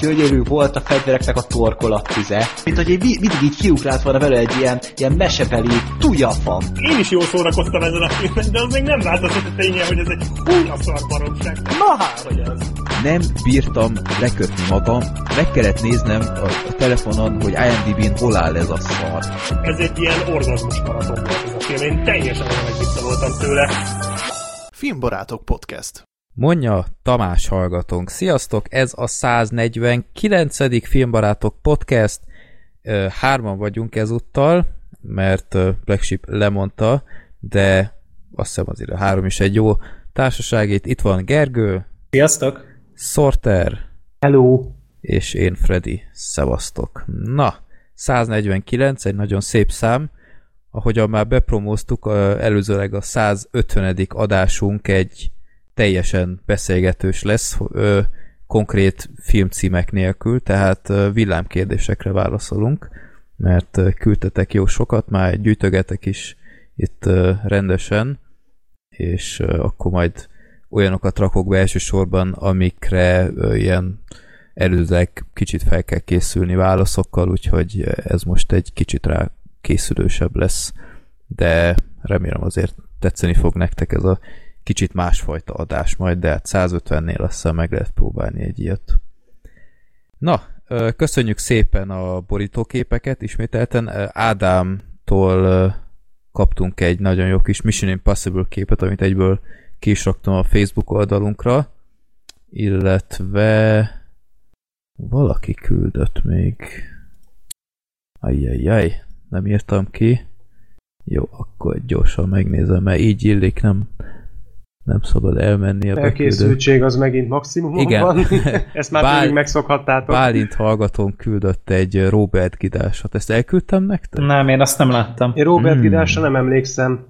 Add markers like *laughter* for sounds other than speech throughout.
gyönyörű volt a fegyvereknek a torkolattize, mint hogy egy, mindig így kiugrált volna vele egy ilyen, ilyen mesebeli tujafam. Én is jól szórakoztam ezen a filmen, de az még nem változott a ténye, hogy ez egy húnya szar baromság. Na hát, hogy ez. Nem bírtam lekötni magam, meg kellett néznem a, a telefonon, hogy IMDb-n hol áll ez a szar. Ez egy ilyen orgazmus maraton volt ez a film, én teljesen olyan voltam tőle. Filmbarátok Podcast. Mondja Tamás hallgatónk. Sziasztok, ez a 149. Filmbarátok Podcast. Hárman vagyunk ezúttal, mert Black Sheep lemondta, de azt hiszem azért a három is egy jó társaságét. Itt van Gergő. Sziasztok. Sorter. Hello. És én Freddy. Szevasztok. Na, 149, egy nagyon szép szám. Ahogyan már bepromóztuk, előzőleg a 150. adásunk egy teljesen beszélgetős lesz, ö, konkrét filmcímek nélkül, tehát villámkérdésekre válaszolunk, mert küldtetek jó sokat, már gyűjtögetek is itt rendesen, és akkor majd olyanokat rakok be elsősorban, amikre ilyen előzőleg kicsit fel kell készülni válaszokkal, úgyhogy ez most egy kicsit rá készülősebb lesz, de remélem azért tetszeni fog nektek ez a kicsit másfajta adás majd, de hát 150-nél aztán meg lehet próbálni egy ilyet. Na, köszönjük szépen a borítóképeket, ismételten. Ádámtól kaptunk egy nagyon jó kis Mission Impossible képet, amit egyből ki is raktam a Facebook oldalunkra, illetve valaki küldött még. Ajjajjaj, nem írtam ki. Jó, akkor gyorsan megnézem, mert így illik, nem nem szabad elmenni a Elkészültség az megint maximum Igen. van. *laughs* Ezt már Bál, megszokhattátok. Bálint hallgatón küldött egy Robert Gidásot. Ezt elküldtem nektek? Nem, én azt nem láttam. Én Robert hmm. Gidásra nem emlékszem.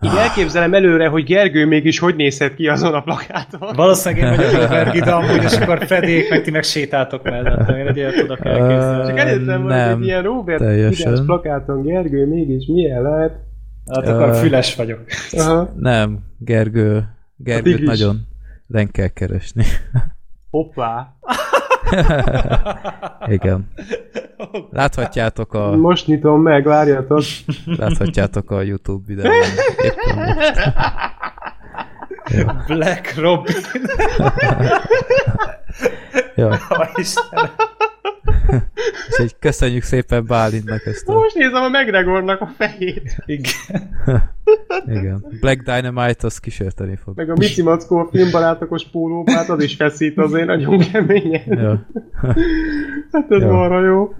Így ah. elképzelem előre, hogy Gergő mégis hogy nézhet ki azon a plakáton. Valószínűleg én vagyok *laughs* Robert Gida, amúgy, és akkor fedék, meg ti meg sétáltok mellettem. Én egy ilyet tudok elképzelni. Csak előttem hogy egy ilyen Robert Gidás plakáton Gergő mégis milyen lehet. Hát akkor uh, füles vagyok. Aha. Nem, Gergő, Gergőt nagyon len kell keresni. Hoppá! *laughs* Igen. Láthatjátok a... Most nyitom meg, várjatok. *laughs* Láthatjátok a YouTube videón. Éppen most. Black Robin. *laughs* ja. *laughs* És egy köszönjük szépen Bálintnak ezt a... Most nézem a McGregornak a fejét. Igen. *laughs* Igen. Black Dynamite az kísérteni fog. Meg a Mici Mackó a filmbarátokos pólóban, hát az is feszít azért nagyon keményen. Ja. *laughs* hát ez ja. marha jó.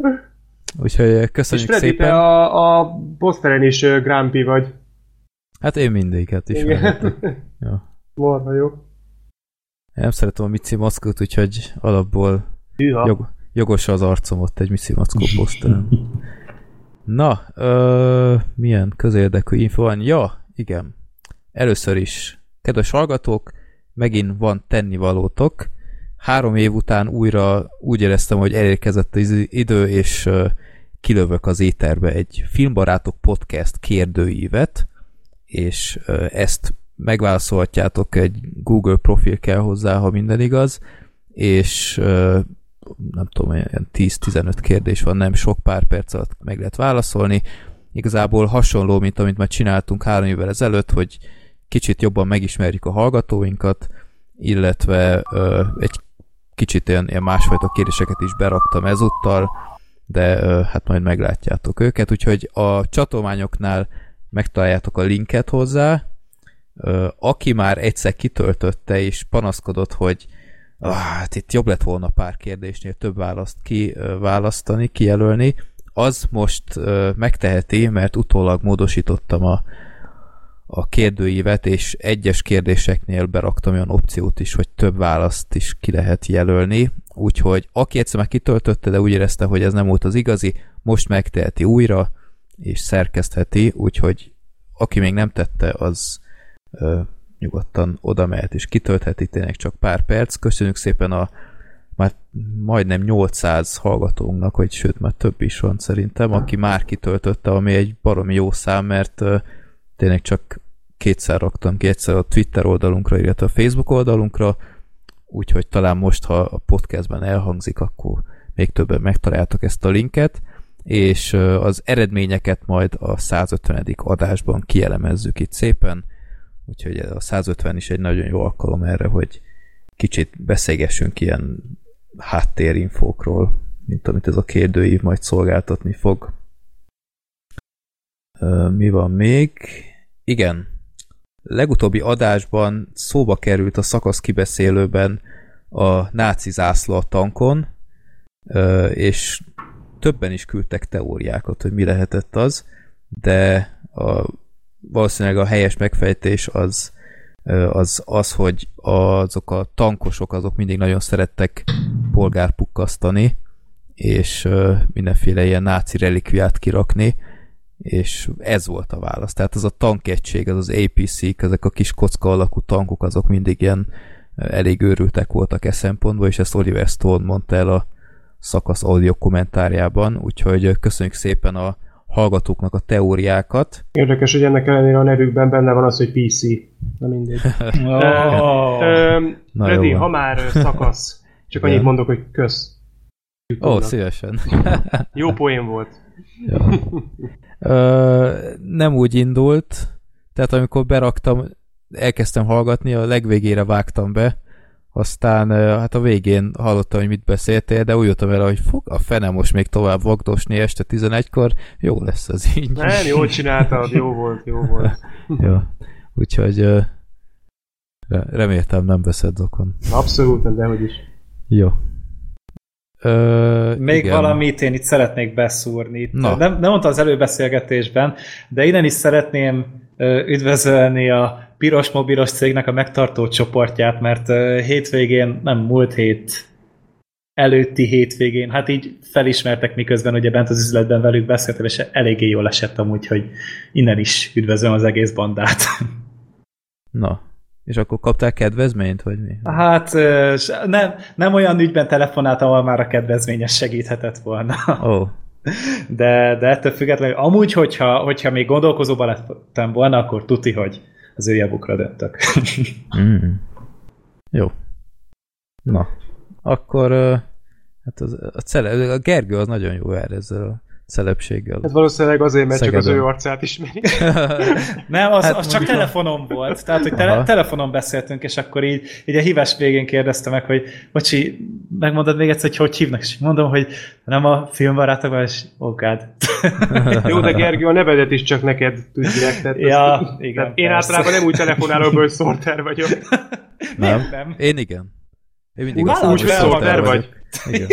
Úgyhogy köszönjük És Freddy, szépen. te a, a poszteren is Grumpy vagy. Hát én mindig, hát is. Ja. Marha jó. Én nem szeretem a Mici Maszkót, úgyhogy alapból jog, jogos az arcom ott egy Missy Mackó poszteren. Na, ö, milyen közérdekű info van? Ja, igen. Először is, kedves hallgatók, megint van tennivalótok. Három év után újra úgy éreztem, hogy elérkezett az idő, és ö, kilövök az éterbe egy filmbarátok podcast kérdőívet, és ö, ezt megválaszolhatjátok, egy Google profil kell hozzá, ha minden igaz, és nem tudom, ilyen 10-15 kérdés van, nem sok pár perc alatt meg lehet válaszolni. Igazából hasonló, mint amit már csináltunk három évvel ezelőtt, hogy kicsit jobban megismerjük a hallgatóinkat, illetve ö, egy kicsit ilyen, ilyen másfajta kérdéseket is beraktam ezúttal, de ö, hát majd meglátjátok őket, úgyhogy a csatolmányoknál megtaláljátok a linket hozzá, ö, aki már egyszer kitöltötte és panaszkodott, hogy ah, hát itt jobb lett volna pár kérdésnél több választ kiválasztani, kijelölni, az most megteheti, mert utólag módosítottam a, a kérdőívet, és egyes kérdéseknél beraktam olyan opciót is, hogy több választ is ki lehet jelölni, úgyhogy aki egyszer már kitöltötte, de úgy érezte, hogy ez nem volt az igazi, most megteheti újra, és szerkesztheti, úgyhogy aki még nem tette, az nyugodtan oda mehet és kitöltheti tényleg csak pár perc. Köszönjük szépen a már majdnem 800 hallgatónknak, hogy sőt, már több is van szerintem, aki már kitöltötte, ami egy baromi jó szám, mert tényleg csak kétszer raktam ki, egyszer a Twitter oldalunkra, illetve a Facebook oldalunkra, úgyhogy talán most, ha a podcastben elhangzik, akkor még többen megtaláltak ezt a linket, és az eredményeket majd a 150. adásban kielemezzük itt szépen, úgyhogy a 150 is egy nagyon jó alkalom erre, hogy kicsit beszélgessünk ilyen háttérinfókról, mint amit ez a kérdőív majd szolgáltatni fog. Mi van még? Igen, legutóbbi adásban szóba került a szakasz kibeszélőben a náci zászló a tankon, és többen is küldtek teóriákat, hogy mi lehetett az, de a, valószínűleg a helyes megfejtés az, az az, hogy azok a tankosok azok mindig nagyon szerettek polgárpukkasztani, és mindenféle ilyen náci relikviát kirakni, és ez volt a válasz. Tehát az a tankegység, az az APC-k, ezek a kis kocka alakú tankok, azok mindig ilyen elég őrültek voltak e szempontból, és ezt Oliver Stone mondta el a szakasz audio kommentárjában, úgyhogy köszönjük szépen a hallgatóknak a teóriákat. Érdekes, hogy ennek ellenére a nevükben benne van az, hogy PC. Na mindegy. *laughs* oh. Freddy, ha már szakasz, csak annyit mondok, hogy kösz. Ó, oh, szívesen. *laughs* Jó poén volt. Ja. Ö, nem úgy indult, tehát amikor beraktam, elkezdtem hallgatni, a legvégére vágtam be, aztán hát a végén hallottam, hogy mit beszéltél, de úgy jöttem el, hogy fog a fene most még tovább vagdosni este 11-kor, jó lesz az így. Nem, jól *laughs* csináltad, jó volt, jó volt. jó, úgyhogy reméltem nem veszed okon. Abszolút nem, dehogy is. Jó. Ö, Még igen. valamit én itt szeretnék beszúrni. Na. Nem, nem mondta az előbeszélgetésben, de innen is szeretném üdvözölni a Piros Mobilos cégnek a megtartó csoportját, mert hétvégén, nem múlt hét előtti hétvégén, hát így felismertek miközben ugye bent az üzletben velük beszéltem, és eléggé jól esett amúgy, hogy innen is üdvözlöm az egész bandát. *laughs* Na, és akkor kaptál kedvezményt, vagy mi? Hát nem, nem olyan ügyben telefonált, ahol már a kedvezményes segíthetett volna. Oh. *laughs* De, de ettől függetlenül, amúgy, hogyha, hogyha még gondolkozóban lettem volna, akkor tuti, hogy az ő javukra döntök. *laughs* mm. Jó. Na, akkor hát az, a, cele, a Gergő az nagyon jó erre ezzel a szelepséggel. Ez valószínűleg azért, mert Szegedön. csak az ő arcát ismeri. *laughs* Nem, az, hát az csak telefonom volt. Tehát, hogy tele, telefonon beszéltünk, és akkor így, így a hívás végén kérdezte meg, hogy bocsi, megmondod még egyszer, hogy hogy hívnak, és mondom, hogy nem a filmbarátokban, és oh God. *laughs* Jó, de Gergő, a nevedet is csak neked tudják. Tehát ja, az, igen. Tehát én általában nem úgy telefonálok, hogy Sorter vagyok. *laughs* Nem, nem. Én igen. Én mindig úgy, úgy, hogy Sorter vagy. Igen.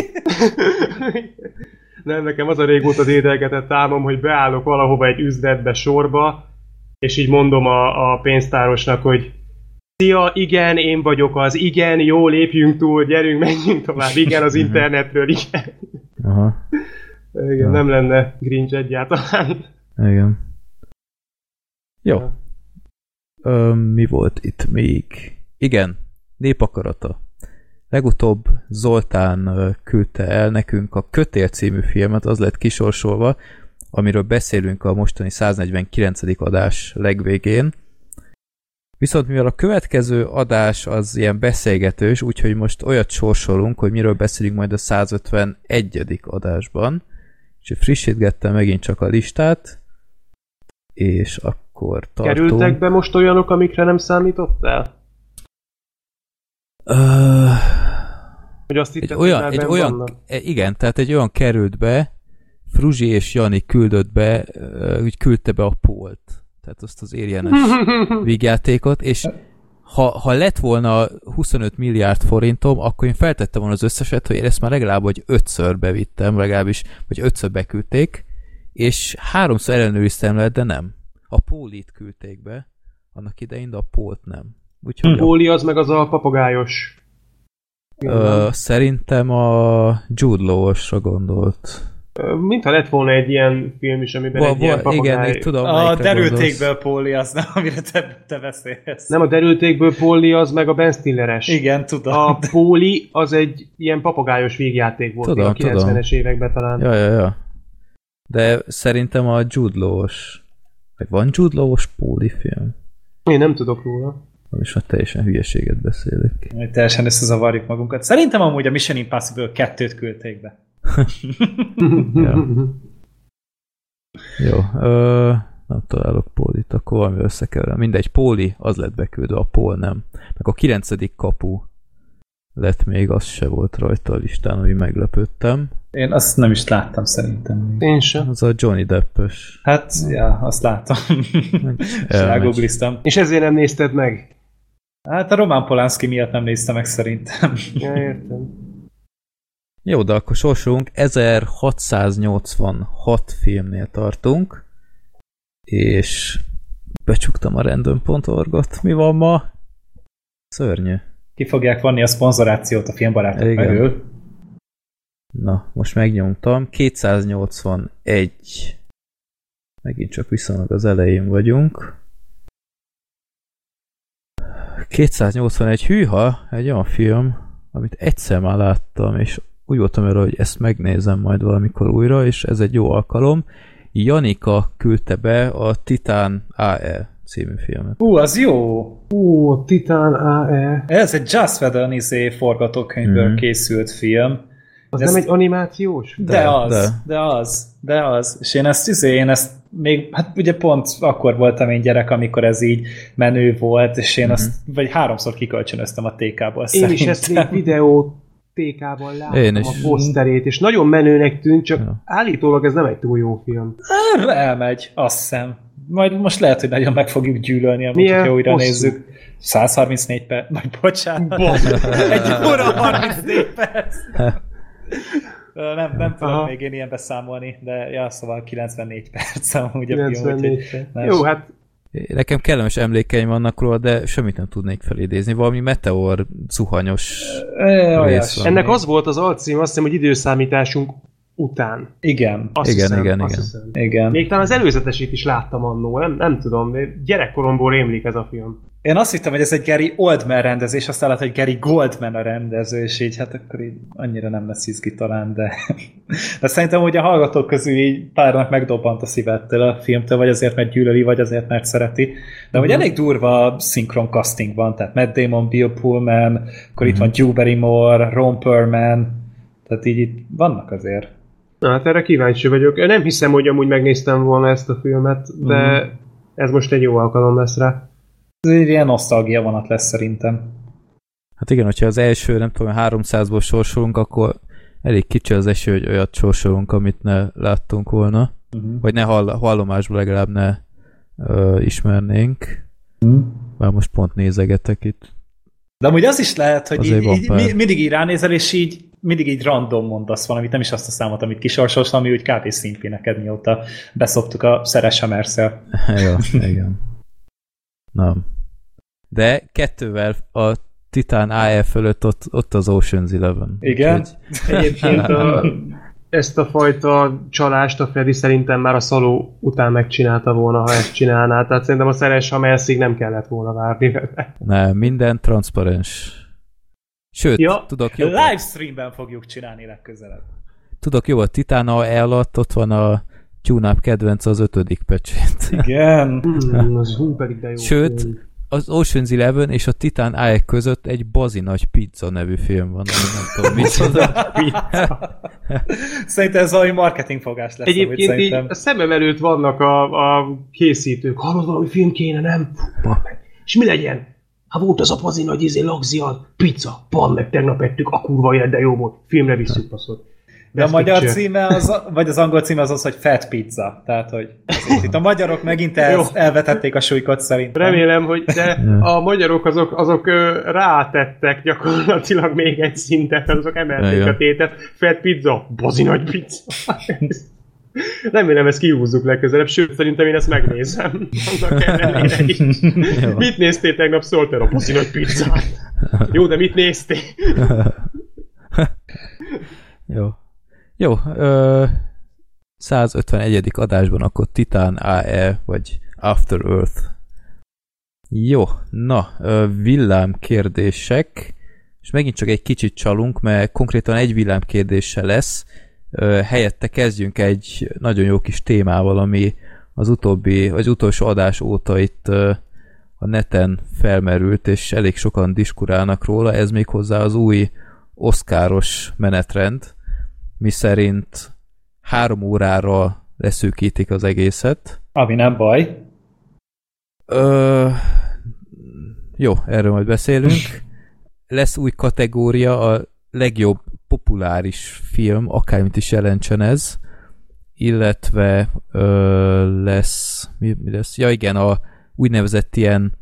Nem, nekem az a régóta dédelgetett álmom, hogy beállok valahova egy üzletbe sorba, és így mondom a, a pénztárosnak, hogy Szia, igen, én vagyok az, igen, jó, lépjünk túl, gyerünk, menjünk tovább, igen, az mhm. internetről, igen. Aha. Igen, ja. nem lenne Grinch egyáltalán. Igen. Jó. Ja. Ö, mi volt itt még? Igen, népakarata. Legutóbb Zoltán küldte el nekünk a Kötél című filmet, az lett kisorsolva, amiről beszélünk a mostani 149. adás legvégén. Viszont mivel a következő adás az ilyen beszélgetős, úgyhogy most olyat sorsolunk, hogy miről beszélünk majd a 151. adásban. És frissítgettem megint csak a listát, és akkor tartunk. Kerültek be most olyanok, amikre nem számítottál? Uh, hogy azt egy olyan, egy olyan, vannak? E, igen, tehát egy olyan került be, Fruzsi és Jani küldött be, úgy küldte be a Polt, tehát azt az érjenes *laughs* vígjátékot, és ha, ha lett volna 25 milliárd forintom, akkor én feltettem volna az összeset, hogy én ezt már legalább hogy ötször bevittem, legalábbis, vagy ötször beküldték, és háromszor ellenőriztem le, de nem. A Pólit küldték be, annak idején, de a Pólt nem. Úgyhogy Póli az meg az a papagájos. Ö, szerintem a Jude Law-osra gondolt. Mintha lett volna egy ilyen film is, amiben ba, egy ba, ilyen papagáj... Igen, tudom, A derültékből Póli az, nem, amire te, te beszélsz. Nem, a derültékből Póli az meg a Ben Stilleres. Igen, tudom. A Póli az egy ilyen papagájos végjáték volt tudom, a 90-es években talán. Ja, ja, ja. De szerintem a Jude Law-os... Vagy van Jude Law-os Póli film? Én nem tudok róla. És már teljesen hülyeséget beszélek. Teljesen összezavarjuk magunkat. Szerintem amúgy a Mission Impossible kettőt küldték be. *laughs* ja. Jó, ö, nem találok Pólit, akkor valami összekeverem. Mindegy, Póli, az lett beküldve, a Pól nem. Meg a kilencedik kapu lett még, az se volt rajta a listán, ami meglepődtem. Én azt nem is láttam szerintem. Én sem. Az a Johnny Deppes. Hát, ja, azt láttam. *laughs* és És ezért nem nézted meg? Hát a Roman Polanski miatt nem nézte meg szerintem. Ja, értem. Jó, de akkor sorsolunk. 1686 filmnél tartunk, és becsuktam a random.org-ot. Mi van ma? Szörnyű. Ki fogják vanni a szponzorációt a filmbarátok mögül. Na, most megnyomtam. 281. Megint csak viszonylag az elején vagyunk. 281. Hűha, egy olyan film, amit egyszer már láttam, és úgy voltam erre, hogy ezt megnézem majd valamikor újra, és ez egy jó alkalom. Janika küldte be a Titán AE című filmet. Ú, az jó! Ú, Titán AE. Ez egy Just Whedon izé forgatókönyvből mm-hmm. készült film. Az ez nem egy animációs? De, de az, de. de az, de az. És én ezt, izé, én ezt még, hát ugye pont akkor voltam én gyerek, amikor ez így menő volt, és én mm-hmm. azt, vagy háromszor kikölcsönöztem a TK-ból Én szerintem. is ezt még videó TK-ban láttam Én is. a poszterét, és nagyon menőnek tűnt, csak ja. állítólag ez nem egy túl jó film. Elmegy, azt hiszem. Majd most lehet, hogy nagyon meg fogjuk gyűlölni, amit hogyha újra hosszú? nézzük. 134 perc, majd bocsánat. *laughs* egy óra 34 perc. *laughs* nem, nem tudom Aha. még én ilyen beszámolni, de ja, szóval 94 perc *laughs* amúgy a 94 film. Úgyhogy, Jó, hát Nekem kellemes emlékeim vannak róla, de semmit nem tudnék felidézni. Valami meteor zuhanyos e, rész van Ennek még. az volt az alcím, azt hiszem, hogy időszámításunk után. Igen. Azt igen, hiszem, igen, azt igen. igen. Még talán az előzetesét is láttam annó, nem, nem tudom, gyerekkoromból rémlik ez a film. Én azt hittem, hogy ez egy Gary Oldman rendezés, aztán lehet, hogy Gary Goldman a rendező, és így hát akkor így annyira nem lesz izgi talán, de, de szerintem hogy a hallgatók közül így párnak megdobbant a szívettől a filmtől, vagy azért, mert gyűlöli, vagy azért, mert szereti. De hogy uh-huh. elég durva szinkron casting van, tehát Matt Damon, Bill Pullman, akkor uh-huh. itt van mhm. Drew Barrymore, Ron Perlman, tehát így itt vannak azért. Na, hát erre kíváncsi vagyok. Nem hiszem, hogy amúgy megnéztem volna ezt a filmet, de uh-huh. ez most egy jó alkalom lesz rá. Ez egy ilyen nosztalgia vonat lesz szerintem. Hát igen, hogyha az első, nem tudom, 300-ból sorsolunk, akkor elég kicsi az eső, hogy olyat sorsolunk, amit ne láttunk volna. Uh-huh. Vagy ne hall, hallomásból legalább ne ö, ismernénk. Uh-huh. Már most pont nézegetek itt. De amúgy az is lehet, hogy így, így, mindig így ránézel, és így mindig így random mondasz valamit, nem is azt a számot, amit kisorsolsz, ami úgy kb. szimpi neked, mióta beszoptuk a Szeres Hamerszel. *laughs* Jó, igen. Nem. De kettővel a Titan AE fölött ott, ott az Ocean's Eleven. Igen? Egyébként a, *laughs* ezt a fajta csalást a Freddy szerintem már a szaló után megcsinálta volna, ha ezt csinálná. Tehát szerintem a szeres Hamelszig nem kellett volna várni vele. Nem, minden transzparens. Sőt, ja, tudok jobb. Livestreamben fogjuk csinálni legközelebb. Tudok jó, a Titan AE alatt ott van a tune kedvenc az ötödik pecsét. Igen. mm, az hú, pedig de jó. Sőt, az Ocean's Eleven és a Titan Eye között egy bazi nagy pizza nevű film van, ami nem tudom micsoda. szerintem ez valami marketingfogás lesz. Egyébként szerintem. így a szemem előtt vannak a, a készítők. Hallod, valami film kéne, nem? És mi legyen? Ha volt az a bazi nagy izé, lagzial, pizza, pan, meg tegnap ettük, a kurva élet, de jó volt. Filmre visszük passzot. De a magyar picture. címe, az, vagy az angol címe az az, hogy Fat Pizza. Tehát, hogy itt a magyarok megint el, elvetették a súlykot szerintem. Remélem, hogy de *laughs* a magyarok azok, azok rátettek gyakorlatilag még egy szintet, azok emelték a tétet. Fat Pizza, bazi nagy pizza. *laughs* Remélem ezt kihúzzuk legközelebb, sőt, szerintem én ezt megnézem. Annak is. mit néztél tegnap? Szóltál a bazi nagy pizzát. Jó, de mit néztél? *laughs* Jó. Jó, ö, 151. adásban akkor Titan AE, vagy After Earth. Jó, na, villám kérdések, és megint csak egy kicsit csalunk, mert konkrétan egy villám kérdése lesz, helyette kezdjünk egy nagyon jó kis témával, ami az utóbbi, vagy utolsó adás óta itt a neten felmerült, és elég sokan diskurálnak róla, ez még hozzá az új oszkáros menetrend, miszerint három órára leszűkítik az egészet. Ami nem baj. Ö, jó, erről majd beszélünk. Lesz új kategória, a legjobb populáris film, akármit is jelentsen ez, illetve ö, lesz, mi, mi lesz? Ja igen, a úgynevezett ilyen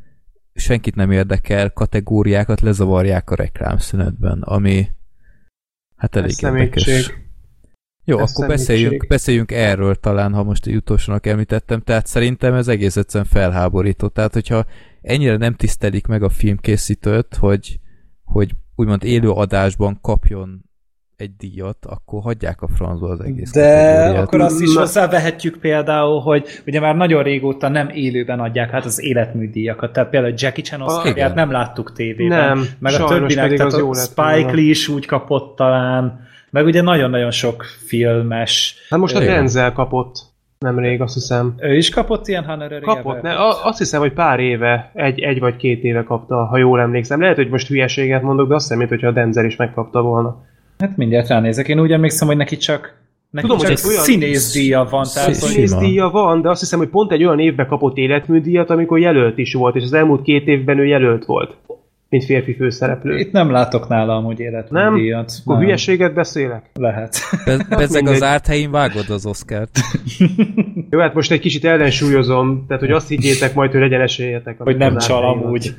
senkit nem érdekel kategóriákat lezavarják a reklámszünetben, ami hát elég Ez érdekes. Jó, Ez akkor beszéljünk, beszéljünk erről talán, ha most utolsónak említettem. Tehát szerintem ez egész egyszerűen felháborító. Tehát, hogyha ennyire nem tisztelik meg a filmkészítőt, hogy, hogy úgymond élő adásban kapjon egy díjat, akkor hagyják a francba az egész De kategóriát. akkor azt is hozzávehetjük például, hogy ugye már nagyon régóta nem élőben adják hát az életműdíjakat, tehát például Jackie Chan oszkárját nem láttuk tévében. Nem, meg a többinek, tehát a Spike Lee is úgy kapott talán, meg ugye nagyon-nagyon sok filmes... Hát most a Denzel kapott nemrég, azt hiszem. Ő is kapott ilyen honorary Kapott, ne, azt hiszem, hogy pár éve, egy, egy vagy két éve kapta, ha jól emlékszem. Lehet, hogy most hülyeséget mondok, de azt hiszem, mintha a Denzel is megkapta volna. Hát mindjárt ránézek. Én úgy emlékszem, hogy neki csak Neki Tudom, csak hogy olyan színészdíja van. Tehát, színészdíja van, de azt hiszem, hogy pont egy olyan évben kapott életműdíjat, amikor jelölt is volt, és az elmúlt két évben ő jelölt volt, mint férfi főszereplő. Itt nem látok nála amúgy életműdíjat. Nem? Akkor hülyeséget beszélek? Lehet. *laughs* Bezeg az árt helyén vágod az Oscárt. *laughs* Jó, hát most egy kicsit ellensúlyozom, tehát hogy azt higgyétek majd, hogy legyen esélyetek. Hogy nem csal amúgy.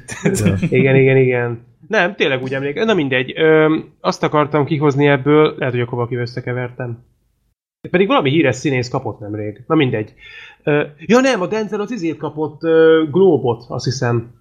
igen, igen, igen. Nem, tényleg úgy emlékszem. Na mindegy. Ö, azt akartam kihozni ebből, lehet, hogy akkor valaki összekevertem. Pedig valami híres színész kapott nemrég. Na mindegy. Ö, ja nem, a Denzel az izét kapott ö, Globot, azt hiszem.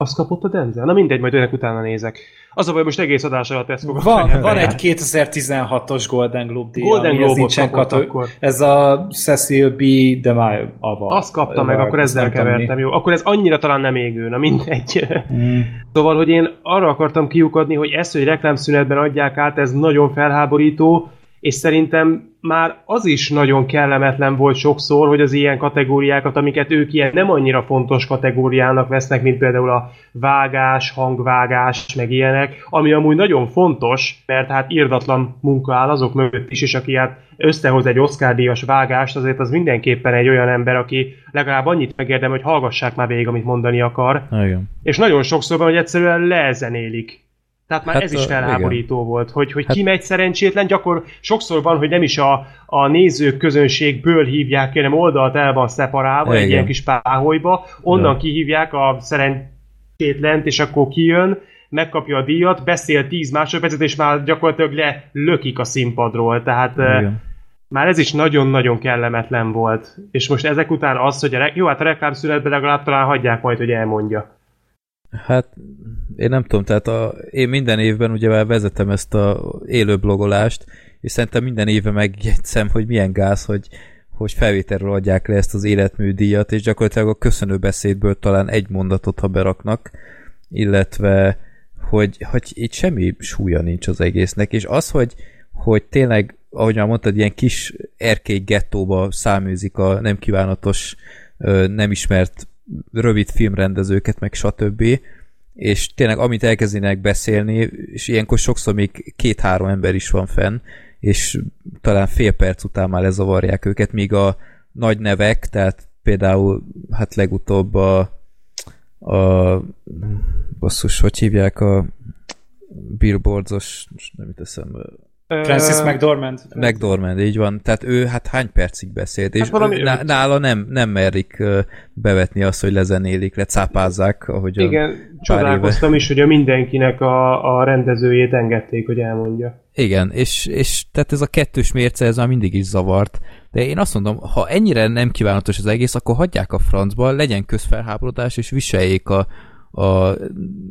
Azt kapott a Denzel? Na mindegy, majd önnek utána nézek. Az a baj, most egész adás alatt ezt fogom Van, van egy 2016-os Golden Globe díj, Golden Globe kapott akkor. Ez a Cecil B. DeMille ava. Azt kapta meg, akkor ezzel kevertem, jó. Akkor ez annyira talán nem égő, na mindegy. Mm. Szóval, hogy én arra akartam kiukadni, hogy ezt, hogy reklámszünetben adják át, ez nagyon felháborító, és szerintem már az is nagyon kellemetlen volt sokszor, hogy az ilyen kategóriákat, amiket ők ilyen nem annyira fontos kategóriának vesznek, mint például a vágás, hangvágás, meg ilyenek, ami amúgy nagyon fontos, mert hát írdatlan munka áll azok mögött is, és aki hát összehoz egy Oscar-díjas vágást, azért az mindenképpen egy olyan ember, aki legalább annyit megérdem, hogy hallgassák már végig, amit mondani akar. Igen. És nagyon sokszor van, hogy egyszerűen lezenélik tehát már hát, ez is felháborító igen. volt, hogy, hogy hát, ki megy szerencsétlen, gyakor sokszor van, hogy nem is a, a nézők közönségből hívják, hanem oldalt el van szeparálva, igen. egy ilyen kis páholyba, onnan ja. kihívják a szerencsétlent, és akkor kijön, megkapja a díjat, beszél 10 másodpercet, és már gyakorlatilag lökik a színpadról, tehát igen. már ez is nagyon-nagyon kellemetlen volt. És most ezek után az, hogy a, jó, hát a reklámszünetben legalább talán hagyják majd, hogy elmondja. Hát én nem tudom, tehát a, én minden évben ugye vezetem ezt a élő blogolást, és szerintem minden éve megjegyzem, hogy milyen gáz, hogy, hogy felvételről adják le ezt az életműdíjat, és gyakorlatilag a köszönő beszédből talán egy mondatot, ha beraknak, illetve hogy, hogy itt semmi súlya nincs az egésznek, és az, hogy, hogy tényleg, ahogy már mondtad, ilyen kis erkély gettóba száműzik a nem kívánatos, nem ismert rövid filmrendezőket, meg stb. És tényleg amit elkezdenek beszélni, és ilyenkor sokszor még két-három ember is van fenn, és talán fél perc után már lezavarják őket, míg a nagy nevek, tehát például hát legutóbb a, a basszus, hogy hívják a billboardzos, nem itt eszembe, Francis McDormand. McDormand, így van. Tehát ő hát hány percig beszélt, és hát ő, nála nem, nem merik bevetni azt, hogy lezenélik, lecápázzák, ahogy Igen, csodálkoztam éve. is, hogy a mindenkinek a, a rendezőjét engedték, hogy elmondja. Igen, és, és tehát ez a kettős mérce, ez már mindig is zavart. De én azt mondom, ha ennyire nem kívánatos az egész, akkor hagyják a francba, legyen közfelháborodás, és viseljék a, a,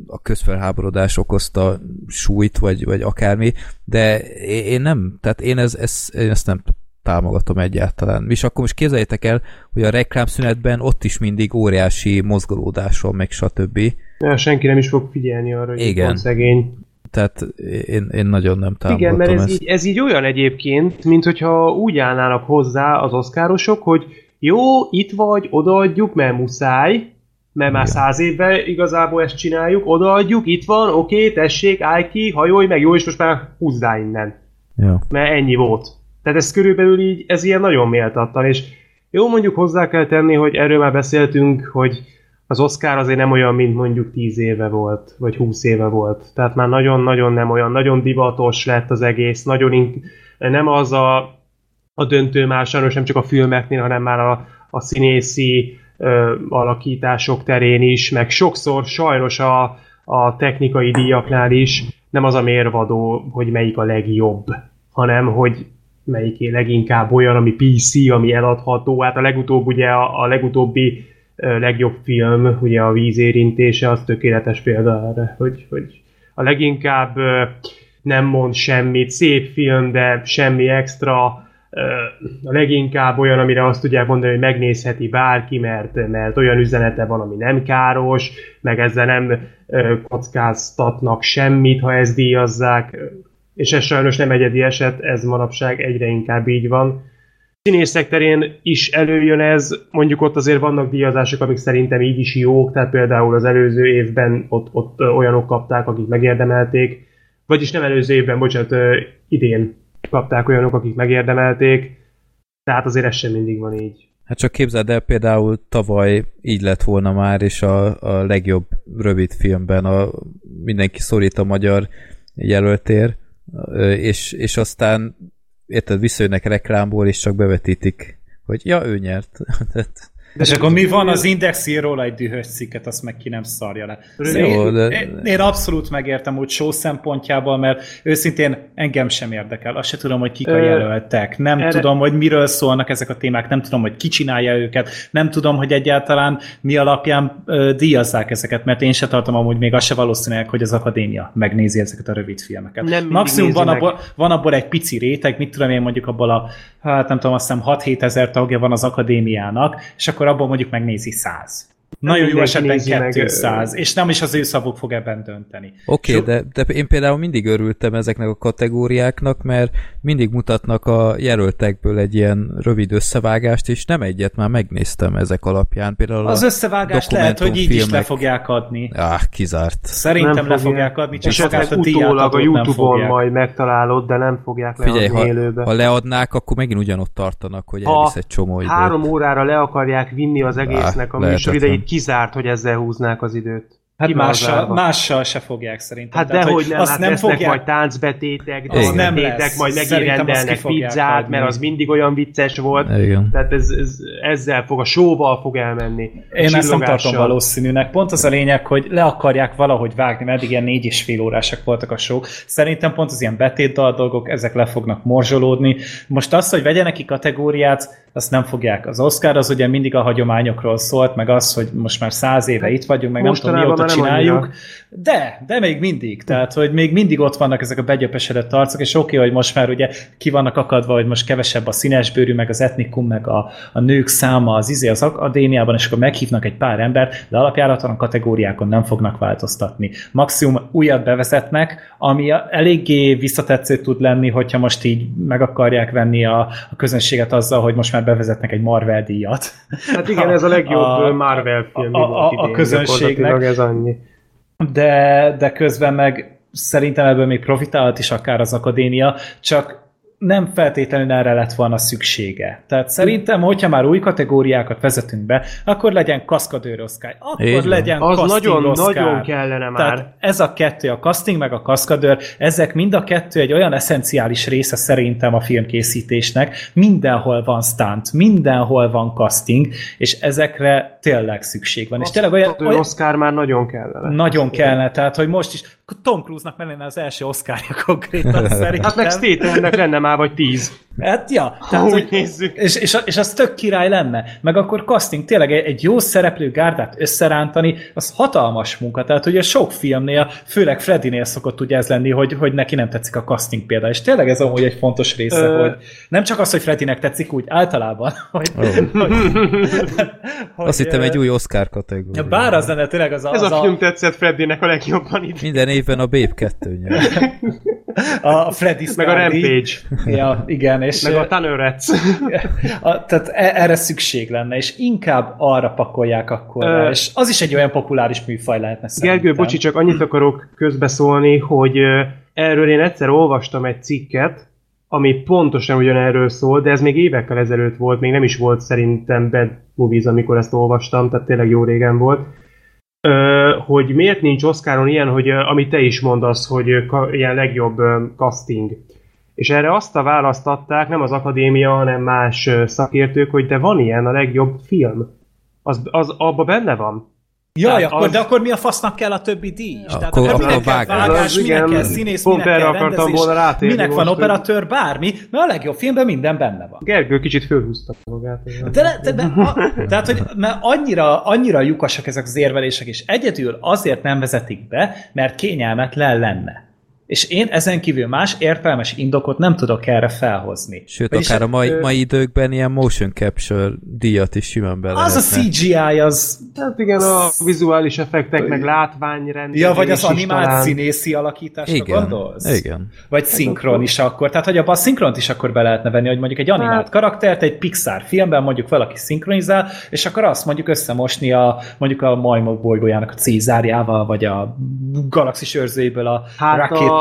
a közfelháborodás okozta súlyt, vagy, vagy akármi, de én nem, tehát én, ez, ez, én ezt nem támogatom egyáltalán. És akkor most képzeljétek el, hogy a reklámszünetben ott is mindig óriási mozgolódás van, meg stb. Ja, senki nem is fog figyelni arra, hogy Igen. szegény. Tehát én, én nagyon nem támogatom Igen, mert ez, ezt. Így, ez így olyan egyébként, mint hogyha úgy állnának hozzá az oszkárosok, hogy jó, itt vagy, odaadjuk, mert muszáj, mert már száz évvel igazából ezt csináljuk, odaadjuk, itt van, oké, okay, tessék, állj ki, hajolj meg, jó, és most már húzd rá innen. Ja. Mert ennyi volt. Tehát ez körülbelül így, ez ilyen nagyon méltatlan, és jó, mondjuk hozzá kell tenni, hogy erről már beszéltünk, hogy az Oscar azért nem olyan, mint mondjuk 10 éve volt, vagy 20 éve volt. Tehát már nagyon-nagyon nem olyan, nagyon divatos lett az egész, nagyon ink- nem az a, a döntő már sajnos nem csak a filmeknél, hanem már a, a színészi ö, alakítások terén is, meg sokszor sajnos a, a technikai díjaknál is nem az a mérvadó, hogy melyik a legjobb, hanem hogy melyiké leginkább olyan, ami PC, ami eladható. Hát a legutóbb ugye a, a legutóbbi legjobb film, ugye a vízérintése, az tökéletes példa erre, hogy, hogy a leginkább nem mond semmit, szép film, de semmi extra, a leginkább olyan, amire azt tudják mondani, hogy megnézheti bárki, mert, mert olyan üzenete van, ami nem káros, meg ezzel nem kockáztatnak semmit, ha ezt díjazzák, és ez sajnos nem egyedi eset, ez manapság egyre inkább így van. Színészek terén is előjön ez, mondjuk ott azért vannak díjazások, amik szerintem így is jók, tehát például az előző évben ott, ott olyanok kapták, akik megérdemelték, vagyis nem előző évben, bocsánat, idén kapták olyanok, akik megérdemelték, tehát azért ez sem mindig van így. Hát csak képzeld el, például tavaly így lett volna már, és a, a legjobb rövid filmben a mindenki szorít a magyar jelöltér, és, és aztán érted, visszajönnek reklámból, és csak bevetítik, hogy ja, ő nyert. *laughs* De és akkor mi van az Index ír róla egy dühös cikket, azt meg ki nem szarja le. Jó, de... én, én abszolút megértem úgy show szempontjából, mert őszintén engem sem érdekel. Azt se tudom, hogy kik a jelöltek. Nem Erre... tudom, hogy miről szólnak ezek a témák, nem tudom, hogy ki csinálja őket, nem tudom, hogy egyáltalán mi alapján ö, díjazzák ezeket, mert én se tartom amúgy még azt se valószínűleg, hogy az akadémia megnézi ezeket a rövid filmeket. Nem Maximum van abból, van abból egy pici réteg, mit tudom én mondjuk abból a, hát nem tudom, azt hiszem 6-7 ezer tagja van az akadémiának, és akkor abból mondjuk megnézi száz. Nagyon jó esetben 200, meg, és nem is az ő szavuk fog ebben dönteni. Oké, okay, de, de én például mindig örültem ezeknek a kategóriáknak, mert mindig mutatnak a jelöltekből egy ilyen rövid összevágást, és nem egyet már megnéztem ezek alapján. Például az összevágást lehet, hogy így filmek... is le fogják adni. Ah, kizárt. Szerintem nem le fogják adni, csak esetleg utólag a Youtube-on majd megtalálod, de nem fogják leadni Figyelj, ha, élőbe. ha leadnák, akkor megint ugyanott tartanak, hogy elvisz egy csomó időt. három órára le akarják vinni az egésznek ah, a műsor idejét, kizárt, hogy ezzel húznák az időt. Hát mással, mással se fogják szerintem. Hát Tehát, dehogy nem, azt hát nem fogják... majd táncbetétek, de nem lesz. majd megint rendelnek pizzát, adni. mert az mindig olyan vicces volt. Igen. Tehát ez, ez, ezzel fog, a showval fog elmenni. Én ezt nem tartom valószínűnek. Pont az a lényeg, hogy le akarják valahogy vágni, mert eddig ilyen négy és fél órásak voltak a show. Szerintem pont az ilyen betétdal dolgok, ezek le fognak morzsolódni. Most az, hogy vegyenek ki kategóriát, azt nem fogják. Az Oscar az ugye mindig a hagyományokról szólt, meg az, hogy most már száz éve itt vagyunk, meg nem tudom mióta csináljuk. De, de még mindig. Tehát, hogy még mindig ott vannak ezek a begyöpesedett arcok, és oké, okay, hogy most már ugye ki vannak akadva, hogy most kevesebb a színesbőrű, meg az etnikum, meg a, a nők száma az izé az akadémiában, és akkor meghívnak egy pár ember, de alapjáraton a kategóriákon nem fognak változtatni. Maximum újat bevezetnek, ami eléggé visszatetsző tud lenni, hogyha most így meg akarják venni a, a közönséget azzal, hogy most már bevezetnek egy Marvel díjat. Hát igen, ez a legjobb *laughs* a, Marvel film. A, a, a, a közönségnek. Ez annyi de, de közben meg szerintem ebből még profitálhat is akár az akadémia, csak nem feltétlenül erre lett volna szüksége. Tehát szerintem, hogyha már új kategóriákat vezetünk be, akkor legyen kaszkadőr oszkály, akkor legyen Az nagyon, nagyon kellene már. Tehát ez a kettő, a casting meg a kaszkadőr, ezek mind a kettő egy olyan eszenciális része szerintem a filmkészítésnek. Mindenhol van stunt, mindenhol van casting, és ezekre tényleg szükség van. és tényleg olyan, olyan... Oscar már nagyon kellene. Nagyon kellene, tehát hogy most is Tom Cruise-nak lenne az első Oscarja konkrétan szerintem. *laughs* Hát meg Statham-nek lenne már vagy tíz. Hát ja, tehát, hogy, nézzük. És, és, és az tök király lenne. Meg akkor casting, tényleg egy jó szereplő gárdát összerántani, az hatalmas munka. Tehát ugye sok filmnél, főleg Freddynél szokott ugye ez lenni, hogy, hogy neki nem tetszik a casting példa. És tényleg ez amúgy egy fontos része, Ö... hogy nem csak az, hogy Freddynek tetszik, úgy általában, *laughs* hogy, oh. hogy, hogy Azt hittem egy új Oscar kategória. Bár az lenne tényleg az a... Ez az a film tetszett Freddynek a legjobban itt. Minden évben a Babe 2 *laughs* A Freddy Meg a Rampage. Ja, igen. És Meg a Tannerets. *laughs* a, tehát e- erre szükség lenne, és inkább arra pakolják akkor uh, és az is egy olyan populáris műfaj lehetne szerintem. Gergő, bocsi, csak annyit akarok közbeszólni, hogy erről én egyszer olvastam egy cikket, ami pontosan ugyanerről szól, de ez még évekkel ezelőtt volt, még nem is volt szerintem Bad Movies, amikor ezt olvastam, tehát tényleg jó régen volt, hogy miért nincs Oscaron ilyen, hogy amit te is mondasz, hogy ilyen legjobb casting. És erre azt a választ adták, nem az akadémia, hanem más szakértők, hogy de van ilyen a legjobb film. Az, az abba benne van. Jaj, akkor, az... de akkor mi a fasznak kell a többi díj? Ja, Tehát akkor, akkor minek kell vágás, az, minek kell színész, minek kell rendezés, volna rátérni minek van operatőr, bármi, mert a legjobb filmben minden benne van. Gergő kicsit fölhúzta magát. De, de, de, a, tehát, hogy mert annyira, annyira lyukasak ezek az érvelések, és egyedül azért nem vezetik be, mert kényelmetlen lenne és én ezen kívül más értelmes indokot nem tudok erre felhozni. Sőt, Vagyis akár a mai, ö... mai időkben ilyen motion capture díjat is simán be Az lehetne. a CGI, az... Hát igen, a vizuális effektek, meg látványrend. Ja, vagy az animált talán... színészi alakításra igen, gondolsz? Igen. Vagy szinkron is akkor. Tehát, hogy abban a szinkront is akkor be lehetne venni, hogy mondjuk egy animált hát... karaktert egy Pixar filmben mondjuk valaki szinkronizál, és akkor azt mondjuk összemosni a mondjuk a majmok bolygójának a Cézárjával, vagy a galaxis őrzőjéből a hát Rocket a...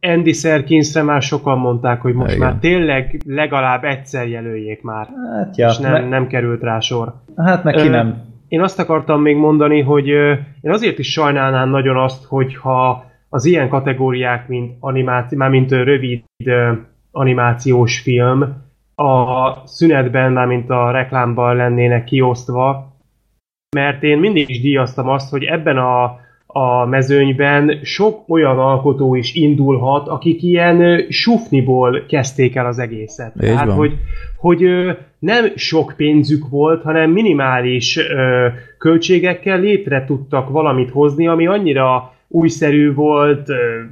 Andy Serkinsre már sokan mondták, hogy most Igen. már tényleg legalább egyszer jelöljék már. Hát ja, és nem, ne... nem került rá sor. Hát neki Ö, nem. Én azt akartam még mondani, hogy én azért is sajnálnám nagyon azt, hogyha az ilyen kategóriák, mint animáció, már mint rövid animációs film, a szünetben, már mint a reklámban lennének kiosztva, mert én mindig is díjaztam azt, hogy ebben a a mezőnyben sok olyan alkotó is indulhat, akik ilyen sufniból kezdték el az egészet. Így Tehát, van. hogy, hogy nem sok pénzük volt, hanem minimális költségekkel létre tudtak valamit hozni, ami annyira újszerű volt,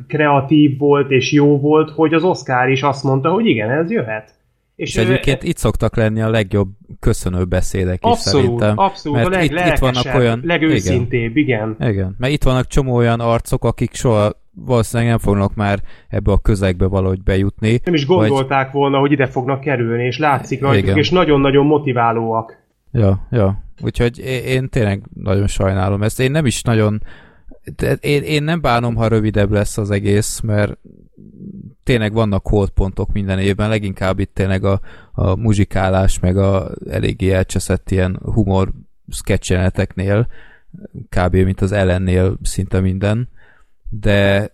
kreatív volt és jó volt, hogy az Oscar is azt mondta, hogy igen, ez jöhet. És, és egyébként itt szoktak lenni a legjobb köszönő beszédek is abszolút, szerintem. Abszolút, mert a itt, itt vannak olyan, legőszintébb, igen. igen. Igen, mert itt vannak csomó olyan arcok, akik soha valószínűleg nem fognak már ebbe a közegbe valahogy bejutni. Nem is gondolták vagy... volna, hogy ide fognak kerülni, és látszik rajtuk, igen. és nagyon-nagyon motiválóak. Ja, ja. Úgyhogy én tényleg nagyon sajnálom ezt. Én nem is nagyon én, én nem bánom, ha rövidebb lesz az egész, mert tényleg vannak holdpontok minden évben, leginkább itt tényleg a, a muzsikálás, meg a eléggé elcseszett ilyen humor sketchjeleneteknél, kb. mint az ellennél szinte minden, de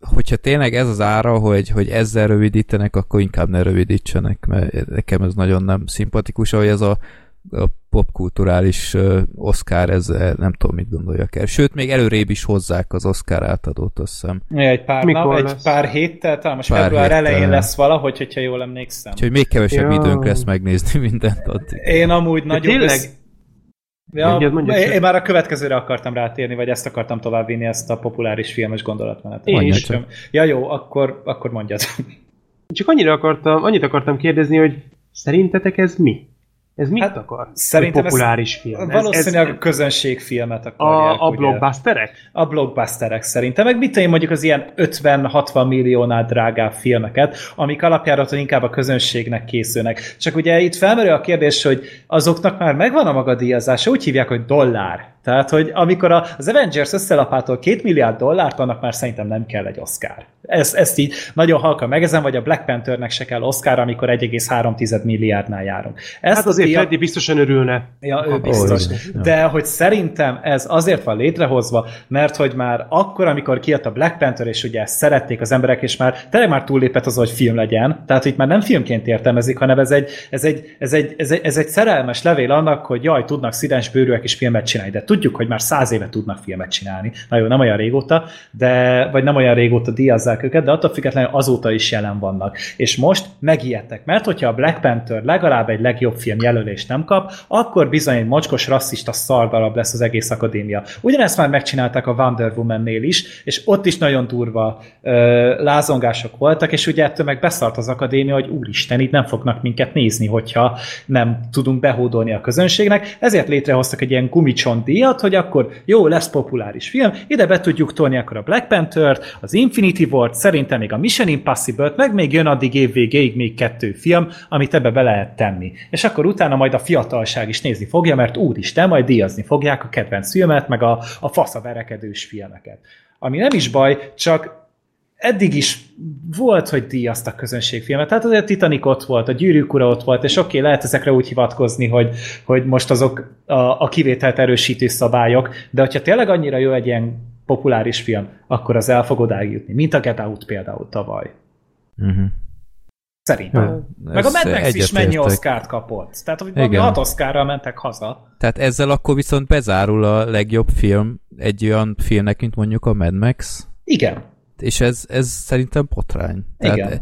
hogyha tényleg ez az ára, hogy, hogy ezzel rövidítenek, akkor inkább ne rövidítsenek, mert nekem ez nagyon nem szimpatikus, ahogy ez a a popkulturális Oscar, ez nem tudom, mit gondoljak el. Sőt, még előrébb is hozzák az Oscar átadót, azt hiszem. Egy pár, Mikor nap, egy pár héttel, talán most pár február héttel. elején lesz valahogy, hogyha jól emlékszem. Úgyhogy még kevesebb ja. időnk lesz megnézni *laughs* mindent addig. Én amúgy nagyon... Tényleg? Össz... Ja, mondjad, mondjad, én, én már a következőre akartam rátérni, vagy ezt akartam továbbvinni, ezt a populáris filmes gondolatmenetet. Én is. Ja jó, akkor, akkor mondjad. Csak annyira akartam, annyit akartam kérdezni, hogy szerintetek ez mi? Ez mit hát akar? Szerintem populáris ez film. Valószínűleg ez, a közönségfilmet akarják. A, a blockbusterek? A blockbusterek szerintem. Meg mit én mondjuk az ilyen 50-60 milliónál drágább filmeket, amik alapjára inkább a közönségnek készülnek. Csak ugye itt felmerül a kérdés, hogy azoknak már megvan a maga díjazása, úgy hívják, hogy dollár. Tehát, hogy amikor az Avengers összelapától két milliárd dollárt, annak már szerintem nem kell egy Oscar. Ezt, ezt így nagyon halkan megezem, vagy a Black Panthernek se kell Oscar, amikor 1,3 milliárdnál járunk. Ezt hát azért Freddy biztosan örülne. Ja, ő biztos. Oh, De hogy szerintem ez azért van létrehozva, mert hogy már akkor, amikor kijött a Black Panther, és ugye ezt szerették az emberek, és már tényleg már túllépett az, hogy film legyen, tehát itt már nem filmként értelmezik, hanem ez egy, ez egy, ez egy, ez egy, ez egy szerelmes levél annak, hogy jaj, tudnak színes bőrűek is filmet csinálni, de tudjuk, hogy már száz éve tudnak filmet csinálni. Na jó, nem olyan régóta, de, vagy nem olyan régóta díjazzák őket, de attól függetlenül azóta is jelen vannak. És most megijedtek, mert hogyha a Black Panther legalább egy legjobb film jelölést nem kap, akkor bizony egy mocskos rasszista szardarab lesz az egész akadémia. Ugyanezt már megcsinálták a Wonder Woman-nél is, és ott is nagyon durva ö, lázongások voltak, és ugye ettől meg beszart az akadémia, hogy úristen, itt nem fognak minket nézni, hogyha nem tudunk behódolni a közönségnek, ezért létrehoztak egy ilyen gumicsonti, díjat, hogy akkor jó, lesz populáris film, ide be tudjuk tolni akkor a Black Panther-t, az Infinity War-t, szerintem még a Mission Impossible-t, meg még jön addig év végéig még kettő film, amit ebbe be lehet tenni. És akkor utána majd a fiatalság is nézni fogja, mert úristen, majd díjazni fogják a kedvenc filmet, meg a, a faszaverekedős filmeket. Ami nem is baj, csak eddig is volt, hogy díjaztak közönségfilmet. Tehát azért Titanic ott volt, a Gyűrűk ura ott volt, és oké, okay, lehet ezekre úgy hivatkozni, hogy, hogy most azok a, a kivételt erősítő szabályok, de hogyha tényleg annyira jó egy ilyen populáris film, akkor az el fog odáig jutni, mint a Get Out például tavaly. Uh-huh. Szerintem. Ja, Meg a Mad Max is mennyi Oscar-t kapott. Tehát, hogy valami hat Oscarral mentek haza. Tehát ezzel akkor viszont bezárul a legjobb film egy olyan filmnek, mint mondjuk a Mad Max. Igen és ez, ez szerintem potrány. Tehát Igen.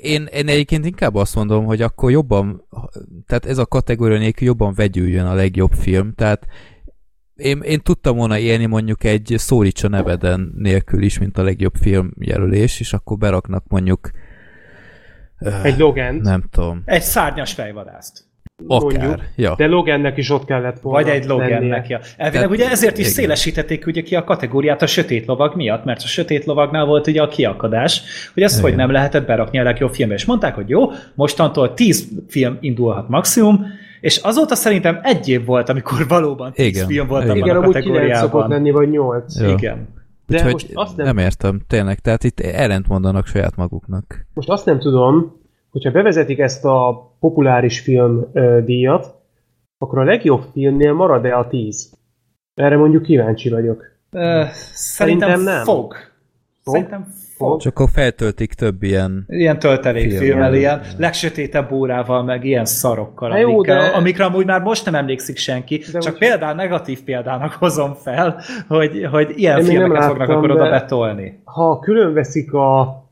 Én, én egyébként inkább azt mondom, hogy akkor jobban, tehát ez a kategória nélkül jobban vegyüljön a legjobb film, tehát én, én tudtam volna élni mondjuk egy Szólítsa neveden nélkül is, mint a legjobb film jelölés, és akkor beraknak mondjuk egy Logan. Nem tudom. Egy szárnyas fejvadászt. Akár, mondjuk, ja. De Logannek is ott kellett volna Vagy egy Logannek, ja. Elvileg Tehát, ugye ezért is igen. szélesítették ugye ki a kategóriát a sötét lovag miatt, mert a sötét lovagnál volt ugye a kiakadás, hogy ezt igen. hogy nem lehetett berakni a legjobb filmbe. És mondták, hogy jó, mostantól 10 film indulhat maximum, és azóta szerintem egy év volt, amikor valóban 10 igen. film volt igen. abban igen, a kategóriában. Igen, szokott lenni, vagy 8. Ja. Igen. De Úgyhogy most azt nem... nem értem, tényleg, tehát itt ellent mondanak saját maguknak. Most azt nem tudom, hogyha bevezetik ezt a populáris film ö, díjat, akkor a legjobb filmnél marad-e a 10? Erre mondjuk kíváncsi vagyok. Ö, szerintem, szerintem nem. Fog. fog. Szerintem fog. Csak akkor feltöltik több ilyen Ilyen töltelékfilmmel, ilyen legsötétebb órával, meg ilyen szarokkal, jó, amikre, de... amikre amúgy már most nem emlékszik senki, de csak úgy... példán, negatív példának hozom fel, hogy, hogy ilyen Én filmeket láttam, fognak akkor oda betolni. Ha külön veszik a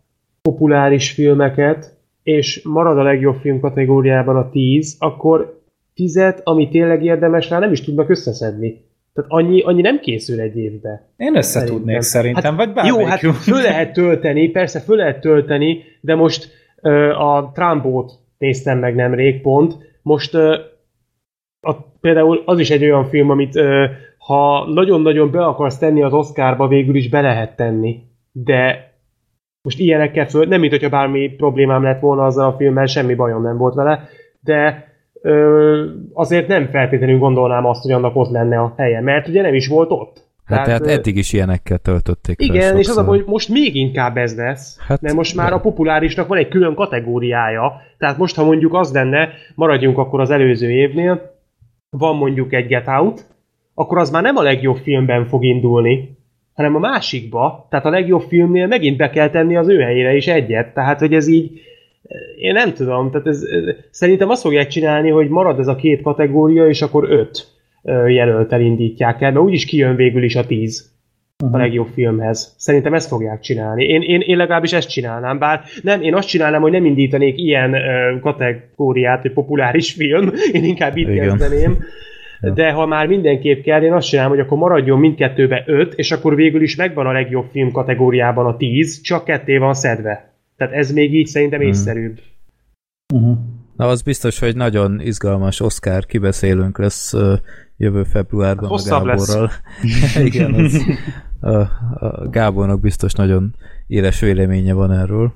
populáris filmeket, és marad a legjobb film kategóriában a 10, akkor tizet, ami tényleg érdemes rá, nem is tudnak összeszedni. Tehát annyi, annyi nem készül egy évbe. Én össze tudnék szerintem, hát, vagy Jó, hát föl lehet tölteni, persze föl lehet tölteni, de most ö, a Trumpot néztem meg nemrég pont, most ö, a, például az is egy olyan film, amit ö, ha nagyon-nagyon be akarsz tenni az Oscarba, végül is be lehet tenni. De most ilyenekkel föl, nem mint hogyha bármi problémám lett volna azzal a filmmel, semmi bajom nem volt vele, de ö, azért nem feltétlenül gondolnám azt, hogy annak ott lenne a helye, mert ugye nem is volt ott. Hát tehát, tehát eddig is ilyenekkel töltötték Igen, és az a hogy most még inkább ez lesz, hát, mert most már ja. a populárisnak van egy külön kategóriája, tehát most ha mondjuk az lenne, maradjunk akkor az előző évnél, van mondjuk egy Get Out, akkor az már nem a legjobb filmben fog indulni, hanem a másikba, tehát a legjobb filmnél megint be kell tenni az ő helyére is egyet, tehát hogy ez így, én nem tudom, tehát ez, szerintem azt fogják csinálni, hogy marad ez a két kategória, és akkor öt jelöltel indítják el, mert úgyis kijön végül is a tíz uh-huh. a legjobb filmhez. Szerintem ezt fogják csinálni. Én, én, én legalábbis ezt csinálnám, bár nem, én azt csinálnám, hogy nem indítanék ilyen uh, kategóriát, hogy populáris film, én inkább itt Igen. kezdeném, de ha már mindenképp kell, én azt csinálom, hogy akkor maradjon mindkettőbe 5, és akkor végül is megvan a legjobb film kategóriában a 10, csak ketté van szedve. Tehát ez még így szerintem hmm. észszerűbb. Uh-huh. Na, az biztos, hogy nagyon izgalmas Oscar kibeszélünk lesz uh, jövő februárban hát, a Gáborral. *laughs* Igen, az, a, a Gábornak biztos nagyon éles véleménye van erről.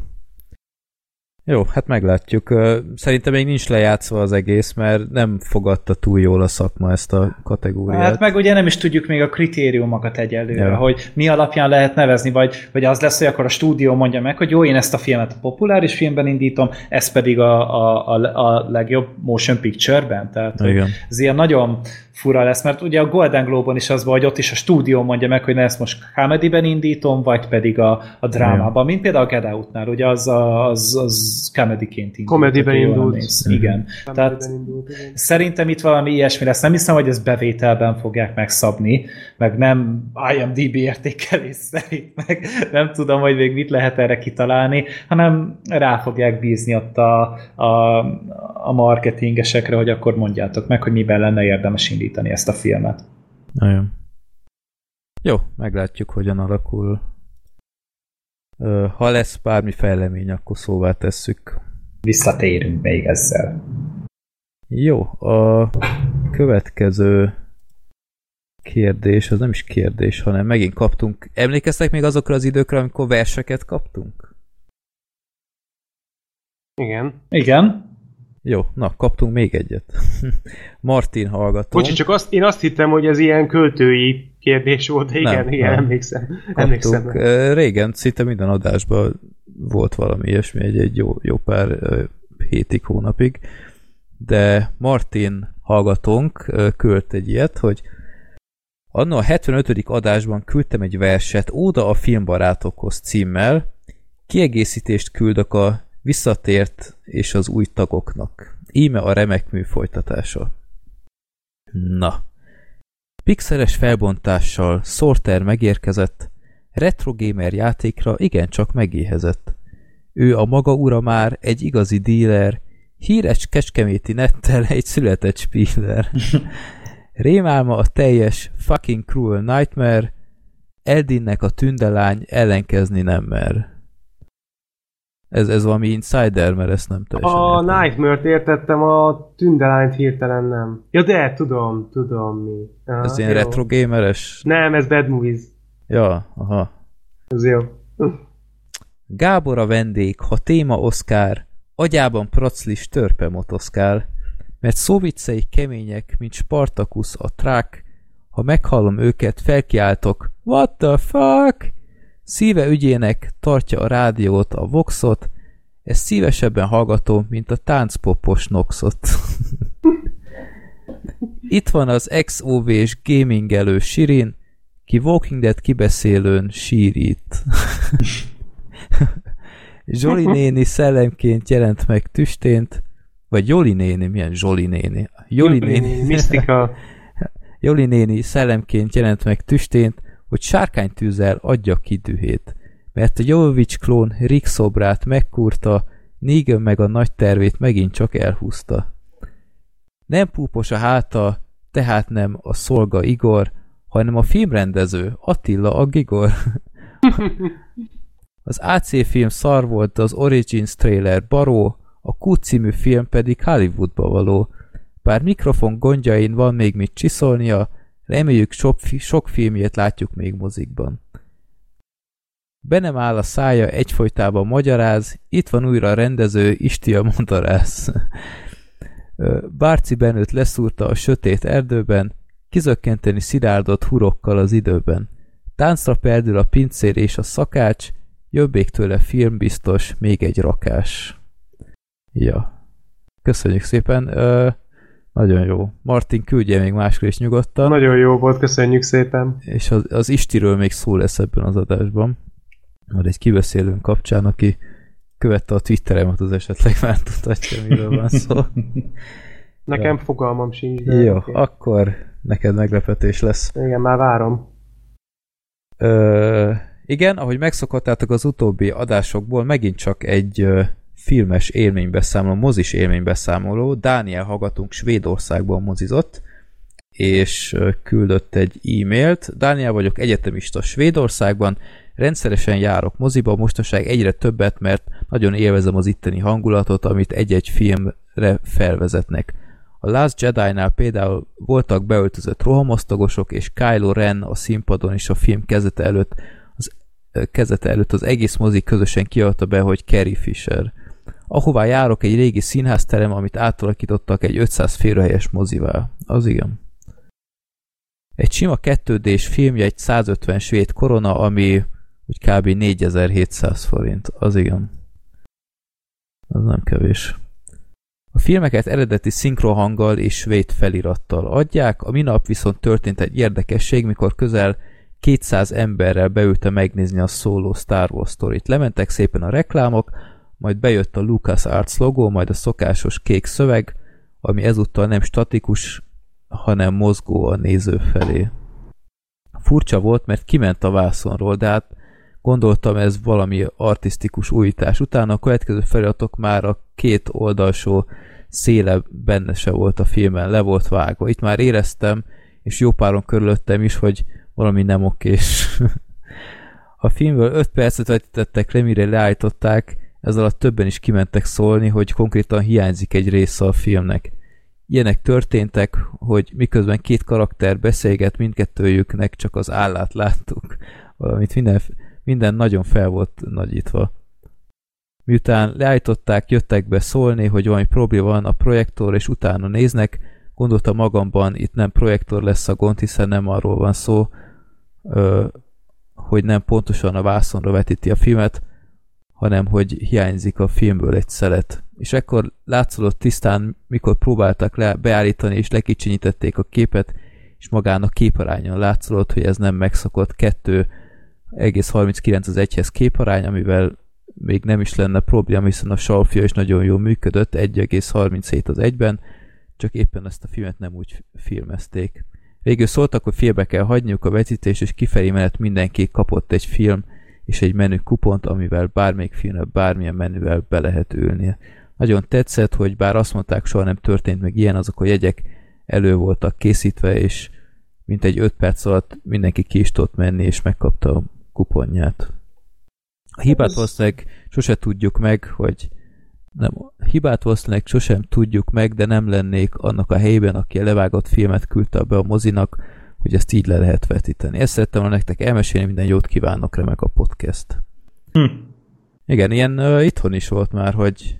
Jó, hát meglátjuk. Szerintem még nincs lejátszva az egész, mert nem fogadta túl jól a szakma ezt a kategóriát. Hát meg ugye nem is tudjuk még a kritériumokat egyelőre, ja. hogy mi alapján lehet nevezni, vagy, vagy az lesz, hogy akkor a stúdió mondja meg, hogy jó, én ezt a filmet a populáris filmben indítom, ez pedig a, a, a, a legjobb motion picture-ben. Tehát Igen. ez ilyen nagyon fura lesz, mert ugye a Golden Globe-on is az vagy ott is a stúdió mondja meg, hogy ne ezt most comedy indítom, vagy pedig a, a drámában, mint például a Get Out-nál, ugye az, az, az comedy-ként indult. Comedy-ben indult. Néz. Igen. Comedy Tehát indult, igen. szerintem itt valami ilyesmi lesz. Nem hiszem, hogy ezt bevételben fogják megszabni, meg nem IMDB értékelés szerint, meg nem tudom, hogy még mit lehet erre kitalálni, hanem rá fogják bízni ott a, a, a marketingesekre, hogy akkor mondjátok meg, hogy miben lenne érdemes indítani indítani ezt a filmet. Nagyon. Jó, meglátjuk, hogyan alakul. Ha lesz bármi fejlemény, akkor szóvá tesszük. Visszatérünk még ezzel. Jó, a következő kérdés, az nem is kérdés, hanem megint kaptunk. Emlékeztek még azokra az időkre, amikor verseket kaptunk? Igen. Igen. Jó, na, kaptunk még egyet. *laughs* Martin hallgató. Bocsi, csak azt, én azt hittem, hogy ez ilyen költői kérdés volt, de igen, nem, igen, nem. emlékszem. Kaptunk. emlékszem. Régen szinte minden adásban volt valami ilyesmi, egy, egy jó, jó pár hétig, hónapig. De Martin hallgatónk küldte egy ilyet, hogy Anna a 75. adásban küldtem egy verset Óda a filmbarátokhoz címmel, kiegészítést küldök a visszatért és az új tagoknak. Íme a remek mű folytatása. Na. Pixeles felbontással Sorter megérkezett, retro gamer játékra igencsak megéhezett. Ő a maga ura már egy igazi díler, híres kecskeméti nettel egy született spiller. *laughs* Rémálma a teljes fucking cruel nightmare, Eldinnek a tündelány ellenkezni nem mer. Ez, ez valami insider, mert ezt nem teljesen A értem. Nightmare-t értettem, a tündelányt hirtelen nem. Ja de, tudom, tudom mi. Aha, ez ilyen jó. retro gameres? Nem, ez Bad Movies. Ja, aha. Ez jó. Gábor a vendég, ha téma Oscar, agyában praclis törpe motoszkál, mert szóviccei kemények, mint Spartacus a trák, ha meghallom őket, felkiáltok, what the fuck? Szíve ügyének tartja a rádiót, a voxot, ezt szívesebben hallgatom, mint a táncpopos noxot. *laughs* Itt van az XOV-s gamingelő Sirin, ki Walking Dead kibeszélőn sírít. *laughs* Zsoli néni szellemként jelent meg tüstént, vagy Joli néni, milyen Zsoli néni? Joli néni, misztika. *laughs* Joli néni szellemként jelent meg tüstént, hogy sárkánytűzzel adja ki dühét. Mert a Jovovics klón Rick szobrát megkúrta, Negan meg a nagy tervét megint csak elhúzta. Nem púpos a háta, tehát nem a szolga Igor, hanem a filmrendező Attila a Gigor. *laughs* az AC film szar volt, az Origins trailer baró, a Q című film pedig Hollywoodba való. Bár mikrofon gondjain van még mit csiszolnia, reméljük sok, sok filmjét látjuk még mozikban. Be nem áll a szája, egyfolytában magyaráz, itt van újra a rendező, Isti a mondarász. Bárci Benőt leszúrta a sötét erdőben, kizökkenteni szilárdott hurokkal az időben. Táncra perdül a pincér és a szakács, jobbék tőle filmbiztos, még egy rakás. Ja. Köszönjük szépen. Nagyon jó. Martin, küldje még máskor is nyugodtan. Nagyon jó volt, köszönjük szépen. És az, az Istiről még szó lesz ebben az adásban. Majd egy kibeszélőn kapcsán, aki követte a Twitteremet, az esetleg már tudhatja, miről van szó. *laughs* Nekem ja. fogalmam sincs. De Jó, okay. akkor neked meglepetés lesz. Igen, már várom. Ö, igen, ahogy megszokhattátok az utóbbi adásokból, megint csak egy filmes élménybeszámoló, mozis élménybeszámoló. Dániel hallgatunk Svédországban mozizott, és küldött egy e-mailt. Dániel vagyok egyetemista Svédországban, rendszeresen járok moziba, mostanság egyre többet, mert nagyon élvezem az itteni hangulatot, amit egy-egy filmre felvezetnek. A Last Jedi-nál például voltak beöltözött rohamosztagosok, és Kylo Ren a színpadon is a film kezete előtt az, kezete előtt az egész mozi közösen kiadta be, hogy Carrie Fisher ahová járok egy régi színházterem, amit átalakítottak egy 500 férőhelyes mozivá. Az igen. Egy sima 2D-s filmje egy 150 svéd korona, ami úgy kb. 4700 forint. Az igen. Az nem kevés. A filmeket eredeti szinkrohanggal és svéd felirattal adják, a minap viszont történt egy érdekesség, mikor közel 200 emberrel beülte megnézni a szóló Star Wars sztorit. Lementek szépen a reklámok, majd bejött a Lucas Arts logó, majd a szokásos kék szöveg, ami ezúttal nem statikus, hanem mozgó a néző felé. Furcsa volt, mert kiment a vászonról, de hát gondoltam ez valami artistikus újítás. Utána a következő feliratok már a két oldalsó széle benne se volt a filmen, le volt vágva. Itt már éreztem, és jó páron körülöttem is, hogy valami nem okés. *laughs* a filmből 5 percet vetítettek le, mire leállították, ez alatt többen is kimentek szólni, hogy konkrétan hiányzik egy része a filmnek. ilyenek történtek, hogy miközben két karakter beszélget, mindkettőjüknek csak az állát láttuk. Valamit minden, minden nagyon fel volt nagyítva. Miután leállították, jöttek be szólni, hogy valami probléma van a projektor, és utána néznek, gondoltam magamban, itt nem projektor lesz a gond, hiszen nem arról van szó, hogy nem pontosan a vászonra vetíti a filmet, hanem hogy hiányzik a filmből egy szelet. És ekkor látszott tisztán, mikor próbáltak le, beállítani és lekicsinyítették a képet, és magán a képarányon látszott, hogy ez nem megszokott 2,39 az egyhez képarány, amivel még nem is lenne probléma, hiszen a salfia is nagyon jól működött, 1,37 az egyben, csak éppen ezt a filmet nem úgy filmezték. Végül szóltak, hogy félbe kell hagyniuk a vetítés, és kifelé mellett mindenki kapott egy film és egy menü kupont, amivel bármelyik filmre bármilyen menüvel be lehet ülni. Nagyon tetszett, hogy bár azt mondták, soha nem történt meg ilyen, azok a jegyek elő voltak készítve, és mint egy 5 perc alatt mindenki ki is tudott menni, és megkapta a kuponját. A hibát valószínűleg sose tudjuk meg, hogy nem, hibát valószínűleg sosem tudjuk meg, de nem lennék annak a helyben, aki a levágott filmet küldte be a mozinak, hogy ezt így le lehet vetíteni. Ezt szerettem volna nektek elmesélni, minden jót kívánok remek a podcast. Hm. Igen, ilyen uh, itthon is volt már, hogy,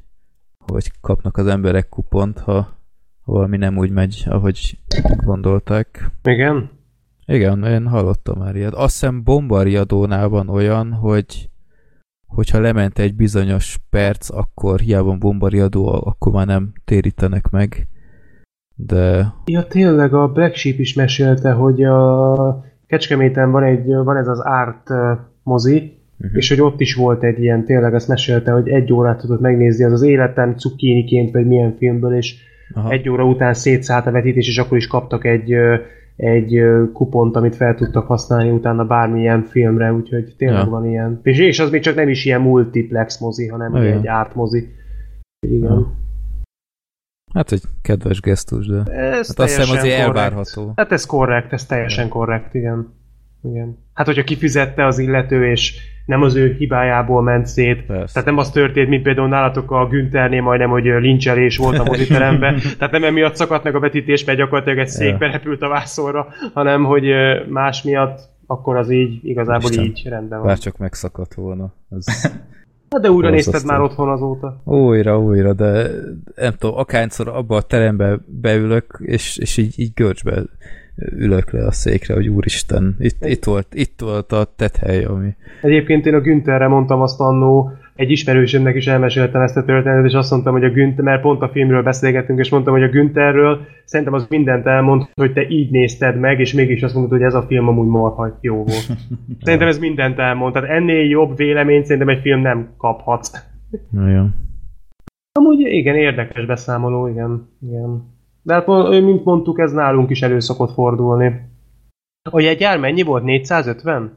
hogy kapnak az emberek kupont, ha, valami nem úgy megy, ahogy gondolták. Igen? Igen, én hallottam már ilyet. Azt hiszem bombariadónál van olyan, hogy hogyha lement egy bizonyos perc, akkor hiába bombariadó, akkor már nem térítenek meg. De... Ja, tényleg a Black Sheep is mesélte, hogy a Kecskeméten van, egy, van ez az Art mozi, uh-huh. és hogy ott is volt egy ilyen, tényleg azt mesélte, hogy egy órát tudott megnézni, az az életen cukkiniként, vagy milyen filmből, és Aha. egy óra után szétszállt a vetítés, és akkor is kaptak egy egy kupont, amit fel tudtak használni utána bármilyen filmre, úgyhogy tényleg ja. van ilyen. És, és az még csak nem is ilyen multiplex mozi, hanem ja. egy art mozi. Igen. Ja. Hát egy kedves gesztus, de ez hát azt hiszem azért korrekt. elvárható. Hát ez korrekt, ez teljesen korrekt, igen. igen. Hát, hogyha kifizette az illető, és nem az ő hibájából ment szét. Persze. Tehát nem az történt, mint például nálatok a Günternél majdnem, hogy lincselés volt a moziteremben. *laughs* Tehát nem emiatt szakadt meg a vetítés, mert gyakorlatilag egy székbe repült a vászorra, hanem hogy más miatt akkor az így, igazából Isten, így rendben van. Bár csak megszakadt volna. Ez... *laughs* Hát de újra nézted már otthon azóta. Újra, újra, de nem tudom, akárszor abba a terembe beülök, és, és így, így görcsbe ülök le a székre, hogy úristen, itt, itt, volt, itt volt a tethely, ami... Egyébként én a Güntherre mondtam azt annó, egy ismerősömnek is elmeséltem ezt a történetet, és azt mondtam, hogy a Günther, mert pont a filmről beszélgettünk, és mondtam, hogy a Güntherről szerintem az mindent elmond, hogy te így nézted meg, és mégis azt mondod, hogy ez a film amúgy marha jó volt. *laughs* Szerintem ez mindent elmond, tehát ennél jobb véleményt szerintem egy film nem kaphat. Nagyon. Amúgy igen, érdekes beszámoló, igen. igen. De hát, mint mondtuk, ez nálunk is elő szokott fordulni. A jegyár mennyi volt? 450?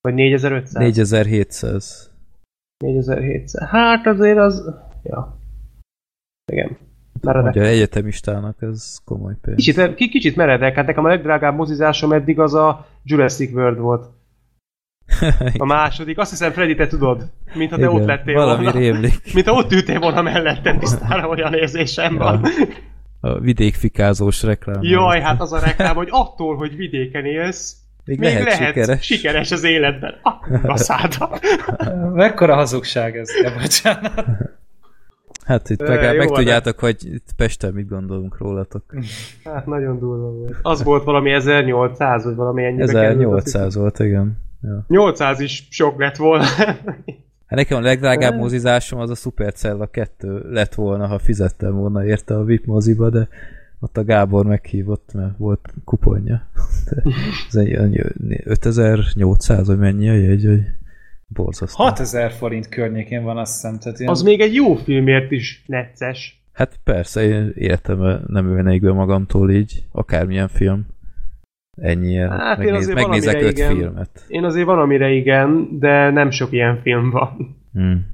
Vagy 4500? 4700. 4700. Hát azért az... Ja. Igen. Meredek. Ugye egyetemistának ez komoly pénz. Kicsit, kicsit meredek, hát nekem a legdrágább mozizásom eddig az a Jurassic World volt. A *laughs* második, azt hiszem Freddy, te tudod, mintha te Igen, ott lettél valami volna. rémlik. *laughs* Mintha ott ültél volna mellettem, tisztára olyan érzésem ja. van a vidékfikázós reklám. Jaj, hát az a reklám, hogy attól, hogy vidéken élsz, még, még lehet, lehet sikeres. sikeres az életben. A száda. *laughs* Mekkora hazugság ez, ja, bocsánat. Hát itt meg, meg tudjátok, hogy itt Pesten mit gondolunk rólatok. Hát nagyon durva volt. Az volt valami 1800, vagy valami ennyi. 1800 volt, igen. Ja. 800 is sok lett volna. Hát nekem a legdrágább mozizásom az a Supercella 2 lett volna, ha fizettem volna érte a VIP moziba, de ott a Gábor meghívott, mert volt kuponja. De ez egy 5800, vagy mennyi a jegy, hogy borzasztó. 6000 forint környékén van azt hiszem. Tehát ilyen... Az még egy jó filmért is necces. Hát persze, én életemben nem ülnék be magamtól így, akármilyen film. Ennyi, hát megnéz, én megnézek öt igen. filmet. Én azért van, amire igen, de nem sok ilyen film van. Hmm.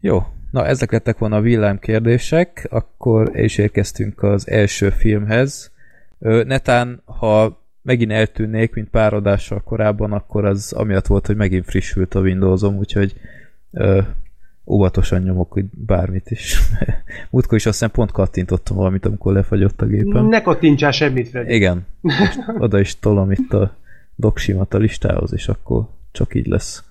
Jó, na ezek lettek volna a villám kérdések, akkor is érkeztünk az első filmhez. Netán, ha megint eltűnnék, mint pár adással korábban, akkor az amiatt volt, hogy megint frissült a Windowsom, úgyhogy ö, óvatosan nyomok, hogy bármit is. *laughs* Múltkor is azt hiszem pont kattintottam valamit, amikor lefagyott a gépem. Ne kattintsál semmit, Freddy. Igen. *laughs* Oda is tolom itt a doksimat a listához, és akkor csak így lesz.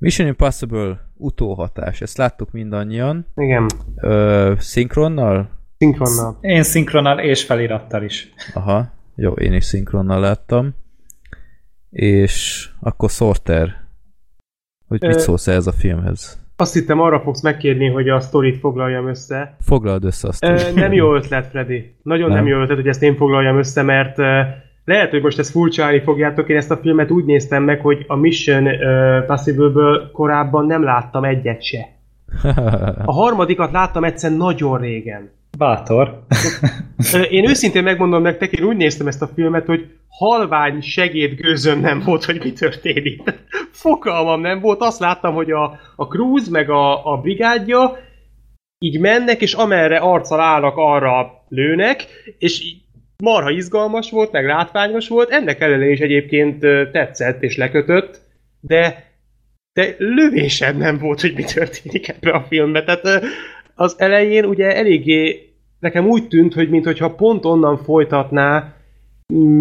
Mission Impossible utóhatás. Ezt láttuk mindannyian. Igen. Ö, szinkronnal? Szinkronnal. Én szinkronnal és felirattal is. Aha. Jó, én is szinkronnal láttam. És akkor Sorter. Hogy mit szólsz ez a filmhez? Azt hittem arra fogsz megkérni, hogy a sztorit foglaljam össze. Foglald össze azt. Ö, nem jó ötlet, Freddy. Nagyon nem. nem jó ötlet, hogy ezt én foglaljam össze, mert lehet, hogy most ezt furcsálni fogjátok, én ezt a filmet úgy néztem meg, hogy a Mission uh, Possible-ből korábban nem láttam egyet se. A harmadikat láttam egyszer nagyon régen. Bátor. én őszintén megmondom nektek, én úgy néztem ezt a filmet, hogy halvány segédgőzöm nem volt, hogy mi történik. Fogalmam nem volt, azt láttam, hogy a, a Cruz meg a, a brigádja így mennek, és amerre arccal állnak, arra lőnek, és marha izgalmas volt, meg látványos volt, ennek ellenére is egyébként tetszett és lekötött, de, de lövésed nem volt, hogy mi történik ebbe a filmbe. Tehát az elején ugye eléggé nekem úgy tűnt, hogy mintha pont onnan folytatná,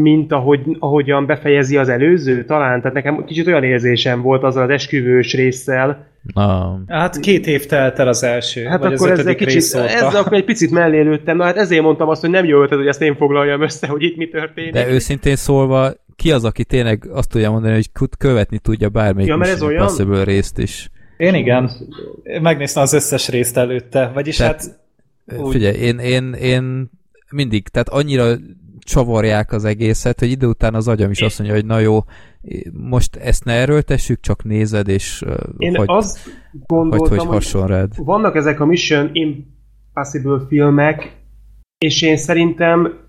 mint ahogy, ahogyan befejezi az előző, talán. Tehát nekem kicsit olyan érzésem volt azzal az esküvős résszel. Na. Hát két év telt el az első. Hát vagy akkor az ezzel, kicsit, ezzel akkor egy picit mellé lőttem. Na hát ezért mondtam azt, hogy nem jó ötlet, hogy ezt én foglaljam össze, hogy itt mi történik. De őszintén szólva, ki az, aki tényleg azt tudja mondani, hogy követni tudja bármelyik ja, mert ez olyan? Possible részt is. Én igen. Megnéztem az összes részt előtte. Vagyis tehát, hát... Figyelj, én, én, én mindig, tehát annyira csavarják az egészet, hogy idő után az agyam is azt mondja, hogy na jó, most ezt ne erőltessük, csak nézed, és Én hogy, azt gondoltam, hogy, hogy hason rád. Vannak ezek a Mission Impossible filmek, és én szerintem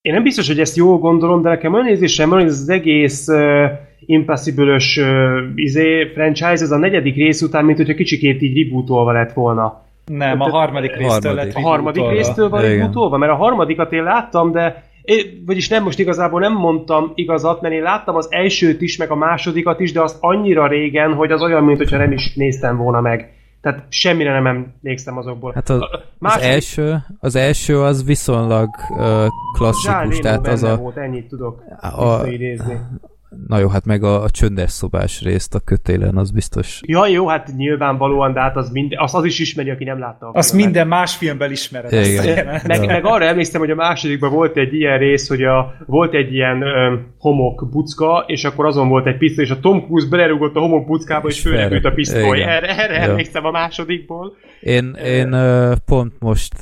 én nem biztos, hogy ezt jól gondolom, de nekem olyan érzésem van, hogy ez az egész uh, Impossible-ös uh, izé, franchise, ez a negyedik rész után, mint hogyha kicsikét így rebootolva lett volna. Nem, a harmadik résztől harmadik. lett A harmadik résztől van rebootolva, mert a harmadikat én láttam, de én, vagyis nem, most igazából nem mondtam igazat, mert én láttam az elsőt is, meg a másodikat is, de azt annyira régen, hogy az olyan, mint hogyha nem is néztem volna meg. Tehát semmire nem emlékszem azokból. Hát az, a második... az, első, az első az viszonylag uh, klasszikus, tehát az a... Volt, ennyit tudok a, Na jó, hát meg a, a csöndes szobás részt a kötélen, az biztos. Ja, jó, hát nyilvánvalóan, de hát az, mind, az, az is ismeri, aki nem látta. A azt minden más filmben ismered. Igen. Meg, meg, arra emlékszem, hogy a másodikban volt egy ilyen rész, hogy a, volt egy ilyen ö, homok bucka, és akkor azon volt egy pisztoly, és a Tom Cruise belerúgott a homok buckába, és, és fölrepült a pisztoly. Erre, erre ja. emlékszem a másodikból. Én, én ö, pont most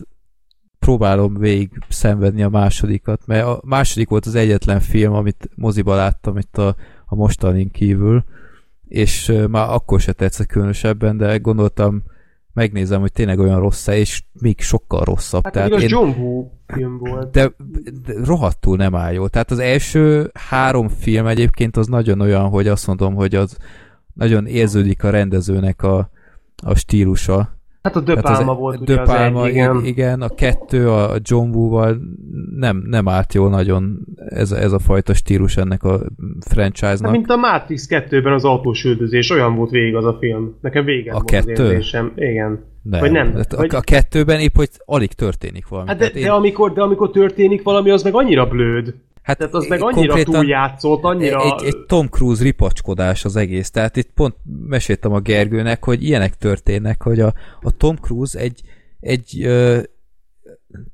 próbálom végig szenvedni a másodikat, mert a második volt az egyetlen film, amit moziba láttam itt a, a mostanin kívül, és már akkor se tetszett különösebben, de gondoltam, megnézem, hogy tényleg olyan rossz-e, és még sokkal rosszabb. Hát Tehát én, John Woo film volt. De, de rohadtul nem áll jó. Tehát az első három film egyébként az nagyon olyan, hogy azt mondom, hogy az nagyon érződik a rendezőnek a, a stílusa, Hát a De Palma az, volt ugye Palma, az egy, igen. igen. a kettő a John Woo-val nem, nem állt jól nagyon ez, ez a fajta stílus ennek a franchise-nak. Hát, mint a Matrix 2-ben az autós üldözés, olyan volt végig az a film. Nekem vége a volt kettő? az érzésem. Igen. Nem. Vagy nem. Hát vagy... A, kettőben épp, hogy alig történik valami. Hát de, én... de, amikor, de amikor történik valami, az meg annyira blőd. Hát Tehát az meg annyira túljátszott, annyira... Egy, egy Tom Cruise ripacskodás az egész. Tehát itt pont meséltem a Gergőnek, hogy ilyenek történnek, hogy a, a Tom Cruise egy, egy ö,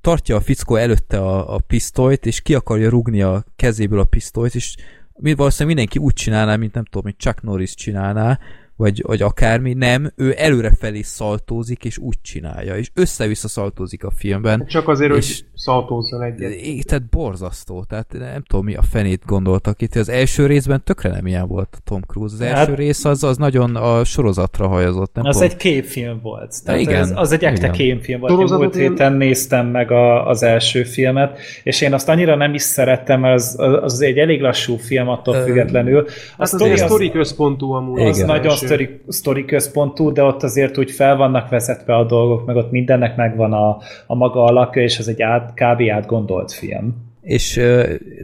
tartja a fickó előtte a, a pisztolyt, és ki akarja rugni a kezéből a pisztolyt, és valószínűleg mindenki úgy csinálná, mint nem tudom, mint Chuck Norris csinálná, vagy, vagy akármi, nem, ő előrefelé szaltózik, és úgy csinálja, és össze-vissza szaltózik a filmben. Csak azért, és, hogy szaltózzon egyet. Tehát borzasztó, tehát nem tudom, mi a fenét gondoltak itt. Az első részben tökre nem ilyen volt a Tom Cruise. Az hát, első rész az, az nagyon a sorozatra hajazott. Nem az pont. egy képfilm volt. Tehát igen, az, az egy ekte képfilm volt. Én múlt héten néztem meg a, az első filmet, és én azt annyira nem is szerettem, mert az, az egy elég lassú film attól függetlenül. A hát az, az, sztori központú amúgy. Az igen. nagyon sztori, sztori központú, de ott azért úgy fel vannak vezetve a dolgok, meg ott mindennek megvan a, a maga alakja, és ez egy át, kb. átgondolt film. És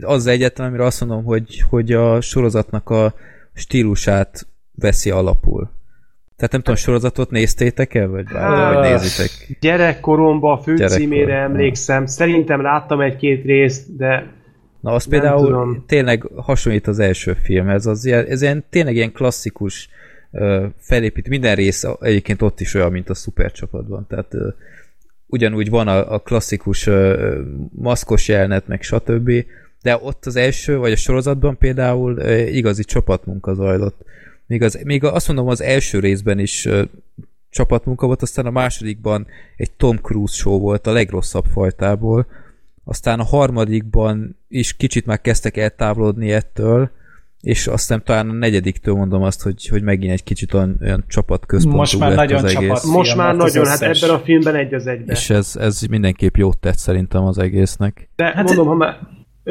az egyetlen, amire azt mondom, hogy, hogy a sorozatnak a stílusát veszi alapul. Tehát nem tudom, sorozatot néztétek-e, vagy, uh, vagy nézitek? Gyerekkoromban a főcímére emlékszem. Szerintem láttam egy-két részt, de Na, az például tudom. tényleg hasonlít az első filmhez. Az ilyen, ez ilyen, tényleg ilyen klasszikus uh, felépít. Minden rész egyébként ott is olyan, mint a szupercsapatban. Tehát ugyanúgy van a, a klasszikus maszkos jelenet, meg stb. De ott az első, vagy a sorozatban például igazi csapatmunka zajlott. Még, az, még azt mondom, az első részben is csapatmunka volt, aztán a másodikban egy Tom Cruise show volt a legrosszabb fajtából, aztán a harmadikban is kicsit már kezdtek eltávolodni ettől, és aztán talán a negyediktől mondom azt, hogy, hogy megint egy kicsit olyan, olyan csapatközpontú Most már nagyon az egész. Most már nagyon, hát ebben a filmben egy az egyben. És ez, ez mindenképp jót tett szerintem az egésznek. De hát mondom, ha már...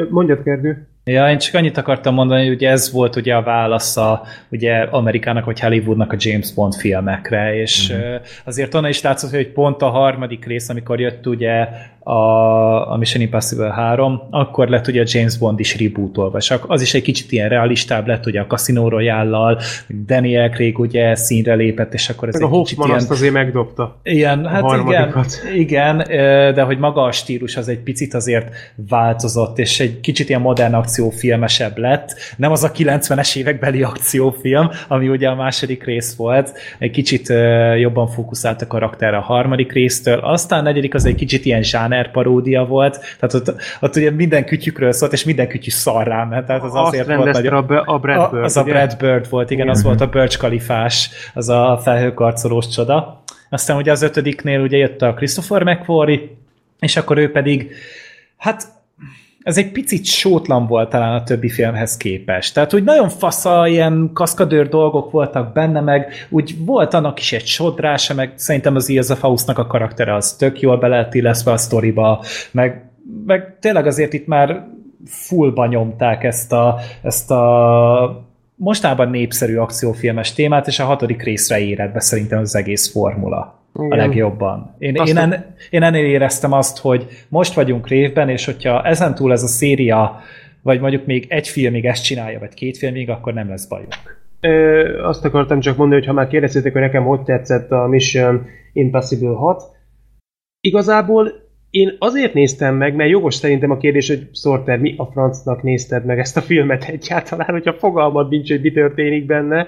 Mondjad, Kergő. Ja, én csak annyit akartam mondani, hogy ugye ez volt ugye a válasz a, ugye Amerikának vagy Hollywoodnak a James Bond filmekre, és mm-hmm. azért onnan is látszott, hogy pont a harmadik rész, amikor jött ugye a, a Mission Impossible 3, akkor lett ugye a James Bond is rebootolva, és az is egy kicsit ilyen realistább lett, ugye a Casino Royale-lal, Daniel Craig ugye színre lépett, és akkor ez Meg egy a kicsit ilyen... azt azért megdobta. Igen, hát igen, igen, de hogy maga a stílus az egy picit azért változott, és egy kicsit ilyen modern akciófilmesebb lett. Nem az a 90-es évekbeli akciófilm, ami ugye a második rész volt, egy kicsit jobban fókuszált a karakter a harmadik résztől, aztán a negyedik az egy kicsit ilyen zsán Runner paródia volt, tehát ott, ott ugye minden kütyükről szólt, és minden kütyű szarrám, tehát az azért Azt volt nagyon... A, a Brad Bird, Az ugye? a Brad Bird volt, igen, igen. az volt a Birch kalifás, az a felhőkarcolós csoda. Aztán ugye az ötödiknél ugye jött a Christopher McQuarrie, és akkor ő pedig, hát ez egy picit sótlan volt talán a többi filmhez képest. Tehát úgy nagyon fasza, ilyen kaszkadőr dolgok voltak benne, meg úgy volt annak is egy sodrása, meg szerintem az Ilza Faustnak a karaktere az tök jól be lehet illeszve a sztoriba, meg, meg tényleg azért itt már fullba nyomták ezt a, ezt a mostában népszerű akciófilmes témát, és a hatodik részre érett be szerintem az egész formula. Igen. a legjobban. Én, én, en, én ennél éreztem azt, hogy most vagyunk révben, és hogyha ezentúl ez a széria, vagy mondjuk még egy filmig ezt csinálja, vagy két filmig, akkor nem lesz bajunk. Ö, azt akartam csak mondani, hogy ha már kérdeztétek, hogy nekem hogy tetszett a Mission Impossible 6, igazából én azért néztem meg, mert jogos szerintem a kérdés, hogy Sorter, mi a francnak nézted meg ezt a filmet egyáltalán, hogyha fogalmad nincs, hogy mi történik benne,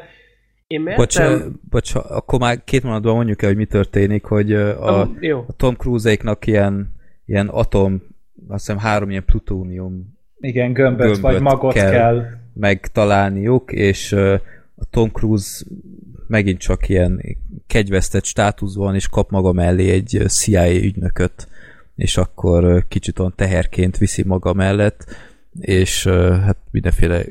én mertem... Bocs, bocs, akkor már két mondatban mondjuk el, hogy mi történik, hogy a, a, a Tom Cruise-éknak ilyen, ilyen atom, azt hiszem három ilyen plutónium igen, gömböt, gömböt vagy magot kell, kell. megtalálniuk, és a Tom Cruise megint csak ilyen kegyvesztett státuszban, és kap maga mellé egy CIA ügynököt, és akkor kicsit olyan teherként viszi maga mellett, és hát mindenféle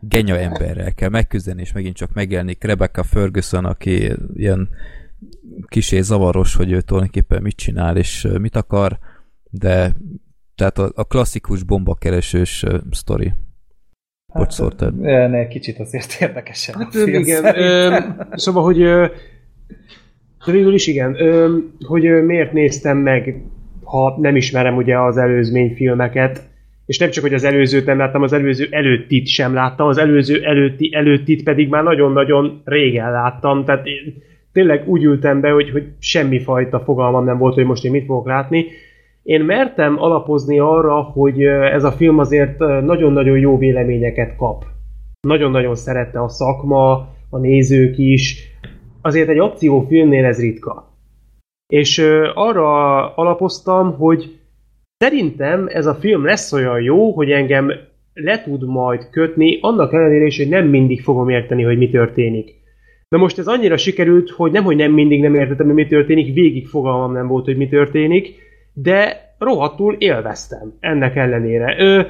genya emberrel kell megküzdeni, és megint csak megjelenik Rebecca Ferguson, aki ilyen kisé zavaros, hogy ő tulajdonképpen mit csinál, és mit akar, de tehát a, a klasszikus bombakeresős uh, sztori. Hát, szóltad? Ne, kicsit azért érdekesen. Hát, igen, ö, szóval, hogy ö, de végül is igen, ö, hogy ö, miért néztem meg, ha nem ismerem ugye az előzmény filmeket, és nem csak, hogy az előzőt nem láttam, az előző előttit sem láttam, az előző előtti előttit pedig már nagyon-nagyon régen láttam, tehát én tényleg úgy ültem be, hogy, hogy semmifajta fogalmam nem volt, hogy most én mit fogok látni. Én mertem alapozni arra, hogy ez a film azért nagyon-nagyon jó véleményeket kap. Nagyon-nagyon szerette a szakma, a nézők is. Azért egy akciófilmnél ez ritka. És arra alapoztam, hogy Szerintem ez a film lesz olyan jó, hogy engem le tud majd kötni, annak ellenére is, hogy nem mindig fogom érteni, hogy mi történik. Na most ez annyira sikerült, hogy nem, hogy nem mindig nem értettem, hogy mi történik, végig fogalmam nem volt, hogy mi történik, de rohadtul élveztem ennek ellenére. Ö,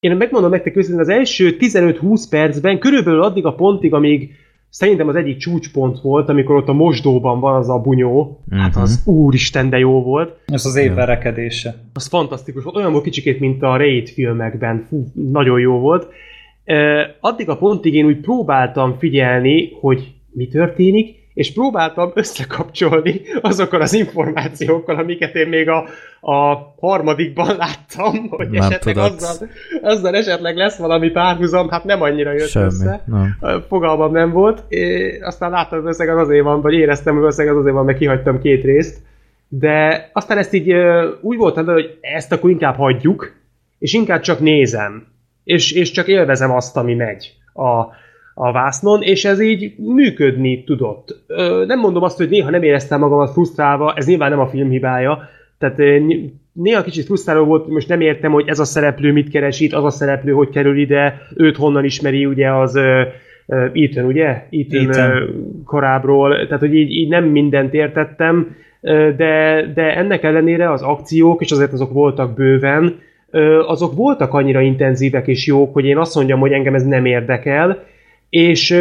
én megmondom nektek őszintén, az első 15-20 percben, körülbelül addig a pontig, amíg szerintem az egyik csúcspont volt, amikor ott a mosdóban van az a bunyó. Uh-huh. Hát az mhm. úristen, de jó volt. Ez az év verekedése. Az fantasztikus volt. Olyan volt kicsikét, mint a Raid filmekben. Fú, nagyon jó volt. Uh, addig a pontig én úgy próbáltam figyelni, hogy mi történik, és próbáltam összekapcsolni azokkal az információkkal, amiket én még a, a harmadikban láttam, hogy nem esetleg azzal, azzal esetleg lesz valami párhuzam, hát nem annyira jött Semmi, össze. Nem. Fogalmam nem volt. É, aztán láttam, hogy összeg az azért van, vagy éreztem, hogy összeg az azért van, mert kihagytam két részt. De aztán ezt így úgy voltam, hogy ezt akkor inkább hagyjuk, és inkább csak nézem. És, és csak élvezem azt, ami megy a, a vásznon, és ez így működni tudott. Ö, nem mondom azt, hogy néha nem éreztem magamat frusztrálva, ez nyilván nem a film hibája, tehát néha kicsit frusztráló volt, most nem értem, hogy ez a szereplő mit keres itt, az a szereplő hogy kerül ide, őt honnan ismeri ugye az Ethan, ugye? Ethan, Ethan. korábról, tehát hogy így, így nem mindent értettem, de, de ennek ellenére az akciók, és azért azok voltak bőven, azok voltak annyira intenzívek és jók, hogy én azt mondjam, hogy engem ez nem érdekel, és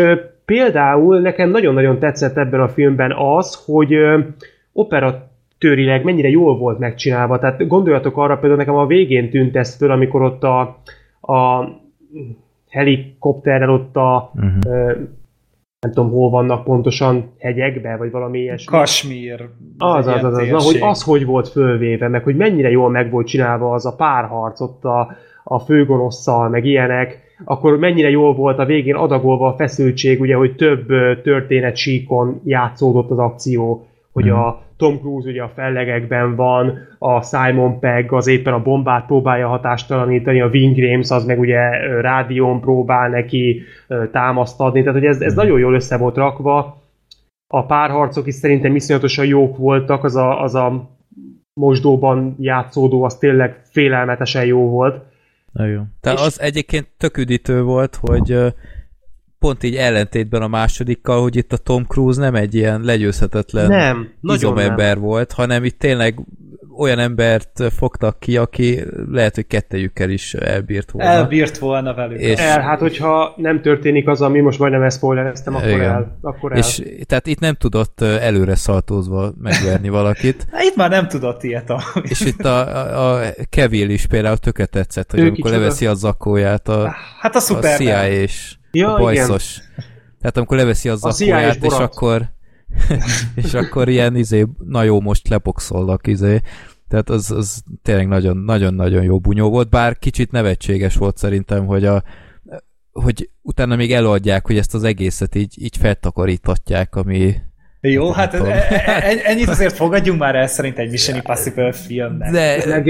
például nekem nagyon-nagyon tetszett ebben a filmben az, hogy operatőrileg mennyire jól volt megcsinálva. Tehát gondoljatok arra, például nekem a végén tűnt ez föl, amikor ott a, a helikopterrel ott a uh-huh nem tudom, hol vannak pontosan hegyekbe, vagy valami ilyesmi. Kasmír. Az, az, az, az, az, hogy az hogy volt fölvéve, meg hogy mennyire jól meg volt csinálva az a párharc ott a, a főgonosszal, meg ilyenek, akkor mennyire jól volt a végén adagolva a feszültség, ugye, hogy több történet síkon játszódott az akció, hogy a Tom Cruise ugye a fellegekben van, a Simon Pegg az éppen a bombát próbálja hatástalanítani, a Wing Rames az meg ugye rádión próbál neki támaszt adni, tehát hogy ez, ez nagyon jól össze volt rakva. A párharcok is szerintem iszonyatosan jók voltak, az a, az a mosdóban játszódó, az tényleg félelmetesen jó volt. Nagyon. Tehát az egyébként tök üdítő volt, hogy pont így ellentétben a másodikkal, hogy itt a Tom Cruise nem egy ilyen legyőzhetetlen nem, izomember nem. volt, hanem itt tényleg olyan embert fogtak ki, aki lehet, hogy kettejükkel is elbírt volna. Elbírt volna velük. És el, hát hogyha nem történik az, ami most majdnem ezt spoilereztem, akkor igen. el. Akkor el. És tehát itt nem tudott előre szaltózva megverni valakit. *laughs* Hát itt már nem tudott ilyet. A... *laughs* És itt a, a, a Kevin is például tökre tetszett, hogy ő amikor kicsoda? leveszi a zakóját a, hát a, a CIA és ja, a bajszos. Igen. Tehát amikor leveszi az zakóját, és akkor *laughs* és akkor ilyen izé, na jó, most lepoxolnak izé. Tehát az, az tényleg nagyon-nagyon jó bunyó volt, bár kicsit nevetséges volt szerintem, hogy a hogy utána még eladják, hogy ezt az egészet így, így feltakarítatják, ami, jó, hát e- e- e- ennyit azért fogadjunk már el szerint egy Mission Impossible filmnek. De, Meg,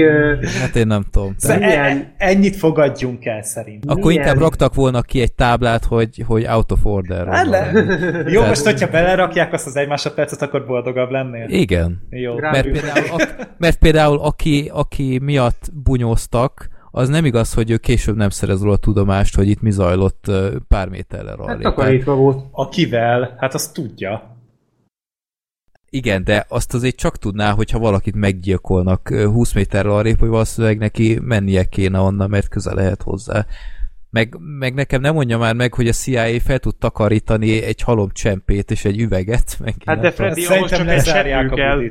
hát én nem tudom. milyen... ennyit fogadjunk el szerint. Akkor milyen... inkább raktak volna ki egy táblát, hogy, hogy out of order. Hát le... Jó, most hogyha belerakják azt az egy másodpercet, akkor boldogabb lennél? Igen. Jó. Mert például, a, mert például aki, aki miatt bunyóztak, az nem igaz, hogy ő később nem szerez róla tudomást, hogy itt mi zajlott pár méterre Hát takarítva volt. Akivel? Hát azt tudja. Igen, de azt azért csak tudná, hogyha valakit meggyilkolnak 20 méterre arrébb, hogy valószínűleg neki mennie kéne onnan, mert közel lehet hozzá. Meg, meg nekem nem mondja már meg, hogy a CIA fel tud takarítani egy halom csempét és egy üveget. Meg hát de Freddy, ahhoz csak egy seprű kell. *laughs*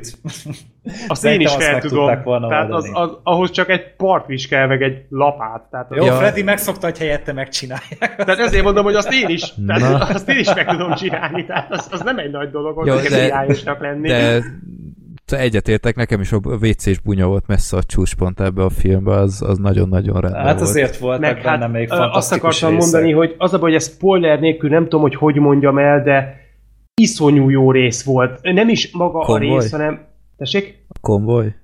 Azt én is fel tudom. Tehát az, az, ahhoz csak egy partvis kell, meg egy lapát. Tehát Jó, ja. Freddy megszokta, hogy helyette megcsinálják. Tehát ezért mondom, hogy azt én is, tehát azt én is meg tudom csinálni. Tehát az, az nem egy nagy dolog, hogy de, lenni. De egyetértek, nekem is a WC-s bunya volt messze a csúcspont ebbe a filmbe, az, az nagyon-nagyon rendben Hát volt. azért volt meg benne hát, még Azt akartam részek. mondani, hogy az a baj, hogy ez spoiler nélkül nem tudom, hogy hogy mondjam el, de iszonyú jó rész volt. Nem is maga konvoj? a rész, hanem... Tessék? A konvoj?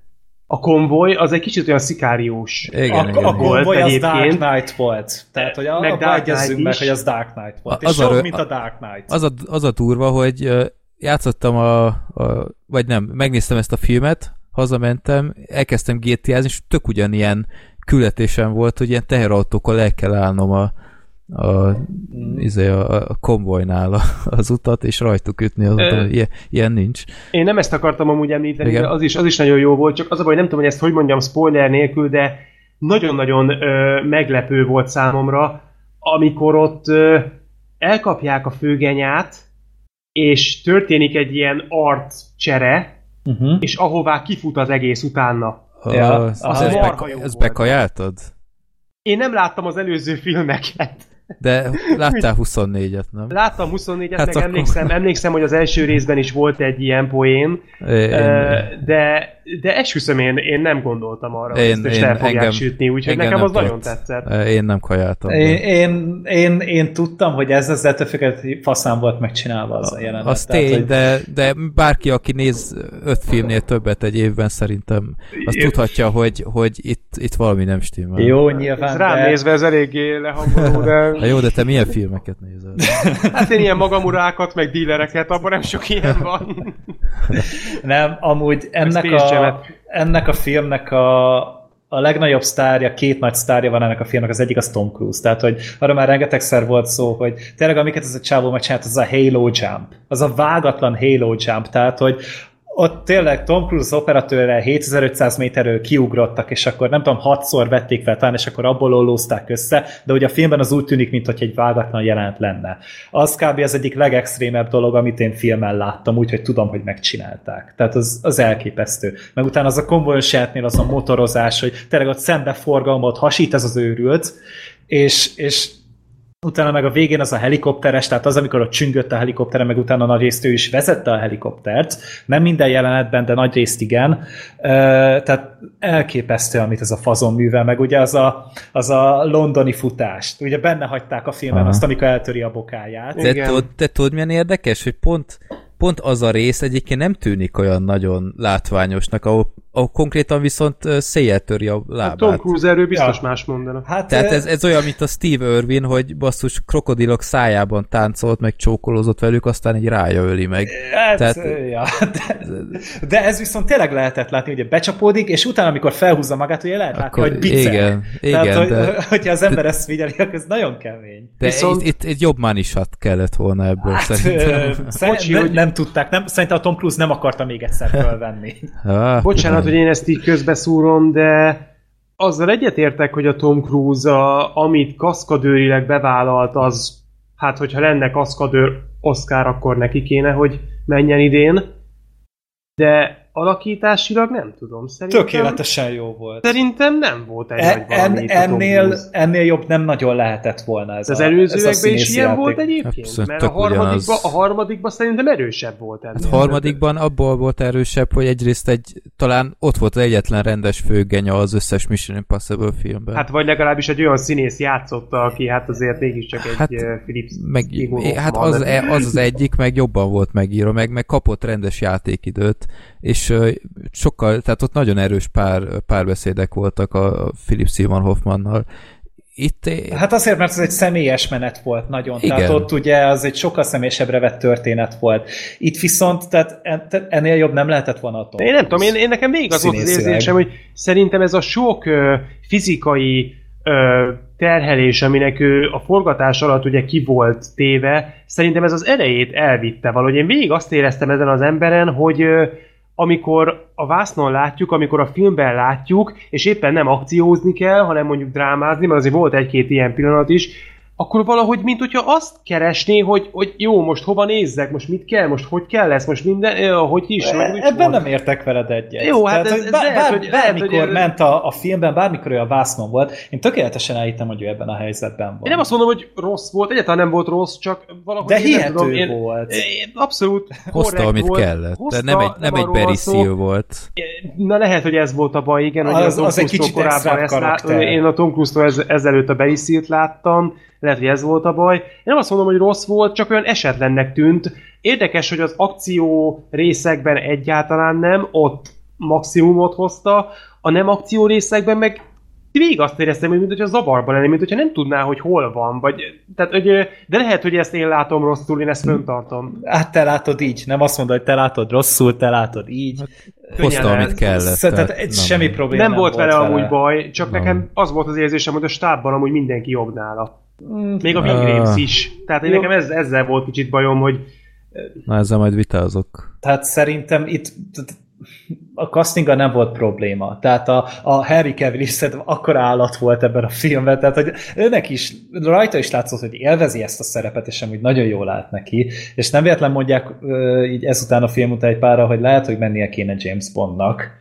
A konvoj az egy kicsit olyan szikáriós igen, a, igen, a konvoj az Dark Knight volt. Tehát, hogy a, meg Dark Knight meg, hogy az Dark Knight volt. A, az és a, mint a Dark Knight. Az a, az a durva, hogy játszottam a, a, vagy nem, megnéztem ezt a filmet, hazamentem, elkezdtem GTA-zni, és tök ugyanilyen küldetésem volt, hogy ilyen teherautókkal el kell állnom a, a, izé, a, a konvojnál az utat, és rajtuk ütni az utat. Ilyen, ilyen nincs. Én nem ezt akartam amúgy említeni, Igen. de az is, az is nagyon jó volt, csak az a baj, nem tudom, hogy ezt hogy mondjam spoiler nélkül, de nagyon-nagyon ö, meglepő volt számomra, amikor ott ö, elkapják a főgenyát, és történik egy ilyen art csere, uh-huh. és ahová kifut az egész utána. Ja, az, az, ez, beka, ez bekajáltad? Én nem láttam az előző filmeket. De láttál 24-et, nem? Láttam 24-et, hát meg akkor... emlékszem, emlékszem, hogy az első részben is volt egy ilyen poén, én... de, de esküszöm, én, én nem gondoltam arra, én, hogy ezt én, el fogják engem, sütni, úgyhogy nekem az nagyon tetszett. Én nem kajáltam. Én, én, én, én tudtam, hogy ez az ettől faszán volt megcsinálva az a jelenet. Az tény, hogy... de, de bárki, aki néz öt filmnél többet egy évben szerintem, az tudhatja, hogy, hogy itt, itt valami nem stimmel. Jó, nyilván. Ez rám de... nézve ez eléggé lehangoló, de... Na jó, de te milyen filmeket nézel? *laughs* hát én ilyen magamurákat, meg dílereket, abban nem sok ilyen van. *laughs* nem, amúgy ennek a, ennek a filmnek a, a legnagyobb sztárja, két nagy sztárja van ennek a filmnek, az egyik az Tom Cruise. Tehát, hogy arra már rengetegszer volt szó, hogy tényleg amiket ez a csávó megcsinált, az a Halo Jump. Az a vágatlan Halo Jump. Tehát, hogy ott tényleg Tom Cruise operatőrrel 7500 méterről kiugrottak, és akkor nem tudom, hatszor vették fel talán, és akkor abból ollózták össze, de ugye a filmben az úgy tűnik, mintha egy vágatlan jelent lenne. Az kb. az egyik legextrémebb dolog, amit én filmen láttam, úgyhogy tudom, hogy megcsinálták. Tehát az, az elképesztő. Meg utána az a konvojos az a motorozás, hogy tényleg ott szembe forgalmat hasít ez az őrült, és, és utána meg a végén az a helikopteres, tehát az, amikor a csüngött a helikoptere, meg utána nagy részt ő is vezette a helikoptert, nem minden jelenetben, de nagy részt igen, tehát elképesztő, amit ez a fazon művel, meg ugye az a, az a londoni futást, ugye benne hagyták a filmen Aha. azt, amikor eltöri a bokáját. De tudod, te tudod, milyen érdekes, hogy pont pont az a rész egyébként nem tűnik olyan nagyon látványosnak, ahol ahol konkrétan viszont széjjel töri a lábát. Hát Tom Cruise erről biztos ja. más mondana. Hát, Tehát ez, ez olyan, mint a Steve Irwin, hogy basszus krokodilok szájában táncolt, meg csókolózott velük, aztán egy rája öli meg. Hát, Tehát, ja, de, de, ez viszont tényleg lehetett látni, hogy becsapódik, és utána, amikor felhúzza magát, ugye lehet látni, hogy bicel. Igen, Tehát, igen, hogy, de, hogyha az ember ezt figyeli, akkor ez nagyon kemény. De viszont... itt, itt, itt jobb manisat kellett volna ebből hát, szerintem. Bocsi, nem, hogy... nem tudták, nem, szerintem a Tom Cruise nem akarta még egyszer fölvenni. Ah, Bocsánat, bocsánat, hogy én ezt így közbeszúrom, de azzal egyetértek, hogy a Tom Cruise, a, amit kaszkadőrileg bevállalt, az, hát hogyha lenne kaszkadőr Oscar, akkor neki kéne, hogy menjen idén. De alakításilag nem tudom. Szerintem, Tökéletesen jó volt. Szerintem nem volt egy e, nagy en, ennél, ennél jobb nem nagyon lehetett volna ez az a, előzőekben is ilyen játék. volt egyébként? Abszett, Mert a harmadikban, a harmadikban szerintem erősebb volt ennél. Hát harmadikban abból volt erősebb, hogy egyrészt egy, talán ott volt az egyetlen rendes főgenya az összes Mission Impossible filmben. Hát vagy legalábbis egy olyan színész játszotta, aki hát azért mégiscsak hát, egy Philips meg, Hát az, e- az az egyik, meg jobban volt megírva, meg, meg kapott rendes játékidőt, és sokkal, tehát ott nagyon erős pár, párbeszédek voltak a Philip Seymour Hoffmannal. Itt... Hát azért, mert ez egy személyes menet volt nagyon. Igen. Tehát ott ugye az egy sokkal személyesebbre vett történet volt. Itt viszont, tehát ennél jobb nem lehetett volna a Én nem tudom, én, én nekem végig az volt az érzésem, hogy szerintem ez a sok uh, fizikai uh, terhelés, aminek ő a forgatás alatt ugye ki volt téve, szerintem ez az erejét elvitte valahogy. Én végig azt éreztem ezen az emberen, hogy uh, amikor a vásznon látjuk, amikor a filmben látjuk, és éppen nem akciózni kell, hanem mondjuk drámázni, mert azért volt egy-két ilyen pillanat is, akkor valahogy, mint hogyha azt keresné, hogy, hogy jó, most hova nézzek, most mit kell, most hogy kell lesz, most minden, hogy is. E, hogy ebben nem értek veled egyet. Jó, hát Tehát, ez, ez bár, lehet, bár, hogy, bármikor lehet, hogy ment a, a filmben, bármikor ő a vásznon volt, én tökéletesen elhittem, hogy ő ebben a helyzetben van. Én nem azt mondom, hogy rossz volt, egyáltalán nem volt rossz, csak valahogy De hihető tudom, én, volt. Én abszolút Hozta, amit volt. kellett. Hozta, de nem egy, nem egy Barry volt. Na lehet, hogy ez volt a baj, igen, az, hogy az, az egy kicsit korábban ezt lát, én a Tom Cruise-tól ez, ezelőtt a Barry láttam, lehet, hogy ez volt a baj. Én nem azt mondom, hogy rossz volt, csak olyan esetlennek tűnt. Érdekes, hogy az akció részekben egyáltalán nem, ott maximumot hozta, a nem akció részekben meg végig azt éreztem, hogy mintha zavarban lenni, mint hogyha nem tudná, hogy hol van, vagy, tehát, hogy, de lehet, hogy ezt én látom rosszul, én ezt föntartom. Hát te látod így, nem azt mondod, hogy te látod rosszul, te látod így. Hát, hozta, amit kellett. Tehát, tehát egy semmi probléma nem, nem volt vele, vele amúgy baj, csak nem. nekem az volt az érzésem, hogy a stábban amúgy mindenki jobb nála. Mm. Még a Wing uh, is. Tehát én nekem ez, ezzel volt kicsit bajom, hogy... Na ezzel majd vitázok. Tehát szerintem itt a castinga nem volt probléma. Tehát a, a Harry Cavill is szerintem akkora állat volt ebben a filmben, tehát hogy őnek is, rajta is látszott, hogy élvezi ezt a szerepet, és amúgy nagyon jól állt neki, és nem véletlen mondják így ezután a film után egy párra, hogy lehet, hogy mennie kéne James Bondnak,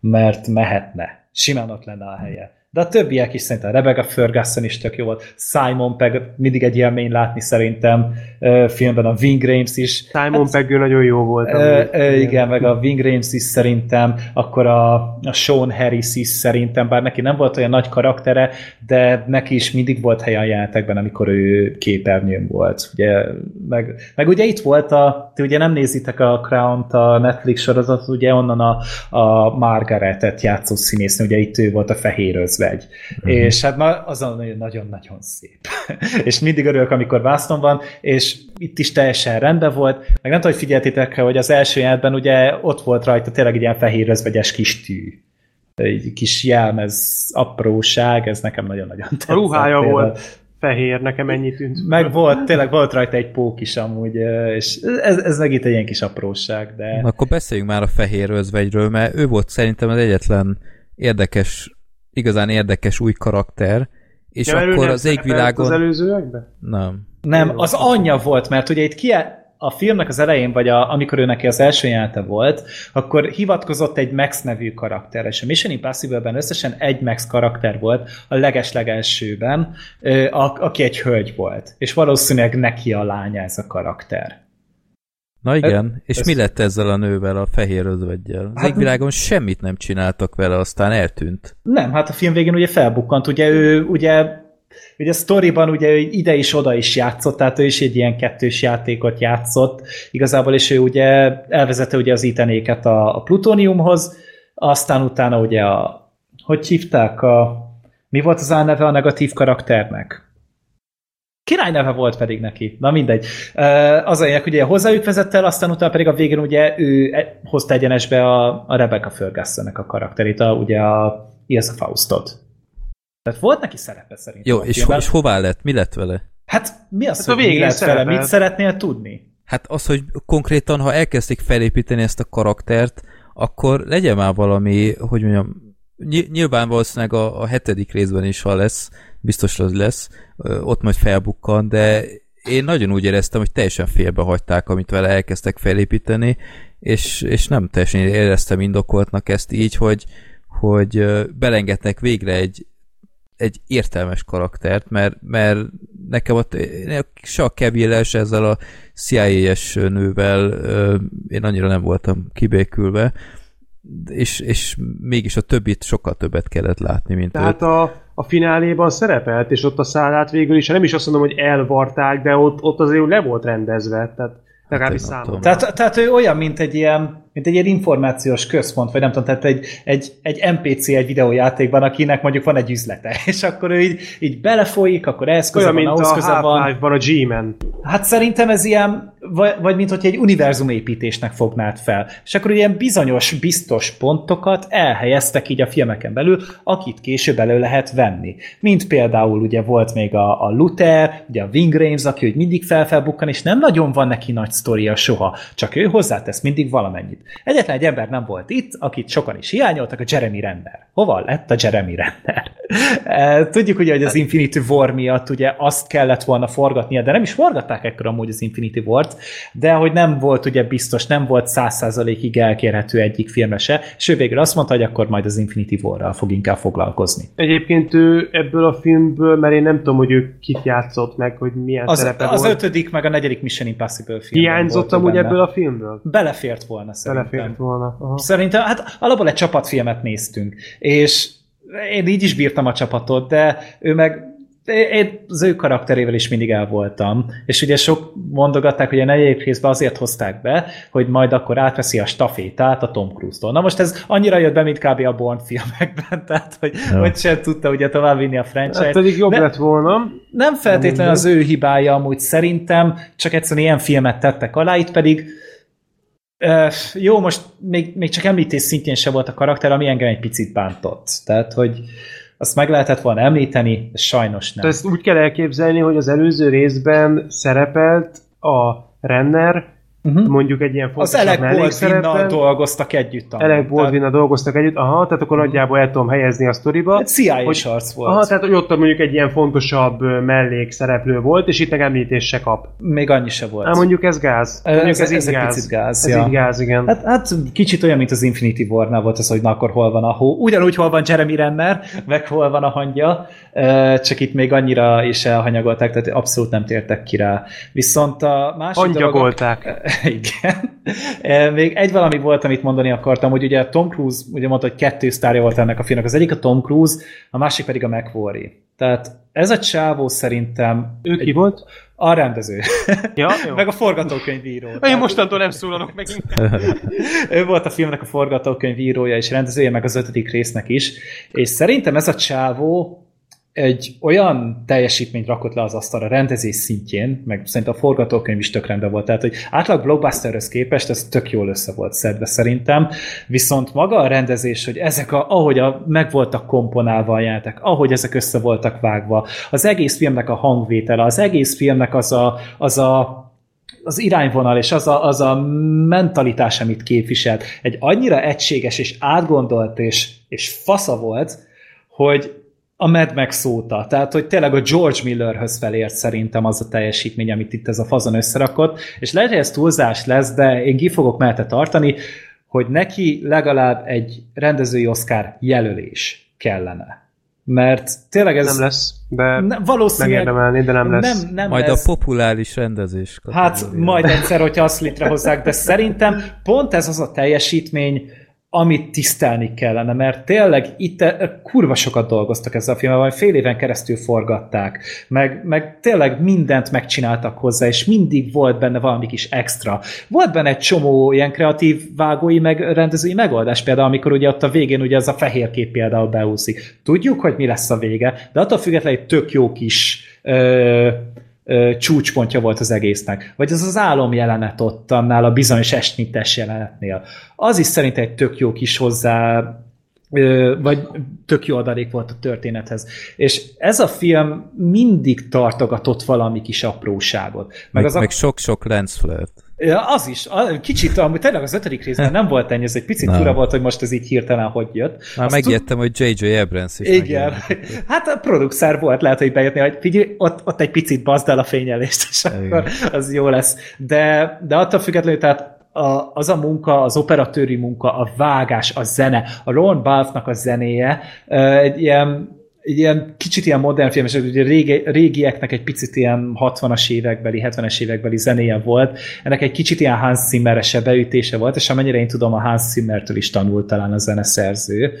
mert mehetne. Simán ott lenne a helye de a többiek is szerintem Rebecca Ferguson is tök jó volt, Simon Pegg mindig egy élmény látni szerintem filmben, a Wing Rames is. Simon hát, Pegg nagyon jó volt. Ö, igen, meg a Wing Rames is szerintem, akkor a, a Sean Harris is szerintem, bár neki nem volt olyan nagy karaktere, de neki is mindig volt helye a játékban, amikor ő képernyőn volt. Ugye, meg, meg ugye itt volt a, ti ugye nem nézitek a Crown-t, a Netflix sorozatot, ugye onnan a, a Margaret-et játszó színésznő, ugye itt ő volt a fehér özvegy. Mm-hmm. És hát azon nagyon-nagyon szép. *laughs* és mindig örülök, amikor Vászton van, és itt is teljesen rendben volt. Meg nem tudom, hogy figyeltétek hogy az első jelentben ugye ott volt rajta tényleg egy ilyen fehér özvegyes kis tű egy kis jelmez apróság, ez nekem nagyon-nagyon tetszett. A ruhája volt fehér, nekem ennyi tűnt. Meg volt, tényleg volt rajta egy pók is amúgy, és ez, ez meg itt egy ilyen kis apróság, de... Akkor beszéljünk már a fehér özvegyről, mert ő volt szerintem az egyetlen érdekes, igazán érdekes új karakter, és ja, akkor az égvilágon... Az előzőekben? Nem. Nem, az anyja volt, mert ugye itt ki a filmnek az elején, vagy a, amikor ő neki az első jelenete volt, akkor hivatkozott egy Max nevű karakterre, és a Mission Impossible-ben összesen egy Max karakter volt a legeslegelsőben, aki egy hölgy volt, és valószínűleg neki a lánya ez a karakter. Na igen, ez, és ez... mi lett ezzel a nővel, a fehér özvegyel? Az hát, égvilágon semmit nem csináltak vele, aztán eltűnt. Nem, hát a film végén ugye felbukkant, ugye ő ugye Ugye a sztoriban ugye ő ide is oda is játszott, tehát ő is egy ilyen kettős játékot játszott igazából, és ő ugye elvezette ugye az itenéket a, a plutóniumhoz, aztán utána ugye a, hogy hívták a, mi volt az neve a negatív karakternek? Király neve volt pedig neki. Na mindegy. Az a lényeg, ugye hozzájuk vezette el, aztán utána pedig a végén ugye ő e, hozta egyenesbe a, a Rebecca ferguson a karakterét, a, ugye a Ilsa Faustot. Tehát volt neki szerepe szerintem. Jó, és, ho- és hová lett? Mi lett vele? Hát mi az, hát hogy mi lett vele? Mit szeretnél tudni? Hát az, hogy konkrétan, ha elkezdték felépíteni ezt a karaktert, akkor legyen már valami, hogy mondjam, nyilván valószínűleg a, a hetedik részben is, ha lesz, biztos az lesz, ott majd felbukkan, de én nagyon úgy éreztem, hogy teljesen félbe hagyták, amit vele elkezdtek felépíteni, és, és nem teljesen éreztem indokoltnak ezt így, hogy, hogy belengedtek végre egy, egy értelmes karaktert, mert, mert nekem ott se a keville ezzel a CIA-es nővel én annyira nem voltam kibékülve, és, és mégis a többit sokkal többet kellett látni, mint Tehát őt. a, a fináléban szerepelt, és ott a szállát végül is, nem is azt mondom, hogy elvarták, de ott, ott azért le volt rendezve, tehát legalábbis hát, számomra. Tehát, tehát ő olyan, mint egy ilyen mint egy ilyen információs központ, vagy nem tudom, tehát egy, egy, egy NPC egy videójátékban, akinek mondjuk van egy üzlete, *laughs* és akkor ő így, így belefolyik, akkor ehhez köze van, ahhoz köze van. van a G-Man. Hát szerintem ez ilyen, vagy, vagy mint hogy egy univerzumépítésnek fognád fel. És akkor ilyen bizonyos, biztos pontokat elhelyeztek így a filmeken belül, akit később elő lehet venni. Mint például ugye volt még a, a Luther, ugye a Wing Rames, aki hogy mindig felfelbukkan, és nem nagyon van neki nagy sztoria soha, csak ő hozzátesz mindig valamennyit. Egyetlen egy ember nem volt itt, akit sokan is hiányoltak, a Jeremy Renner. Hova lett a Jeremy Renner? *laughs* E, tudjuk ugye, hogy az Infinity War miatt ugye azt kellett volna forgatnia, de nem is forgatták ekkor amúgy az Infinity War-t, de hogy nem volt ugye biztos, nem volt száz százalékig elkérhető egyik filmre se, és ő végül azt mondta, hogy akkor majd az Infinity War-ral fog inkább foglalkozni. Egyébként ő ebből a filmből, mert én nem tudom, hogy ő kit játszott meg, hogy milyen az, szerepe az volt. Az ötödik, meg a negyedik Mission Impossible film. Hiányzott amúgy ebből a filmből? Belefért volna szerintem belefért volna. Aha. Szerintem, hát alapból egy csapatfilmet néztünk, és én így is bírtam a csapatot, de ő meg én az ő karakterével is mindig el voltam. És ugye sok mondogatták, hogy a negyedik részben azért hozták be, hogy majd akkor átveszi a stafétát a Tom Cruise-tól. Na most ez annyira jött be, mint kb. a Bond filmekben, *laughs* tehát hogy, ja. hogy sem tudta ugye továbbvinni a franchise. Hát pedig jobb De lett volna. Nem feltétlenül az ő hibája, amúgy szerintem, csak egyszerűen ilyen filmet tettek alá, itt pedig jó, most még, még csak említés szintjén se volt a karakter, ami engem egy picit bántott. Tehát, hogy azt meg lehetett volna említeni, de sajnos nem. Ezt úgy kell elképzelni, hogy az előző részben szerepelt a Renner, uh-huh. mondjuk egy ilyen fontos Az Alec Baldwin dolgoztak együtt. Alec baldwin tehát... dolgoztak együtt, aha, tehát akkor uh-huh. nagyjából el tudom helyezni a sztoriba. Egy CIA hogy, arc volt. Aha, tehát hogy ott mondjuk egy ilyen fontosabb mellékszereplő volt, és itt meg említés se kap. Még annyi se volt. Hát mondjuk ez gáz. Mondjuk ez, ez, ez, ez gáz. gáz. Ez ja. gáz, igen. Hát, hát, kicsit olyan, mint az Infinity War-nál volt az, hogy na akkor hol van a hó. Ugyanúgy hol van Jeremy Renner, meg hol van a hangja, csak itt még annyira is elhanyagolták, tehát abszolút nem tértek ki rá. Viszont a másik Hangyagolták. Dolog, *laughs* *laughs* igen. Még egy valami volt, amit mondani akartam, hogy ugye Tom Cruise, ugye mondta, hogy kettő sztárja volt ennek a filmnek. Az egyik a Tom Cruise, a másik pedig a McQuarrie. Tehát ez a csávó szerintem... Ő ki volt? A rendező. *laughs* Ja, jó. meg a forgatókönyvíró. Én Tehát... mostantól nem szólalok megint. *laughs* ő volt a filmnek a forgatókönyvírója és rendezője, meg az ötödik résznek is. És szerintem ez a csávó egy olyan teljesítményt rakott le az asztalra rendezés szintjén, meg szerintem a forgatókönyv is tök rendben volt, tehát hogy átlag blockbusterhez képest ez tök jól össze volt szedve szerintem, viszont maga a rendezés, hogy ezek, a, ahogy a, meg voltak komponálva a jelentek, ahogy ezek össze voltak vágva, az egész filmnek a hangvétele, az egész filmnek az a, az a az irányvonal és az a, az a mentalitás, amit képviselt, egy annyira egységes és átgondolt és, és fasza volt, hogy a Mad Max óta. Tehát, hogy tényleg a George Millerhöz felért szerintem az a teljesítmény, amit itt ez a fazon összerakott, és lehet, hogy ez túlzás lesz, de én ki fogok mellette tartani, hogy neki legalább egy rendezői Oscar jelölés kellene. Mert tényleg ez... Nem lesz, de ne, valószínűleg megérdemelni, de nem lesz. Nem, nem majd lesz. a populáris rendezés. Hát majd egyszer, hogyha azt létrehozzák, de szerintem pont ez az a teljesítmény, amit tisztelni kellene, mert tényleg itt eh, kurva sokat dolgoztak ezzel a filmmel, vagy fél éven keresztül forgatták, meg, meg tényleg mindent megcsináltak hozzá, és mindig volt benne valami kis extra. Volt benne egy csomó ilyen kreatív vágói, meg rendezői megoldás, például amikor ugye ott a végén ugye ez a fehér kép például beúszik. Tudjuk, hogy mi lesz a vége, de attól függetlenül egy tök jó kis ö, ö, csúcspontja volt az egésznek. Vagy az az álom jelenet ott annál a bizonyos esnites jelenetnél. Az is szerint egy tök jó kis hozzá vagy tök jó adalék volt a történethez. És ez a film mindig tartogatott valami kis apróságot. Meg, meg, az a... meg sok-sok lens flirt. Ja, az is. Kicsit, amúgy tényleg az ötödik részben nem volt ennyi, ez egy picit fura volt, hogy most ez így hirtelen hogy jött. Már Azt megértem, tud... hogy J.J. Abrams is Igen. *laughs* Hát a producer volt, lehet, hogy bejötni, hogy figyelj, ott, ott egy picit bazd el a fényelést, és Igen. akkor az jó lesz. De, de attól függetlenül, tehát a, az a munka, az operatőri munka, a vágás, a zene, a Ron Balfnak a zenéje, egy ilyen egy ilyen kicsit ilyen modern filmes, ugye régi, régieknek egy picit ilyen 60-as évekbeli, 70-es évekbeli zenéje volt, ennek egy kicsit ilyen Hans Zimmer-ese beütése volt, és amennyire én tudom, a Hans Zimmertől is tanult talán a zeneszerző,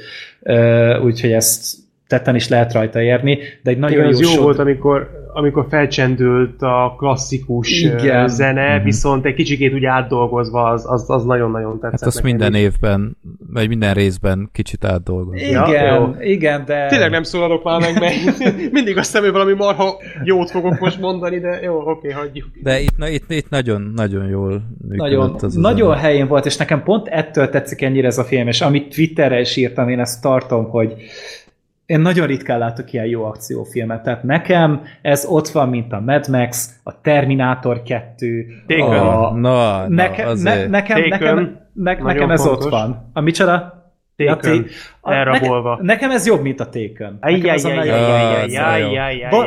úgyhogy ezt tetten is lehet rajta érni, de egy nagyon Igen, jó, jó volt, amikor amikor felcsendült a klasszikus Igen. zene, mm-hmm. viszont egy kicsikét úgy átdolgozva, az, az, az nagyon-nagyon tetszett. Hát azt minden évben, vagy minden részben kicsit átdolgozva. Igen, ja, igen, de... Tényleg nem szólalok már meg, mert *laughs* mindig azt hiszem, hogy valami marha jót fogok most mondani, de jó, oké, okay, hagyjuk. De itt, na, itt, itt nagyon, nagyon jól Nagyon, az nagyon az helyén volt, és nekem pont ettől tetszik ennyire ez a film, és amit Twitterre is írtam, én ezt tartom, hogy én nagyon ritkán látok ilyen jó akciófilmet, tehát nekem ez ott van, mint a Mad Max, a Terminator 2, Taken. a... Na, neke, na, ne, nekem, nekem, ne, nekem ez fontos. ott van. A micsoda? Taken, a, elrabolva. Nekem, nekem ez jobb, mint a Taken.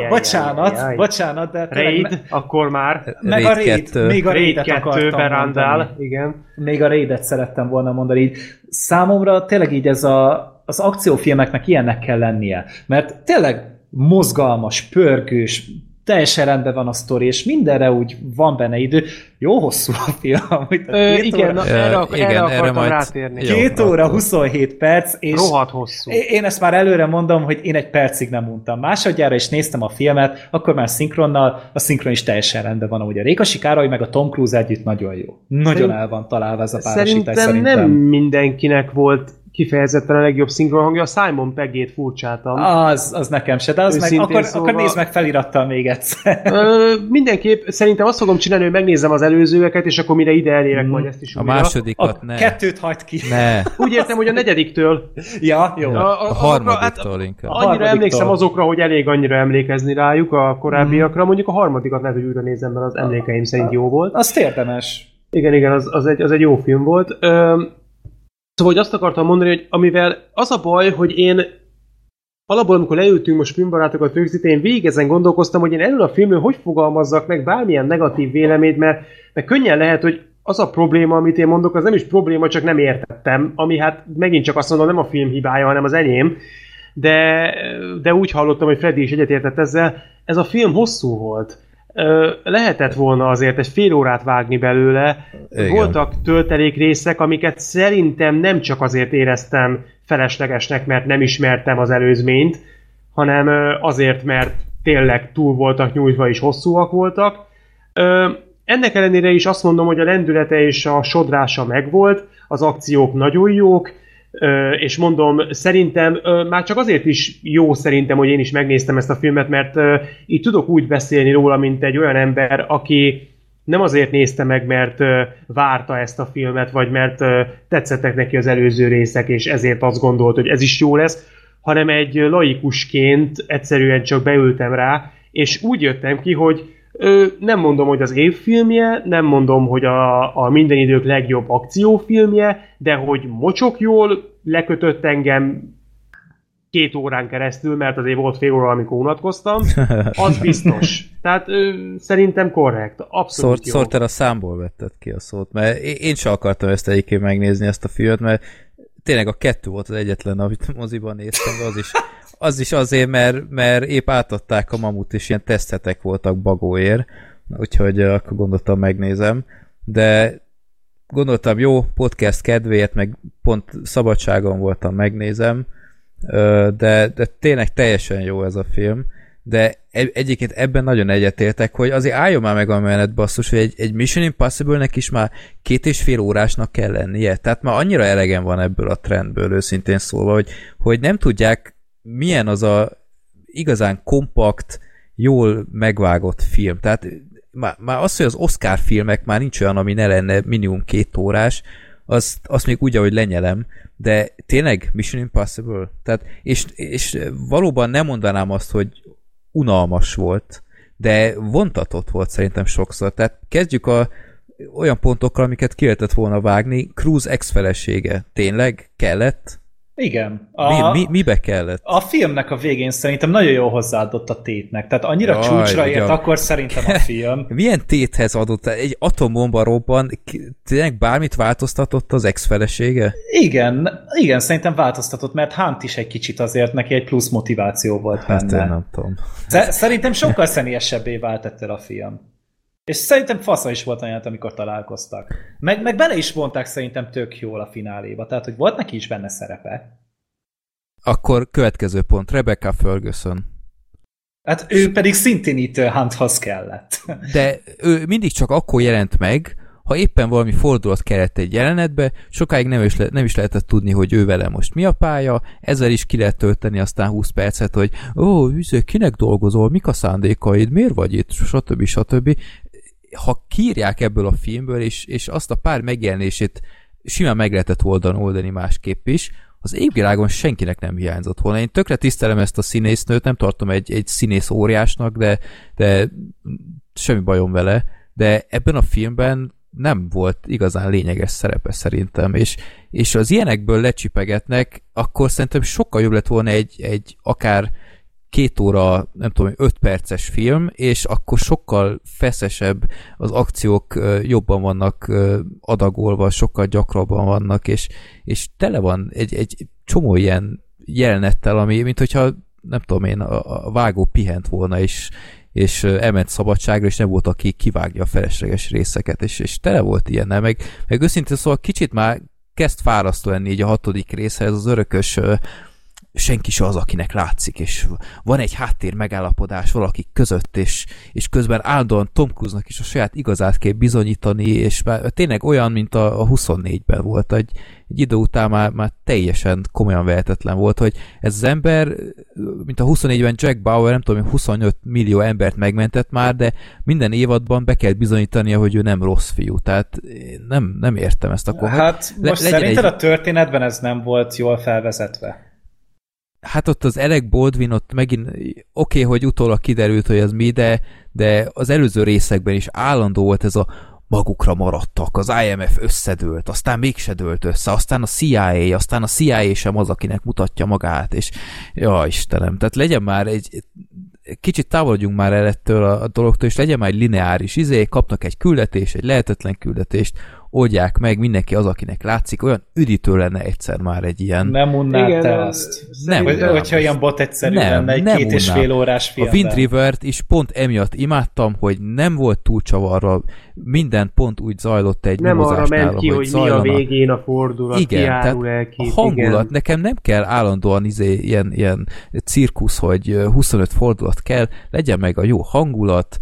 Bocsánat, bocsánat, de... Raid, akkor már. Meg a Raid, még a Raidet akartam mondani. igen. Még a Raidet szerettem volna mondani. Számomra tényleg így ez a az akciófilmeknek ilyennek kell lennie. Mert tényleg mozgalmas, pörgős, teljesen rendben van a sztori, és mindenre úgy van benne idő. Jó hosszú a film. Hogy Ö, igen, óra, na, erre, ak- igen, erre akartam erre majd... rátérni. Két jó, óra, 27 perc, és Rohadt hosszú. Én ezt már előre mondom, hogy én egy percig nem mondtam. Másodjára is néztem a filmet, akkor már szinkronnal, a szinkron is teljesen rendben van. Ugye a Rékasi Károly meg a Tom Cruise együtt nagyon jó. Nagyon Szerint, el van találva ez a párosítás szerintem. Szerintem nem mindenkinek volt kifejezetten a legjobb szinkron hangja, a Simon Pegét furcsáltam. Az, az nekem se, de az meg, akkor, szóval... akkor nézd meg felirattal még egyszer. Ö, mindenképp szerintem azt fogom csinálni, hogy megnézem az előzőeket, és akkor mire ide elérek, mm. majd ezt is A újra. másodikat a ne. kettőt hagyd ki. Ne. Úgy értem, hogy a negyediktől. ja, jó. A, a, a harmadiktól hát, inkább. Annyira harmadiktól. emlékszem azokra, hogy elég annyira emlékezni rájuk a korábbiakra, mm. mondjuk a harmadikat lehet, hogy újra nézem, mert az emlékeim szerint jó volt. Azt érdemes. Igen, igen, az, az, egy, az egy jó film volt. Ö, szóval, hogy azt akartam mondani, hogy amivel az a baj, hogy én alapból, amikor leültünk most filmbarátokat rögzíteni, én végig ezen gondolkoztam, hogy én erről a filmről hogy fogalmazzak meg bármilyen negatív véleményt, mert, mert könnyen lehet, hogy az a probléma, amit én mondok, az nem is probléma, csak nem értettem, ami hát megint csak azt mondom, nem a film hibája, hanem az enyém, de, de úgy hallottam, hogy Freddy is egyetértett ezzel, ez a film hosszú volt. Lehetett volna azért egy fél órát vágni belőle. Igen. Voltak töltelék részek, amiket szerintem nem csak azért éreztem feleslegesnek, mert nem ismertem az előzményt, hanem azért, mert tényleg túl voltak nyújtva és hosszúak voltak. Ennek ellenére is azt mondom, hogy a lendülete és a sodrása megvolt, az akciók nagyon jók, és mondom, szerintem már csak azért is jó szerintem, hogy én is megnéztem ezt a filmet, mert így tudok úgy beszélni róla, mint egy olyan ember, aki nem azért nézte meg, mert várta ezt a filmet, vagy mert tetszettek neki az előző részek, és ezért azt gondolt, hogy ez is jó lesz, hanem egy laikusként egyszerűen csak beültem rá, és úgy jöttem ki, hogy Ö, nem mondom, hogy az évfilmje, nem mondom, hogy a, a minden idők legjobb akciófilmje, de hogy mocsok jól lekötött engem két órán keresztül, mert azért volt fél óra, amikor unatkoztam, az *laughs* biztos. Tehát ö, szerintem korrekt. Abszolút Szort, Szorter a számból vetted ki a szót, mert én sem akartam ezt egyébként megnézni ezt a filmet, mert tényleg a kettő volt az egyetlen, amit moziban néztem, de az is az is azért, mert, mert épp átadták a mamut, és ilyen tesztetek voltak bagóért, úgyhogy akkor gondoltam megnézem, de gondoltam jó, podcast kedvéért, meg pont szabadságon voltam, megnézem, de, de tényleg teljesen jó ez a film, de egyébként ebben nagyon egyetértek, hogy azért álljon már meg a menet basszus, hogy egy, egy Mission Impossible-nek is már két és fél órásnak kell lennie. Tehát már annyira elegen van ebből a trendből, őszintén szólva, hogy, hogy nem tudják milyen az a igazán kompakt, jól megvágott film. Tehát már, már az, hogy az Oscar filmek már nincs olyan, ami ne lenne minimum két órás, azt, azt még úgy, ahogy lenyelem, de tényleg Mission Impossible? Tehát, és, és valóban nem mondanám azt, hogy unalmas volt, de vontatott volt szerintem sokszor. Tehát kezdjük a olyan pontokkal, amiket ki lehetett volna vágni. Cruz ex-felesége. Tényleg kellett? Igen. A, mi, mi, mibe kellett? A filmnek a végén szerintem nagyon jól hozzáadott a tétnek. Tehát annyira Jaj, csúcsra ért, akkor szerintem a film. *laughs* Milyen téthez adott? Egy atombomba robban, tényleg bármit változtatott az ex-felesége? Igen, igen, szerintem változtatott, mert Hunt is egy kicsit azért neki egy plusz motiváció volt hát benne. Hát nem tudom. Szerintem sokkal személyesebbé vált ettől a film. És szerintem fasza is volt olyan, amikor találkoztak. Meg, meg bele is vonták szerintem tök jól a fináléba, tehát hogy volt neki is benne szerepe. Akkor következő pont, Rebecca Ferguson. Hát ő pedig szintén itt Hunthoz kellett. *laughs* De ő mindig csak akkor jelent meg, ha éppen valami fordulat kellett egy jelenetbe, sokáig nem is, le, nem is lehetett tudni, hogy ő vele most mi a pálya, ezzel is ki lehet tölteni aztán 20 percet, hogy ó, üző, kinek dolgozol, mik a szándékaid, miért vagy itt, stb. stb ha kírják ebből a filmből, és, és azt a pár megjelenését simán meg lehetett oldani, oldani másképp is, az égvilágon senkinek nem hiányzott volna. Én tökre tisztelem ezt a színésznőt, nem tartom egy, egy színész óriásnak, de, de semmi bajom vele, de ebben a filmben nem volt igazán lényeges szerepe szerintem, és, és az ilyenekből lecsipegetnek, akkor szerintem sokkal jobb lett volna egy, egy akár két óra, nem tudom, öt perces film, és akkor sokkal feszesebb, az akciók jobban vannak adagolva, sokkal gyakrabban vannak, és, és tele van egy, egy csomó ilyen jelenettel, ami, mint hogyha nem tudom én, a, a vágó pihent volna, és, és elment szabadságra, és nem volt, aki kivágja a felesleges részeket, és, és tele volt ilyen, meg, meg őszintén szóval kicsit már kezd fárasztó lenni így a hatodik részhez, az örökös senki se az, akinek látszik, és van egy háttér megállapodás valakik között, és, és közben állandóan Tom Cruise-nak is a saját igazát kell bizonyítani, és már tényleg olyan, mint a, a 24-ben volt, egy, egy idő után már, már teljesen komolyan vehetetlen volt, hogy ez az ember, mint a 24-ben Jack Bauer, nem tudom, 25 millió embert megmentett már, de minden évadban be kell bizonyítania, hogy ő nem rossz fiú, tehát nem, nem értem ezt a kohot. Hát most Le, szerinted egy... a történetben ez nem volt jól felvezetve? Hát ott az Alec Baldwin ott megint oké, okay, hogy utólag kiderült, hogy az mi, de, de az előző részekben is állandó volt ez a magukra maradtak, az IMF összedőlt, aztán mégse dőlt össze, aztán a CIA, aztán a CIA sem az, akinek mutatja magát, és ja, Istenem, tehát legyen már egy kicsit távolodjunk már el ettől a, a dologtól, és legyen már egy lineáris izé, kapnak egy küldetést, egy lehetetlen küldetést, oldják meg, mindenki az, akinek látszik, olyan üdítő lenne egyszer már egy ilyen... Nem unnád Igen, te azt? Nem, hogy, hogyha ilyen bot egyszerű nem, lenne egy nem két és fél órás filmben. A Wind River-t is pont emiatt imádtam, hogy nem volt túl csavarra, minden pont úgy zajlott egy Nem arra ment ki, hogy, hogy mi a végén a fordulat, igen, tehát el két, a hangulat, igen. nekem nem kell állandóan izé, ilyen, ilyen cirkusz, hogy 25 fordulat kell, legyen meg a jó hangulat,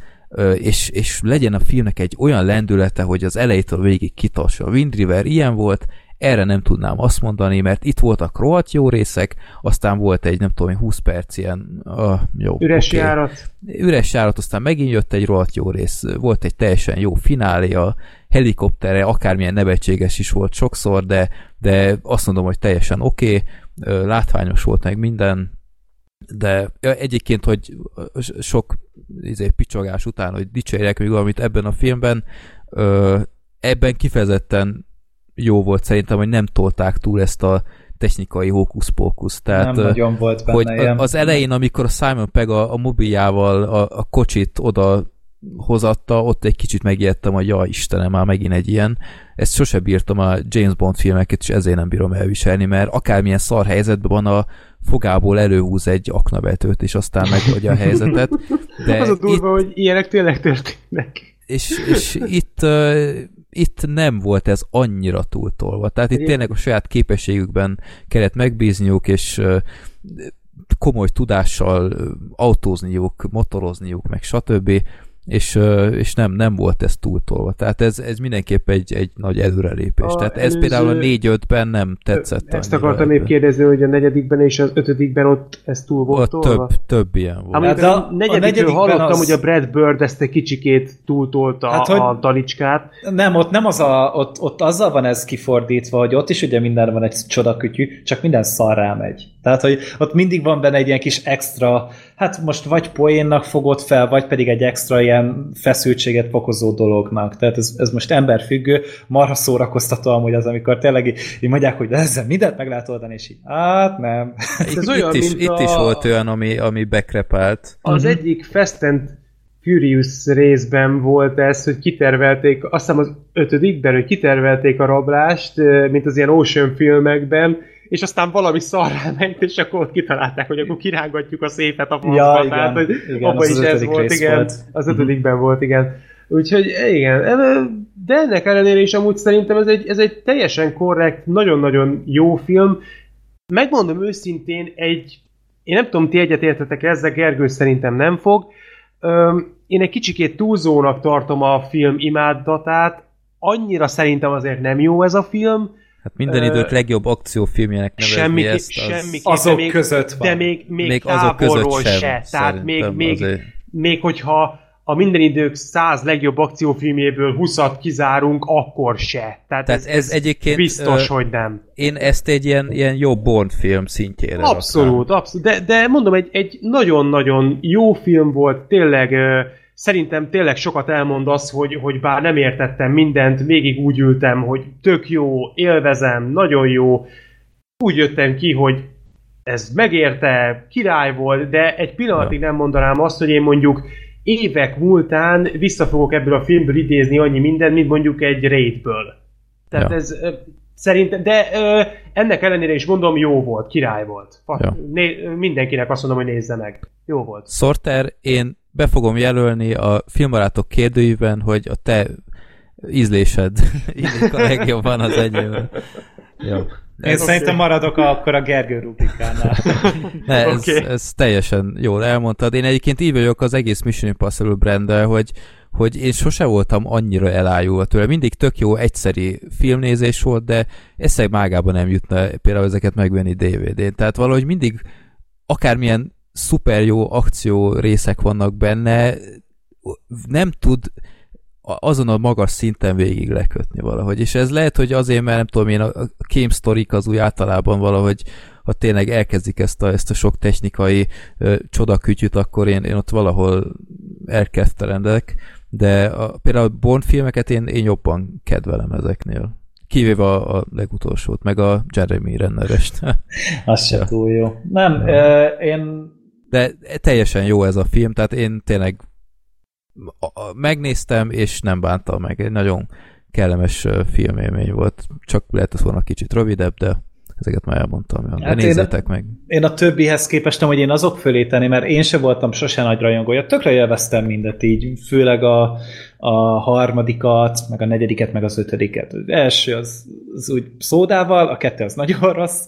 és, és legyen a filmnek egy olyan lendülete, hogy az elejétől végig kitassa. A Wind River ilyen volt, erre nem tudnám azt mondani, mert itt voltak rohadt jó részek, aztán volt egy, nem tudom, 20 perc ilyen, uh, jó. Üres okay. járat. Üres járat, aztán megint jött egy rohadt jó rész, volt egy teljesen jó finálé, a helikoptere, akármilyen nevetséges is volt sokszor, de, de azt mondom, hogy teljesen oké, okay, látványos volt meg minden, de egyébként, hogy sok izé, picsogás után, hogy dicsérjek még valamit ebben a filmben, ö, ebben kifejezetten jó volt szerintem, hogy nem tolták túl ezt a technikai hókusz-pókusz. Tehát, nem nagyon volt benne hogy ilyen. Az elején, amikor a Simon Pegg a, a mobiljával a, a kocsit oda hozatta, ott egy kicsit megijedtem, hogy ja Istenem, már megint egy ilyen. Ezt sose bírtam a James Bond filmeket, és ezért nem bírom elviselni, mert akármilyen szar helyzetben van a fogából előhúz egy aknavetőt, és aztán megoldja a helyzetet. *laughs* De az a durva, itt, hogy ilyenek tényleg történnek. És, és itt, uh, itt nem volt ez annyira túltolva. Tehát itt tényleg a saját képességükben kellett megbízniuk, és uh, komoly tudással autózniuk, motorozniuk, meg stb és, és nem, nem volt ez túltolva. Tehát ez, ez mindenképp egy, egy nagy előrelépés. A Tehát ez például a 4-5-ben nem tetszett. Ezt akartam még kérdezni, hogy a negyedikben és az ötödikben ott ez túl volt ott tolva? Több, több ilyen volt. Hát a, a negyedikről hallottam, az... hogy a Brad Bird ezt egy kicsikét túltolta hát, a, a talicskát. Nem, ott nem az a, ott, ott azzal van ez kifordítva, hogy ott is ugye minden van egy csodakütyű, csak minden szarrá megy. Tehát, hogy ott mindig van benne egy ilyen kis extra, hát most vagy poénnak fogod fel, vagy pedig egy extra ilyen feszültséget fokozó dolognak. Tehát ez, ez most emberfüggő, marha szórakoztató amúgy az, amikor tényleg így, így mondják, hogy ezzel mindent meg lehet oldani, és így, hát nem. Itt, ez olyan, itt, is, itt a... is volt olyan, ami, ami bekrepált. Az uh-huh. egyik Fast and Furious részben volt ez, hogy kitervelték, azt hiszem az ötödikben, hogy kitervelték a rablást, mint az ilyen Ocean filmekben, és aztán valami szarrá ment, és akkor ott kitalálták, hogy akkor kirángatjuk a szépet a faszba, ja, tehát hogy igen, abban is ez volt, igen, volt. az ötödikben uh-huh. volt, igen. Úgyhogy igen, de ennek ellenére is amúgy szerintem ez egy, ez egy teljesen korrekt, nagyon-nagyon jó film. Megmondom őszintén, egy, én nem tudom, ti egyetértetek ezzel, Gergő szerintem nem fog. Én egy kicsikét túlzónak tartom a film imádatát, annyira szerintem azért nem jó ez a film, Hát minden idők legjobb akciófilmjének nevezni semmi, ezt. Az... Semmi azok még, között van. De még, még, még azok között sem, se. Tehát még, még, még hogyha a minden idők száz legjobb akciófilmjéből 20-at kizárunk, akkor se. Tehát, Tehát ez, ez egyébként biztos, uh, hogy nem. Én ezt egy ilyen, ilyen jó Bond film szintjére Abszolút, raknám. abszolút. De, de mondom, egy, egy nagyon-nagyon jó film volt, tényleg uh, szerintem tényleg sokat elmond az, hogy, hogy bár nem értettem mindent, végig úgy ültem, hogy tök jó, élvezem, nagyon jó. Úgy jöttem ki, hogy ez megérte, király volt, de egy pillanatig nem mondanám azt, hogy én mondjuk évek múltán vissza fogok ebből a filmből idézni annyi mindent, mint mondjuk egy raidből. Tehát ja. ez szerintem, de ö, ennek ellenére is mondom, jó volt, király volt. Ja. Né, mindenkinek azt mondom, hogy nézze meg. Jó volt. Sorter, én be fogom jelölni a filmbarátok kérdőjében, hogy a te ízlésed *laughs* illik a legjobban az enyémben. Jó. Én ez szerintem maradok akkor a Gergő rubrikánál. *laughs* ne, ez, okay. ez teljesen jól elmondtad. Én egyébként így vagyok az egész Mission Impossible brand hogy, hogy én sose voltam annyira elájulva tőle. Mindig tök jó egyszeri filmnézés volt, de eszeg mágában nem jutna például ezeket megvenni DVD-n. Tehát valahogy mindig akármilyen szuper jó akció részek vannak benne, nem tud azon a magas szinten végig lekötni valahogy. És ez lehet, hogy azért, mert nem tudom én, a game story az úgy általában valahogy, ha tényleg elkezdik ezt a, ezt a sok technikai ö, csodakütyüt, akkor én, én ott valahol elkezdtelendek, de a, például a Bond filmeket én, én jobban kedvelem ezeknél. Kivéve a, a legutolsót, meg a Jeremy Rennerest. *laughs* Az se túl jó. Nem, ja. én... De teljesen jó ez a film, tehát én tényleg megnéztem, és nem bántam meg. Egy nagyon kellemes filmélmény volt. Csak lehet volna kicsit rövidebb, de ezeket már elmondtam. Hát de nézzétek én, meg. Én a többihez képest nem, hogy én azok fölé tenni, mert én se voltam sose nagy rajongója. Tökre élveztem mindet így, főleg a, a harmadikat, meg a negyediket, meg az ötödiket. Az első az, az úgy szódával, a kettő az nagyon rossz,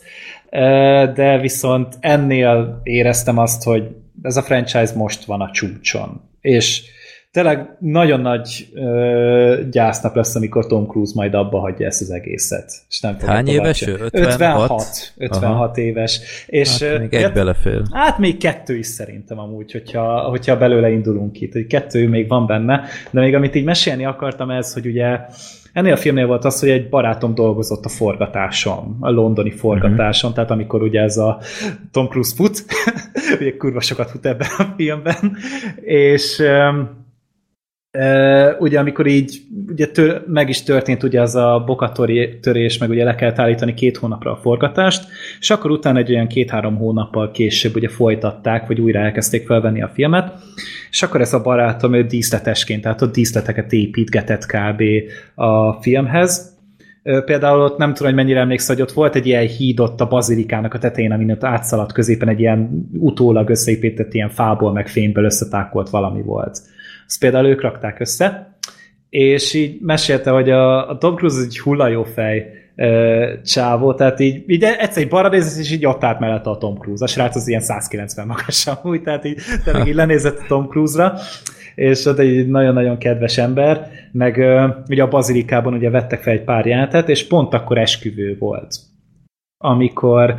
de viszont ennél éreztem azt, hogy ez a franchise most van a csúcson. És tényleg nagyon nagy ö, gyásznap lesz, amikor Tom Cruise majd abba hagyja ezt az egészet. És nem Hány éves ő? 56? 56, Aha. éves. És, hát még egy belefér. Hát még kettő is szerintem amúgy, hogyha, hogyha belőle indulunk itt. Hogy kettő még van benne, de még amit így mesélni akartam ez, hogy ugye Ennél a filmnél volt az, hogy egy barátom dolgozott a forgatáson, a londoni forgatáson, uh-huh. tehát amikor ugye ez a Tom Cruise fut, *laughs* ugye kurva sokat fut ebben a filmben, és Uh, ugye amikor így ugye tör, meg is történt ugye az a bokatori törés, meg ugye le kellett állítani két hónapra a forgatást, és akkor utána egy olyan két-három hónappal később ugye folytatták, vagy újra elkezdték felvenni a filmet, és akkor ez a barátom ő díszletesként, tehát ott díszleteket építgetett kb. a filmhez, Például ott nem tudom, hogy mennyire emlékszel, hogy ott volt egy ilyen híd ott a bazilikának a tetején, amin ott átszaladt középen egy ilyen utólag összeépített ilyen fából, meg fényből összetákolt valami volt ezt például ők rakták össze, és így mesélte, hogy a, a Tom Cruise egy hullajó fej csávó, tehát így, így egyszer egy balra nézett, és így ott állt mellette a Tom Cruise. A srác az ilyen 190 magas amúgy, tehát így, tehát így lenézett a Tom Cruise-ra, és ott egy nagyon-nagyon kedves ember, meg ugye a bazilikában ugye vettek fel egy pár jelentet, és pont akkor esküvő volt amikor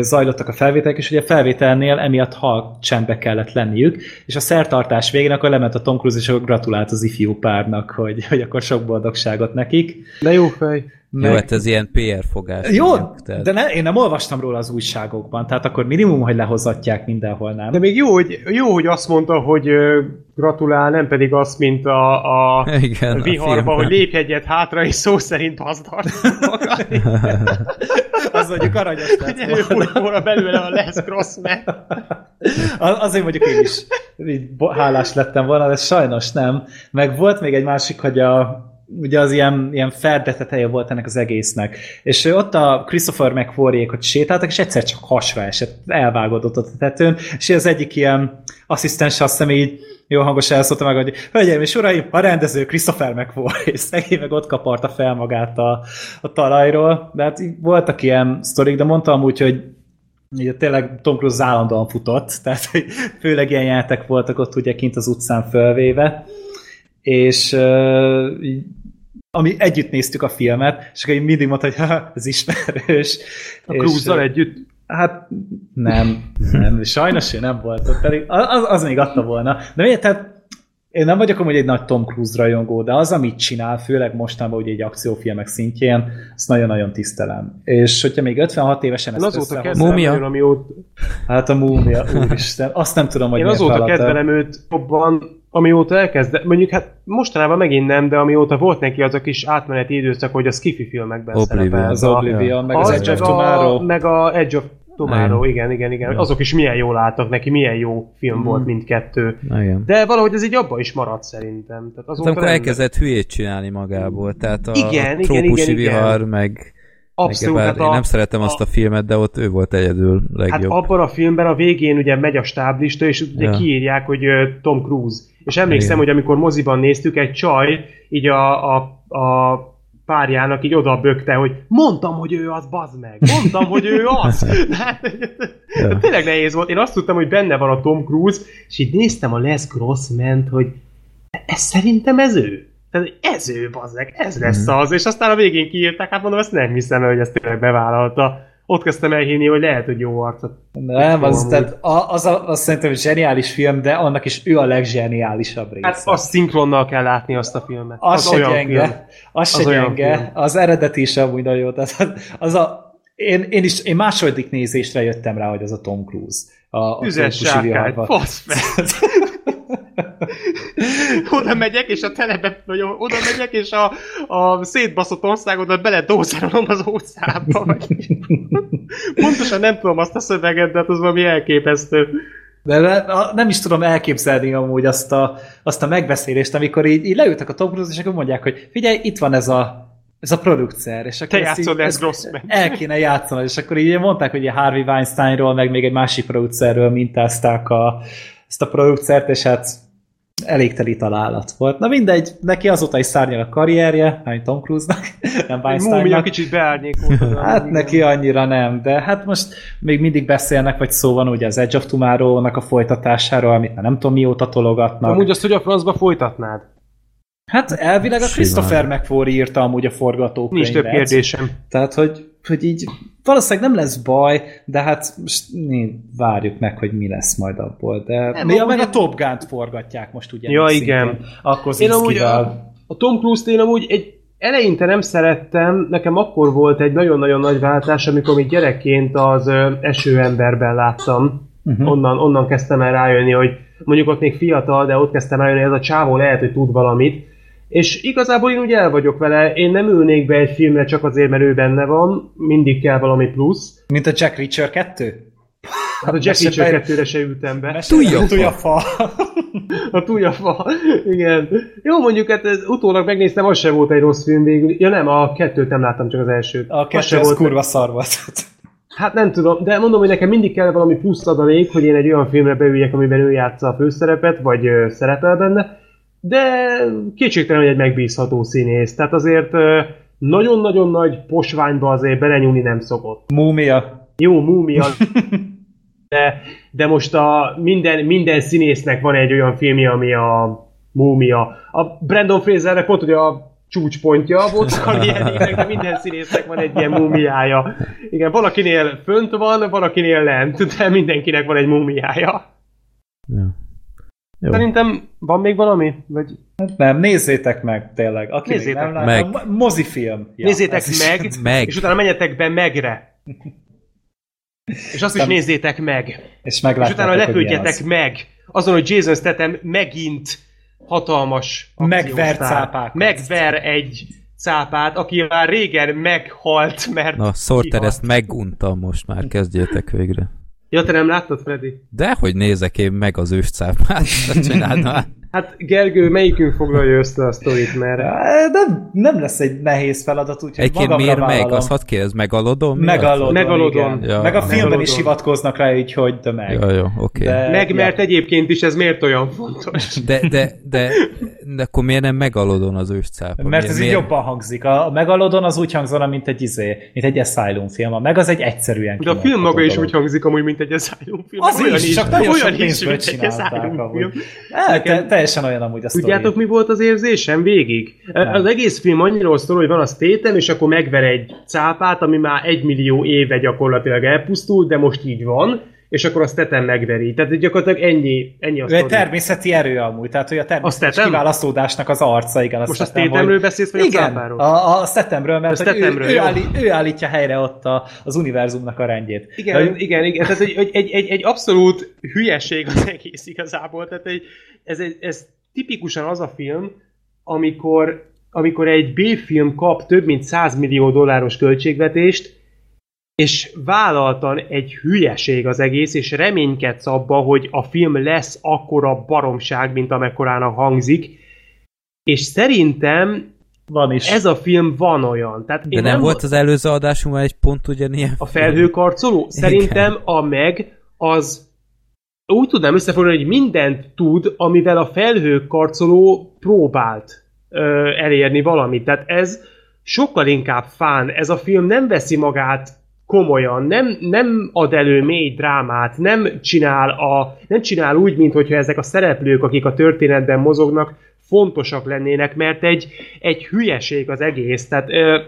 zajlottak a felvételek, és ugye a felvételnél emiatt hal csendbe kellett lenniük, és a szertartás végén akkor lement a Tom Cruise, és akkor gratulált az ifjú párnak, hogy, hogy akkor sok boldogságot nekik. De jó fej. Meg... Jó, hát ez ilyen PR fogás. Jó, tehát... de ne, én nem olvastam róla az újságokban, tehát akkor minimum, hogy lehozatják mindenhol, nem? De még jó, hogy, jó, hogy azt mondta, hogy gratulál, nem pedig azt, mint a, a *laughs* Igen, viharba, a hogy lépj egyet hátra, és szó szerint hazdart *laughs* az mondjuk aranyos lett Előfújt volna belőle a Les Grossman. Azért mondjuk én is hálás lettem volna, de sajnos nem. Meg volt még egy másik, hogy a ugye az ilyen, ilyen ferdeteteje volt ennek az egésznek. És ott a Christopher mcquarrie hogy sétáltak, és egyszer csak hasra esett, elvágódott ott a tetőn, és az egyik ilyen asszisztens azt hiszem így jó hangos elszólta meg, hogy hölgyeim és uraim, a rendező Christopher McQuarrie, és *laughs* szegény meg ott kaparta fel magát a, a talajról, de hát voltak ilyen sztorik, de mondtam úgy, hogy ugye tényleg Tom Cruise állandóan futott, *laughs* tehát hogy főleg ilyen játék voltak ott ugye kint az utcán fölvéve, és uh, ami együtt néztük a filmet, és akkor mindig mondta, hogy ha, ez ismerős. A cruise együtt? Hát nem, nem, sajnos ő nem volt ott, pedig az, az még adta volna. De miért, tehát én nem vagyok amúgy egy nagy Tom Cruise rajongó, de az, amit csinál, főleg mostanában ugye egy akciófilmek szintjén, azt nagyon-nagyon tisztelem. És hogyha még 56 évesen ezt azóta kedvelem, amióta... Hát a múmia, úristen, azt nem tudom, hogy Én azóta kedvelem őt jobban, amióta elkezd, mondjuk hát mostanában megint nem, de amióta volt neki az a kis átmeneti időszak, hogy a skifi filmekben Oblivion. szerepel. Az Oblivion, meg az, az Edge of Tomorrow. Meg a Edge of Tomorrow, igen, igen, igen. igen. Azok is milyen jól álltak neki, milyen jó film mm. volt mindkettő. Igen. De valahogy ez így abba is maradt szerintem. Tehát azóta amikor elkezdett hülyét csinálni magából, tehát a, igen, a trópusi igen, igen, vihar, igen. meg Abszolút. Hát a, én nem szeretem a, azt a filmet, de ott ő volt egyedül legjobb. Hát abban a filmben a végén ugye megy a stáblista, és ugye ja. kiírják, hogy Tom Cruise. És emlékszem, Igen. hogy amikor moziban néztük, egy csaj így a, a, a párjának így oda bökte, hogy mondtam, hogy ő az, bazd meg! Mondtam, hogy ő az! *laughs* hát, ja. Tényleg nehéz volt. Én azt tudtam, hogy benne van a Tom Cruise, és így néztem a Les Grossment, hogy ez szerintem ez ő. Tehát ez ő, bazzeg, ez lesz mm. az, és aztán a végén kiírták, hát mondom, ezt nem hiszem hogy ezt tényleg bevállalta. Ott kezdtem elhinni, hogy lehet, hogy jó arcot. Nem, az, tehát az, az, az szerintem zseniális film, de annak is ő a legzseniálisabb része. Hát azt szinkronnal kell látni azt a filmet. Az, az se olyan gyenge, film. az se az gyenge, film. az eredeti is amúgy nagyon jó. Tehát az, az a, én, én, is, én második nézésre jöttem rá, hogy az a Tom Cruise. A, a Üzes sárkány, fasz *laughs* *laughs* oda megyek, és a telebe, vagy oda megyek, és a, a szétbaszott országodat bele dózerolom az óceánba. Vagy... *laughs* Pontosan nem tudom azt a szöveget, de hát az valami elképesztő. De nem is tudom elképzelni amúgy azt a, azt a megbeszélést, amikor így, így leültek a Tom Cruise, és akkor mondják, hogy figyelj, itt van ez a ez a producer, és akkor Te játszod, ez rossz El kéne játszani, és akkor így mondták, hogy a Harvey Weinsteinról, meg még egy másik producerről mintázták a, ezt a producert, és hát elégteli találat volt. Na mindegy, neki azóta is szárnyal a karrierje, hanem Tom Cruise-nak, *laughs* nem Weinsteinnak. kicsit beárnyékolt. *laughs* hát neki annyira nem, de hát most még mindig beszélnek, vagy szó van ugye az Edge of Tomorrow-nak a folytatásáról, amit már nem tudom mióta tologatnak. Amúgy azt, hogy a francba folytatnád? Hát elvileg a Christopher McForry írta amúgy a forgatókönyvet. Nincs több kérdésem. Tehát, hogy, hogy így valószínűleg nem lesz baj, de hát most né, várjuk meg, hogy mi lesz majd abból. De nem, mi a meg a Top Gun-t forgatják most ugye. Ja, igen. Akkor én amúgy a, a Tom Cruise-t én amúgy egy eleinte nem szerettem, nekem akkor volt egy nagyon-nagyon nagy váltás, amikor még gyerekként az esőemberben láttam. Uh-huh. Onnan, onnan kezdtem el rájönni, hogy mondjuk ott még fiatal, de ott kezdtem rájönni, hogy ez a csávó lehet, hogy tud valamit és igazából én úgy el vagyok vele, én nem ülnék be egy filmre csak azért, mert ő benne van, mindig kell valami plusz. Mint a Jack Reacher 2? Hát a Jack Reacher 2-re se ültem be. Túlja fa. *laughs* a túlja fa. Igen. Jó, mondjuk hát ez, utólag megnéztem, az se volt egy rossz film végül. Ja nem, a kettőt nem láttam, csak az elsőt. A kettő az, volt kurva szar volt. *laughs* Hát nem tudom, de mondom, hogy nekem mindig kell valami plusz adalék, hogy én egy olyan filmre beüljek, amiben ő játsza a főszerepet, vagy ö, szerepel benne, de kétségtelen, hogy egy megbízható színész. Tehát azért nagyon-nagyon nagy posványba azért belenyúlni nem szokott. Múmia. Jó, múmia. *laughs* De, de most a minden, minden színésznek van egy olyan filmje, ami a múmia. A Brandon Frasernek pont ugye a csúcspontja volt *laughs* a karrierjének, de minden színésznek van egy ilyen múmiája. Igen, valakinél fönt van, valakinél lent, de mindenkinek van egy múmiája. Ja. Jó. Szerintem van még valami? Vagy... Hát nem, nézzétek meg tényleg. Aki nézzétek nem meg. Látom, mozifilm. Ja, nézzétek meg, *laughs* meg, és utána menjetek be megre. És azt is nem. nézzétek meg. És, és utána lepődjetek meg azon, hogy Jason Statham megint hatalmas Megver cápát. Megver egy cápát, aki már régen meghalt, mert... Na, Sorter, ezt meguntam most már, kezdjétek végre. Ja, te nem láttad, Freddy? Dehogy nézek én meg az őscápát, csinálna. Hát Gergő, melyikünk foglalja össze a sztorit, mert... Nem, nem lesz egy nehéz feladat, úgyhogy Egyébként miért meg? Azt hadd kérdez, megalodon? Megalodon, megalodon. Ja. Meg a filmben megalodon. is hivatkoznak rá így, hogy de meg. Ja, jó, oké. Okay. Meg, mert ja. egyébként is ez miért olyan fontos? De, de, de, de akkor miért nem megalodon az őscápa? Mert miért, ez miért? így jobban hangzik. A megalodon az úgy hangzana, mint egy izé, mint egy Asylum film. A meg az egy egyszerűen De a film maga is úgy hangzik amúgy, mint egy Asylum film. Az olyan is, csak nagyon sok pénzből csinálták. Teljesen olyan amúgy a Tudjátok, mi volt az érzésem végig? Nem. Az egész film annyira szól, hogy van a tétem, és akkor megver egy cápát, ami már egy millió éve gyakorlatilag elpusztult, de most így van, és akkor azt tetem megveri. Tehát gyakorlatilag ennyi, ennyi a Ő egy természeti erő amúgy, tehát hogy a természetes kiválasztódásnak az arca, igen. Most a tétemről hogy... beszélsz, vagy igen, a a, a szetemről, mert a ő, ő, állí, ő, állítja helyre ott a, az univerzumnak a rendjét. Igen, hogy... igen, igen. Tehát egy, egy, egy, egy, egy abszolút hülyeség az egész igazából. Tehát egy, ez, ez, ez tipikusan az a film, amikor, amikor egy B-film kap több mint 100 millió dolláros költségvetést, és vállaltan egy hülyeség az egész, és reménykedsz abba, hogy a film lesz akkora baromság, mint amekkorának hangzik, és szerintem van is. Ez a film van olyan. Tehát De nem, nem volt az előző adásunkban egy pont ugyanilyen? A felhőkarcoló? Szerintem Igen. a meg az úgy tudnám összefoglalni, hogy mindent tud, amivel a felhőkarcoló próbált ö, elérni valamit. Tehát ez sokkal inkább fán. Ez a film nem veszi magát komolyan, nem, nem ad elő mély drámát, nem csinál, a, nem csinál úgy, mint hogyha ezek a szereplők, akik a történetben mozognak, fontosak lennének, mert egy, egy hülyeség az egész. Tehát, ö,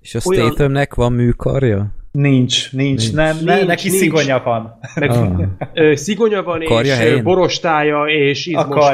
És a olyan... Stathamnek van műkarja? Nincs, nincs, nincs. Nem, nincs, ne, neki nincs. szigonya van. Meg, ah. ö, szigonya van, Karja és helyén? borostája, és izmos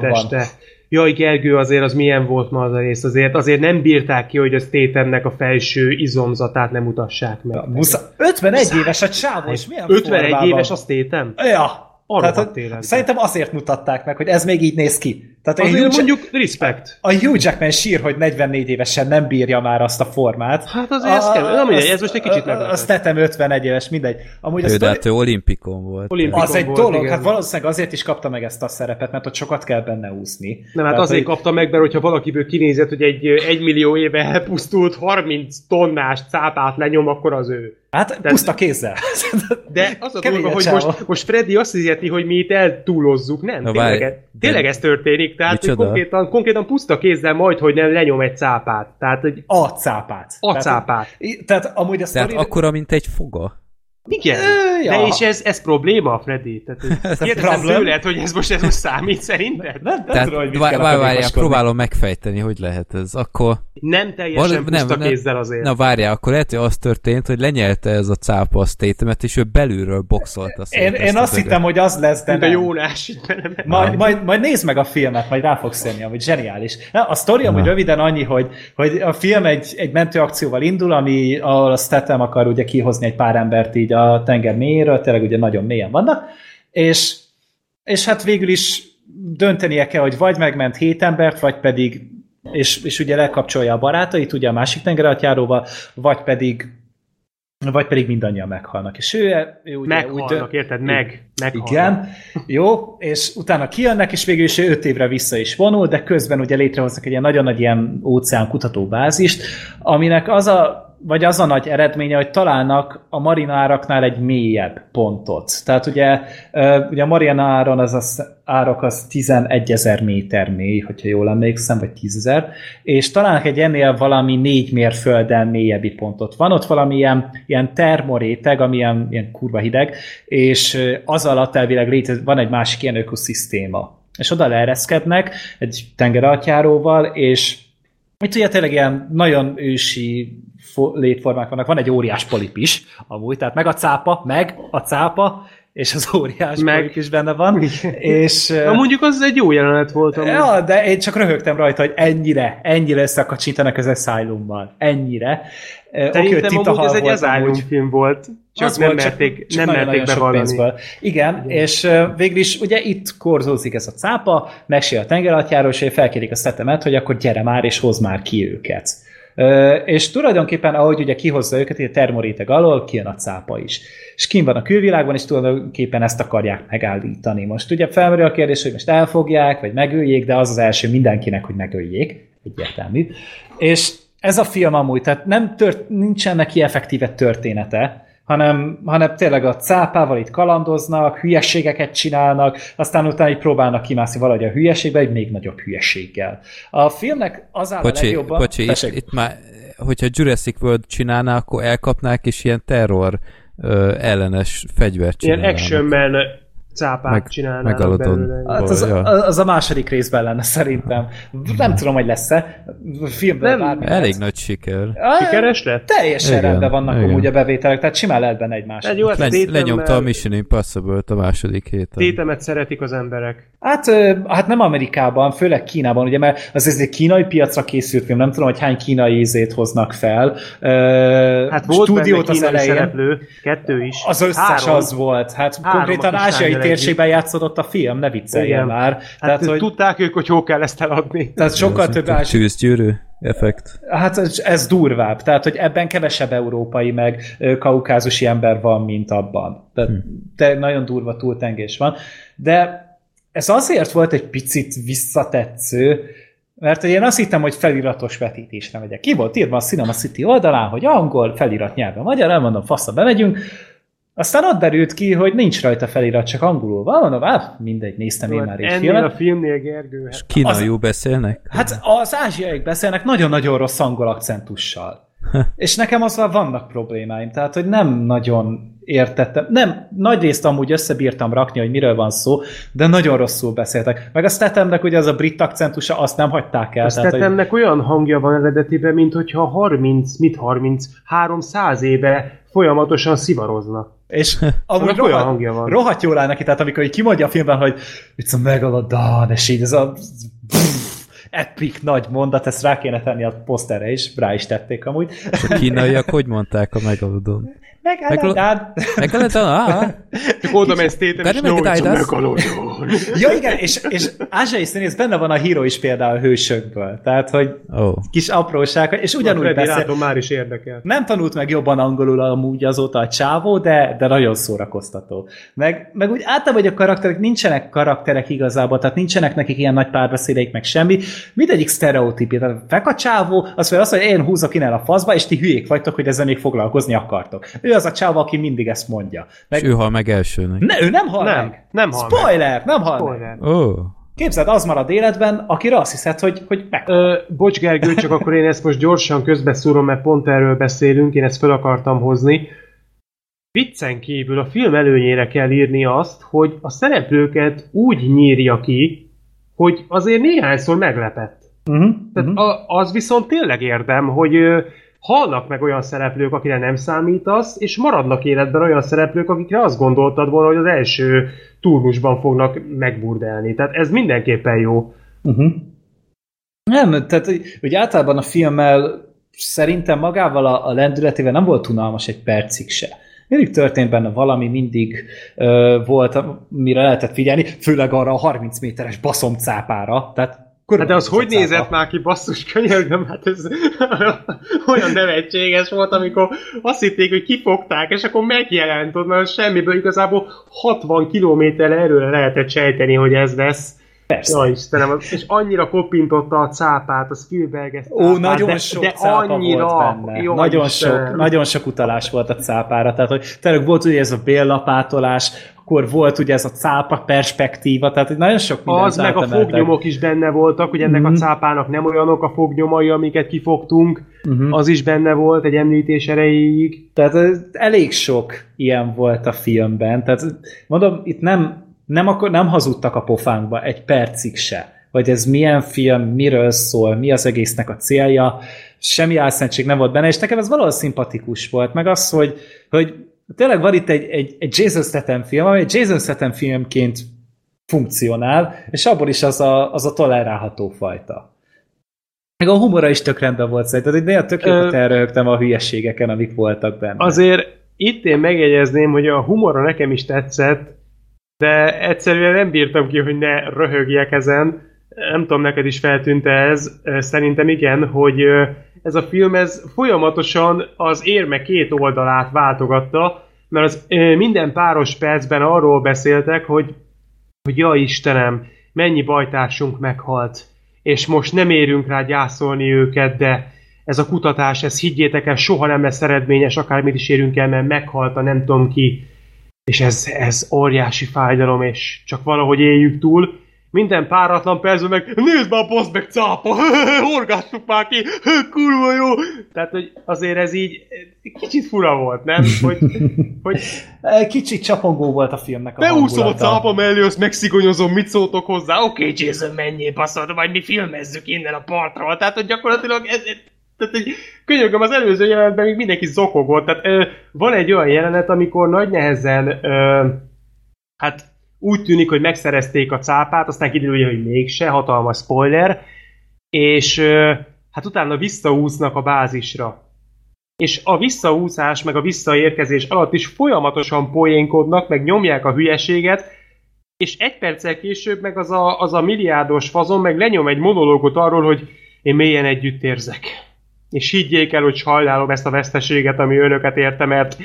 teste. Jaj, Gergő, azért az milyen volt ma az a rész, azért, azért nem bírták ki, hogy a Statemnek a felső izomzatát nem mutassák meg. Ja, musza, 51 Muszá. éves a csávó, és milyen 51 formában? éves a Statem? Ja, arra Tehát, Szerintem azért mutatták meg, hogy ez még így néz ki. Tehát azért Hugh mondjuk respect. A Hugh Jackman sír, hogy 44 évesen nem bírja már azt a formát. Hát azért a, ez kell. Nem mindegy, ez most egy kicsit meglepett. Azt tettem 51 éves, mindegy. Amúgy ő, de hát ő olimpikon volt. Olimpikon az egy volt, dolog, igen. hát valószínűleg azért is kapta meg ezt a szerepet, mert ott sokat kell benne úszni. Nem, hát azért hogy... kapta meg, mert hogyha valakiből kinézett, hogy egy egy millió éve elpusztult 30 tonnás cápát lenyom, akkor az ő. Hát de, puszta kézzel. *laughs* De az a dolga, hogy most, most Freddy azt hiszeti, hogy mi itt eltúlozzuk. Nem, Na, tényleg, várj, tényleg ez történik. Tehát hogy konkrétan, konkrétan puszta kézzel majd, hogy nem lenyom egy cápát. Tehát, hogy a cápát. A tehát, cápát. Tehát amúgy a Tehát sztori... akkora, mint egy foga. Igen, ja. de és ez, ez probléma, Freddy? Tehát *laughs* kérdezem tőled, hogy ez most, ez most számít szerinted? Nem, nem Tehát, tudom, hogy várj, várjál, próbálom megfejteni, hogy lehet ez. Akkor... Nem teljesen Val- puszta nem, kézzel azért. Na várjál, akkor lehet, hogy az történt, hogy lenyelte ez a cápa a statemet, és ő belülről boxolta Én, én azt hittem, hogy az lesz, de a Jónás. Majd, majd, majd nézd meg a filmet, majd rá fogsz jönni, ami zseniális. A sztori amúgy röviden annyi, hogy, hogy a film egy, egy mentőakcióval indul, ami a Statham akar ugye kihozni egy pár embert így a tenger mélyéről, tényleg ugye nagyon mélyen vannak, és, és hát végül is döntenie kell, hogy vagy megment hét embert, vagy pedig és, és ugye lekapcsolja a barátait, ugye a másik tengeralattjáróval, vagy pedig vagy pedig mindannyian meghalnak. És ő, ő ugye meghalnak, úgy érted? Meg. Meghalnak. Igen. Jó, és utána kijönnek, és végül is ő öt évre vissza is vonul, de közben ugye létrehoznak egy ilyen nagyon nagy ilyen óceán kutatóbázist, aminek az a vagy az a nagy eredménye, hogy találnak a marináraknál egy mélyebb pontot. Tehát ugye, ugye a marináron az az árok az 11 ezer méter mély, hogyha jól emlékszem, vagy 10 ezer, és találnak egy ennél valami négy mérfölddel mélyebbi pontot. Van ott valami ilyen, ilyen termoréteg, ami ilyen, ilyen kurva hideg, és az alatt elvileg létezik, van egy másik ilyen ökoszisztéma. És oda leereszkednek egy tengeraltjáróval, és itt ugye tényleg ilyen nagyon ősi létformák vannak. Van egy óriás polip is, amúgy, tehát meg a cápa, meg a cápa, és az óriás meg. polip is benne van. és, Na mondjuk az egy jó jelenet volt. Amúgy. Ja, de én csak röhögtem rajta, hogy ennyire, ennyire összekacsintanak az Asylummal. Ennyire. Szerintem okay, amúgy ez egy Asylum film volt. Csak az nem volt, merték, csak, nem merték bevallani. Igen, Igen, és uh, végül is ugye itt korzózik ez a cápa, mesél a tengeralattjáról, és felkérik a szetemet, hogy akkor gyere már, és hoz már ki őket. És tulajdonképpen, ahogy ugye kihozza őket, a termoréteg alól kijön a cápa is. És kim van a külvilágban, és tulajdonképpen ezt akarják megállítani. Most ugye felmerül a kérdés, hogy most elfogják, vagy megöljék, de az az első mindenkinek, hogy megöljék, egyértelmű. És ez a film amúgy, tehát nem tört, nincsen neki effektíve története, hanem, hanem tényleg a cápával itt kalandoznak, hülyeségeket csinálnak, aztán utána így próbálnak kimászni valahogy a hülyeségbe, egy még nagyobb hülyeséggel. A filmnek az áll bocsi, a legjobban... Bocsi, itt, itt már, hogyha Jurassic World csinálná, akkor elkapnák, és ilyen terror ö, ellenes fegyvert csinálnának. Ilyen action man cápát meg, csinálnának belőle. Hát az, az a második részben lenne szerintem. Nem tudom, hogy lesz-e. Filmben nem, Elég nagy siker. Sikeres lett? Teljesen Igen. rendben vannak Igen. amúgy a bevételek, tehát simán lehet benne egy másik. Egy jó, Le, lenyomta a Mission impossible a második héten. Tétemet szeretik az emberek. Hát, hát nem Amerikában, főleg Kínában, ugye, mert az ez egy kínai piacra készült film, nem tudom, hogy hány kínai ízét hoznak fel. Hát volt stúdiót az elején. szereplő, kettő is. Az összes Három. az volt. Hát Három konkrétan ázsiai térségben játszódott a film, ne vicceljen már. Hát tehát, hogy, tudták ők, hogy hol kell ezt eladni. Tehát sokkal több ázsiai... Tűzgyűrű effekt. Hát ez, ez durvább, tehát hogy ebben kevesebb európai meg kaukázusi ember van, mint abban. Tehát hm. de nagyon durva túltengés van. De ez azért volt egy picit visszatetsző, mert én azt hittem, hogy feliratos vetítésre megyek. Ki volt írva a Cinema City oldalán, hogy angol, felirat nyelven magyar, elmondom, faszra bemegyünk, aztán ott derült ki, hogy nincs rajta felirat, csak angolul van, mondom, hát mindegy, néztem én már egy filmet. a filmnél, Gergő. Hát. És kínaiul az, beszélnek? Hát az ázsiaiak beszélnek nagyon-nagyon rossz angol akcentussal. *laughs* és nekem azzal vannak problémáim, tehát, hogy nem nagyon értettem. Nem, nagy részt amúgy összebírtam rakni, hogy miről van szó, de nagyon rosszul beszéltek. Meg a Stathamnek ugye az a brit akcentusa, azt nem hagyták el. A Stathamnek hogy... olyan hangja van eredetiben, mint hogyha 30, mit 30, 300 éve folyamatosan szivarozna. És amúgy rohadt, hangja van. rohadt jól áll neki, tehát amikor így kimondja a filmben, hogy it's a megalodon, és így ez a epic nagy mondat, ezt rá kéne tenni a poszterre is, rá is tették amúgy. A kínaiak hogy mondták a megalodon? Megállítad! Megállítad! *laughs* Csak oda mész tétem, és *laughs* Ja, igen, és, és Ázsai színész benne van a híró is például a hősökből. Tehát, hogy oh. kis apróság, és ugyanúgy beszél. Látom, már is érdekel. Nem tanult meg jobban angolul amúgy azóta a csávó, de, de nagyon szórakoztató. Meg, meg úgy általában, hogy a karakterek nincsenek karakterek igazából, tehát nincsenek nekik ilyen nagy párbeszédeik, meg semmi. Mindegyik sztereotípia. Tehát fek a csávó, azt mondja, azt, hogy én húzok innen a faszba, és ti hülyék vagytok, hogy ezzel még foglalkozni akartok. Ő az a csávó, aki mindig ezt mondja. Meg... És ő hal meg elsőnek. Ne, ő nem hal nem, meg. Nem hal Spoiler, meg. nem hal Spoiler. meg. Oh. Képzeld, az marad életben, akire azt hiszed, hogy, hogy meg. Ö, bocs Gergő, csak akkor én ezt most gyorsan közbeszúrom, mert pont erről beszélünk, én ezt fel akartam hozni. Viccen kívül a film előnyére kell írni azt, hogy a szereplőket úgy nyírja ki, hogy azért néhányszor meglepett. Uh-huh, Tehát uh-huh. A, az viszont tényleg érdem, hogy halnak meg olyan szereplők, akire nem számítasz, és maradnak életben olyan szereplők, akikre azt gondoltad volna, hogy az első turnusban fognak megburdelni. Tehát ez mindenképpen jó. Uh-huh. Nem, tehát hogy általában a filmmel szerintem magával a, a lendületével nem volt unalmas egy percig se. Mindig történt benne valami, mindig uh, volt, mire lehetett figyelni, főleg arra a 30 méteres baszomcápára, tehát Hát de az hogy nézett már ki, basszus, könyörgöm, *laughs* hát ez *laughs* olyan nevetséges volt, amikor azt hitték, hogy kifogták, és akkor megjelent mert semmiből igazából 60 kilométer erőre lehetett sejteni, hogy ez lesz. Persze. Ja, Istenem, és annyira kopintotta a cápát, a Spielberg ezt Ó, nagyon de, sok de cápa annyira, volt benne. Jó, nagyon, sok, nagyon sok utalás volt a cápára, tehát hogy tényleg volt ugye ez a béllapátolás, akkor volt ugye ez a cápa perspektíva, tehát nagyon sok minden Az meg a fognyomok is benne voltak, hogy ennek mm-hmm. a mhm. cápának nem olyanok a fognyomai, amiket kifogtunk, mm-hmm. az is benne volt egy említés erejéig. Tehát elég sok ilyen volt a filmben, tehát mondom, itt nem, nem, akkor, nem hazudtak a pofánkba egy percig se hogy ez milyen film, miről szól, mi az egésznek a célja, semmi álszentség nem volt benne, és nekem ez valahol szimpatikus volt, meg az, hogy, hogy tényleg van itt egy, egy, egy Jason Statham film, ami egy Jason Statham filmként funkcionál, és abból is az a, az a tolerálható fajta. Meg a humora is tök rendben volt szerintem, hogy néha tök jókat elröhögtem a hülyeségeken, amik voltak benne. Azért itt én megjegyezném, hogy a humora nekem is tetszett, de egyszerűen nem bírtam ki, hogy ne röhögjek ezen. Nem tudom, neked is feltűnte ez, szerintem igen, hogy ez a film ez folyamatosan az érme két oldalát váltogatta, mert az minden páros percben arról beszéltek, hogy, hogy ja Istenem, mennyi bajtársunk meghalt, és most nem érünk rá gyászolni őket, de ez a kutatás, ez higgyétek el, soha nem lesz eredményes, akármit is érünk el, mert meghalt a nem tudom ki, és ez, ez óriási fájdalom, és csak valahogy éljük túl, minden páratlan percben meg nézd már, basz meg cápa, *laughs* horgássuk már ki, *laughs* kurva jó. Tehát, hogy azért ez így kicsit fura volt, nem? Hogy, *laughs* hogy... Kicsit csapongó volt a filmnek a Beúszom a cápa mellé, azt megszigonyozom, mit szóltok hozzá? Oké, okay, Jason, menjél, baszod, majd mi filmezzük innen a partról. Tehát, hogy gyakorlatilag ez, tehát egy, könyörgöm, az előző jelenetben még mindenki zokogott. Tehát ö, van egy olyan jelenet, amikor nagy nehezen ö, hát úgy tűnik, hogy megszerezték a cápát, aztán kiderül, hogy mégse, hatalmas spoiler, és hát utána visszaúsznak a bázisra. És a visszaúszás, meg a visszaérkezés alatt is folyamatosan poénkodnak, meg nyomják a hülyeséget, és egy perccel később meg az a, az a milliárdos fazon meg lenyom egy monológot arról, hogy én mélyen együtt érzek. És higgyék el, hogy sajnálom ezt a veszteséget, ami önöket érte, mert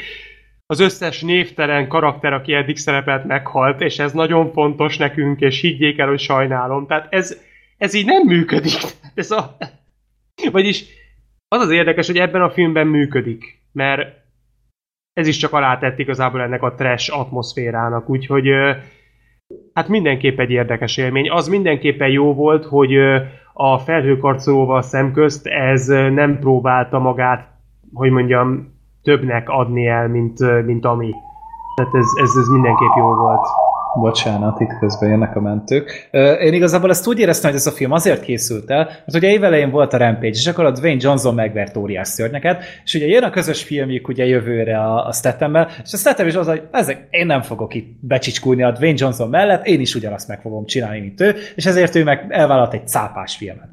az összes névtelen karakter, aki eddig szerepelt, meghalt, és ez nagyon fontos nekünk, és higgyék el, hogy sajnálom. Tehát ez, ez így nem működik. *laughs* Ez a... Vagyis az az érdekes, hogy ebben a filmben működik, mert ez is csak alátett igazából ennek a trash atmoszférának, úgyhogy hát mindenképp egy érdekes élmény. Az mindenképpen jó volt, hogy a felhőkarcolóval szemközt ez nem próbálta magát, hogy mondjam, többnek adni el, mint, mint ami. Tehát ez, ez, ez mindenképp jó volt. Bocsánat, itt közben jönnek a mentők. Én igazából ezt úgy éreztem, hogy ez a film azért készült el, mert ugye évelején volt a Rampage, és akkor a Dwayne Johnson megvert óriás szörnyeket, és ugye jön a közös filmjük ugye jövőre a, a Stathammel, és a Statham is az, hogy ezek, én nem fogok itt becsicskulni a Dwayne Johnson mellett, én is ugyanazt meg fogom csinálni, mint ő, és ezért ő meg elvállalt egy cápás filmet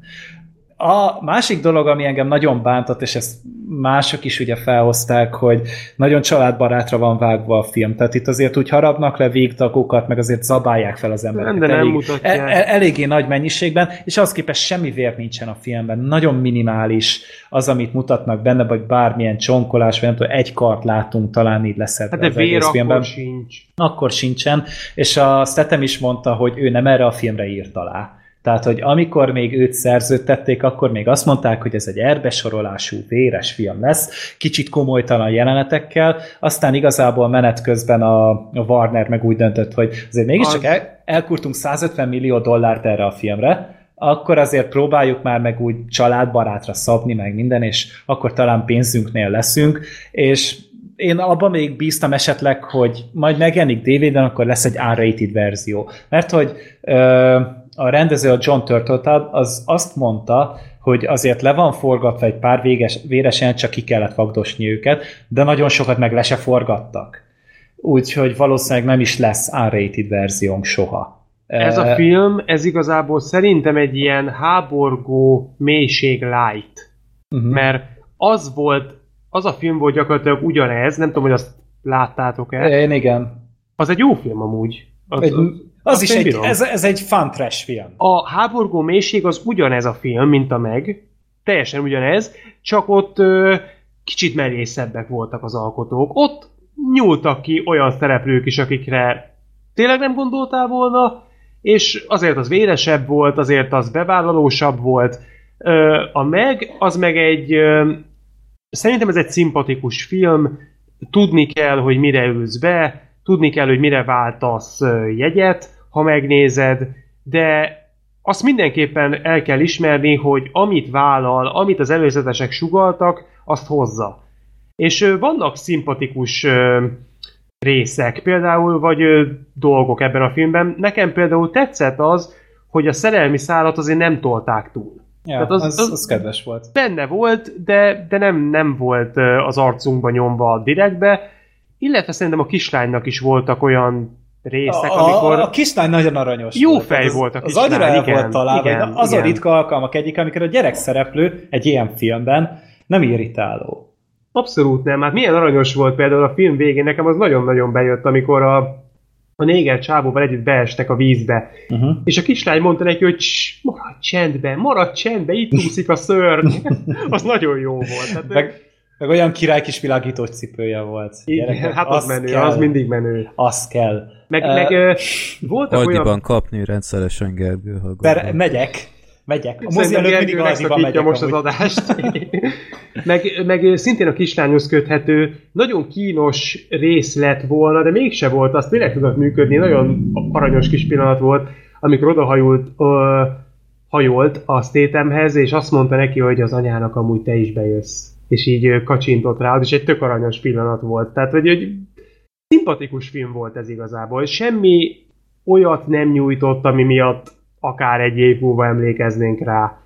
A másik dolog, ami engem nagyon bántott, és ezt mások is ugye felhozták, hogy nagyon családbarátra van vágva a film. Tehát itt azért úgy harapnak le végtagokat, meg azért zabálják fel az embereket. Nem, de nem elég, el, el, eléggé nagy mennyiségben, és az képest semmi vér nincsen a filmben. Nagyon minimális az, amit mutatnak benne, vagy bármilyen csonkolás, vagy nem tudom, egy kart látunk talán így lesz hát de az vér akkor filmben. sincs. Akkor sincsen, és a Stetem is mondta, hogy ő nem erre a filmre írt alá tehát, hogy amikor még őt szerződtették, akkor még azt mondták, hogy ez egy erbesorolású, véres film lesz, kicsit komolytalan jelenetekkel, aztán igazából menet közben a, a Warner meg úgy döntött, hogy azért mégiscsak el, elkurtunk 150 millió dollárt erre a filmre, akkor azért próbáljuk már meg úgy családbarátra szabni, meg minden, és akkor talán pénzünknél leszünk, és én abban még bíztam esetleg, hogy majd megjelenik DVD-en, akkor lesz egy R-rated verzió. Mert hogy ö, a rendező, a John Turteltaub, az azt mondta, hogy azért le van forgatva egy pár véges, véresen, csak ki kellett vagdosni őket, de nagyon sokat meg le se forgattak. Úgyhogy valószínűleg nem is lesz R-rated verziónk soha. Ez a film, ez igazából szerintem egy ilyen háborgó mélység light. Uh-huh. Mert az volt, az a film volt gyakorlatilag ugyanez, nem tudom, hogy azt láttátok-e. Én igen. Az egy jó film amúgy. Az, egy, az is egy, ez, ez egy fun trash film. A háborgó mélység az ugyanez a film, mint a meg. Teljesen ugyanez, csak ott ö, kicsit merészebbek voltak az alkotók. Ott nyúltak ki olyan szereplők is, akikre tényleg nem gondoltál volna, és azért az véresebb volt, azért az bevállalósabb volt. Ö, a meg, az meg egy ö, szerintem ez egy szimpatikus film, tudni kell, hogy mire ülsz be, tudni kell, hogy mire váltasz jegyet, ha megnézed, de azt mindenképpen el kell ismerni, hogy amit vállal, amit az előzetesek sugaltak, azt hozza. És vannak szimpatikus részek, például, vagy dolgok ebben a filmben. Nekem például tetszett az, hogy a szerelmi szállat azért nem tolták túl. Ja, Tehát az, az, az, az kedves volt. Benne volt, de, de nem, nem volt az arcunkba nyomva a direktbe, illetve szerintem a kislánynak is voltak olyan részek, a, amikor... A, a kislány nagyon aranyos Jó volt. fej volt a kislány, Az agyra el volt találva, igen, az igen. a ritka alkalmak egyik, amikor a gyerek szereplő egy ilyen filmben nem irritáló. Abszolút nem. Hát milyen aranyos volt például a film végén, nekem az nagyon-nagyon bejött, amikor a, a néger csábóval együtt beestek a vízbe. Uh-huh. És a kislány mondta neki, hogy maradj csendben, maradj csendben, itt úszik a szörny. *laughs* az nagyon jó volt. Tehát, Meg meg olyan király kis világító cipője volt. Igen, hát az menő, kell. az mindig menő. Az kell. Meg, uh, meg voltak olyan... kapni rendszeresen, Gergő. Ha per, megyek. Megyek. A mozi előtt mindig Aldiban megyek. most amúgy. az adást. *laughs* meg, meg szintén a kislányhoz köthető, nagyon kínos rész lett volna, de mégse volt, az tényleg tudott működni, nagyon aranyos kis pillanat volt, amikor odahajult, uh, hajolt a Statemhez, és azt mondta neki, hogy az anyának amúgy te is bejössz és így kacsintott rá, is egy tök aranyos pillanat volt. Tehát, hogy egy szimpatikus film volt ez igazából. Semmi olyat nem nyújtott, ami miatt akár egy év múlva emlékeznénk rá.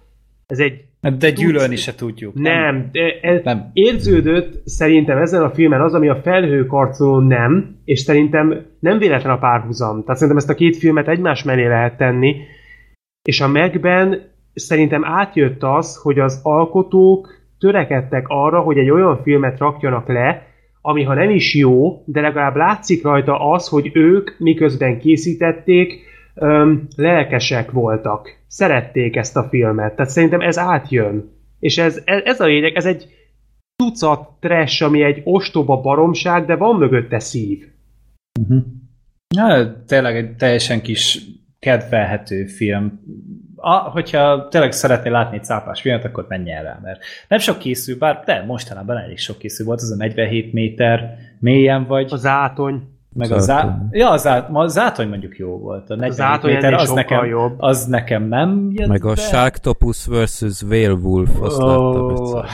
Ez egy de gyűlölni se tudjuk. Nem, nem. Ez nem. érződött szerintem ezen a filmen az, ami a felhőkarcolón nem, és szerintem nem véletlen a párhuzam. Tehát szerintem ezt a két filmet egymás mellé lehet tenni, és a megben szerintem átjött az, hogy az alkotók törekedtek arra, hogy egy olyan filmet rakjanak le, ami ha nem is jó, de legalább látszik rajta az, hogy ők miközben készítették, öm, lelkesek voltak. Szerették ezt a filmet. Tehát szerintem ez átjön. És ez, ez a lényeg, ez egy tucat trash, ami egy ostoba baromság, de van mögötte szív. Uh-huh. Ja, tényleg egy teljesen kis kedvelhető film a, hogyha tényleg szeretnél látni egy cápás filmet, akkor menj el rá, mert nem sok készül, bár de mostanában elég sok készül volt, az a 47 méter mélyen vagy. Az átony. Meg a zá... Ja, az, át... az átony mondjuk jó volt. A 47 az méter az nekem, jobb. az nekem nem jött Meg a Sharktopus versus Werewolf, azt oh.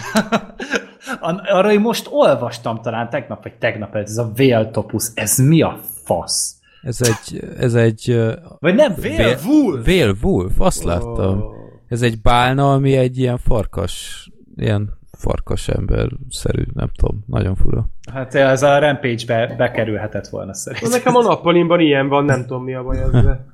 *laughs* Arra én most olvastam talán tegnap, vagy tegnap, ez a Whale ez mi a fasz? Ez egy... Ez egy Vagy nem, Werewolf! Werewolf, azt láttam. Ez egy bálna, ami egy ilyen farkas, ilyen farkas ember-szerű, nem tudom, nagyon fura. Hát ez a Rampage-be bekerülhetett volna szerintem. Nekem a nappalimban ilyen van, nem tudom mi a baj ezzel.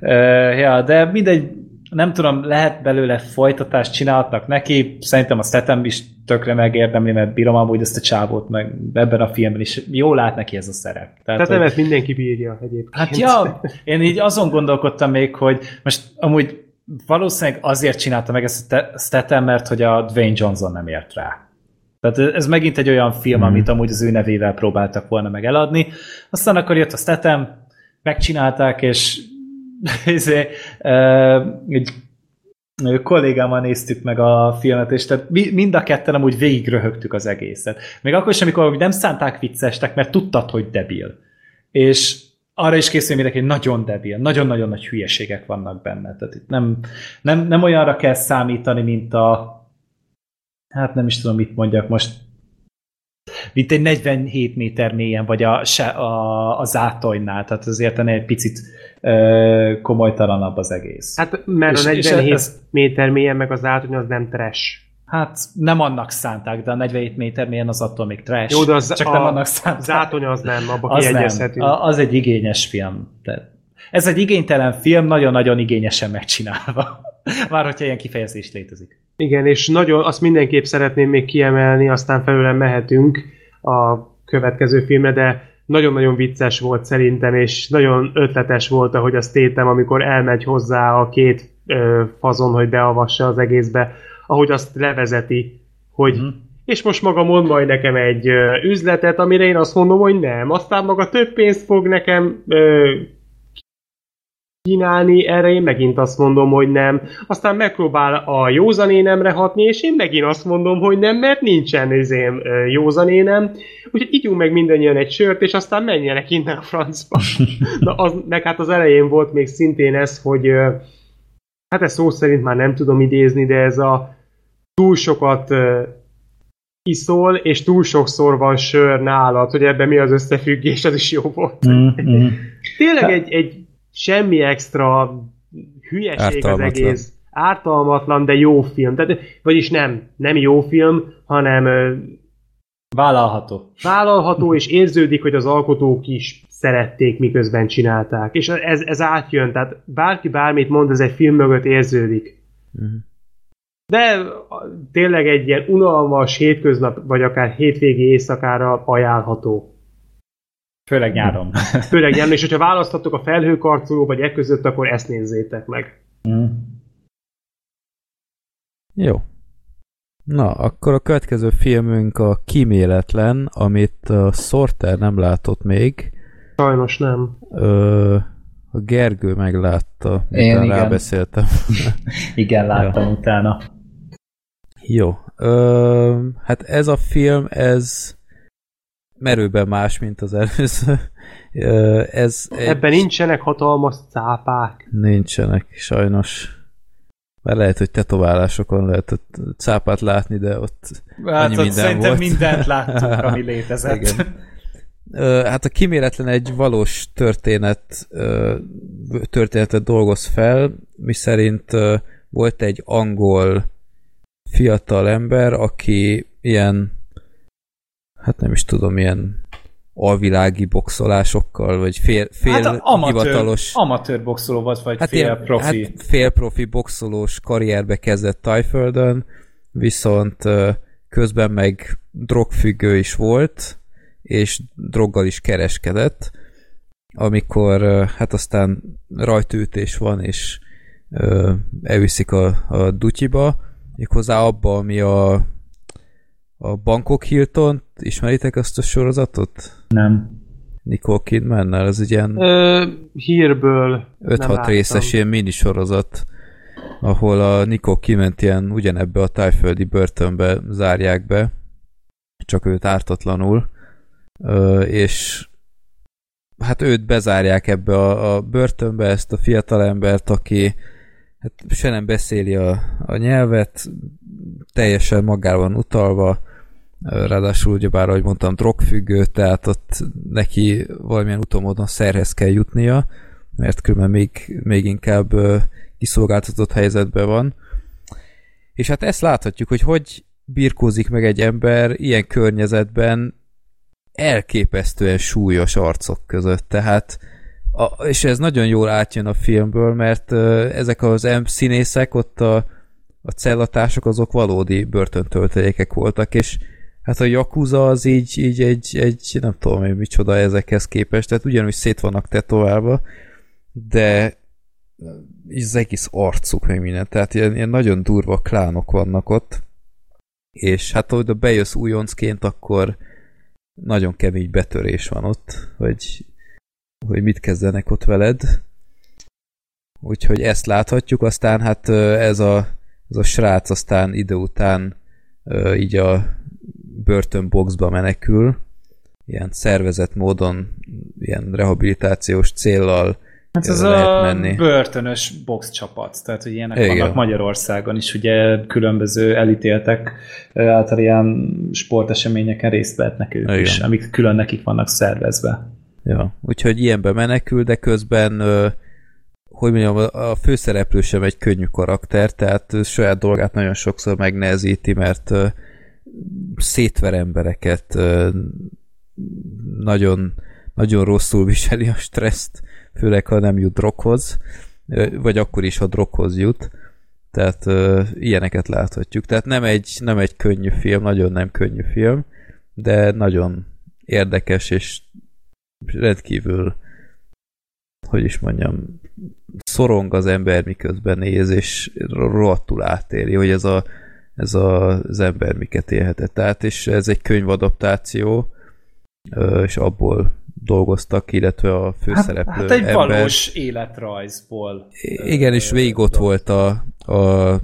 *laughs* ja, de mindegy, nem tudom, lehet belőle folytatást csinálhatnak neki, szerintem a Statham is tökre megérdemli, mert bírom amúgy ezt a csávót, meg ebben a filmben is jól lát neki ez a szerep. Tehát, Tehát nem ezt mindenki bírja egyébként. Hát ja, én így azon gondolkodtam még, hogy most amúgy valószínűleg azért csinálta meg ezt a Statham, mert hogy a Dwayne Johnson nem ért rá. Tehát ez megint egy olyan film, mm. amit amúgy az ő nevével próbáltak volna meg eladni. Aztán akkor jött a Statham, megcsinálták, és *laughs* izé, egy kollégámmal néztük meg a filmet, és tehát mind a ketten amúgy végig röhögtük az egészet. Még akkor is, amikor nem szánták viccestek, mert tudtad, hogy debil. És arra is készül mindenki, hogy nagyon debil, nagyon-nagyon nagy hülyeségek vannak benne. Tehát itt nem, nem, nem olyanra kell számítani, mint a hát nem is tudom, mit mondjak most, mint egy 47 méter mélyen, vagy a, a, a zátonynál, tehát azért egy picit komolytalanabb az egész. Hát mert és, a 47 és ez, méter mélyen meg az átony az nem trash. Hát nem annak szánták, de a 47 méter mélyen az attól még trash. Jó, de az, Csak a, nem annak szánták. Zátony az nem, abba az nem. A, az egy igényes film. Tehát ez egy igénytelen film, nagyon-nagyon igényesen megcsinálva. *laughs* Már hogyha ilyen kifejezés létezik. Igen, és nagyon, azt mindenképp szeretném még kiemelni, aztán felőlem mehetünk a következő filmre, de nagyon-nagyon vicces volt szerintem, és nagyon ötletes volt, ahogy azt tétem, amikor elmegy hozzá a két ö, fazon, hogy beavassa az egészbe, ahogy azt levezeti, hogy mm. és most maga mond majd nekem egy ö, üzletet, amire én azt mondom, hogy nem. Aztán maga több pénzt fog nekem ö, kínálni, erre én megint azt mondom, hogy nem. Aztán megpróbál a józanénemre hatni, és én megint azt mondom, hogy nem, mert nincsen izém józanénem. Úgyhogy ígyunk meg mindannyian egy sört, és aztán menjenek innen a francba. *laughs* Na, az, meg hát az elején volt még szintén ez, hogy hát ezt szó szerint már nem tudom idézni, de ez a túl sokat iszol, és túl sokszor van sör nálad, hogy ebben mi az összefüggés, az is jó volt. Mm-hmm. Tényleg egy, egy semmi extra hülyeség az egész. Ártalmatlan, de jó film. Tehát, vagyis nem, nem jó film, hanem Vállalható. Vállalható, és érződik, hogy az alkotók is szerették, miközben csinálták. És ez, ez átjön, tehát bárki bármit mond, ez egy film mögött érződik. Uh-huh. De tényleg egy ilyen unalmas hétköznap, vagy akár hétvégi éjszakára ajánlható. Főleg nyáron. *laughs* Főleg nyáron, és hogyha választhatok a felhőkarcoló vagy e között, akkor ezt nézzétek meg. Mm. Jó. Na, akkor a következő filmünk a Kíméletlen, amit a Sorter nem látott még. Sajnos nem. Ö, a Gergő meglátta, Én igen. rábeszéltem. *laughs* igen, láttam ja. utána. Jó. Ö, hát ez a film, ez merőben más, mint az előző. Ez Ebben egy... nincsenek hatalmas cápák. Nincsenek, sajnos. Mert lehet, hogy tetoválásokon lehet ott cápát látni, de ott hát annyi ott minden szerintem volt. mindent láttunk, ami *laughs* létezett. Igen. Hát a kiméletlen egy valós történet történetet dolgoz fel, miszerint volt egy angol fiatal ember, aki ilyen hát nem is tudom, ilyen alvilági boxolásokkal, vagy fél, fél hát amatőr, hivatalos... Amatőr boxoló volt, vagy hát fél ilyen, profi. Hát fél profi boxolós karrierbe kezdett Tajföldön, viszont közben meg drogfüggő is volt, és droggal is kereskedett, amikor hát aztán rajtűtés van, és elviszik a, a dutyiba, méghozzá abba, ami a a Bangkok Hilton, ismeritek azt a sorozatot? Nem. Nicole kidman ez egy ilyen... Ö, hírből 5-6 részes ilyen minisorozat, ahol a Nicole kidman ilyen ugyanebbe a tájföldi börtönbe zárják be, csak őt ártatlanul, ö, és hát őt bezárják ebbe a, a börtönbe, ezt a fiatalembert, aki hát se nem beszéli a, a nyelvet, teljesen magában utalva, ráadásul ugyebár, ahogy mondtam, drogfüggő, tehát ott neki valamilyen utómódon szerhez kell jutnia, mert különben még, még inkább kiszolgáltatott helyzetben van. És hát ezt láthatjuk, hogy hogy birkózik meg egy ember ilyen környezetben elképesztően súlyos arcok között, tehát A, és ez nagyon jól átjön a filmből, mert ezek az színészek ott a, a cellatások azok valódi börtöntöltelékek voltak, és hát a Yakuza az így, így egy, egy nem tudom én micsoda ezekhez képest, tehát ugyanúgy szét vannak tetoválva, de az egész arcuk, meg minden, tehát ilyen, ilyen nagyon durva klánok vannak ott, és hát ahogy bejössz újoncként, akkor nagyon kemény betörés van ott, hogy, hogy mit kezdenek ott veled. Úgyhogy ezt láthatjuk, aztán hát ez a, ez a srác aztán idő után így a börtönboxba menekül, ilyen szervezett módon, ilyen rehabilitációs céllal Hát ez lehet a menni. börtönös box csapat, tehát hogy ilyenek Igen. vannak Magyarországon is, ugye különböző elítéltek által ilyen sporteseményeken részt vehetnek ők Igen. is, amik külön nekik vannak szervezve. Ja, úgyhogy ilyenbe menekül, de közben hogy mondjam, a főszereplő sem egy könnyű karakter, tehát saját dolgát nagyon sokszor megnehezíti, mert szétver embereket, nagyon, nagyon rosszul viseli a stresszt, főleg ha nem jut droghoz, vagy akkor is, ha droghoz jut. Tehát ilyeneket láthatjuk. Tehát nem egy, nem egy könnyű film, nagyon nem könnyű film, de nagyon érdekes és rendkívül hogy is mondjam, szorong az ember miközben néz, és rohadtul átéri, hogy ez, a, ez a, az ember miket élhetett át, és ez egy könyvadaptáció, és abból dolgoztak, illetve a főszereplő hát, hát egy ember. valós életrajzból. Igen, és végig ott volt a, a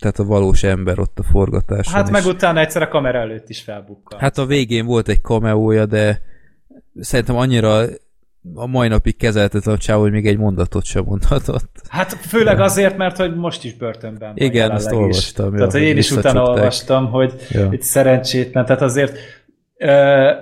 tehát a valós ember ott a forgatáson. Hát meg is. utána egyszer a kamera előtt is felbukkant. Hát a végén volt egy kameója, de szerintem annyira a mai napig kezeltetlen a csáv, hogy még egy mondatot sem mondhatott. Hát főleg azért, mert hogy most is börtönben van Igen, azt olvastam. Tehát hogy én is utána olvastam, hogy ja. itt szerencsétlen, tehát azért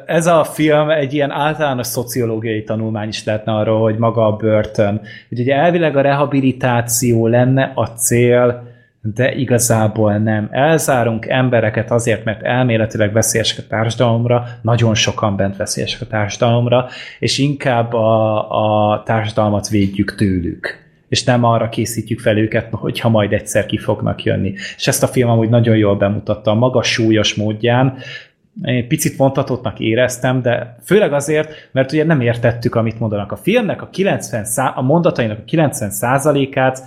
ez a film egy ilyen általános szociológiai tanulmány is lehetne arról, hogy maga a börtön. Hogy ugye elvileg a rehabilitáció lenne a cél, de igazából nem. Elzárunk embereket azért, mert elméletileg veszélyesek a társadalomra, nagyon sokan bent veszélyesek a társadalomra, és inkább a, a társadalmat védjük tőlük és nem arra készítjük fel őket, hogyha majd egyszer ki fognak jönni. És ezt a film amúgy nagyon jól bemutatta a maga súlyos módján, én picit vontatottnak éreztem, de főleg azért, mert ugye nem értettük, amit mondanak. A filmnek a, 90 szá- a mondatainak a 90%-át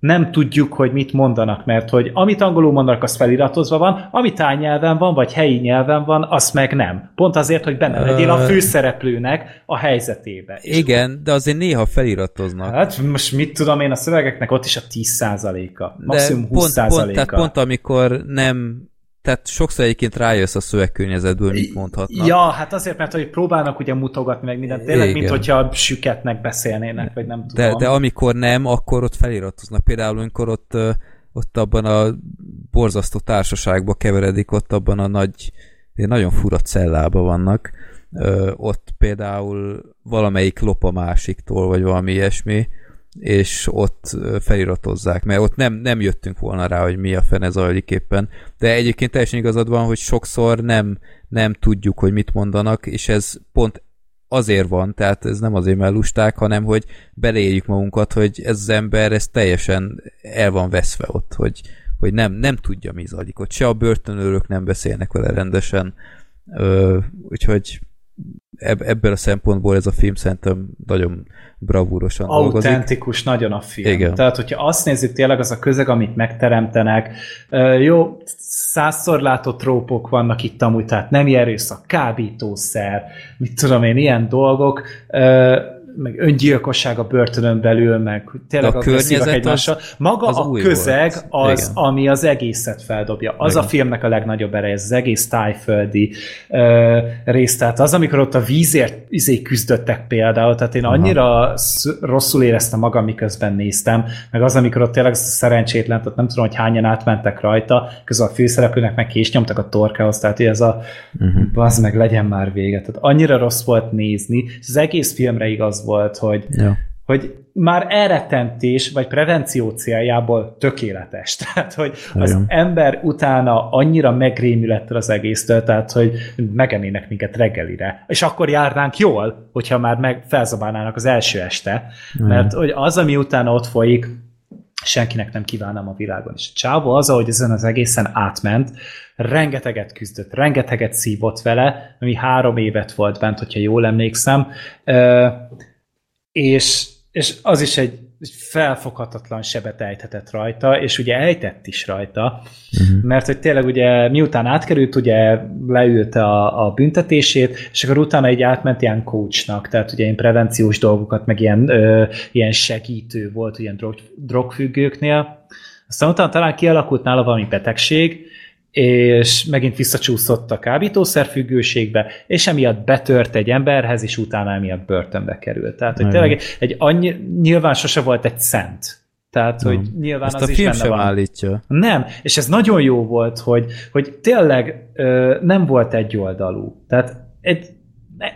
nem tudjuk, hogy mit mondanak, mert hogy amit angolul mondanak, az feliratozva van, ami tájnyelven van, vagy helyi nyelven van, az meg nem. Pont azért, hogy benne legyél a főszereplőnek a helyzetébe. Igen, de azért néha feliratoznak. Hát most mit tudom én, a szövegeknek ott is a 10%-a, maximum 20%-a. Pont, pont, tehát pont amikor nem tehát sokszor egyébként rájössz a szövegkörnyezetből, mit mondhatnak. Ja, hát azért, mert hogy próbálnak ugye mutogatni meg mindent, tényleg, Igen. mint hogyha süketnek beszélnének, vagy nem tudom. De, de amikor nem, akkor ott feliratoznak. Például, amikor ott, ott abban a borzasztó társaságba keveredik, ott abban a nagy, nagyon fura cellába vannak, ott például valamelyik lop a másiktól, vagy valami ilyesmi, és ott feliratozzák, mert ott nem, nem jöttünk volna rá, hogy mi a fene zajlik éppen. De egyébként teljesen igazad van, hogy sokszor nem, nem tudjuk, hogy mit mondanak, és ez pont azért van, tehát ez nem azért, mert lusták, hanem hogy beleéljük magunkat, hogy ez az ember, ez teljesen el van veszve ott, hogy, hogy nem, nem tudja, mi zajlik ott. Se a börtönőrök nem beszélnek vele rendesen, Ö, úgyhogy ebb, ebből a szempontból ez a film szerintem nagyon bravúrosan dolgozik. Autentikus nagyon a film. Igen. Tehát, hogyha azt nézzük, tényleg az a közeg, amit megteremtenek, jó, százszor látott trópok vannak itt amúgy, tehát nem erőszak, kábítószer, mit tudom én, ilyen dolgok, meg öngyilkosság a börtönön belül, meg tényleg a környezet egymással. Maga az a közeg volt. az, Igen. ami az egészet feldobja. Az Igen. a filmnek a legnagyobb ereje, az egész tájföldi uh, rész. Tehát az, amikor ott a vízért izé küzdöttek például, tehát én annyira Aha. rosszul éreztem magam, miközben néztem, meg az, amikor ott tényleg szerencsétlen, tehát nem tudom, hogy hányan átmentek rajta, közben a főszereplőnek meg kés nyomtak a torkához, tehát ez a uh-huh. meg legyen már vége. Tehát annyira rossz volt nézni, és az egész filmre igaz volt, hogy, ja. hogy már elrettentés vagy prevenció céljából tökéletes. *laughs* Tehát, hogy az Igen. ember utána annyira megrémül ettől az egésztől, tehát, hogy megenének minket reggelire. És akkor járnánk jól, hogyha már meg felzabálnának az első este. Igen. Mert hogy az, ami utána ott folyik, senkinek nem kívánom a világon. És a Csávó az, ahogy ezen az egészen átment, rengeteget küzdött, rengeteget szívott vele, ami három évet volt bent, hogyha jól emlékszem, és és az is egy felfoghatatlan sebet ejthetett rajta, és ugye ejtett is rajta, uh-huh. mert hogy tényleg ugye miután átkerült, ugye leült a, a büntetését, és akkor utána egy átment ilyen coachnak, tehát ugye ilyen prevenciós dolgokat, meg ilyen, ö, ilyen segítő volt ilyen drog, drogfüggőknél. Aztán utána talán kialakult nála valami betegség, és megint visszacsúszott a kábítószerfüggőségbe, és emiatt betört egy emberhez, és utána emiatt börtönbe került. Tehát, hogy tényleg egy annyi, nyilván sose volt egy szent. Tehát, hogy nyilván Ezt az a is film benne sem van. állítja. Nem, és ez nagyon jó volt, hogy, hogy tényleg ö, nem volt egy oldalú. Tehát egy,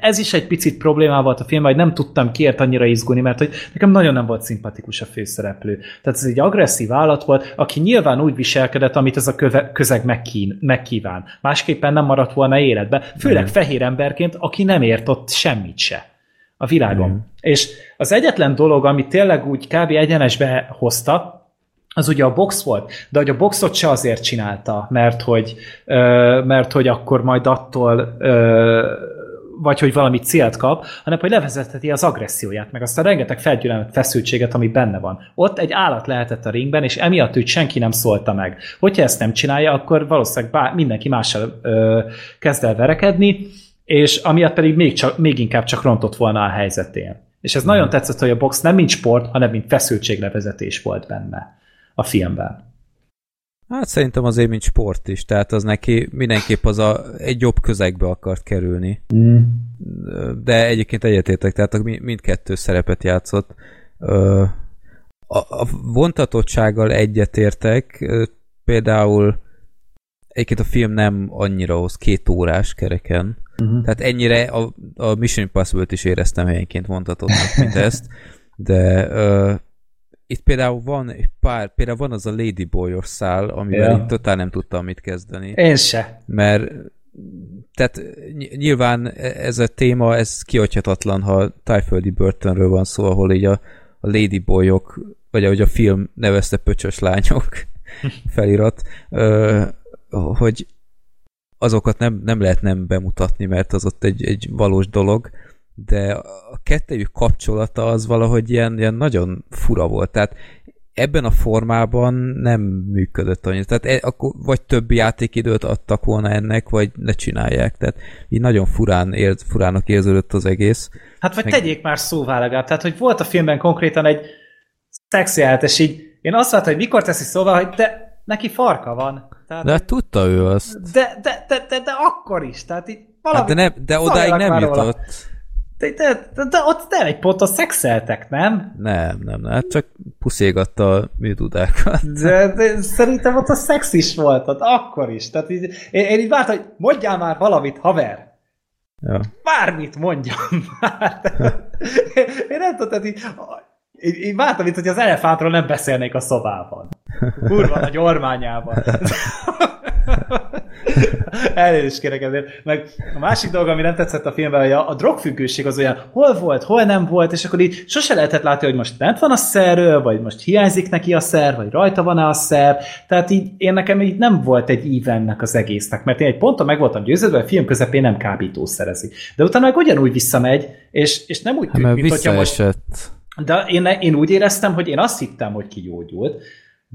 ez is egy picit problémá volt a film, hogy nem tudtam kiért annyira izgulni, mert hogy nekem nagyon nem volt szimpatikus a főszereplő. Tehát ez egy agresszív állat volt, aki nyilván úgy viselkedett, amit ez a köve, közeg megkín, megkíván. Másképpen nem maradt volna életbe, főleg mm. fehér emberként, aki nem ért ott semmit se a világon. Mm. És az egyetlen dolog, ami tényleg úgy kb. egyenesbe hozta, az ugye a box volt, de hogy a boxot se azért csinálta, mert hogy, ö, mert hogy akkor majd attól ö, vagy hogy valami célt kap, hanem hogy levezetheti az agresszióját, meg azt a rengeteg felgyűlölt feszültséget, ami benne van. Ott egy állat lehetett a ringben, és emiatt őt senki nem szólta meg. Hogyha ezt nem csinálja, akkor valószínűleg bár, mindenki mással ö, kezd el verekedni, és amiatt pedig még, csak, még inkább csak rontott volna a helyzetén. És ez mm. nagyon tetszett, hogy a box nem mint sport, hanem mint feszültséglevezetés volt benne a filmben. Hát szerintem azért, mint sport is, tehát az neki mindenképp az a, egy jobb közegbe akart kerülni. Mm. De egyébként egyetértek, tehát mindkettő szerepet játszott. A, a vontatottsággal egyetértek, például egyébként a film nem annyira hoz két órás kereken, uh-huh. tehát ennyire a, a Mission Impossible-t is éreztem helyenként vontatottnak, mint ezt, de itt például van egy pár, például van az a Ladyboy szál, amivel ja. én totál nem tudtam mit kezdeni. Én se. Mert tehát nyilván ez a téma, ez kiadhatatlan, ha tájföldi börtönről van szó, ahol így a, a ladyboyok, vagy ahogy a film nevezte pöcsös lányok *laughs* felirat, ö, hogy azokat nem, nem lehet nem bemutatni, mert az ott egy, egy valós dolog, de a kettejük kapcsolata az valahogy ilyen, ilyen nagyon fura volt. Tehát ebben a formában nem működött annyira. Tehát e, akkor vagy több játékidőt adtak volna ennek, vagy ne csinálják. Tehát így nagyon furán ér, furának érződött az egész. Hát vagy Meg... tegyék már szóvá legalább. Tehát, hogy volt a filmben konkrétan egy szexi és így én azt láttam, hogy mikor teszi szóval, hogy de neki farka van. Tehát, de hát tudta ő azt. De, de, de, de, de akkor is. Tehát így valami hát de, ne, de odáig nem jutott. Róla. De, de, de, de ott nem egy ponton szexeltek, nem? Nem, nem, nem. Hát csak puszégatta a műtudákat. De, de szerintem ott a szex is volt, ott akkor is. Tehát így, én, én így vártam, hogy mondjál már valamit, haver. Ja. Bármit mondjam már. *laughs* én nem tudom, tehát így, én, én vártam itt, hogy az elefántról nem beszélnék a szobában. Kurva nagy ormányában. *laughs* Elnézést kérek ezért. Meg a másik dolog, ami nem tetszett a filmben, hogy a, a drogfüggőség az olyan, hol volt, hol nem volt, és akkor így sose lehetett látni, hogy most bent van a szerről, vagy most hiányzik neki a szer, vagy rajta van-e a szer. Tehát így én nekem így nem volt egy ívennek az egésznek, mert én egy ponton meg voltam győződve, a film közepén nem kábítószerezi. De utána meg ugyanúgy visszamegy, és, és nem úgy tűnt, hát, mint hogyha most... De én, én úgy éreztem, hogy én azt hittem, hogy kigyógyult,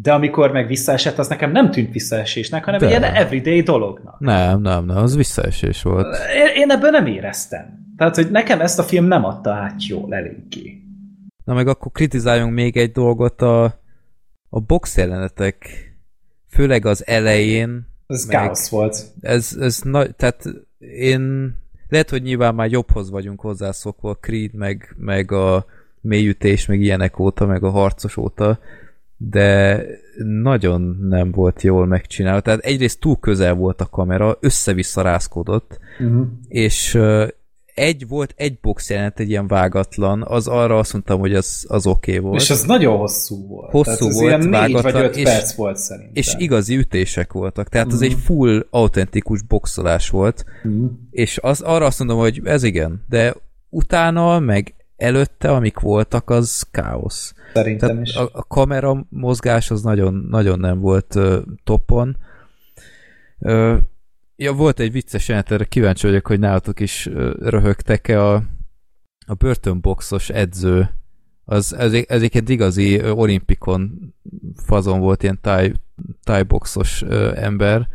de amikor meg visszaesett, az nekem nem tűnt visszaesésnek, hanem de. egy ilyen everyday dolognak. Nem, nem, nem, az visszaesés volt. Én, én ebből nem éreztem. Tehát, hogy nekem ezt a film nem adta át jól eléggé. Na meg akkor kritizáljunk még egy dolgot, a, a box jelenetek, főleg az elején. Ez káosz volt. Ez, ez nagy, tehát én lehet, hogy nyilván már jobbhoz vagyunk hozzászokva a Creed, meg, meg a mélyütés, meg ilyenek óta, meg a harcos óta, de nagyon nem volt jól megcsinálva. Tehát egyrészt túl közel volt a kamera, össze-vissza rázkodott, uh-huh. és egy volt, egy box jelent egy ilyen vágatlan, az arra azt mondtam, hogy az, az oké okay volt. És az nagyon hosszú volt. Hosszú tehát volt, ilyen vágatlan, vagy öt és, perc volt szerintem. És igazi ütések voltak, tehát mm. az egy mhm. full autentikus boxolás volt, mm. és az, arra azt mondom, hogy ez igen, de utána, meg előtte, amik voltak, az káosz. Szerintem Tehát is. A, a kamera mozgás az nagyon, nagyon nem volt uh, topon. Uh, ja, volt egy vicces jelent, erre kíváncsi vagyok, hogy nálatok is uh, röhögtek-e a, a börtönboxos edző. Az, ez, ez egy igazi olimpikon fazon volt, ilyen táj, tájboxos uh, ember.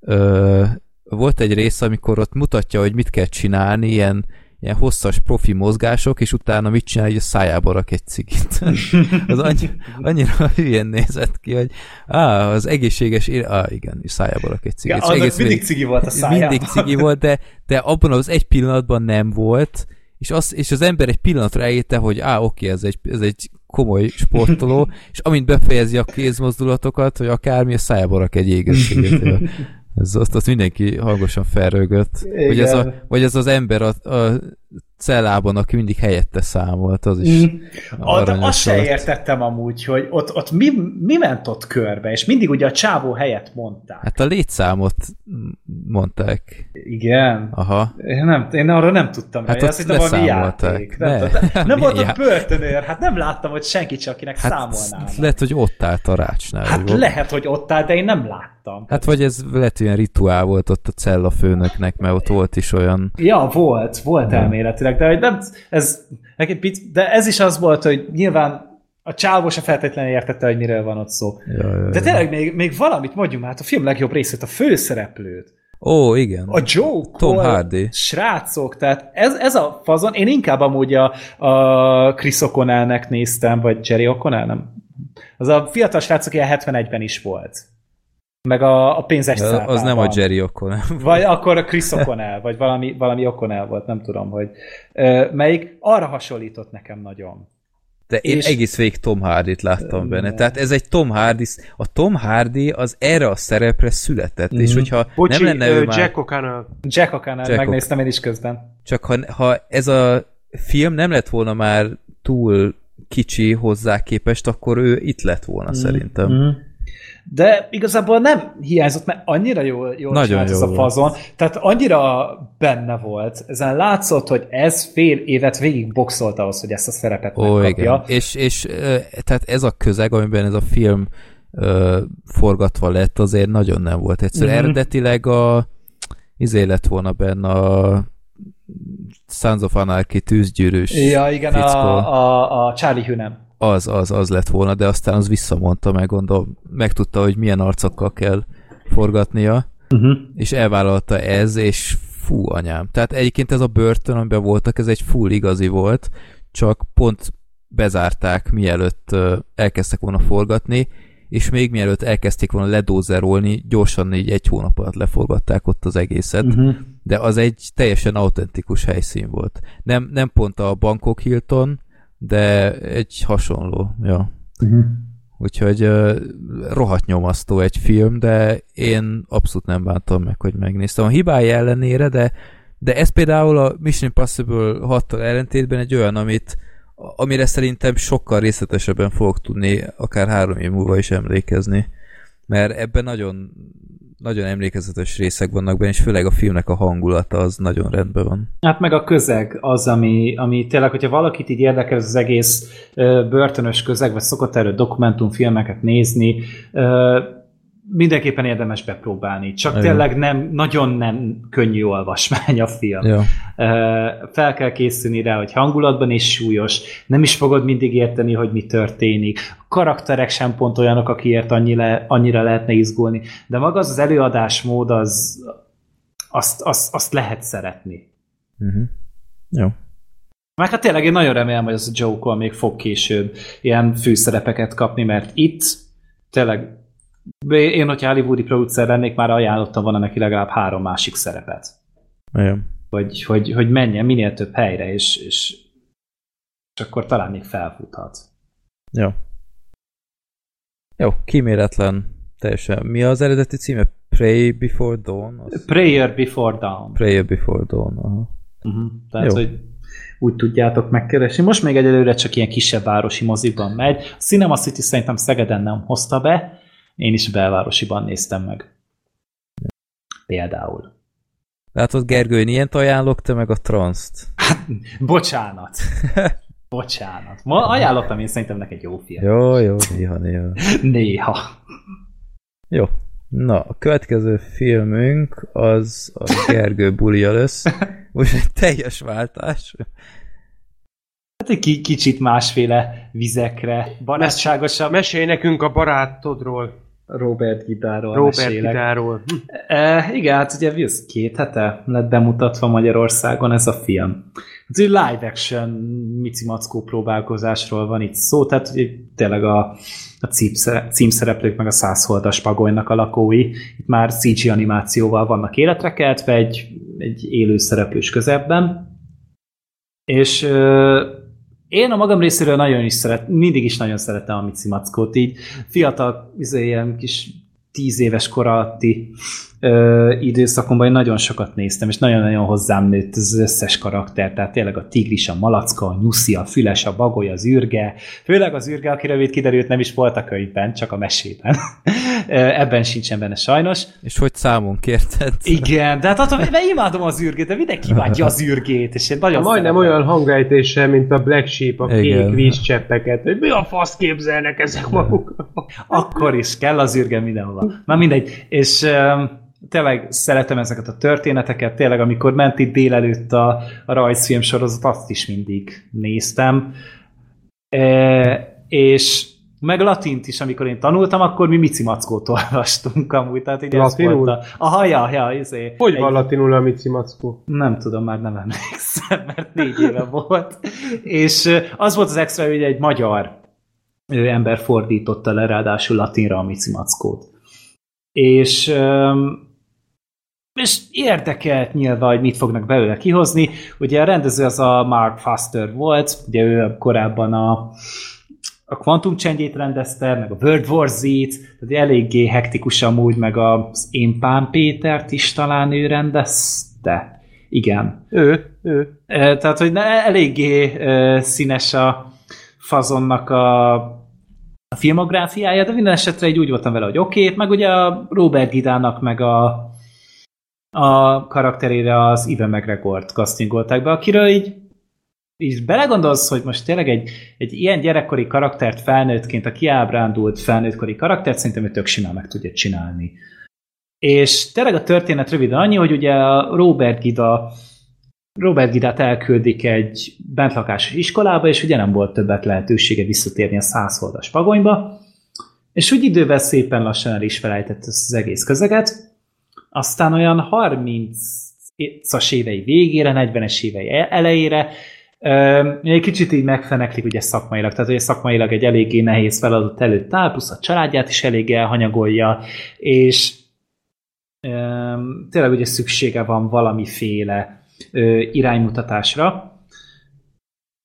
Uh, volt egy rész, amikor ott mutatja, hogy mit kell csinálni, ilyen ilyen hosszas profi mozgások, és utána mit csinál, hogy a szájába rak egy cigit. *laughs* az annyi, annyira hülyen nézett ki, hogy á, az egészséges, él... á, igen, és szájába rak egy cigit. Ja, egész mindig cigi volt a szájában. Mindig cigi volt, de, de abban az egy pillanatban nem volt, és az, és az ember egy pillanatra elérte, hogy á, oké, ez egy, ez egy komoly sportoló, *laughs* és amint befejezi a kézmozdulatokat, vagy akármi, a szájába rak egy égetséget. Ez azt, azt mindenki hangosan felrögött. Vagy ez, a, vagy ez az ember a, a cellában, aki mindig helyette számolt, az is mm. Azt se értettem amúgy, hogy ott, ott mi, mi ment ott körbe, és mindig ugye a csávó helyet mondták. Hát a létszámot mondták. Igen? Aha. Én, nem, én arra nem tudtam. Hát ott azt leszámolták. Nem, ne. nem, *laughs* nem volt ott börtönőr, hát nem láttam, hogy senki csak akinek hát számolnának. Lehet, hogy ott állt a rácsnál. Hát lehet, hogy ott állt, de én nem láttam. Hát vagy ez lehet ilyen rituál volt ott a cella főnöknek, mert ott volt is olyan... Ja, volt, volt elméletileg, de hogy nem, ez, de ez is az volt, hogy nyilván a csávó se feltétlenül értette, hogy miről van ott szó. Ja, ja, de tényleg még, még valamit mondjunk hát a film legjobb részét, a főszereplőt. Ó, igen. A Joe Tom Cole, Hardy. srácok, tehát ez, ez a fazon, én inkább amúgy a, a Chris O'Connellnek néztem, vagy Jerry O'Connell, nem? Az a fiatal srácok ilyen 71-ben is volt meg a, a pénzes Az, az nem a Jerry O'Connell. Vagy akkor a Chris O'Connell, vagy valami, valami O'Connell volt, nem tudom, hogy melyik arra hasonlított nekem nagyon. De én és... egész végig Tom Hardy-t láttam benne. Tehát ez egy Tom Hardy, a Tom Hardy az erre a szerepre született, mm. és mhm. hogyha Bocsi, nem lenne ő már... Jack O'Connell. Jack O'Connell, Jack megnéztem én is közben. Csak ha, ha ez a film nem lett volna már túl kicsi hozzá képest, akkor ő itt lett volna mm. szerintem. Mm de igazából nem hiányzott, mert annyira jól, jól Nagyon jó ez a fazon, tehát annyira benne volt, ezen látszott, hogy ez fél évet végig boxolt ahhoz, hogy ezt a szerepet Ó, megkapja. Igen. És, és tehát ez a közeg, amiben ez a film ö, forgatva lett, azért nagyon nem volt egyszerű. Mm-hmm. Eredetileg a izé lett volna benne a Sons of Anarchy tűzgyűrűs Ja, igen, a, a, a Charlie Hunnam az, az, az lett volna, de aztán az visszamondta, meg gondol, megtudta, hogy milyen arcokkal kell forgatnia, uh-huh. és elvállalta ez, és fú, anyám. Tehát egyébként ez a börtön, amiben voltak, ez egy full igazi volt, csak pont bezárták, mielőtt elkezdtek volna forgatni, és még mielőtt elkezdték volna ledózerolni, gyorsan így egy hónap alatt leforgatták ott az egészet, uh-huh. de az egy teljesen autentikus helyszín volt. Nem, nem pont a Bangkok Hilton, de egy hasonló, ja. Uh-huh. Úgyhogy uh, rohadt nyomasztó egy film, de én abszolút nem bántam meg, hogy megnéztem. A hibája ellenére, de, de ez például a Mission Impossible 6 ellentétben egy olyan, amit amire szerintem sokkal részletesebben fogok tudni akár három év múlva is emlékezni. Mert ebben nagyon nagyon emlékezetes részek vannak benne, és főleg a filmnek a hangulata az nagyon rendben van. Hát meg a közeg az, ami, ami tényleg, hogyha valakit így érdekel az egész börtönös közeg, vagy szokott erről dokumentumfilmeket nézni, mindenképpen érdemes bepróbálni. Csak Igen. tényleg nem, nagyon nem könnyű olvasmány a film. Ja. Fel kell készülni rá, hogy hangulatban is súlyos, nem is fogod mindig érteni, hogy mi történik. A karakterek sem pont olyanok, akiért annyira, annyira lehetne izgulni. De maga az, az előadásmód, az, azt, azt, azt lehet szeretni. Uh-huh. Jó. Meg hát tényleg én nagyon remélem, hogy az a Joker még fog később ilyen főszerepeket kapni, mert itt tényleg én, hogyha Hollywoodi producer lennék, már ajánlottam volna neki legalább három másik szerepet. Igen. Hogy, hogy, hogy menjen minél több helyre, és, és, és akkor talán még felfuthat. Jó. Jó, kíméletlen teljesen. Mi az eredeti címe? Pray Before Dawn? Az... Prayer Before Dawn. Prayer Before Dawn, aha. Uh-huh. Tehát, Jó. hogy úgy tudjátok megkeresni. Most még egyelőre csak ilyen kisebb városi moziban megy. A Cinema City szerintem Szegeden nem hozta be, én is belvárosiban néztem meg. Például. Látod, Gergő, én ilyent ajánlok, te meg a transzt. Hát, bocsánat. *laughs* bocsánat. Ma ajánlottam én szerintem neked jó film. Jó, jó, néha, néha. *laughs* néha. Jó. Na, a következő filmünk az a Gergő bulia lesz. *laughs* Egy teljes váltás. Hát egy kicsit másféle vizekre, barátságosabb. Mesélj nekünk a barátodról. Robert Gidáról Robert mesélek. Gidáról. E, igen, hát ugye ez két hete lett bemutatva Magyarországon ez a film. Ez egy live action Mici Mackó próbálkozásról van itt szó, tehát ugye, tényleg a, a címszereplők meg a százholdas pagolynak a lakói itt már CG animációval vannak életre keltve egy, egy élő szereplős közebben. És én a magam részéről nagyon is szeret, mindig is nagyon szeretem a Mici Mackót, így fiatal, izé, ilyen kis tíz éves kor alatti ö, időszakomban én nagyon sokat néztem, és nagyon-nagyon hozzám nőtt az összes karakter, tehát tényleg a tigris, a malacka, a nyuszi, a füles, a bagoly, az űrge, főleg az űrge, aki rövid kiderült nem is volt a könyvben, csak a mesében. *laughs* Ebben sincsen benne sajnos. És hogy számon kérted? Igen, de hát attól, mert imádom az űrgét, de mindenki imádja az űrgét, és én nagyon Majdnem olyan hangrejtése, mint a Black Sheep, a Igen. kék vízcseppeket, hogy mi a fasz képzelnek ezek maguk. Akkor is kell az űrge mindenhova. Na mindegy, és tényleg szeretem ezeket a történeteket, tényleg amikor ment itt délelőtt a, a rajzfilm sorozat, azt is mindig néztem. E, és meg latint is, amikor én tanultam, akkor mi Mici Mackót *laughs* olvastunk amúgy. Tehát így latinul? Ez a, aha, ja, ja, izé. Hogy egy... van latinul a Mici Mackó? Nem tudom, már nem emlékszem, *laughs* mert négy éve volt. És az volt az extra, hogy egy magyar ember fordította le ráadásul latinra a Mici Mackót. És és érdekelt nyilván, hogy mit fognak belőle kihozni. Ugye a rendező az a Mark Foster volt, ugye ő korábban a, a Quantum Change-ét rendezte, meg a World War Z-t, tehát eléggé hektikus amúgy, meg az Én Pán Pétert is talán ő rendezte. Igen. Ő, ő. Tehát, hogy eléggé színes a fazonnak a a filmográfiája, de minden esetre így úgy voltam vele, hogy oké, okay, meg ugye a Robert Gidának meg a a karakterére az Ive McGregor-t castingolták be, akiről így, így belegondolsz, hogy most tényleg egy, egy ilyen gyerekkori karaktert felnőttként, a kiábrándult felnőttkori karaktert szerintem ő tök simán meg tudja csinálni. És tényleg a történet röviden annyi, hogy ugye a Robert Gida Robert Gidát elküldik egy bentlakásos iskolába, és ugye nem volt többet lehetősége visszatérni a százholdas pagonyba, és úgy idővel szépen lassan el is felejtett az egész közeget, aztán olyan 30-as évei végére, 40-es évei e- elejére egy kicsit így megfeneklik ugye szakmailag, tehát ugye szakmailag egy eléggé nehéz feladat előtt áll, plusz a családját is elég elhanyagolja, és tényleg ugye szüksége van valamiféle iránymutatásra,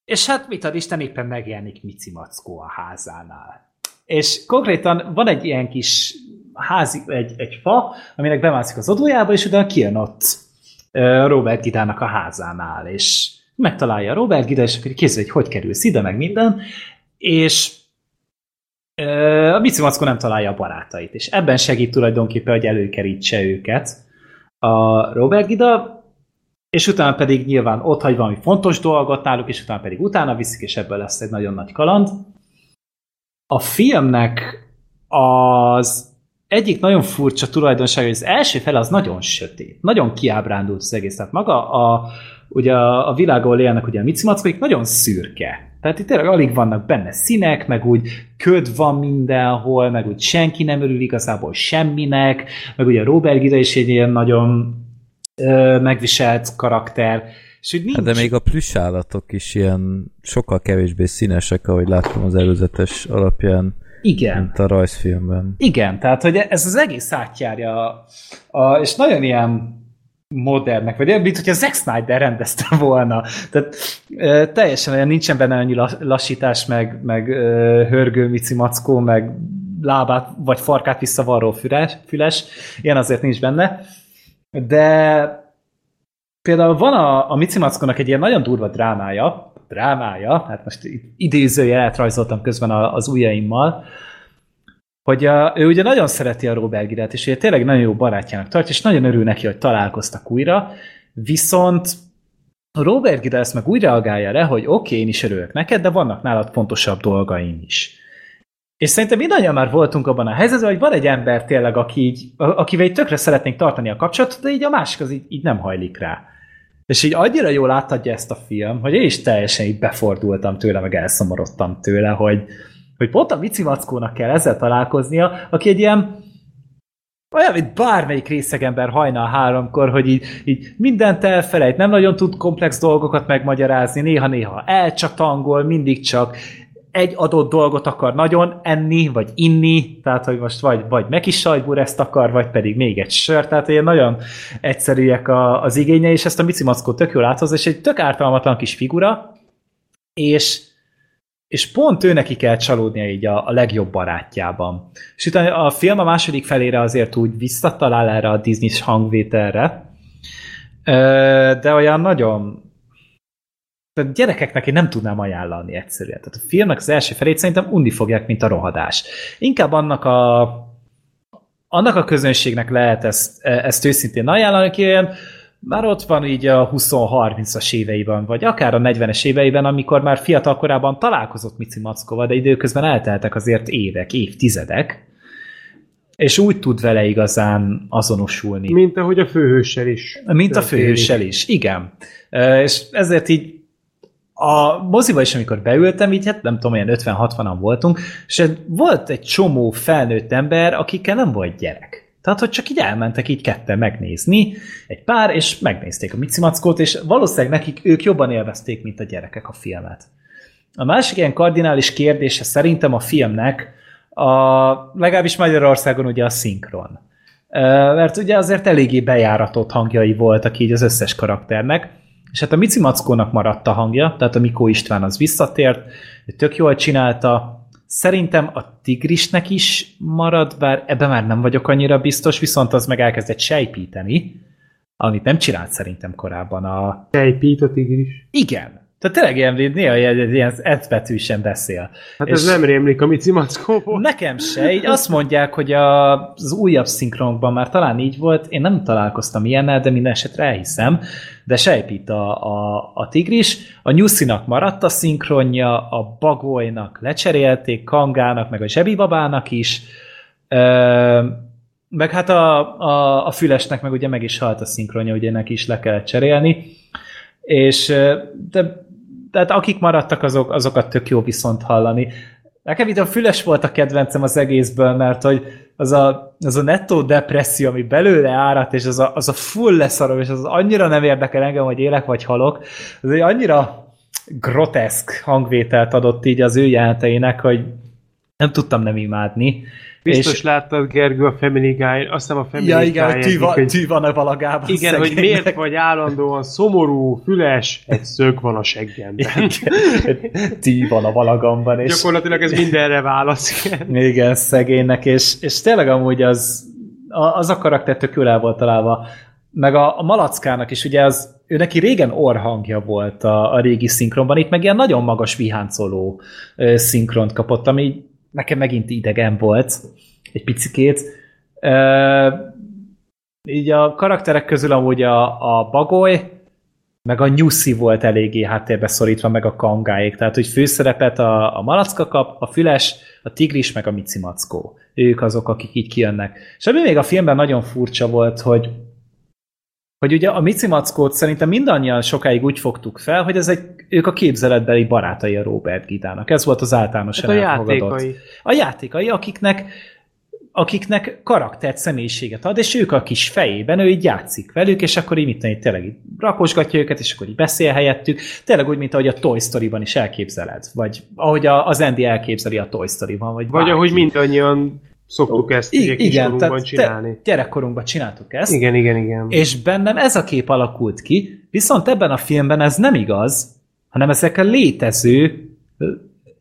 és hát mit ad Isten, éppen megjelenik Mici Mackó a házánál. És konkrétan van egy ilyen kis házi, egy, egy fa, aminek bemászik az adójába, és utána kijön ott Robert Gidának a házánál, és megtalálja Robert Gida, és akkor készül, hogy hogy kerülsz ide, meg minden, és a Bici Mackó nem találja a barátait, és ebben segít tulajdonképpen, hogy előkerítse őket a Robert Gida, és utána pedig nyilván ott hagy valami fontos dolgot náluk, és utána pedig utána viszik, és ebből lesz egy nagyon nagy kaland. A filmnek az egyik nagyon furcsa tulajdonság, hogy az első fele az nagyon sötét, nagyon kiábrándult az egész. Tehát maga a, ugye a, a világ, ahol élnek ugye a micimackoik, nagyon szürke. Tehát itt tényleg alig vannak benne színek, meg úgy köd van mindenhol, meg úgy senki nem örül igazából semminek, meg ugye Robert Gida is egy ilyen nagyon ö, megviselt karakter. És úgy nincs... Hát de még a állatok is ilyen sokkal kevésbé színesek, ahogy láttam az előzetes alapján. Igen. Mint a rajzfilmben. Igen, tehát hogy ez az egész átjárja, a, a, és nagyon ilyen modernnek, vagy mint hogyha Zack Snyder rendezte *laughs* volna. Tehát e, teljesen olyan nincsen benne annyi lassítás, meg, meg e, hörgő mici mackó, meg lábát vagy farkát visszavarró füles, füles. Ilyen azért nincs benne. De például van a, a Mici Mackonak egy ilyen nagyon durva drámája, drámája, hát most idézőjelet rajzoltam közben az ujjaimmal, hogy a, ő ugye nagyon szereti a Robert Gidet, és ugye tényleg nagyon jó barátjának tart, és nagyon örül neki, hogy találkoztak újra, viszont Robert Gide ezt meg úgy reagálja le, hogy oké, okay, én is örülök neked, de vannak nálad fontosabb dolgaim is. És szerintem mindannyian már voltunk abban a helyzetben, hogy van egy ember tényleg, aki így, akivel így tökre szeretnénk tartani a kapcsolatot, de így a másik az így, így nem hajlik rá. És így annyira jól átadja ezt a film, hogy én is teljesen így befordultam tőle, meg elszomorodtam tőle, hogy, hogy pont a Mici Mackónak kell ezzel találkoznia, aki egy ilyen olyan, mint bármelyik részegember hajnal háromkor, hogy így, így mindent elfelejt, nem nagyon tud komplex dolgokat megmagyarázni, néha-néha elcsatangol, mindig csak egy adott dolgot akar nagyon enni, vagy inni, tehát hogy most vagy, vagy meg is ezt akar, vagy pedig még egy sör, tehát ilyen nagyon egyszerűek a, az igénye, és ezt a Mici Mackó tök jól áthoz, és egy tök ártalmatlan kis figura, és és pont ő neki kell csalódnia így a, a legjobb barátjában. És utána a film a második felére azért úgy visszatalál erre a Disney hangvételre, de olyan nagyon tehát gyerekeknek én nem tudnám ajánlani egyszerűen. Tehát a filmnek az első felét szerintem undi fogják, mint a rohadás. Inkább annak a annak a közönségnek lehet ezt, ezt őszintén ajánlani, aki ilyen már ott van így a 20-30-as éveiben, vagy akár a 40-es éveiben, amikor már fiatal korában találkozott Mici Mackova, de időközben elteltek azért évek, évtizedek, és úgy tud vele igazán azonosulni. Mint ahogy a főhőssel is. Mint a főhőssel is, igen. És ezért így a moziba is, amikor beültem, így hát nem tudom, olyan 50-60-an voltunk, és volt egy csomó felnőtt ember, akikkel nem volt gyerek. Tehát, hogy csak így elmentek így ketten megnézni, egy pár, és megnézték a Mici Mackót, és valószínűleg nekik ők jobban élvezték, mint a gyerekek a filmet. A másik ilyen kardinális kérdése szerintem a filmnek, a, legalábbis Magyarországon ugye a szinkron. Mert ugye azért eléggé bejáratott hangjai voltak így az összes karakternek, és hát a Mici Mackónak maradt a hangja, tehát a Mikó István az visszatért, tök jól csinálta, Szerintem a tigrisnek is marad, bár ebben már nem vagyok annyira biztos, viszont az meg elkezdett sejpíteni, amit nem csinált szerintem korábban a... Sejpít a tigris? Igen. Tehát tényleg ilyen, néha ilyen, ilyen betűsen beszél. Hát ez nem rémlik a Mici Mackóból. Nekem se. Így azt mondják, hogy a, az újabb szinkronokban már talán így volt. Én nem találkoztam ilyennel, de minden esetre elhiszem. De sejpít a, a, a tigris. A Nyuszinak maradt a szinkronja, a Bagolynak lecserélték, Kangának, meg a Zsebibabának is. Ö, meg hát a, a, a Fülesnek meg ugye meg is halt a szinkronja, ugye neki is le kellett cserélni. És de tehát akik maradtak, azok, azokat tök jó viszont hallani. Nekem itt a füles volt a kedvencem az egészből, mert hogy az a, az a nettó depresszió, ami belőle árat, és az a, az a full leszarom, és az annyira nem érdekel engem, hogy élek vagy halok, az egy annyira groteszk hangvételt adott így az ő jelenteinek, hogy nem tudtam nem imádni. Biztos és... láttad, Gergő, a Family Guy, azt hiszem a Family ja, igen, Guy tű, van, tű van a valagában. Igen, hogy miért vagy állandóan szomorú, füles, egy szög van a seggemben. tű van a valagamban. És... Gyakorlatilag ez mindenre válasz. Igen, igen szegénynek, és, és tényleg amúgy az, az a karakter tök jól el volt találva. Meg a, a Malackának is, ugye az, ő neki régen orhangja volt a, a régi szinkronban, itt meg ilyen nagyon magas viháncoló szinkront kapott, ami nekem megint idegen volt, egy picikét. Uh, így a karakterek közül amúgy a, a Bagoly, meg a Nyuszi volt eléggé háttérbe szorítva, meg a kangáék. Tehát, hogy főszerepet a, a malacka kap, a füles, a tigris, meg a Mici Mackó. Ők azok, akik így kijönnek. És ami még a filmben nagyon furcsa volt, hogy hogy ugye a Mici Mackót szerintem mindannyian sokáig úgy fogtuk fel, hogy ez egy, ők a képzeletbeli barátai a Robert Gidának. Ez volt az általánosan hát a játékai. A játékai, akiknek akiknek karaktert, személyiséget ad, és ők a kis fejében, ő így játszik velük, és akkor így mit tenni, tényleg így rakosgatja őket, és akkor így beszél helyettük, tényleg úgy, mint ahogy a Toy Story-ban is elképzeled, vagy ahogy az Andy elképzeli a Toy Story-ban, vagy Vagy bárki. ahogy mindannyian Szoktuk ezt I- igen, tehát csinálni. Gyerekkorunkban csináltuk ezt. Igen, igen, igen. És bennem ez a kép alakult ki, viszont ebben a filmben ez nem igaz, hanem ezek a létező,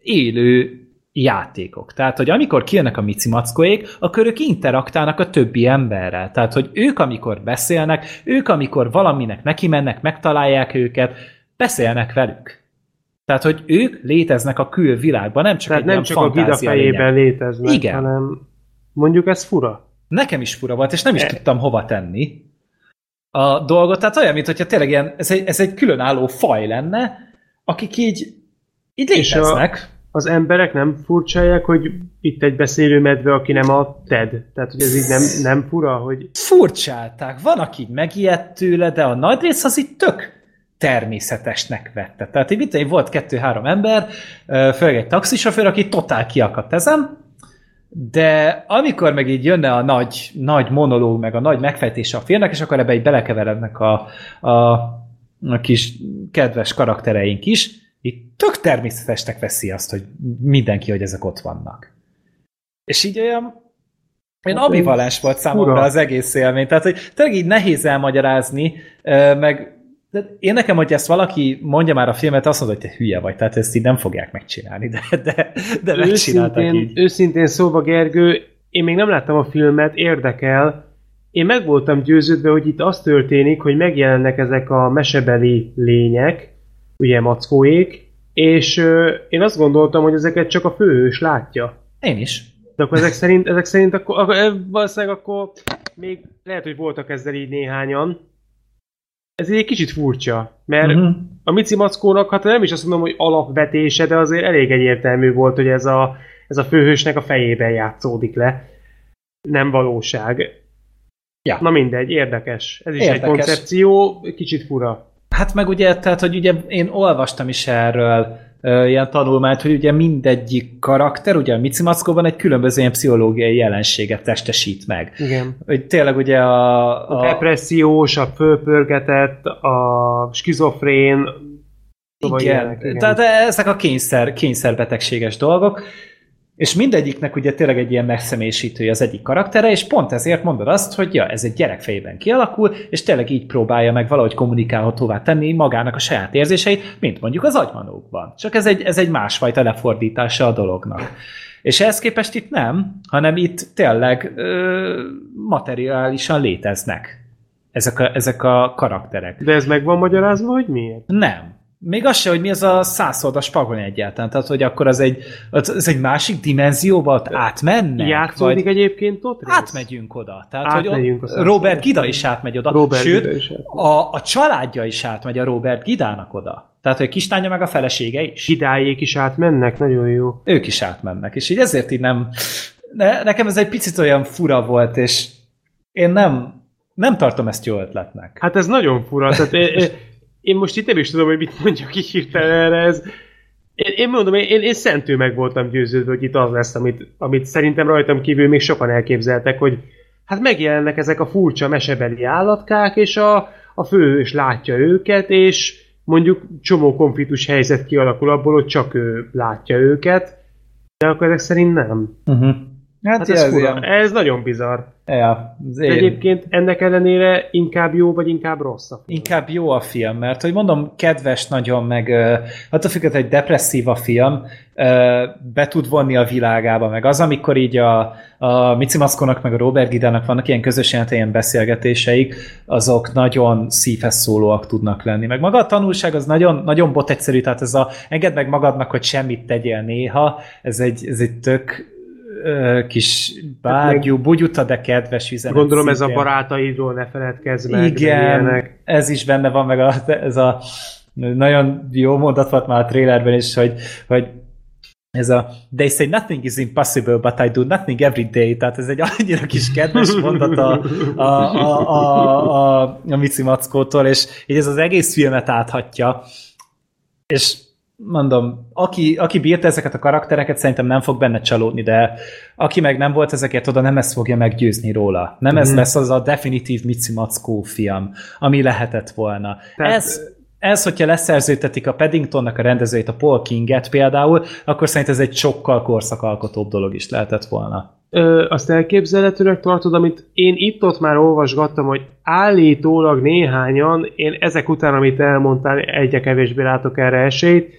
élő játékok. Tehát, hogy amikor kijönnek a micimackóék, akkor ők interaktálnak a többi emberrel. Tehát, hogy ők amikor beszélnek, ők amikor valaminek neki mennek, megtalálják őket, beszélnek velük. Tehát, hogy ők léteznek a külvilágban, nem csak Tehát egy nem csak a gida fejében léteznek, Igen. hanem mondjuk ez fura. Nekem is fura volt, és nem is e... tudtam hova tenni a dolgot. Tehát olyan, mintha tényleg ilyen, ez egy, ez egy különálló faj lenne, akik így, így léteznek. És a, az emberek nem furcsálják, hogy itt egy beszélő medve, aki nem a TED. Tehát, hogy ez így nem, nem fura, hogy... Furcsálták. Van, aki megijedt tőle, de a nagy rész az itt tök természetesnek vette. Tehát itt egy volt kettő-három ember, főleg egy taxisofőr, aki totál kiakadt ezen, de amikor meg így jönne a nagy, nagy monológ, meg a nagy megfejtése a filmnek, és akkor ebbe egy belekeverednek a, a, a kis kedves karaktereink is, itt tök természetesnek veszi azt, hogy mindenki, hogy ezek ott vannak. És így olyan én hát ambivalens volt számomra az egész élmény. Tehát, hogy tényleg így nehéz elmagyarázni, meg de én nekem, hogy ezt valaki mondja már a filmet, azt mondja, hogy te hülye vagy, tehát ezt így nem fogják megcsinálni, de, de, de megcsináltak így. Őszintén szóba, Gergő, én még nem láttam a filmet, érdekel. Én meg voltam győződve, hogy itt az történik, hogy megjelennek ezek a mesebeli lények, ugye mackóék, és ö, én azt gondoltam, hogy ezeket csak a főhős látja. Én is. De akkor ezek szerint, ezek szerint akkor, akkor, valószínűleg akkor még lehet, hogy voltak ezzel így néhányan, ez egy kicsit furcsa, mert uh-huh. a Mici Mackónak, hát nem is azt mondom, hogy alapvetése, de azért elég egyértelmű volt, hogy ez a, ez a főhősnek a fejében játszódik le. Nem valóság. Ja. Na mindegy, érdekes. Ez is érdekes. egy koncepció, kicsit fura. Hát meg ugye, tehát, hogy ugye én olvastam is erről ilyen tanulmányt, hogy ugye mindegyik karakter, ugye a Micimackóban egy különböző ilyen pszichológiai jelenséget testesít meg. Igen. Hogy tényleg ugye a... A, a depressziós, a fölpörgetett, a skizofrén, igen. Ilyenek, igen. Tehát ezek a kényszer, kényszerbetegséges dolgok, és mindegyiknek ugye tényleg egy ilyen megszemélyisítője az egyik karaktere, és pont ezért mondod azt, hogy ja, ez egy gyerek fejében kialakul, és tényleg így próbálja meg valahogy kommunikálhatóvá tenni magának a saját érzéseit, mint mondjuk az agymanókban. Csak ez egy, ez egy másfajta lefordítása a dolognak. És ehhez képest itt nem, hanem itt tényleg ö, materiálisan léteznek ezek a, ezek a karakterek. De ez meg van magyarázva, hogy miért? Nem. Még az se, hogy mi az a százszordas pagony egyáltalán. Tehát, hogy akkor az egy, az egy másik dimenzióba ott átmennek? Játszódik vagy egyébként ott? Rész? Átmegyünk oda. Tehát, átmegyünk hogy Robert Gida is átmegy oda. Robert Sőt, Gida is a, a családja is átmegy a Robert Gidának oda. Tehát, hogy kistánya meg a felesége is. Gidájék is átmennek, nagyon jó. Ők is átmennek, és így ezért így nem... Ne, nekem ez egy picit olyan fura volt, és én nem, nem tartom ezt jó ötletnek. Hát ez nagyon fura. Tehát *laughs* én most itt nem is tudom, hogy mit mondjak így hirtelen erre. Ez, én, én mondom, én, én szentő meg voltam győződve, hogy itt az lesz, amit, amit szerintem rajtam kívül még sokan elképzeltek, hogy hát megjelennek ezek a furcsa mesebeli állatkák, és a, a főhős látja őket, és mondjuk csomó konfliktus helyzet kialakul abból, hogy csak ő látja őket, de akkor ezek szerint nem. Uh-huh. Hát, hát ez, ez, ez nagyon bizarr. Ja, én... Egyébként ennek ellenére inkább jó, vagy inkább rossz a film? Inkább jó a film, mert hogy mondom, kedves nagyon, meg attól függetlenül, hogy depresszív a film, be tud vonni a világába, meg az, amikor így a, a Mici Maszkonak, meg a Robert Gidának vannak ilyen közös ilyen beszélgetéseik, azok nagyon szívhez szólóak tudnak lenni. Meg maga a tanulság az nagyon, nagyon bot egyszerű, tehát ez a engedd meg magadnak, hogy semmit tegyél néha, ez egy, ez egy tök kis bágyú, bugyuta, de kedves üzenet. Gondolom szintén. ez a barátaidról ne feledkezz meg. Igen, ez is benne van, meg a, ez a nagyon jó mondat volt már a trailerben is, hogy, hogy ez a they say nothing is impossible, but I do nothing every day, tehát ez egy annyira kis kedves mondat a, a, a, a, a, a Mici Mackótól, és így ez az egész filmet áthatja, és mondom, aki, aki bírta ezeket a karaktereket, szerintem nem fog benne csalódni, de aki meg nem volt ezeket oda, nem ezt fogja meggyőzni róla. Nem mm-hmm. ez mhm. lesz az a definitív Mici Mackó film, ami lehetett volna. Tehát... Ez, ez, hogyha leszerződtetik a Paddingtonnak a rendezőjét, a Paul Kinget például, akkor szerintem ez egy sokkal korszakalkotóbb dolog is lehetett volna. Ö, azt elképzelhetőnek tartod, amit én itt-ott már olvasgattam, hogy állítólag néhányan, én ezek után, amit elmondtál, egyre kevésbé látok erre esélyt,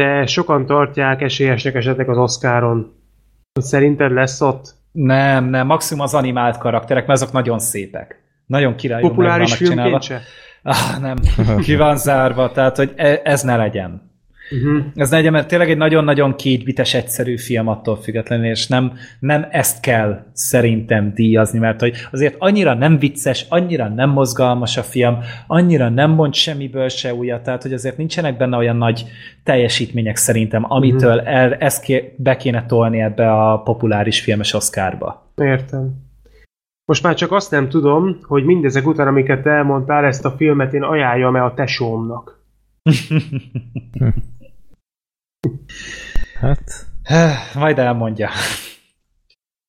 de sokan tartják esélyesnek esetleg az Oscaron. Szerinted lesz ott? Nem, nem, maximum az animált karakterek, mert azok nagyon szépek. Nagyon királyú Populáris filmként se? Ah, nem, ki van zárva, tehát hogy e- ez ne legyen. Uh-huh. Ez legyen, mert tényleg egy nagyon-nagyon kétbites egyszerű film attól függetlenül, és nem, nem ezt kell szerintem díjazni, mert hogy azért annyira nem vicces, annyira nem mozgalmas a film, annyira nem mond semmiből se újat, tehát hogy azért nincsenek benne olyan nagy teljesítmények szerintem, amitől uh-huh. el, ezt ké, be kéne tolni ebbe a populáris filmes oszkárba. Értem. Most már csak azt nem tudom, hogy mindezek után, amiket elmondtál, ezt a filmet én ajánljam-e a tesómnak. *laughs* Hát... *sighs* Majd elmondja.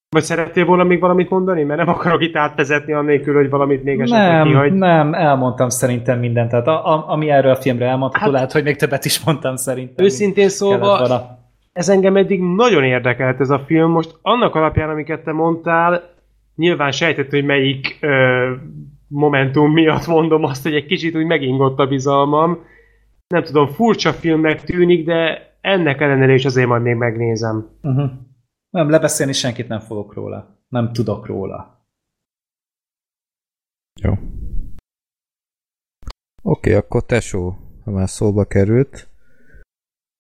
Vagy szerettél volna még valamit mondani? Mert nem akarok itt átvezetni annélkül, hogy valamit még esetleg Nem, kihagy. nem, elmondtam szerintem mindent. Tehát a, a, ami erről a filmre elmondható, hát, lehet, hogy még többet is mondtam szerintem. Őszintén szólva, ez engem eddig nagyon érdekelt ez a film. Most annak alapján, amiket te mondtál, nyilván sejtett, hogy melyik ö, momentum miatt mondom azt, hogy egy kicsit úgy megingott a bizalmam. Nem tudom, furcsa filmnek tűnik, de ennek ellenére is azért majd még megnézem. Uh-huh. Nem, lebeszélni senkit nem fogok róla. Nem tudok róla. Jó. Oké, okay, akkor tesó, ha már szóba került.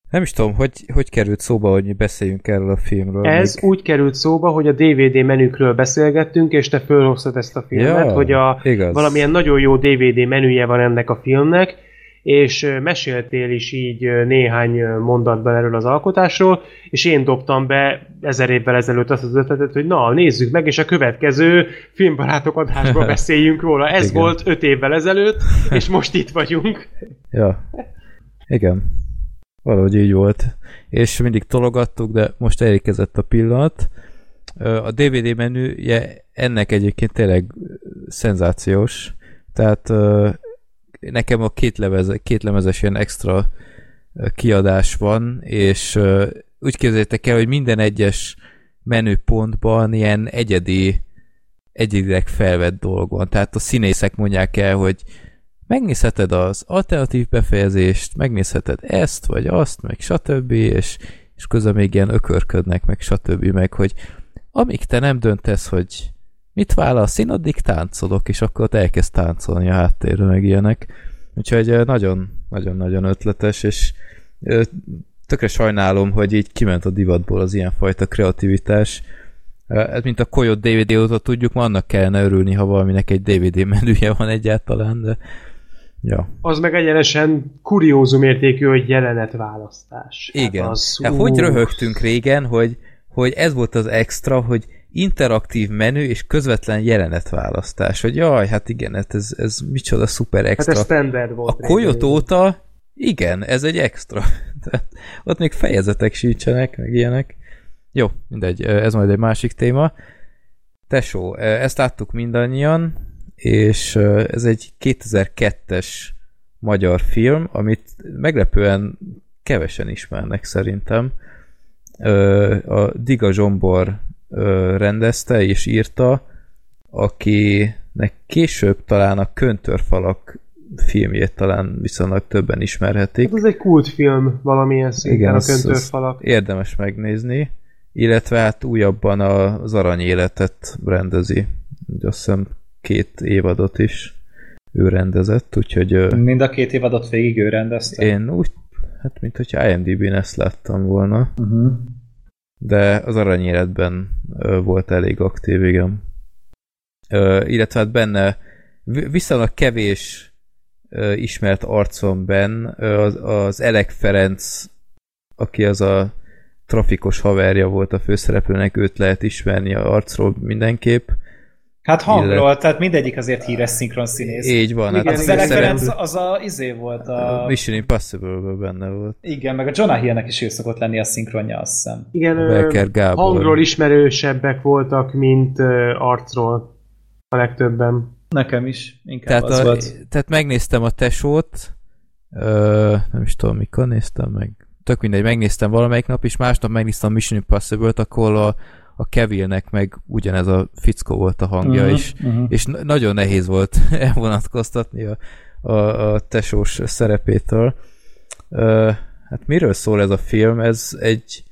Nem is tudom, hogy, hogy került szóba, hogy mi beszéljünk erről a filmről. Ez még. úgy került szóba, hogy a DVD menükről beszélgettünk, és te fölhoztad ezt a filmet, ja, hogy a igaz. valamilyen nagyon jó DVD menüje van ennek a filmnek, és meséltél is így néhány mondatban erről az alkotásról, és én dobtam be ezer évvel ezelőtt azt az ötletet, hogy na, nézzük meg, és a következő filmbarátok adásban *laughs* beszéljünk róla. Ez Igen. volt öt évvel ezelőtt, *laughs* és most itt vagyunk. Ja. Igen. Valahogy így volt. És mindig tologattuk, de most elérkezett a pillanat. A DVD menüje ennek egyébként tényleg szenzációs. Tehát nekem a két, lemez, két lemezes ilyen extra kiadás van, és úgy képzeljétek el, hogy minden egyes menüpontban ilyen egyedi egyedileg felvett dolog van. Tehát a színészek mondják el, hogy megnézheted az alternatív befejezést, megnézheted ezt, vagy azt, meg stb., és, és közben még ilyen ökörködnek, meg stb., meg hogy amíg te nem döntesz, hogy mit válasz? Én addig táncolok, és akkor ott elkezd táncolni a háttérre, meg ilyenek. Úgyhogy nagyon-nagyon-nagyon ötletes, és tökre sajnálom, hogy így kiment a divatból az ilyenfajta kreativitás. Ez mint a Coyote DVD óta tudjuk, ma annak kellene örülni, ha valaminek egy DVD menüje van egyáltalán, de Ja. Az meg egyenesen kuriózum értékű, hogy jelenet-választás. Hát Igen. Hát az, hát hogy röhögtünk régen, hogy, hogy ez volt az extra, hogy interaktív menü és közvetlen jelenetválasztás. Hogy jaj, hát igen, hát ez, ez micsoda szuper extra. Hát ez standard volt. A Coyote óta, igen, ez egy extra. *laughs* Tehát ott még fejezetek sincsenek, meg ilyenek. Jó, mindegy, ez majd egy másik téma. Tesó, ezt láttuk mindannyian, és ez egy 2002-es magyar film, amit meglepően kevesen ismernek szerintem. A Diga Zsombor rendezte és írta, akinek később talán a Köntörfalak filmjét talán viszonylag többen ismerhetik. Hát ez egy kultfilm valamilyen szinten Igen, a Köntörfalak. Érdemes megnézni, illetve hát újabban az aranyéletet rendezi. Azt hiszem két évadot is ő rendezett, úgyhogy... Mind a két évadot végig ő rendezte? Én úgy, hát mint hogyha IMDb-n ezt láttam volna. Uh-huh de az aranyéletben volt elég aktív, igen. illetve hát benne viszonylag kevés ismert arcon ben az, az Elek Ferenc, aki az a trafikos haverja volt a főszereplőnek, őt lehet ismerni a arcról mindenképp. Hát hangról, illet... tehát mindegyik azért híres szinkron színész. Így van. Igen, hát az Ferenc az a izé volt a... a Mission impossible benne volt. Igen, meg a Jonah Hill-nek is ő szokott lenni a szinkronja, azt hiszem. Igen, Becker Gábor. hangról ismerősebbek voltak, mint arcról a legtöbben. Nekem is, inkább tehát az a, volt. Tehát megnéztem a tesót, ö, nem is tudom mikor néztem meg, tök mindegy, megnéztem valamelyik nap, és másnap megnéztem a Mission Impossible-t, akkor a a Kevilnek meg ugyanez a fickó volt a hangja uh-huh, is, uh-huh. és nagyon nehéz volt *laughs* elvonatkoztatni a, a, a tesós szerepétől. Uh, hát miről szól ez a film? Ez egy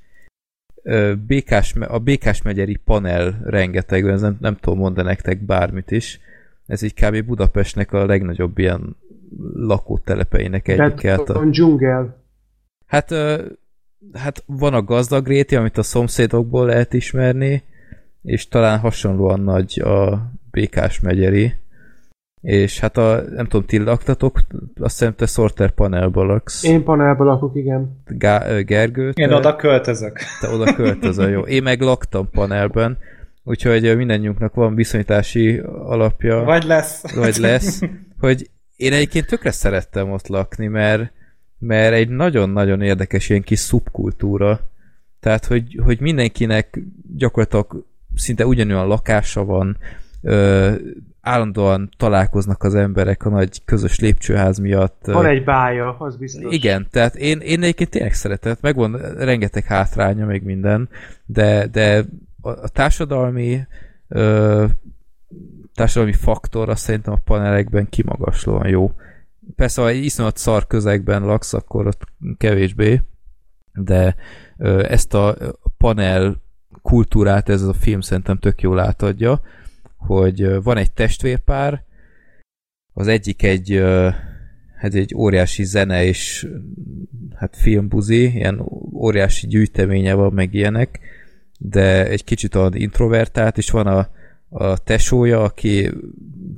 Békás, a Békás megyeri panel rengeteg, ez nem, nem tudom mondani nektek bármit is. Ez így kb. Budapestnek a legnagyobb ilyen lakótelepeinek egyik. Tehát a dzsungel. Hát, hát van a gazdag réti, amit a szomszédokból lehet ismerni, és talán hasonlóan nagy a Békás megyeri. És hát a, nem tudom, ti laktatok, azt hiszem te Sorter panelba laksz. Én panelba lakok, igen. Gá- Gergő? Én oda költözök. Te oda költözöl, jó. Én meg laktam panelben, úgyhogy mindannyiunknak van viszonyítási alapja. Vagy lesz. Vagy lesz, hogy én egyébként tökre szerettem ott lakni, mert, mert egy nagyon-nagyon érdekes ilyen kis szubkultúra. Tehát, hogy, hogy mindenkinek gyakorlatilag szinte ugyanolyan lakása van, ö, állandóan találkoznak az emberek a nagy közös lépcsőház miatt. Van egy bája, az biztos. Igen, tehát én, én egyébként tényleg szeretett, megvan rengeteg hátránya, még minden, de, de a, a társadalmi ö, társadalmi faktor azt szerintem a panelekben kimagaslóan jó. Persze, ha egy iszonyat szar közegben laksz, akkor ott kevésbé, de ezt a panel kultúrát ez a film szerintem tök jól átadja hogy van egy testvérpár, az egyik egy, hát egy óriási zene és hát filmbuzi, ilyen óriási gyűjteménye van, meg ilyenek, de egy kicsit olyan introvertált, és van a, a tesója, aki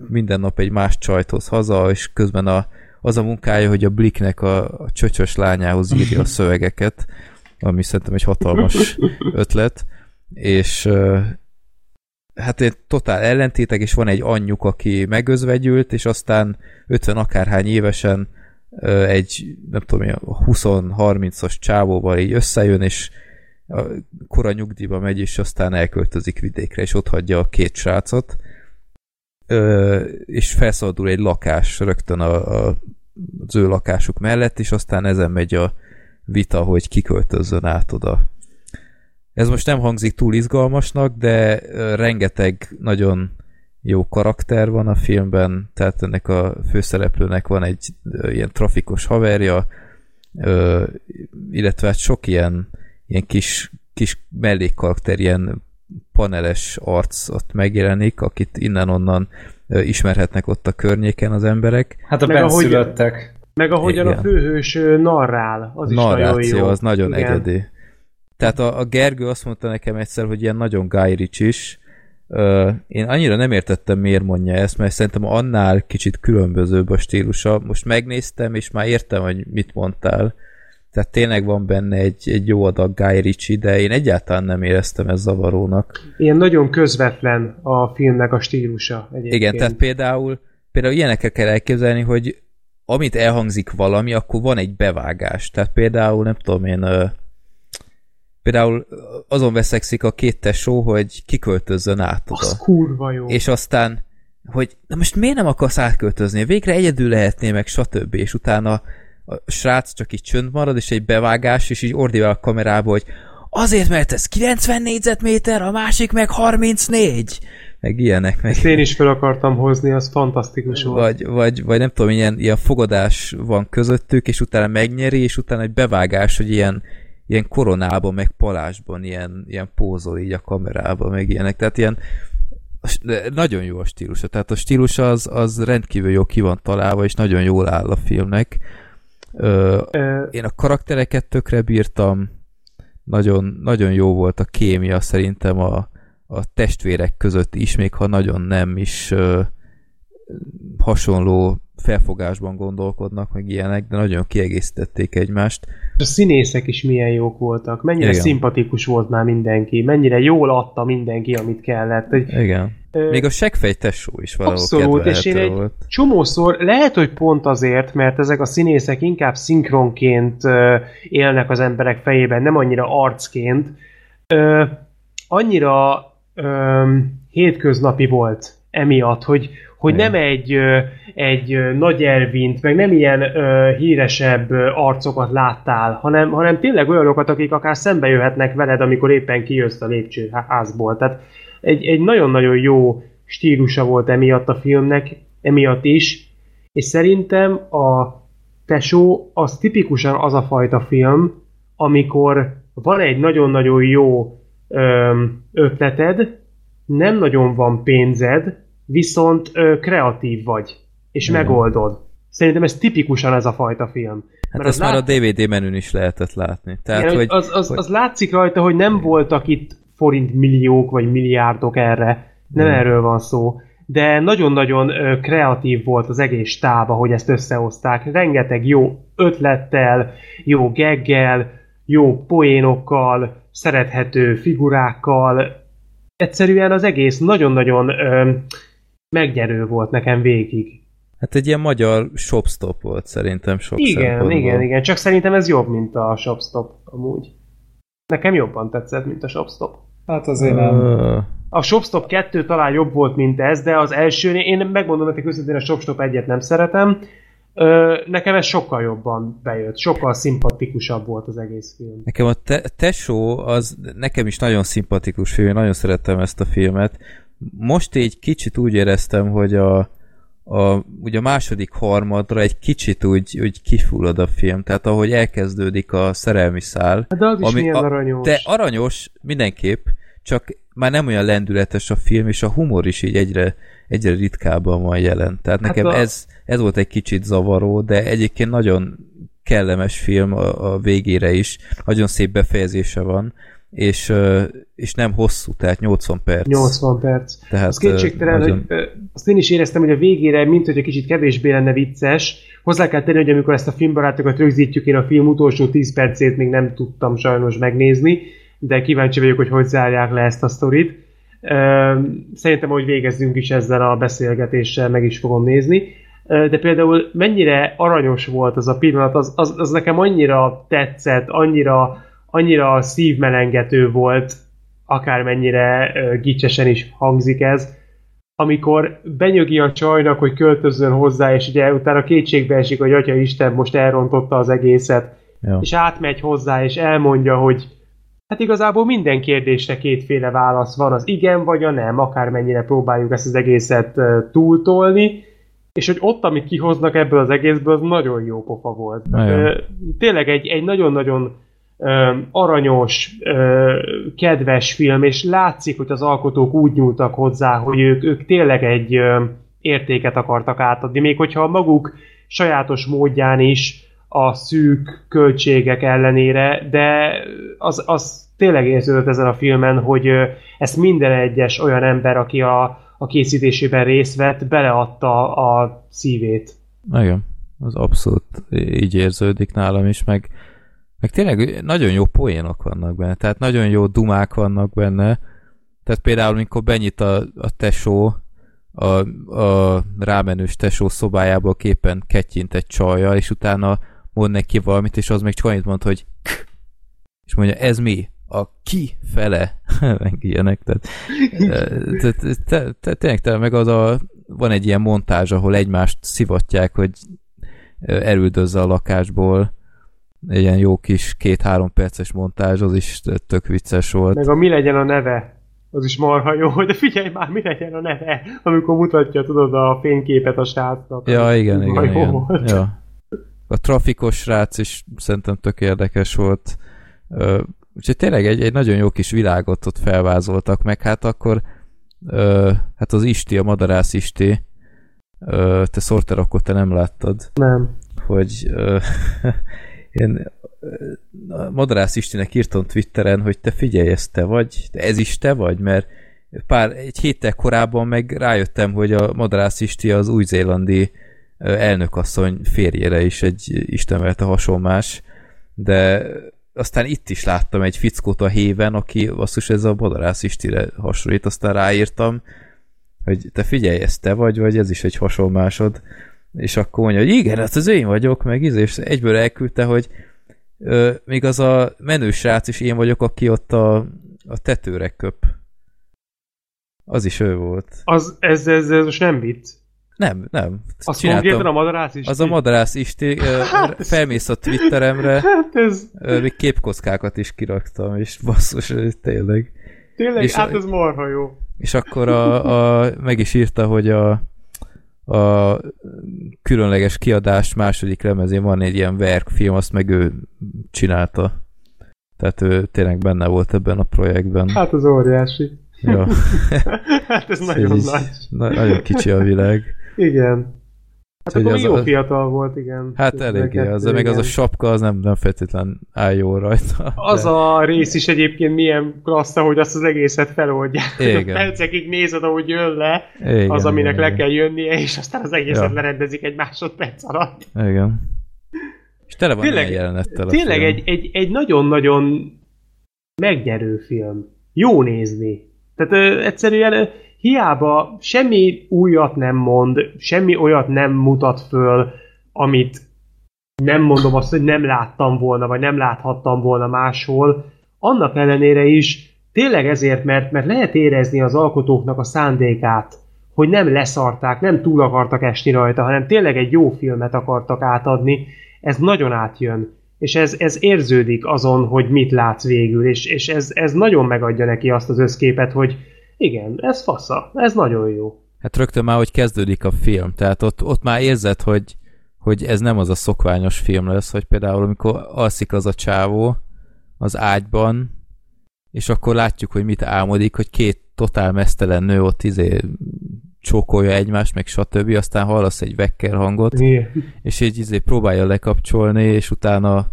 minden nap egy más csajt haza, és közben a, az a munkája, hogy a Blicknek a, a csöcsös lányához írja a szövegeket, ami szerintem egy hatalmas ötlet, és hát egy totál ellentétek, és van egy anyjuk, aki megözvegyült, és aztán 50 akárhány évesen egy, nem tudom, 20-30-as csávóval így összejön, és a kora nyugdíjba megy, és aztán elköltözik vidékre, és ott hagyja a két srácot, és felszabadul egy lakás rögtön a, a, az ő lakásuk mellett, és aztán ezen megy a vita, hogy kiköltözzön át oda. Ez most nem hangzik túl izgalmasnak, de rengeteg nagyon jó karakter van a filmben, tehát ennek a főszereplőnek van egy ilyen trafikos haverja, illetve hát sok ilyen, ilyen kis, kis mellékkarakter, ilyen paneles arc ott megjelenik, akit innen-onnan ismerhetnek ott a környéken az emberek. Hát a meg benszülöttek. Meg ahogyan Igen. a főhős narrál, az Narráció, is nagyon jó. az nagyon Igen. egyedi. Tehát a, a Gergő azt mondta nekem egyszer, hogy ilyen nagyon Guy Ritchie is. Én annyira nem értettem, miért mondja ezt, mert szerintem annál kicsit különbözőbb a stílusa. Most megnéztem, és már értem, hogy mit mondtál. Tehát tényleg van benne egy, egy jó adag Guy Ritchie, de én egyáltalán nem éreztem ez zavarónak. Ilyen nagyon közvetlen a filmnek a stílusa egyébként. Igen, tehát például, például ilyenekkel kell elképzelni, hogy amit elhangzik valami, akkor van egy bevágás. Tehát például, nem tudom én, Például azon veszekszik a két tesó, hogy kiköltözzön át oda. Az kurva jó. És aztán, hogy na most miért nem akarsz átköltözni? Végre egyedül lehetné meg, stb. És utána a srác csak így csönd marad, és egy bevágás, és így ordívál a kamerába, hogy azért, mert ez 90 négyzetméter, a másik meg 34 meg ilyenek. Meg... Ezt én is fel akartam hozni, az fantasztikus volt. Vagy, vagy, vagy nem tudom, ilyen, ilyen fogadás van közöttük, és utána megnyeri, és utána egy bevágás, hogy ilyen, ilyen koronában, meg palásban ilyen, ilyen pózol így a kamerában, meg ilyenek. Tehát ilyen nagyon jó a stílusa. Tehát a stílus az, az rendkívül jó ki van találva, és nagyon jól áll a filmnek. Ö, én a karaktereket tökre bírtam, nagyon, nagyon jó volt a kémia szerintem a, a testvérek között is, még ha nagyon nem is ö, hasonló felfogásban gondolkodnak, meg ilyenek, de nagyon kiegészítették egymást. A színészek is milyen jók voltak, mennyire Igen. szimpatikus volt már mindenki, mennyire jól adta mindenki, amit kellett. Hogy, Igen. Még a segfej tesó is valahol Abszolút, és én egy volt. csomószor, lehet, hogy pont azért, mert ezek a színészek inkább szinkronként élnek az emberek fejében, nem annyira arcként, annyira hétköznapi volt emiatt, hogy, hogy nem egy, egy nagy Elvint, meg nem ilyen ö, híresebb arcokat láttál, hanem, hanem tényleg olyanokat, akik akár szembe jöhetnek veled, amikor éppen kijössz a lépcsőházból. Tehát egy, egy nagyon-nagyon jó stílusa volt emiatt a filmnek, emiatt is, és szerintem a Tesó az tipikusan az a fajta film, amikor van egy nagyon-nagyon jó öm, ötleted, nem nagyon van pénzed, viszont ö, kreatív vagy, és Igen. megoldod. Szerintem ez tipikusan ez a fajta film. Hát Mert ezt már lát... a DVD menün is lehetett látni. Tehát, Igen, hogy, az, az, hogy... az látszik rajta, hogy nem voltak itt forint milliók vagy milliárdok erre. Nem hmm. erről van szó. De nagyon-nagyon kreatív volt az egész tába, hogy ezt összehozták. Rengeteg jó ötlettel, jó geggel, jó poénokkal, szerethető figurákkal. Egyszerűen az egész nagyon-nagyon megnyerő volt nekem végig. Hát egy ilyen magyar shopstop volt szerintem sok Igen, igen, igen. Csak szerintem ez jobb, mint a shopstop amúgy. Nekem jobban tetszett, mint a shopstop. Hát azért nem. A Shopstop 2 talán jobb volt, mint ez, de az első, én megmondom nektek őszintén, a Shopstop egyet nem szeretem. Ö, nekem ez sokkal jobban bejött, sokkal szimpatikusabb volt az egész film. Nekem a te- Tesó az nekem is nagyon szimpatikus film, nagyon szerettem ezt a filmet. Most egy kicsit úgy éreztem, hogy a, a, ugye a második harmadra egy kicsit úgy, úgy kifullad a film, tehát ahogy elkezdődik a szerelmi szál. Hát de az is ami milyen aranyos. De aranyos mindenképp, csak már nem olyan lendületes a film, és a humor is így egyre, egyre ritkábban van jelen. Tehát hát nekem a... ez, ez volt egy kicsit zavaró, de egyébként nagyon kellemes film a, a végére is, nagyon szép befejezése van, és, és nem hosszú, tehát 80 perc. 80 perc. Tehát az kétségtelen, nagyon... hogy azt én is éreztem, hogy a végére, mint hogy egy kicsit kevésbé lenne vicces, hozzá kell tenni, hogy amikor ezt a filmbarátokat rögzítjük, én a film utolsó 10 percét még nem tudtam sajnos megnézni, de kíváncsi vagyok, hogy hogy zárják le ezt a sztorit. Szerintem, hogy végezzünk is ezzel a beszélgetéssel, meg is fogom nézni. De például mennyire aranyos volt az a pillanat, az, az, az nekem annyira tetszett, annyira annyira szívmelengető volt, akármennyire gicsesen is hangzik ez, amikor benyögi a csajnak, hogy költözön hozzá, és ugye utána kétségbe esik, hogy Atya Isten most elrontotta az egészet, ja. és átmegy hozzá, és elmondja, hogy hát igazából minden kérdésre kétféle válasz van, az igen vagy a nem, akármennyire próbáljuk ezt az egészet túltolni, és hogy ott, amit kihoznak ebből az egészből, az nagyon jó pofa volt. Ja. Tényleg egy, egy nagyon-nagyon aranyos, kedves film, és látszik, hogy az alkotók úgy nyúltak hozzá, hogy ők, ők tényleg egy értéket akartak átadni, még hogyha maguk sajátos módján is a szűk költségek ellenére, de az, az tényleg érződött ezen a filmen, hogy ezt minden egyes olyan ember, aki a, a készítésében részt vett, beleadta a szívét. Igen, az abszolút így érződik nálam is, meg meg tényleg nagyon jó poénok vannak benne, tehát nagyon jó dumák vannak benne. Tehát például, amikor benyit a, a tesó, a, a rámenős tesó szobájából képen kettyint egy csajjal, és utána mond neki valamit, és az még csak annyit mond, hogy K! *clears throat* és mondja, ez mi? A ki fele? *laughs* meg ilyenek, tehát, *laughs* tényleg te, meg az a, van egy ilyen montázs, ahol egymást szivatják, hogy elüldözze a lakásból, ilyen jó kis két-három perces montázs, az is tök vicces volt. Meg a mi legyen a neve, az is marha jó, de figyelj már, mi legyen a neve, amikor mutatja, tudod, a fényképet a srácnak. Ja, igen, igen, igen. Volt. Ja. A trafikos srác is szerintem tök érdekes volt. Úgyhogy tényleg egy, egy nagyon jó kis világot ott felvázoltak meg, hát akkor hát az Isti, a madarász Isti, te Sorter, akkor te nem láttad. Nem. Hogy *laughs* én Madarász Istinek írtam Twitteren, hogy te figyelj, ez te vagy, ez is te vagy, mert pár, egy héttel korábban meg rájöttem, hogy a Madarász Isti az új-zélandi elnökasszony férjére is egy istenvelte hasonlás, de aztán itt is láttam egy fickót a héven, aki is ez a Madarász Istire hasonlít, aztán ráírtam, hogy te figyelj, ez te vagy, vagy ez is egy hasonlásod és akkor mondja, hogy igen, hát az én vagyok, meg íz, és egyből elküldte, hogy ö, még az a menő srác is én vagyok, aki ott a, a tetőre köp. Az is ő volt. Az, ez, ez, ez most nem vicc. Nem, nem. Az konkrétan a madarász is. Az a madarász is, *laughs* hát, felmész a Twitteremre, hát ez... még képkockákat is kiraktam, és basszus, tényleg. Tényleg, és hát ez marha jó. És akkor a, a, meg is írta, hogy a, a különleges kiadás második lemezén van egy ilyen verkfilm, azt meg ő csinálta. Tehát ő tényleg benne volt ebben a projektben. Hát az óriási. Ja. *laughs* hát ez nagyon Így, nagy. Na, nagyon kicsi a világ. Igen. Hát Úgyhogy akkor az jó fiatal volt, igen. Hát eléggé, az, még az a Igen. sapka az nem, nem feltétlen áll jól rajta. Az de- a rész is egyébként milyen klassz, hogy azt az egészet feloldják. *laughs* Igen. Percekig nézed, ahogy jön le, igen, az, aminek igen, le kell jönnie, és aztán az egészet Ja. lerendezik egy másodperc alatt. Igen. És tele van Tényleg- jelenettel Tényleg film. egy, egy, egy nagyon-nagyon megnyerő film. Jó nézni. Tehát ö, egyszerűen hiába semmi újat nem mond, semmi olyat nem mutat föl, amit nem mondom azt, hogy nem láttam volna, vagy nem láthattam volna máshol. Annak ellenére is tényleg ezért, mert, mert lehet érezni az alkotóknak a szándékát, hogy nem leszarták, nem túl akartak esni rajta, hanem tényleg egy jó filmet akartak átadni, ez nagyon átjön. És ez, ez érződik azon, hogy mit látsz végül, és, és ez, ez nagyon megadja neki azt az összképet, hogy igen, ez fasza, ez nagyon jó. Hát rögtön már, hogy kezdődik a film, tehát ott, ott már érzed, hogy, hogy ez nem az a szokványos film lesz, hogy például amikor alszik az a csávó az ágyban, és akkor látjuk, hogy mit álmodik, hogy két totál mesztelen nő ott izé csókolja egymást, meg stb. Aztán hallasz egy vekker hangot, Igen. és így izé próbálja lekapcsolni, és utána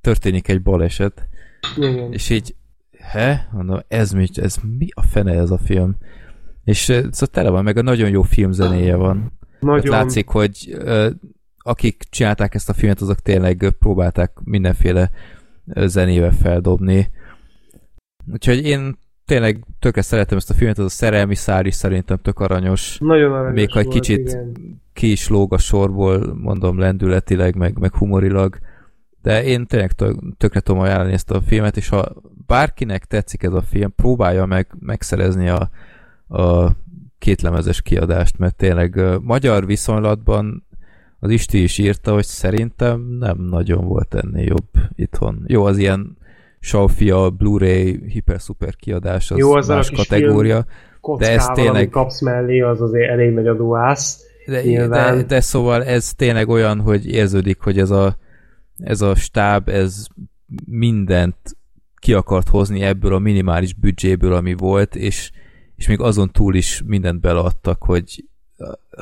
történik egy baleset. Igen. És így, he? Mondom, ez mi, ez mi a fene ez a film? És szóval tele van, meg a nagyon jó filmzenéje van. Hát Nagyon. látszik, hogy akik csinálták ezt a filmet, azok tényleg próbálták mindenféle zenével feldobni. Úgyhogy én tényleg tökre szeretem ezt a filmet, az a szerelmi szár is szerintem tök aranyos. Nagyon aranyos Még ha egy kicsit igen. ki is lóg a sorból, mondom lendületileg, meg, meg humorilag, de én tényleg tök, tökre tudom ajánlani ezt a filmet, és ha bárkinek tetszik ez a film, próbálja meg megszerezni a, a kétlemezes kiadást, mert tényleg magyar viszonylatban az Isti is írta, hogy szerintem nem nagyon volt ennél jobb itthon. Jó, az ilyen Schaufia, Blu-ray, hiper-szuper kiadás, az Jó, az a más kis kategória. Kockával, ez tényleg- kapsz mellé, az azért elég nagy adóász. De, de, de szóval ez tényleg olyan, hogy érződik, hogy ez a, ez a stáb, ez mindent ki akart hozni ebből a minimális büdzséből, ami volt, és, és még azon túl is mindent beleadtak, hogy,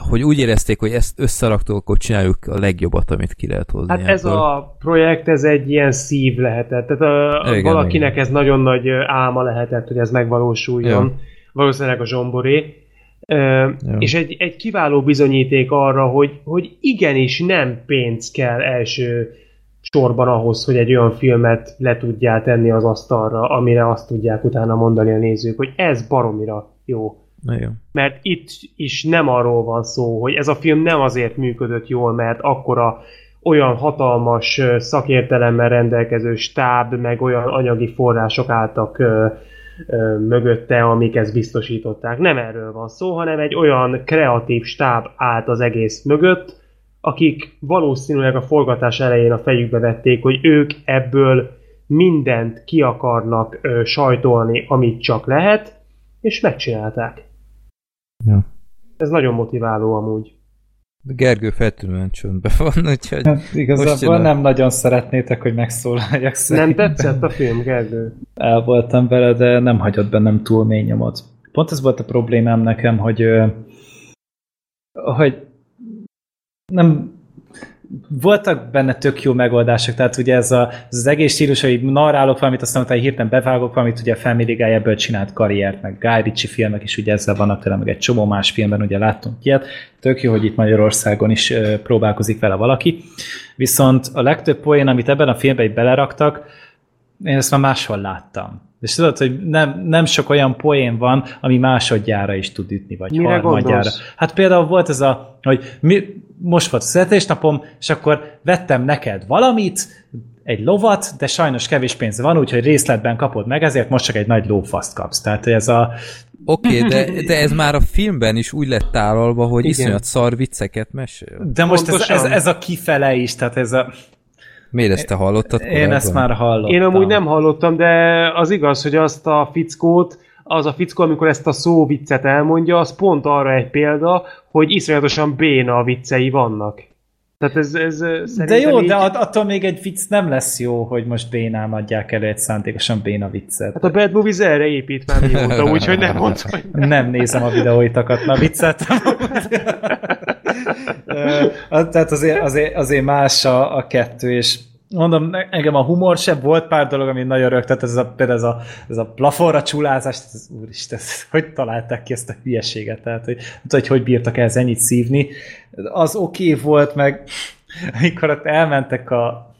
hogy úgy érezték, hogy ezt összeraktuk, akkor csináljuk a legjobbat, amit ki lehet hozni. Hát ez ebből. a projekt, ez egy ilyen szív lehetett. Tehát a, Igen, valakinek igen. ez nagyon nagy álma lehetett, hogy ez megvalósuljon. Ja. Valószínűleg a zsomboré. Ja. És egy, egy kiváló bizonyíték arra, hogy, hogy igenis nem pénz kell első sorban ahhoz, hogy egy olyan filmet le tudjál tenni az asztalra, amire azt tudják utána mondani a nézők, hogy ez baromira jó. Igen. mert itt is nem arról van szó, hogy ez a film nem azért működött jól, mert akkora olyan hatalmas szakértelemmel rendelkező stáb, meg olyan anyagi források álltak ö, ö, mögötte, amik ezt biztosították. Nem erről van szó, hanem egy olyan kreatív stáb állt az egész mögött, akik valószínűleg a forgatás elején a fejükbe vették, hogy ők ebből mindent ki akarnak ö, sajtolni, amit csak lehet, és megcsinálták. Ja. Ez nagyon motiváló amúgy. Gergő feltűnően csöndben van, *laughs* úgyhogy Hát igazából nem nagyon szeretnétek, hogy megszólaljak Nem szerintem. tetszett a film, Gergő? El voltam vele, de nem hagyott bennem túl mély nyomot. Pont ez volt a problémám nekem, hogy hogy nem voltak benne tök jó megoldások, tehát ugye ez, a, ez az egész stílus, hogy narrálok valamit, aztán utána hirtelen bevágok valamit, ugye a Family Guy ebből csinált karriert, meg Guy Ritchie filmek is ugye ezzel vannak tőle, meg egy csomó más filmben ugye láttunk ilyet. Tök jó, hogy itt Magyarországon is próbálkozik vele valaki. Viszont a legtöbb poén, amit ebben a filmben beleraktak, én ezt már máshol láttam. És tudod, hogy nem, nem sok olyan poén van, ami másodjára is tud ütni, vagy Mire harmadjára. gondolsz? Hát például volt ez a, hogy mi, most volt a születésnapom, és akkor vettem neked valamit, egy lovat, de sajnos kevés pénz van, úgyhogy részletben kapod meg, ezért most csak egy nagy lófaszt kapsz. Tehát ez a... Oké, okay, de, *laughs* de ez már a filmben is úgy lett tálalva, hogy Igen. iszonyat szar vicceket mesél. De most ez, ez, ez, a kifele is, tehát ez a... Miért ezt te hallottad Én ezt már hallottam. Én amúgy nem hallottam, de az igaz, hogy azt a fickót, az a fickó, amikor ezt a szó viccet elmondja, az pont arra egy példa, hogy iszonyatosan béna viccei vannak. Tehát ez, ez De jó, így... de attól még egy vicc nem lesz jó, hogy most bénán adják elő egy szándékosan béna viccet. Hát a Bad Movies erre épít már mióta, *laughs* úgyhogy nem mondd, hogy nem. nem nézem a videóitakat, na viccet. *laughs* *laughs* Tehát azért, azért, azért más a, a kettő, és mondom, engem a humor se volt pár dolog, ami nagyon rögtött, ez a, például ez a, ez a plafonra csulázás, ez, úristen, ez, hogy találták ki ezt a hülyeséget, tehát hogy, hogy hogy bírtak ez ennyit szívni. Az oké okay volt, meg amikor ott elmentek a,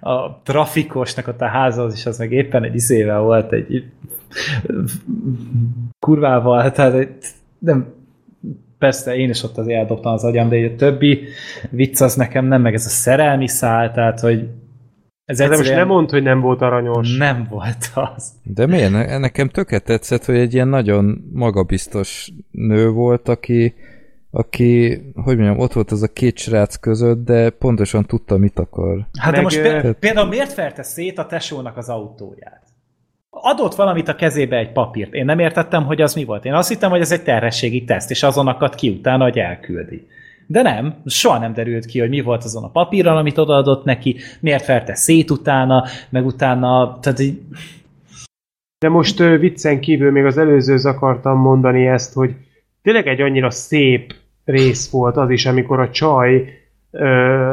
a trafikosnak ott a házhoz, és az meg éppen egy izével volt, egy kurvával, tehát nem, persze én is ott az eldobtam az agyam, de a többi vicc az nekem nem, meg ez a szerelmi szál, tehát hogy ez de most nem mond, hogy nem volt aranyos. Nem volt az. De miért? Ne, nekem tökélet tetszett, hogy egy ilyen nagyon magabiztos nő volt, aki, aki, hogy mondjam, ott volt az a két srác között, de pontosan tudta, mit akar. Hát Meg, de most például, például miért ferte szét a tesónak az autóját? Adott valamit a kezébe egy papírt. Én nem értettem, hogy az mi volt. Én azt hittem, hogy ez egy terhességi teszt, és azon akad ki utána, hogy elküldi. De nem, soha nem derült ki, hogy mi volt azon a papíron, amit odaadott neki, miért ferte szét utána, meg utána, tehát így... De most viccen kívül még az előzőz akartam mondani ezt, hogy tényleg egy annyira szép rész volt az is, amikor a csaj ö,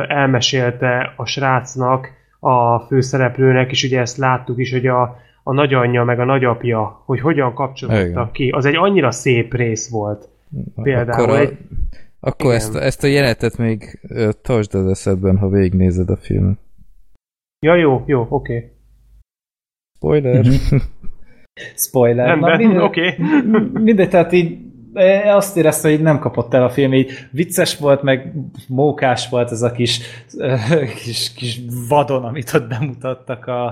elmesélte a srácnak, a főszereplőnek, és ugye ezt láttuk is, hogy a, a nagyanyja meg a nagyapja, hogy hogyan kapcsolódtak ki. Az egy annyira szép rész volt. Például akkor, a, egy, akkor ezt, ezt a jelenetet még tartsd az eszedben, ha végignézed a filmet. Ja, jó, jó, oké. Okay. Spoiler. Mhm. *laughs* Spoiler. Nem, *laughs* oké. Okay. mindegy, tehát így azt éreztem, hogy nem kapott el a film, így vicces volt, meg mókás volt ez a kis, *laughs* kis, kis vadon, amit ott bemutattak a,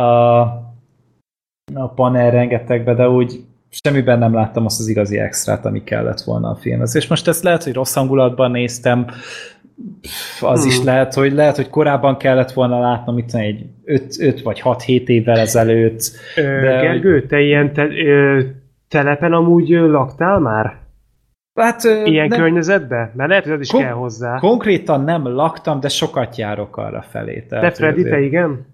a a panel rengetegbe, de úgy semmiben nem láttam azt az igazi extrát, ami kellett volna a filmhez. És most ezt lehet, hogy rossz hangulatban néztem, az hmm. is lehet, hogy lehet, hogy korábban kellett volna látnom, itt egy 5 vagy 6-7 évvel ezelőtt. De Gergő, te ilyen te, ö, telepen amúgy laktál már? Hát, Ilyen nem, környezetben? Mert lehet, hogy az is kon- kell hozzá. Konkrétan nem laktam, de sokat járok arra felé. Tehát te Freddy, te igen?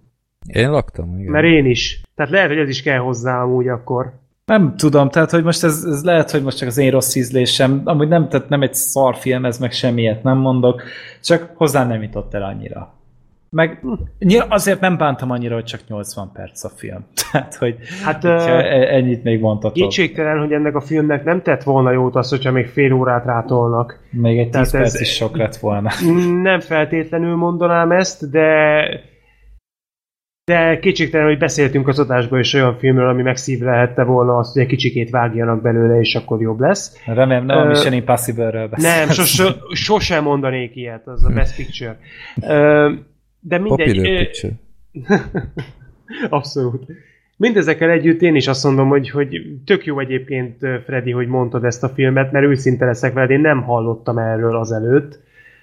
Én laktam, igen. Mert én is. Tehát lehet, hogy ez is kell hozzá amúgy akkor. Nem tudom, tehát hogy most ez, ez lehet, hogy most csak az én rossz ízlésem, amúgy nem, tehát nem egy szar film, ez meg semmiet nem mondok, csak hozzá nem jutott el annyira. Meg azért nem bántam annyira, hogy csak 80 perc a film. *laughs* Tehát, hogy hát, uh, ennyit még mondhatok. Kétségtelen, hogy ennek a filmnek nem tett volna jót az, hogyha még fél órát rátolnak. Még egy 10 perc is sok lett volna. Nem feltétlenül mondanám ezt, de de kétségtelen, hogy beszéltünk az adásban is olyan filmről, ami megszívlehette volna azt, hogy egy kicsikét vágjanak belőle, és akkor jobb lesz. Remélem, nem uh, a Mission Impossible-ről beszélsz. Nem, sos, *laughs* sosem mondanék ilyet, az a Best Picture. Uh, de mindegy... Uh, *laughs* Abszolút. Mindezekkel együtt én is azt mondom, hogy, hogy tök jó egyébként, Freddy, hogy mondtad ezt a filmet, mert őszinte leszek veled, én nem hallottam erről azelőtt.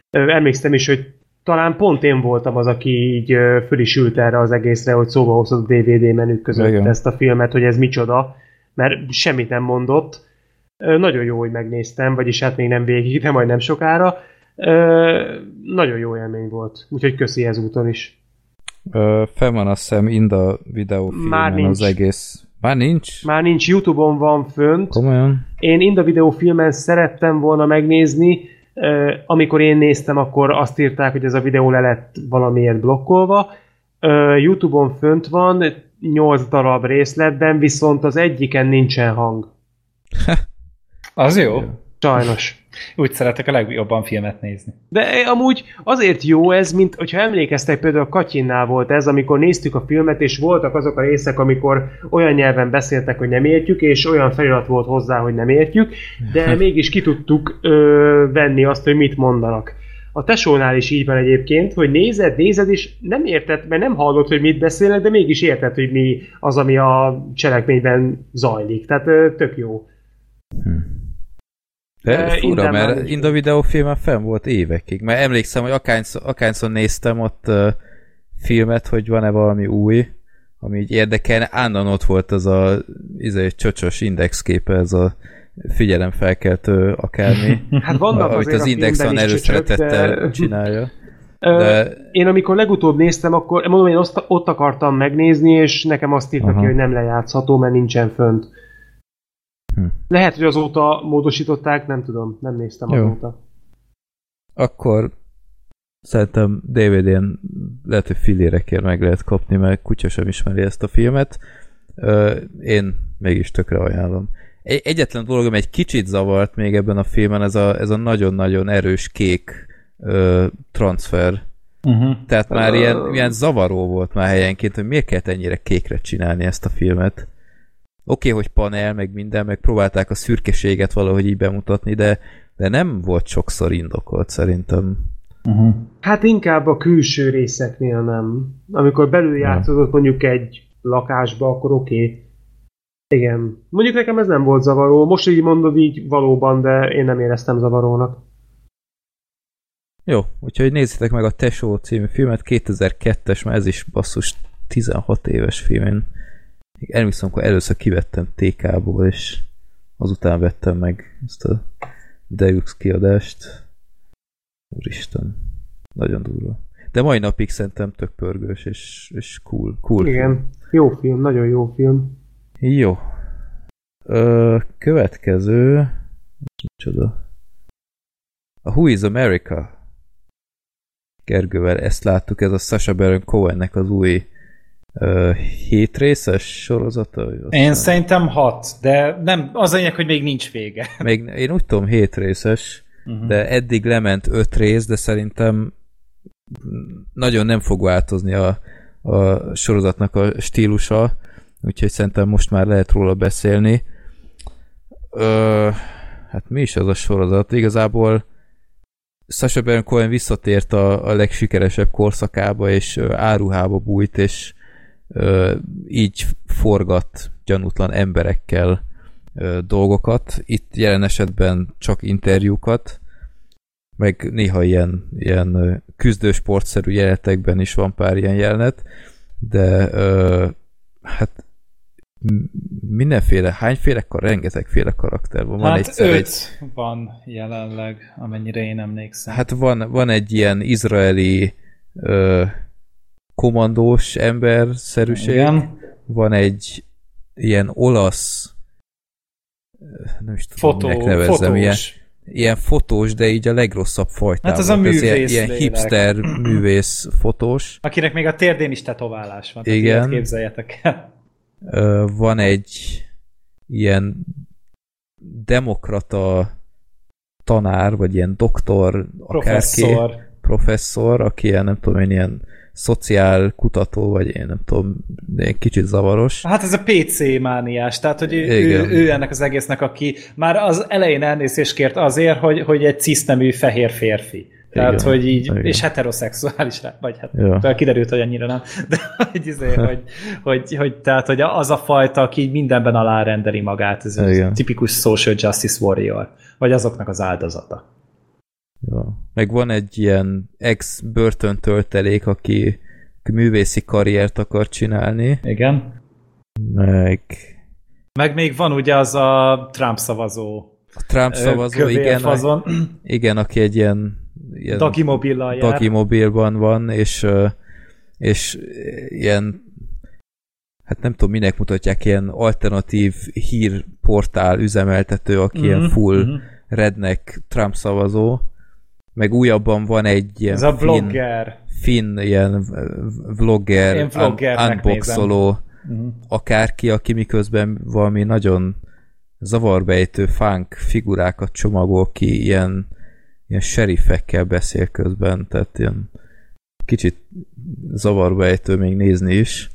Emlékszem is, hogy talán pont én voltam az, aki így föl is ült erre az egészre, hogy szóba hozott a DVD menük között Igen. ezt a filmet, hogy ez micsoda, mert semmit nem mondott. Nagyon jó, hogy megnéztem, vagyis hát még nem végig, de majd nem sokára. Nagyon jó élmény volt, úgyhogy köszi ezúton is. Fel van azt hiszem Inda videófilmen Már nincs. az egész. Már nincs? Már nincs, Youtube-on van fönt. Komolyan? Én Inda videófilmen szerettem volna megnézni, amikor én néztem, akkor azt írták, hogy ez a videó le lett valamiért blokkolva. Youtube-on fönt van, 8 darab részletben, viszont az egyiken nincsen hang. az jó. Sajnos. Úgy szeretek a legjobban filmet nézni. De amúgy azért jó ez, mint hogyha emlékeztek, például a Katyinnál volt ez, amikor néztük a filmet, és voltak azok a részek, amikor olyan nyelven beszéltek, hogy nem értjük, és olyan felirat volt hozzá, hogy nem értjük, de *laughs* mégis ki tudtuk ö, venni azt, hogy mit mondanak. A tesónál is így van egyébként, hogy nézed, nézed, és nem érted, mert nem hallod, hogy mit beszélnek, de mégis érted, hogy mi az, ami a cselekményben zajlik. Tehát ö, tök jó. Hm. De fura, mert Inda videófilmen fenn volt évekig, mert emlékszem, hogy akányszor, akányszor néztem ott uh, filmet, hogy van-e valami új, ami így érdekel, állandóan ott volt az a izé, csöcsös indexképe, ez a figyelemfelkeltő akármi. *laughs* Hát vannak amit az Indexon előszeretettel de... csinálja. De... Én amikor legutóbb néztem, akkor mondom, én ott, ott akartam megnézni, és nekem azt írtak ki, hogy nem lejátszható, mert nincsen fönt. Hm. Lehet, hogy azóta módosították, nem tudom, nem néztem Jó. azóta. Akkor szerintem DVD-n lehet, hogy filérekért meg lehet kapni, mert kutya sem ismeri ezt a filmet. Én mégis tökre ajánlom. Egyetlen dolog, ami egy kicsit zavart még ebben a filmen, ez a, ez a nagyon-nagyon erős kék ö, transfer. Uh-huh. Tehát már uh... ilyen, ilyen zavaró volt már helyenként, hogy miért kellett ennyire kékre csinálni ezt a filmet. Oké, okay, hogy panel, meg minden, meg próbálták a szürkeséget valahogy így bemutatni, de, de nem volt sokszor indokolt szerintem. Uh-huh. Hát inkább a külső részeknél nem. Amikor belül játszott mondjuk egy lakásba, akkor oké. Okay. Igen. Mondjuk nekem ez nem volt zavaró. Most így mondod így valóban, de én nem éreztem zavarónak. Jó, úgyhogy nézzétek meg a Tesó című filmet, 2002-es, mert ez is basszus 16 éves film. Én emlékszem, amikor először kivettem TK-ból, és azután vettem meg ezt a Deluxe kiadást. Úristen, nagyon durva. De mai napig szerintem tök pörgős és, és cool. cool Igen, film. jó film, nagyon jó film. Jó. Ö, következő... Micsoda? A Who is America? Gergővel ezt láttuk, ez a Sasha Baron Cohennek az új uh, hétrészes sorozata? Én szerintem hat, de nem, az lényeg, hogy még nincs vége. *laughs* Még, én úgy tudom hétrészes, uh-huh. de eddig lement öt rész, de szerintem nagyon nem fog változni a, a sorozatnak a stílusa, úgyhogy szerintem most már lehet róla beszélni. Ö, hát mi is az a sorozat? Igazából Sasha Baron Cohen visszatért a, a legsikeresebb korszakába, és áruhába bújt, és ö, így forgat gyanútlan emberekkel ö, dolgokat. Itt jelen esetben csak interjúkat, meg néha ilyen, ilyen küzdősportszerű jelenetekben is van pár ilyen jelenet, de ö, hát mindenféle, hányféle, rengetegféle karakter van. van hát egyszer öt egy, van jelenleg, amennyire én emlékszem. Hát van, van egy ilyen izraeli ö, komandós ember-szerűség, Igen. van egy ilyen olasz nem is tudom, Fotó, minek nevezzem, fotós. ilyen, ilyen fotós, de így a legrosszabb fajtában. Hát az a művész ilyen, ilyen hipster *clears throat* művész fotós. Akinek még a térdén is tetoválás van. Igen. Képzeljetek el van egy ilyen demokrata tanár, vagy ilyen doktor, professzor. akárki, professzor, aki ilyen, nem tudom én, ilyen szociál kutató, vagy én nem tudom, egy kicsit zavaros. Hát ez a PC mániás, tehát hogy ő, ő, ő ennek az egésznek, aki már az elején elnézést kért azért, hogy, hogy egy cisztemű fehér férfi. Tehát, igen, hogy így, igen. és heteroszexuális, vagy hát ja. kiderült, hogy annyira nem, *laughs* de hogy, izé, hogy, hogy, hogy, tehát, hogy az a fajta, aki mindenben alárendeli magát, ez egy tipikus social justice warrior, vagy azoknak az áldozata. Ja. Meg van egy ilyen ex-börtöntöltelék, aki művészi karriert akar csinálni. Igen. Meg... Meg még van ugye az a Trump szavazó a Trump szavazó, igen, a, igen, aki egy ilyen ilyen Dagimobillal jár. Dagimobilban van, és, és ilyen hát nem tudom, minek mutatják, ilyen alternatív hírportál üzemeltető, aki mm-hmm. ilyen mhm, full mm-hmm. redneck Trump szavazó, meg újabban van egy ilyen Ez a vlogger. Finn, ilyen vlogger, un- unboxoló, mm-hmm. akárki, aki miközben valami nagyon zavarbejtő funk figurákat csomagol ki, ilyen ilyen serifekkel beszél közben, tehát ilyen kicsit zavarba ejtő még nézni is.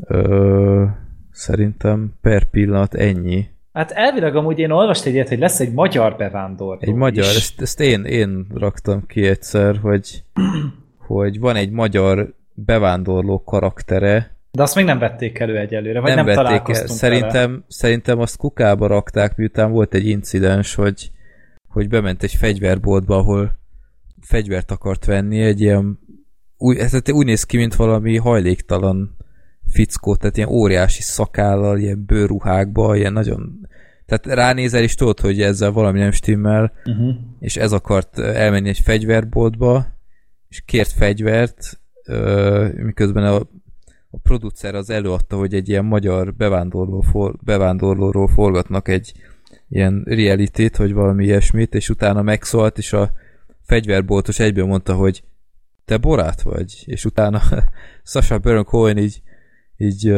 Ö, szerintem per pillanat ennyi. Hát elvileg amúgy én olvastam egyet, hogy lesz egy magyar bevándorló Egy magyar, is. ezt, ezt én, én raktam ki egyszer, hogy, hogy van egy magyar bevándorló karaktere, de azt még nem vették elő egyelőre, vagy nem, nem vették el. Szerintem, szerintem azt kukába rakták, miután volt egy incidens, hogy hogy bement egy fegyverboltba, ahol fegyvert akart venni, egy ilyen új, ez úgy néz ki, mint valami hajléktalan fickó, tehát ilyen óriási szakállal, ilyen bőruhákba, ilyen nagyon tehát ránézel és tudod, hogy ezzel valami nem stimmel, uh-huh. és ez akart elmenni egy fegyverboltba, és kért fegyvert, miközben a, a producer az előadta, hogy egy ilyen magyar bevándorló for, bevándorlóról forgatnak egy ilyen reality hogy valami ilyesmit, és utána megszólt, és a fegyverboltos egyből mondta, hogy te borát vagy, és utána *laughs* Sasha Baron Cohen így, így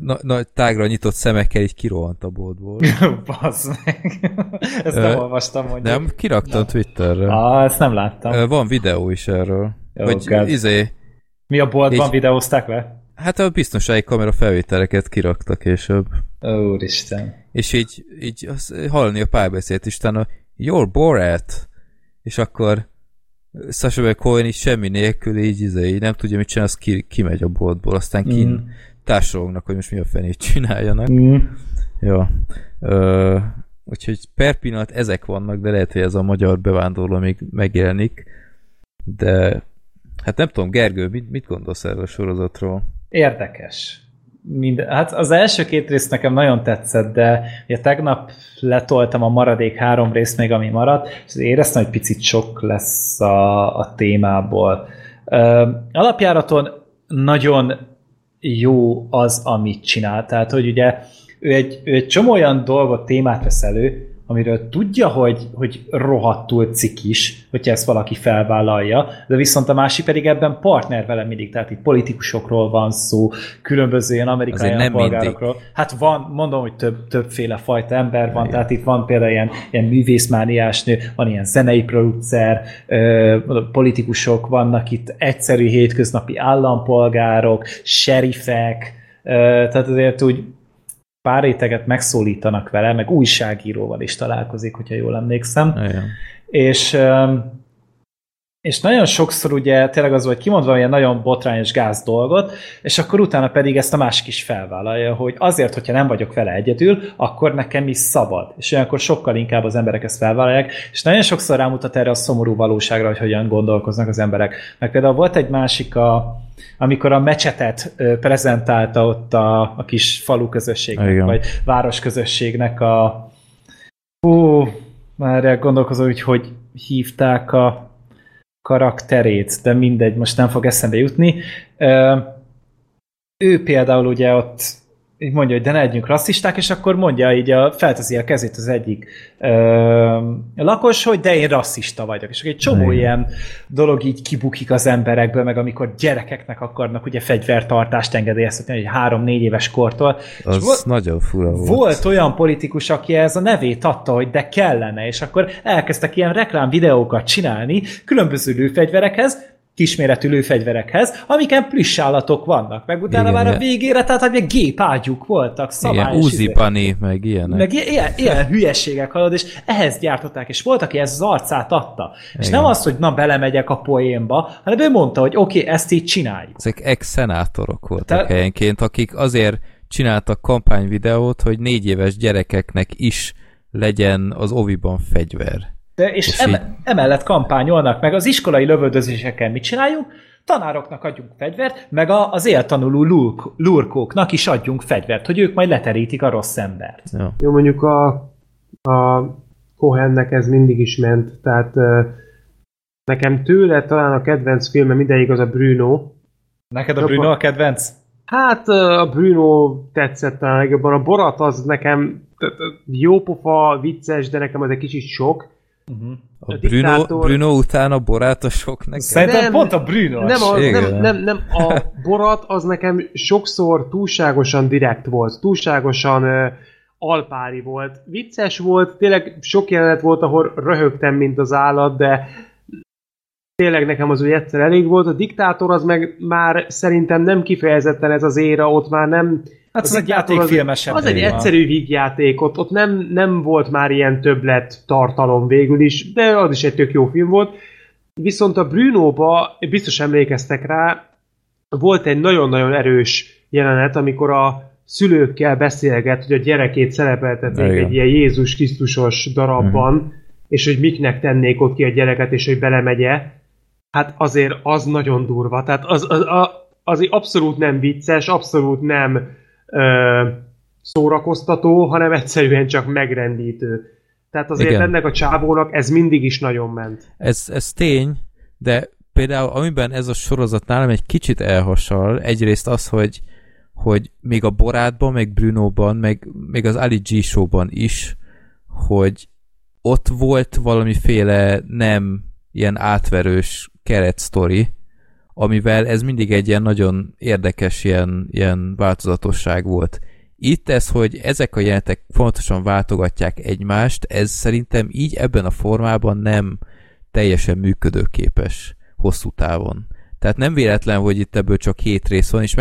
na, na, tágra nyitott szemekkel így kirohant a boltból. *laughs* Bazd meg. *laughs* Ezt nem olvastam mondjuk. Nem, kiraktam no. Twitterre. Ah, ezt nem láttam. Van videó is erről. Jó, hogy God. izé... Mi a boltban így, videózták le? Hát a biztonsági kamera felvételeket kiraktak később. Úristen. És így, így hallani a párbeszédet is, utána You're Borat! És akkor Sasha Cohen így semmi nélkül így, izé, így nem tudja mit csinál, az ki, kimegy a boltból, aztán kin mm. társalognak, hogy most mi a fenét csináljanak. Mm. Jó. Ö, úgyhogy per pillanat ezek vannak, de lehet, hogy ez a magyar bevándorló még megjelenik. De hát nem tudom, Gergő, mit, mit gondolsz erről a sorozatról? Érdekes. Mind, hát az első két rész nekem nagyon tetszett, de ugye tegnap letoltam a maradék három részt még, ami maradt, és éreztem, hogy picit sok lesz a, a témából. Ö, alapjáraton nagyon jó az, amit csinál. Tehát, hogy ugye ő egy, ő egy csomó olyan dolgot, témát vesz elő, amiről tudja, hogy, hogy rohadtul cikis, hogyha ezt valaki felvállalja, de viszont a másik pedig ebben partner vele mindig, tehát itt politikusokról van szó, különböző ilyen amerikai polgárokról. Hát van, mondom, hogy több, többféle fajta ember van, Igen. tehát itt van például ilyen, ilyen művészmániás nő, van ilyen zenei producer, politikusok vannak itt, egyszerű hétköznapi állampolgárok, serifek, tehát azért úgy pár réteget megszólítanak vele, meg újságíróval is találkozik, hogyha jól emlékszem. Igen. És és nagyon sokszor ugye tényleg az, hogy kimondva ilyen nagyon botrányos gáz dolgot, és akkor utána pedig ezt a másik is felvállalja, hogy azért, hogyha nem vagyok vele egyedül, akkor nekem is szabad. És olyankor sokkal inkább az emberek ezt felvállalják, és nagyon sokszor rámutat erre a szomorú valóságra, hogy hogyan gondolkoznak az emberek. Meg például volt egy másik a, amikor a mecsetet prezentálta ott a, a kis falu közösségnek, Igen. vagy város közösségnek a hú, már gondolkozom, hogy hogy hívták a karakterét, de mindegy, most nem fog eszembe jutni. Ő például ugye ott így mondja, hogy de ne legyünk rasszisták, és akkor mondja így, a, felteszi a kezét az egyik ö, lakos, hogy de én rasszista vagyok. És egy csomó Igen. ilyen dolog így kibukik az emberekből, meg amikor gyerekeknek akarnak ugye fegyvertartást engedélyezni, egy három-négy éves kortól. Az volt, nagyon fura volt. Volt olyan politikus, aki ez a nevét adta, hogy de kellene, és akkor elkezdtek ilyen reklám videókat csinálni különböző lőfegyverekhez, kisméretű lőfegyverekhez, amiken állatok vannak, meg utána Igen, már a végére, tehát hogy gépágyuk voltak, szabályos. Igen, uzipani, izé. meg ilyenek. Meg ilyen, ilyen hülyességek halad, és ehhez gyártották, és volt, aki ezt az arcát adta. Igen. És nem az, hogy na belemegyek a poénba, hanem ő mondta, hogy oké, okay, ezt így csináljuk. Ezek ex-szenátorok voltak Te... helyenként, akik azért csináltak kampányvideót, hogy négy éves gyerekeknek is legyen az oviban fegyver. De, és, így... emellett kampányolnak, meg az iskolai lövöldözéseken mit csináljunk? Tanároknak adjunk fegyvert, meg a, az éltanuló lurk, lurkóknak is adjunk fegyvert, hogy ők majd leterítik a rossz embert. Jó, Jó mondjuk a, a Cohennek ez mindig is ment, tehát nekem tőle talán a kedvenc filmem ideig az a Bruno. Neked a Bruno a kedvenc? Hát a Bruno tetszett talán legjobban. A Borat az nekem jópofa, vicces, de nekem az egy kicsit sok. Uh-huh. A, a Bruno, diktátor... Bruno után a Borát a sok nekem? Szerintem nem, pont a Bruno. Nem, a, nem, nem, nem, a *laughs* Borat az nekem sokszor túlságosan direkt volt, túlságosan uh, alpári volt. Vicces volt, tényleg sok jelenet volt, ahol röhögtem, mint az állat, de tényleg nekem az úgy egyszer elég volt. A diktátor az meg már szerintem nem kifejezetten ez az éra, ott már nem Hát az, az egy játékfilmesebb. Az, az egy egyszerű vígjáték, ott, ott nem, nem volt már ilyen többlet tartalom végül is, de az is egy tök jó film volt. Viszont a Bruno-ba, biztos emlékeztek rá, volt egy nagyon-nagyon erős jelenet, amikor a szülőkkel beszélget, hogy a gyerekét szerepeltetnék egy ilyen Jézus Krisztusos darabban, uh-huh. és hogy miknek tennék ott ki a gyereket, és hogy belemegye. Hát azért az nagyon durva. Tehát az, az, a, az abszolút nem vicces, abszolút nem ö, szórakoztató, hanem egyszerűen csak megrendítő. Tehát azért Igen. ennek a csávónak ez mindig is nagyon ment. Ez, ez tény, de például amiben ez a sorozat nálam egy kicsit elhasal, egyrészt az, hogy, hogy még a Borátban, meg Brunóban, meg még az Ali G showban is, hogy ott volt valamiféle nem ilyen átverős keretsztori, amivel ez mindig egy ilyen nagyon érdekes ilyen, ilyen változatosság volt. Itt ez, hogy ezek a jelenetek fontosan váltogatják egymást, ez szerintem így ebben a formában nem teljesen működőképes hosszú távon. Tehát nem véletlen, hogy itt ebből csak hét rész van, és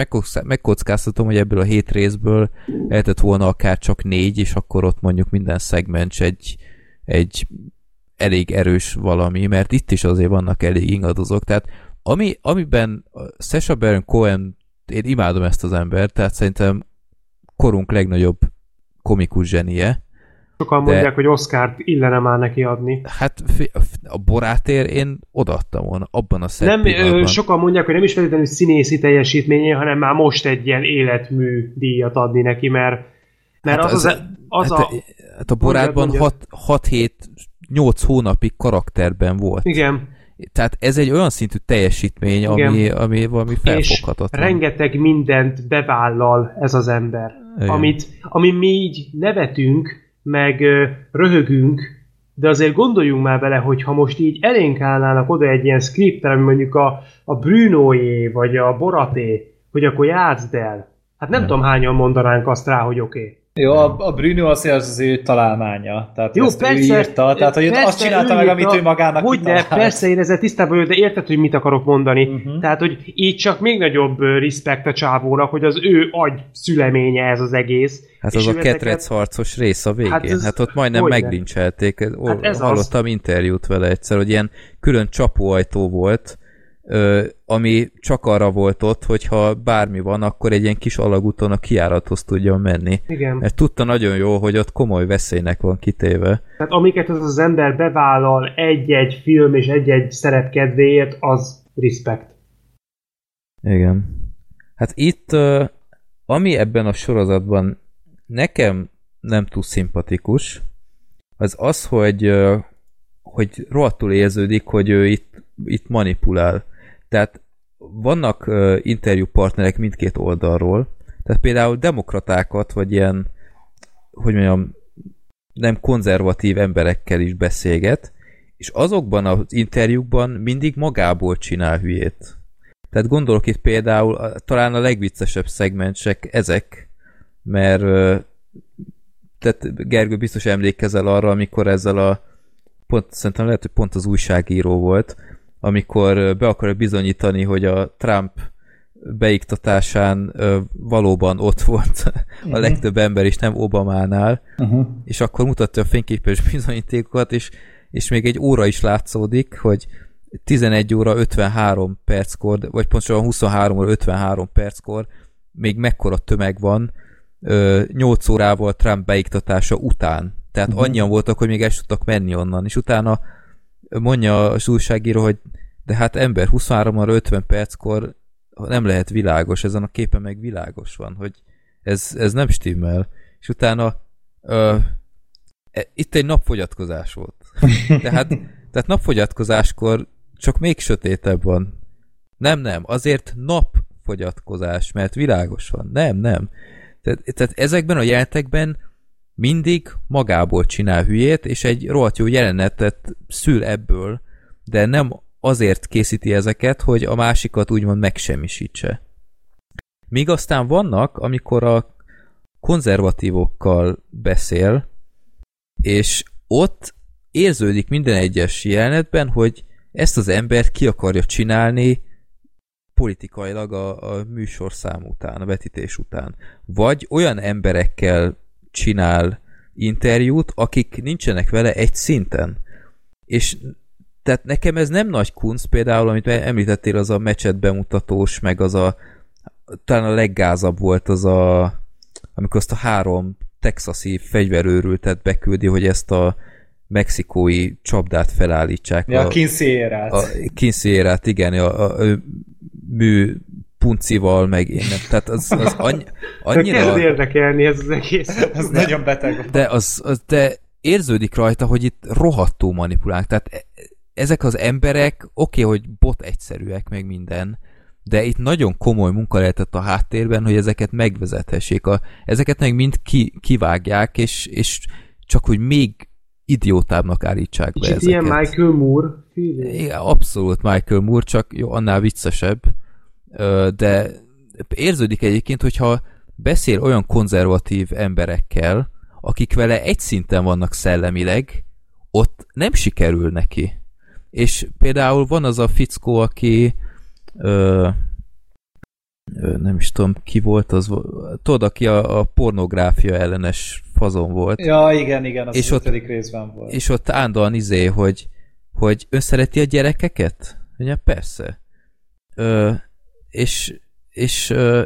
megkockáztatom, hogy ebből a hét részből lehetett volna akár csak négy, és akkor ott mondjuk minden szegmens egy, egy elég erős valami, mert itt is azért vannak elég ingadozók. Tehát ami, amiben Sasha Baron Cohen, én imádom ezt az embert, tehát szerintem korunk legnagyobb komikus zsenie. Sokan de... mondják, hogy Oscar-t illene már neki adni. Hát a borátért én odaadtam volna abban a Nem, sokan mondják, hogy nem is feltétlenül színészi teljesítményé, hanem már most egy ilyen életmű díjat adni neki, mert, mert hát az, az, az, hát, a... Hát a borátban 6-7-8 hónapig karakterben volt. Igen. Tehát ez egy olyan szintű teljesítmény, ami, ami valami felfoghatatlan. És rengeteg mindent bevállal ez az ember. Amit, ami mi így nevetünk, meg röhögünk, de azért gondoljunk már bele, hogy ha most így elénk állnának oda egy ilyen skriptel, ami mondjuk a, a Brunoé, vagy a Boraté, hogy akkor játszd el. Hát nem, nem. tudom hányan mondanánk azt rá, hogy oké. Okay. Jó, a, a Bruno azért az az ő találmánya. Tehát Jó, ezt persze, ő írta, tehát hogy persze, azt csinálta meg, amit ő magának hogy ne, persze, én ezzel tisztában vagyok, de érted, hogy mit akarok mondani. Uh-huh. Tehát, hogy így csak még nagyobb respekt a csávónak, hogy az ő agy szüleménye ez az egész. Hát az a ketrec harcos rész a végén. Hát, ez, hát ott majdnem megdincselték. Hát ez Hallottam az. interjút vele egyszer, hogy ilyen külön csapóajtó volt, ami csak arra volt ott, hogyha bármi van, akkor egy ilyen kis alagúton a kiárathoz tudjon menni. Igen. Mert tudta nagyon jó, hogy ott komoly veszélynek van kitéve. Tehát amiket az az ember bevállal egy-egy film és egy-egy szerep kedvéért, az respekt. Igen. Hát itt, ami ebben a sorozatban nekem nem túl szimpatikus, az az, hogy, hogy rohadtul érződik, hogy ő itt, itt manipulál. Tehát vannak interjúpartnerek mindkét oldalról, tehát például demokratákat, vagy ilyen, hogy mondjam, nem konzervatív emberekkel is beszélget, és azokban az interjúkban mindig magából csinál hülyét. Tehát gondolok itt például, talán a legviccesebb szegmensek ezek, mert tehát Gergő biztos emlékezel arra, amikor ezzel a pont, szerintem lehet, hogy pont az újságíró volt, amikor be akarja bizonyítani, hogy a Trump beiktatásán valóban ott volt a uh-huh. legtöbb ember, és nem Obamánál, uh-huh. és akkor mutatja a fényképes bizonyítékokat, és, és még egy óra is látszódik, hogy 11 óra 53 perckor, vagy pontosan 23 óra 53 perckor még mekkora tömeg van 8 órával Trump beiktatása után. Tehát uh-huh. annyian voltak, hogy még el tudtak menni onnan, és utána mondja az újságíró, hogy de hát ember 23 50 perckor nem lehet világos, ezen a képen meg világos van, hogy ez, ez nem stimmel. És utána ö, e, itt egy napfogyatkozás volt. *laughs* tehát, tehát napfogyatkozáskor csak még sötétebb van. Nem, nem, azért napfogyatkozás, mert világos van. Nem, nem. Tehát, tehát ezekben a jelentekben mindig magából csinál hülyét, és egy rohadt jó jelenetet szül ebből, de nem azért készíti ezeket, hogy a másikat úgymond megsemmisítse. Míg aztán vannak, amikor a konzervatívokkal beszél, és ott érződik minden egyes jelenetben, hogy ezt az embert ki akarja csinálni politikailag a, a műsorszám után, a vetítés után. Vagy olyan emberekkel csinál interjút, akik nincsenek vele egy szinten. És tehát nekem ez nem nagy kunsz, például, amit említettél, az a mecset bemutatós, meg az a talán a leggázabb volt az a amikor azt a három texasi fegyverőrültet beküldi, hogy ezt a mexikói csapdát felállítsák. Ja, a, a A Kinsey igen, a, a, a mű puncival, meg én nem. Tehát az, az annyi, *laughs* annyira... Kezd érdekelni ez az egész. *laughs* Ez nagyon beteg. De, az, az, de érződik rajta, hogy itt rohadtó manipulálnak. Tehát e, ezek az emberek, oké, okay, hogy bot egyszerűek, meg minden, de itt nagyon komoly munka lehetett a háttérben, hogy ezeket megvezethessék. A, ezeket meg mind ki, kivágják, és, és csak hogy még idiótábbnak állítsák be ezeket. ilyen Michael Moore Igen, abszolút Michael Moore, csak jó, annál viccesebb. De érződik egyébként, hogyha beszél olyan konzervatív emberekkel, akik vele egy szinten vannak szellemileg, ott nem sikerül neki. És például van az a fickó, aki ö, ö, nem is tudom ki volt az, tudod, aki a, a pornográfia ellenes fazon volt. Ja, igen, igen, az és ott, részben volt. És ott állandóan izé, hogy, hogy ön szereti a gyerekeket? Ugye, persze. Ö, és és ö,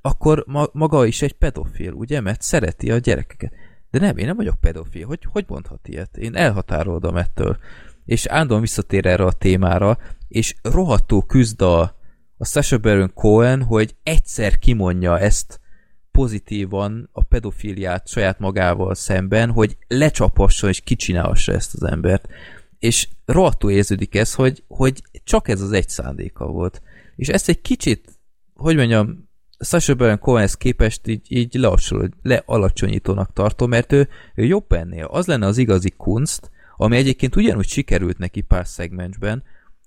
akkor ma, maga is egy pedofil, ugye? Mert szereti a gyerekeket. De nem, én nem vagyok pedofil. Hogy, hogy mondhat ilyet? Én elhatárolodom ettől. És állandóan visszatér erre a témára, és rohadtó küzd a, a Sacha Baron Cohen, hogy egyszer kimondja ezt pozitívan a pedofiliát saját magával szemben, hogy lecsapassa és kicsinálhassa ezt az embert. És rohadtó érződik ez, hogy, hogy csak ez az egy szándéka volt. És ezt egy kicsit, hogy mondjam, Sasha Baron Cohenhez képest így, így leasul, lealacsonyítónak tartom, mert ő, ő jobb ennél. Az lenne az igazi kunst, ami egyébként ugyanúgy sikerült neki pár szegmensben,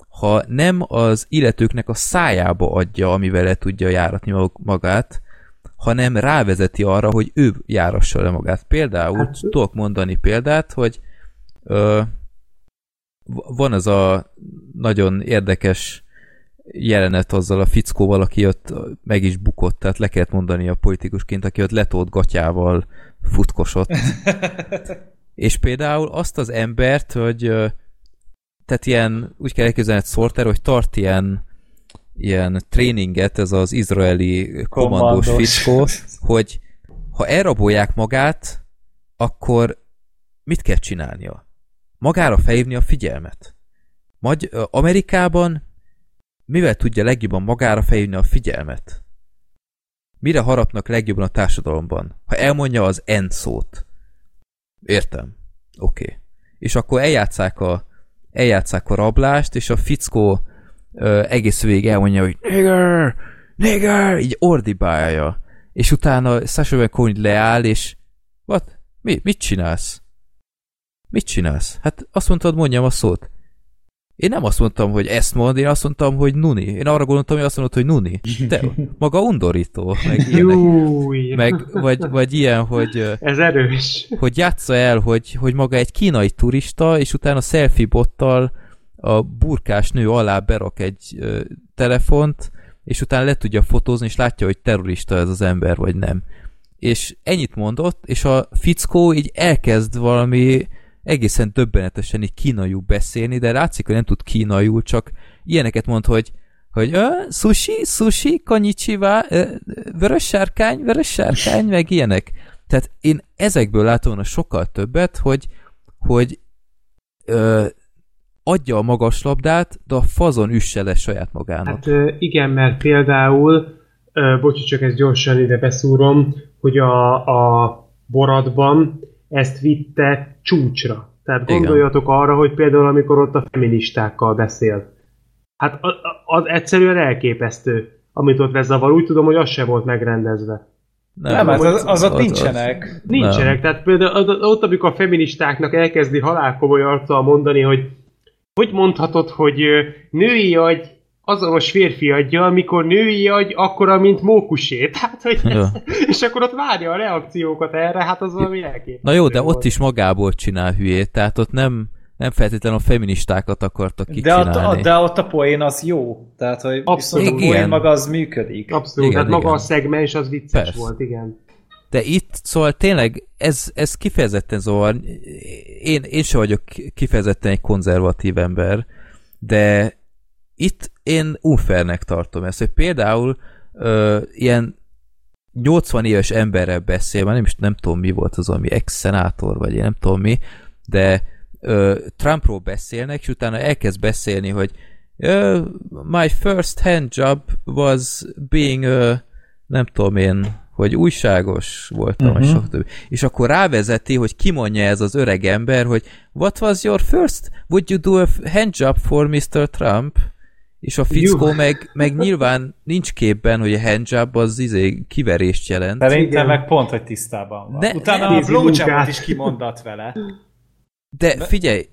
ha nem az illetőknek a szájába adja, amivel le tudja járatni magát, hanem rávezeti arra, hogy ő járassa le magát. Például, hát, tudok mondani példát, hogy ö, van az a nagyon érdekes jelenet azzal a fickóval, aki ott meg is bukott, tehát le kellett mondani a politikusként, aki ott letolt gatyával futkosott. *laughs* És például azt az embert, hogy tehát ilyen, úgy kell elképzelni egy szorter, hogy tart ilyen ilyen tréninget, ez az izraeli kommandós fickó, hogy ha elrabolják magát, akkor mit kell csinálnia? Magára felhívni a figyelmet. Magy Amerikában mivel tudja legjobban magára felhívni a figyelmet? Mire harapnak legjobban a társadalomban? Ha elmondja az N szót. Értem. Oké. Okay. És akkor eljátszák a, eljátszák a rablást, és a fickó ö, egész végig elmondja, hogy nigger, nigger, így ordibálja. És utána Sasha Baron leáll, és what? Mi? Mit csinálsz? Mit csinálsz? Hát azt mondtad, mondjam a szót. Én nem azt mondtam, hogy ezt mond, én azt mondtam, hogy nuni. Én arra gondoltam, hogy azt mondod, hogy nuni. De maga undorító, meg ilyenek. meg, vagy, vagy ilyen, hogy... Ez erős. Hogy játsza el, hogy, hogy maga egy kínai turista, és utána selfie bottal a burkás nő alá berak egy ö, telefont, és utána le tudja fotózni, és látja, hogy terrorista ez az ember, vagy nem. És ennyit mondott, és a fickó így elkezd valami egészen döbbenetesen így kínaiul beszélni, de látszik, hogy nem tud kínaiul, csak ilyeneket mond, hogy hogy sushi, sushi, konnichiwa, vörös sárkány, vörös sárkány, meg ilyenek. Tehát én ezekből látom volna sokkal többet, hogy, hogy ö, adja a magas labdát, de a fazon üsse le saját magának. Hát igen, mert például, bocsi, csak ezt gyorsan ide beszúrom, hogy a, a boratban ezt vitte csúcsra. Tehát gondoljatok Igen. arra, hogy például amikor ott a feministákkal beszél. Hát az, az egyszerűen elképesztő, amit ott vezzavar. Úgy tudom, hogy az se volt megrendezve. Nem, nem hát az, az, ott nincsenek. Az, nincsenek, nem. tehát például ott, amikor a feministáknak elkezdi halálkomoly arccal mondani, hogy hogy mondhatod, hogy női agy azonos férfi adja, amikor női agy, akkor, mint mókusé. Tehát, *laughs* hogy *laughs* és akkor ott várja a reakciókat erre, hát az valami elképesztő. Na jó, de volt. ott is magából csinál hülyét, tehát ott nem, nem feltétlenül a feministákat akartak kicsinálni. De ott, de ott a poén az jó. Tehát, hogy Abszolút. a poén maga az működik. Abszolút, igen, hát maga igen. a szegmens az vicces Persze. volt, igen. De itt, szóval tényleg ez, ez kifejezetten zavar. Én, én sem vagyok kifejezetten egy konzervatív ember, de itt én unfairnek tartom ezt, hogy például ö, ilyen 80 éves emberrel beszél, már nem is nem tudom mi volt az, ami ex-szenátor, vagy én nem tudom mi, de ö, Trumpról beszélnek, és utána elkezd beszélni, hogy uh, my first hand job was being, uh, nem tudom én, hogy újságos voltam, uh-huh. és, mhm. és akkor rávezeti, hogy kimondja ez az öreg ember, hogy what was your first? Would you do a handjob for Mr. Trump? És a fickó meg, meg nyilván nincs képben, hogy a handjob az izé kiverést jelent. Szerintem meg pont, hogy tisztában van. De, Utána a blowjobot is kimondat vele. De figyelj,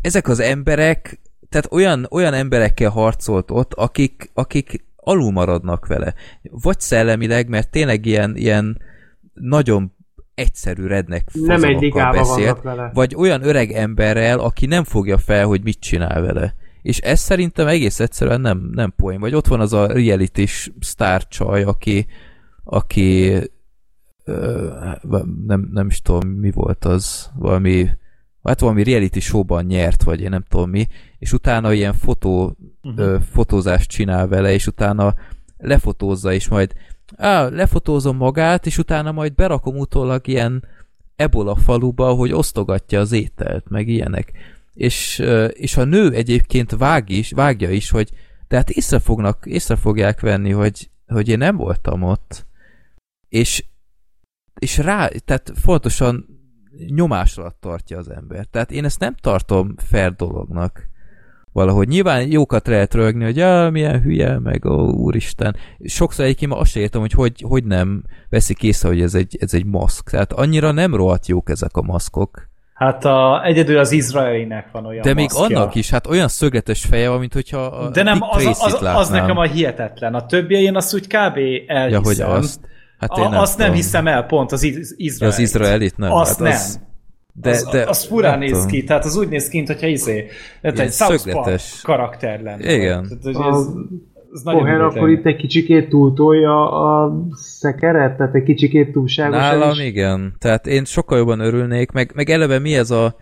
ezek az emberek, tehát olyan, olyan emberekkel harcolt ott, akik, akik alul maradnak vele. Vagy szellemileg, mert tényleg ilyen, ilyen nagyon egyszerű rednek nem egy beszélt, vele. vagy olyan öreg emberrel, aki nem fogja fel, hogy mit csinál vele. És ez szerintem egész egyszerűen nem, nem poén. Vagy ott van az a reality csaj, aki, aki ö, nem, nem is tudom, mi volt az, valami hát valami reality showban nyert, vagy én nem tudom mi, és utána ilyen fotó, uh-huh. ö, fotózást csinál vele, és utána lefotózza, és majd á, lefotózom magát, és utána majd berakom utólag ilyen ebola faluba, hogy osztogatja az ételt, meg ilyenek. És, és a nő egyébként vág is, vágja is, hogy de hát észre, fognak, észre fogják venni, hogy, hogy én nem voltam ott. És, és rá, tehát fontosan nyomás alatt tartja az ember. Tehát én ezt nem tartom fair dolognak. Valahogy nyilván jókat lehet rögni, hogy ja, milyen hülye, meg ó, úristen. Sokszor egyébként ma azt sem értem, hogy, hogy hogy nem veszik észre, hogy ez egy, ez egy maszk. Tehát annyira nem rohadt jók ezek a maszkok. Hát a, egyedül az izraelinek van olyan De még maszkja. annak is, hát olyan szögletes feje van, mint hogyha a De nem, az, az, az, az nekem a hihetetlen. A többi én azt úgy kb. elhiszem. Ja, hogy azt. Hát én a, nem azt tudom. nem hiszem el, pont az izraelit. Az izraelit nem. Azt hát az... nem. De, az, de, az furán néz ki, tehát az úgy néz ki, mintha izé, egy South Park karakter lenne. Igen. Tehát, ez, ez Poher akkor itt egy kicsikét túltolja a szekeret, tehát egy kicsikét túlságosan Nálam is. igen, tehát én sokkal jobban örülnék, meg, meg eleve mi ez a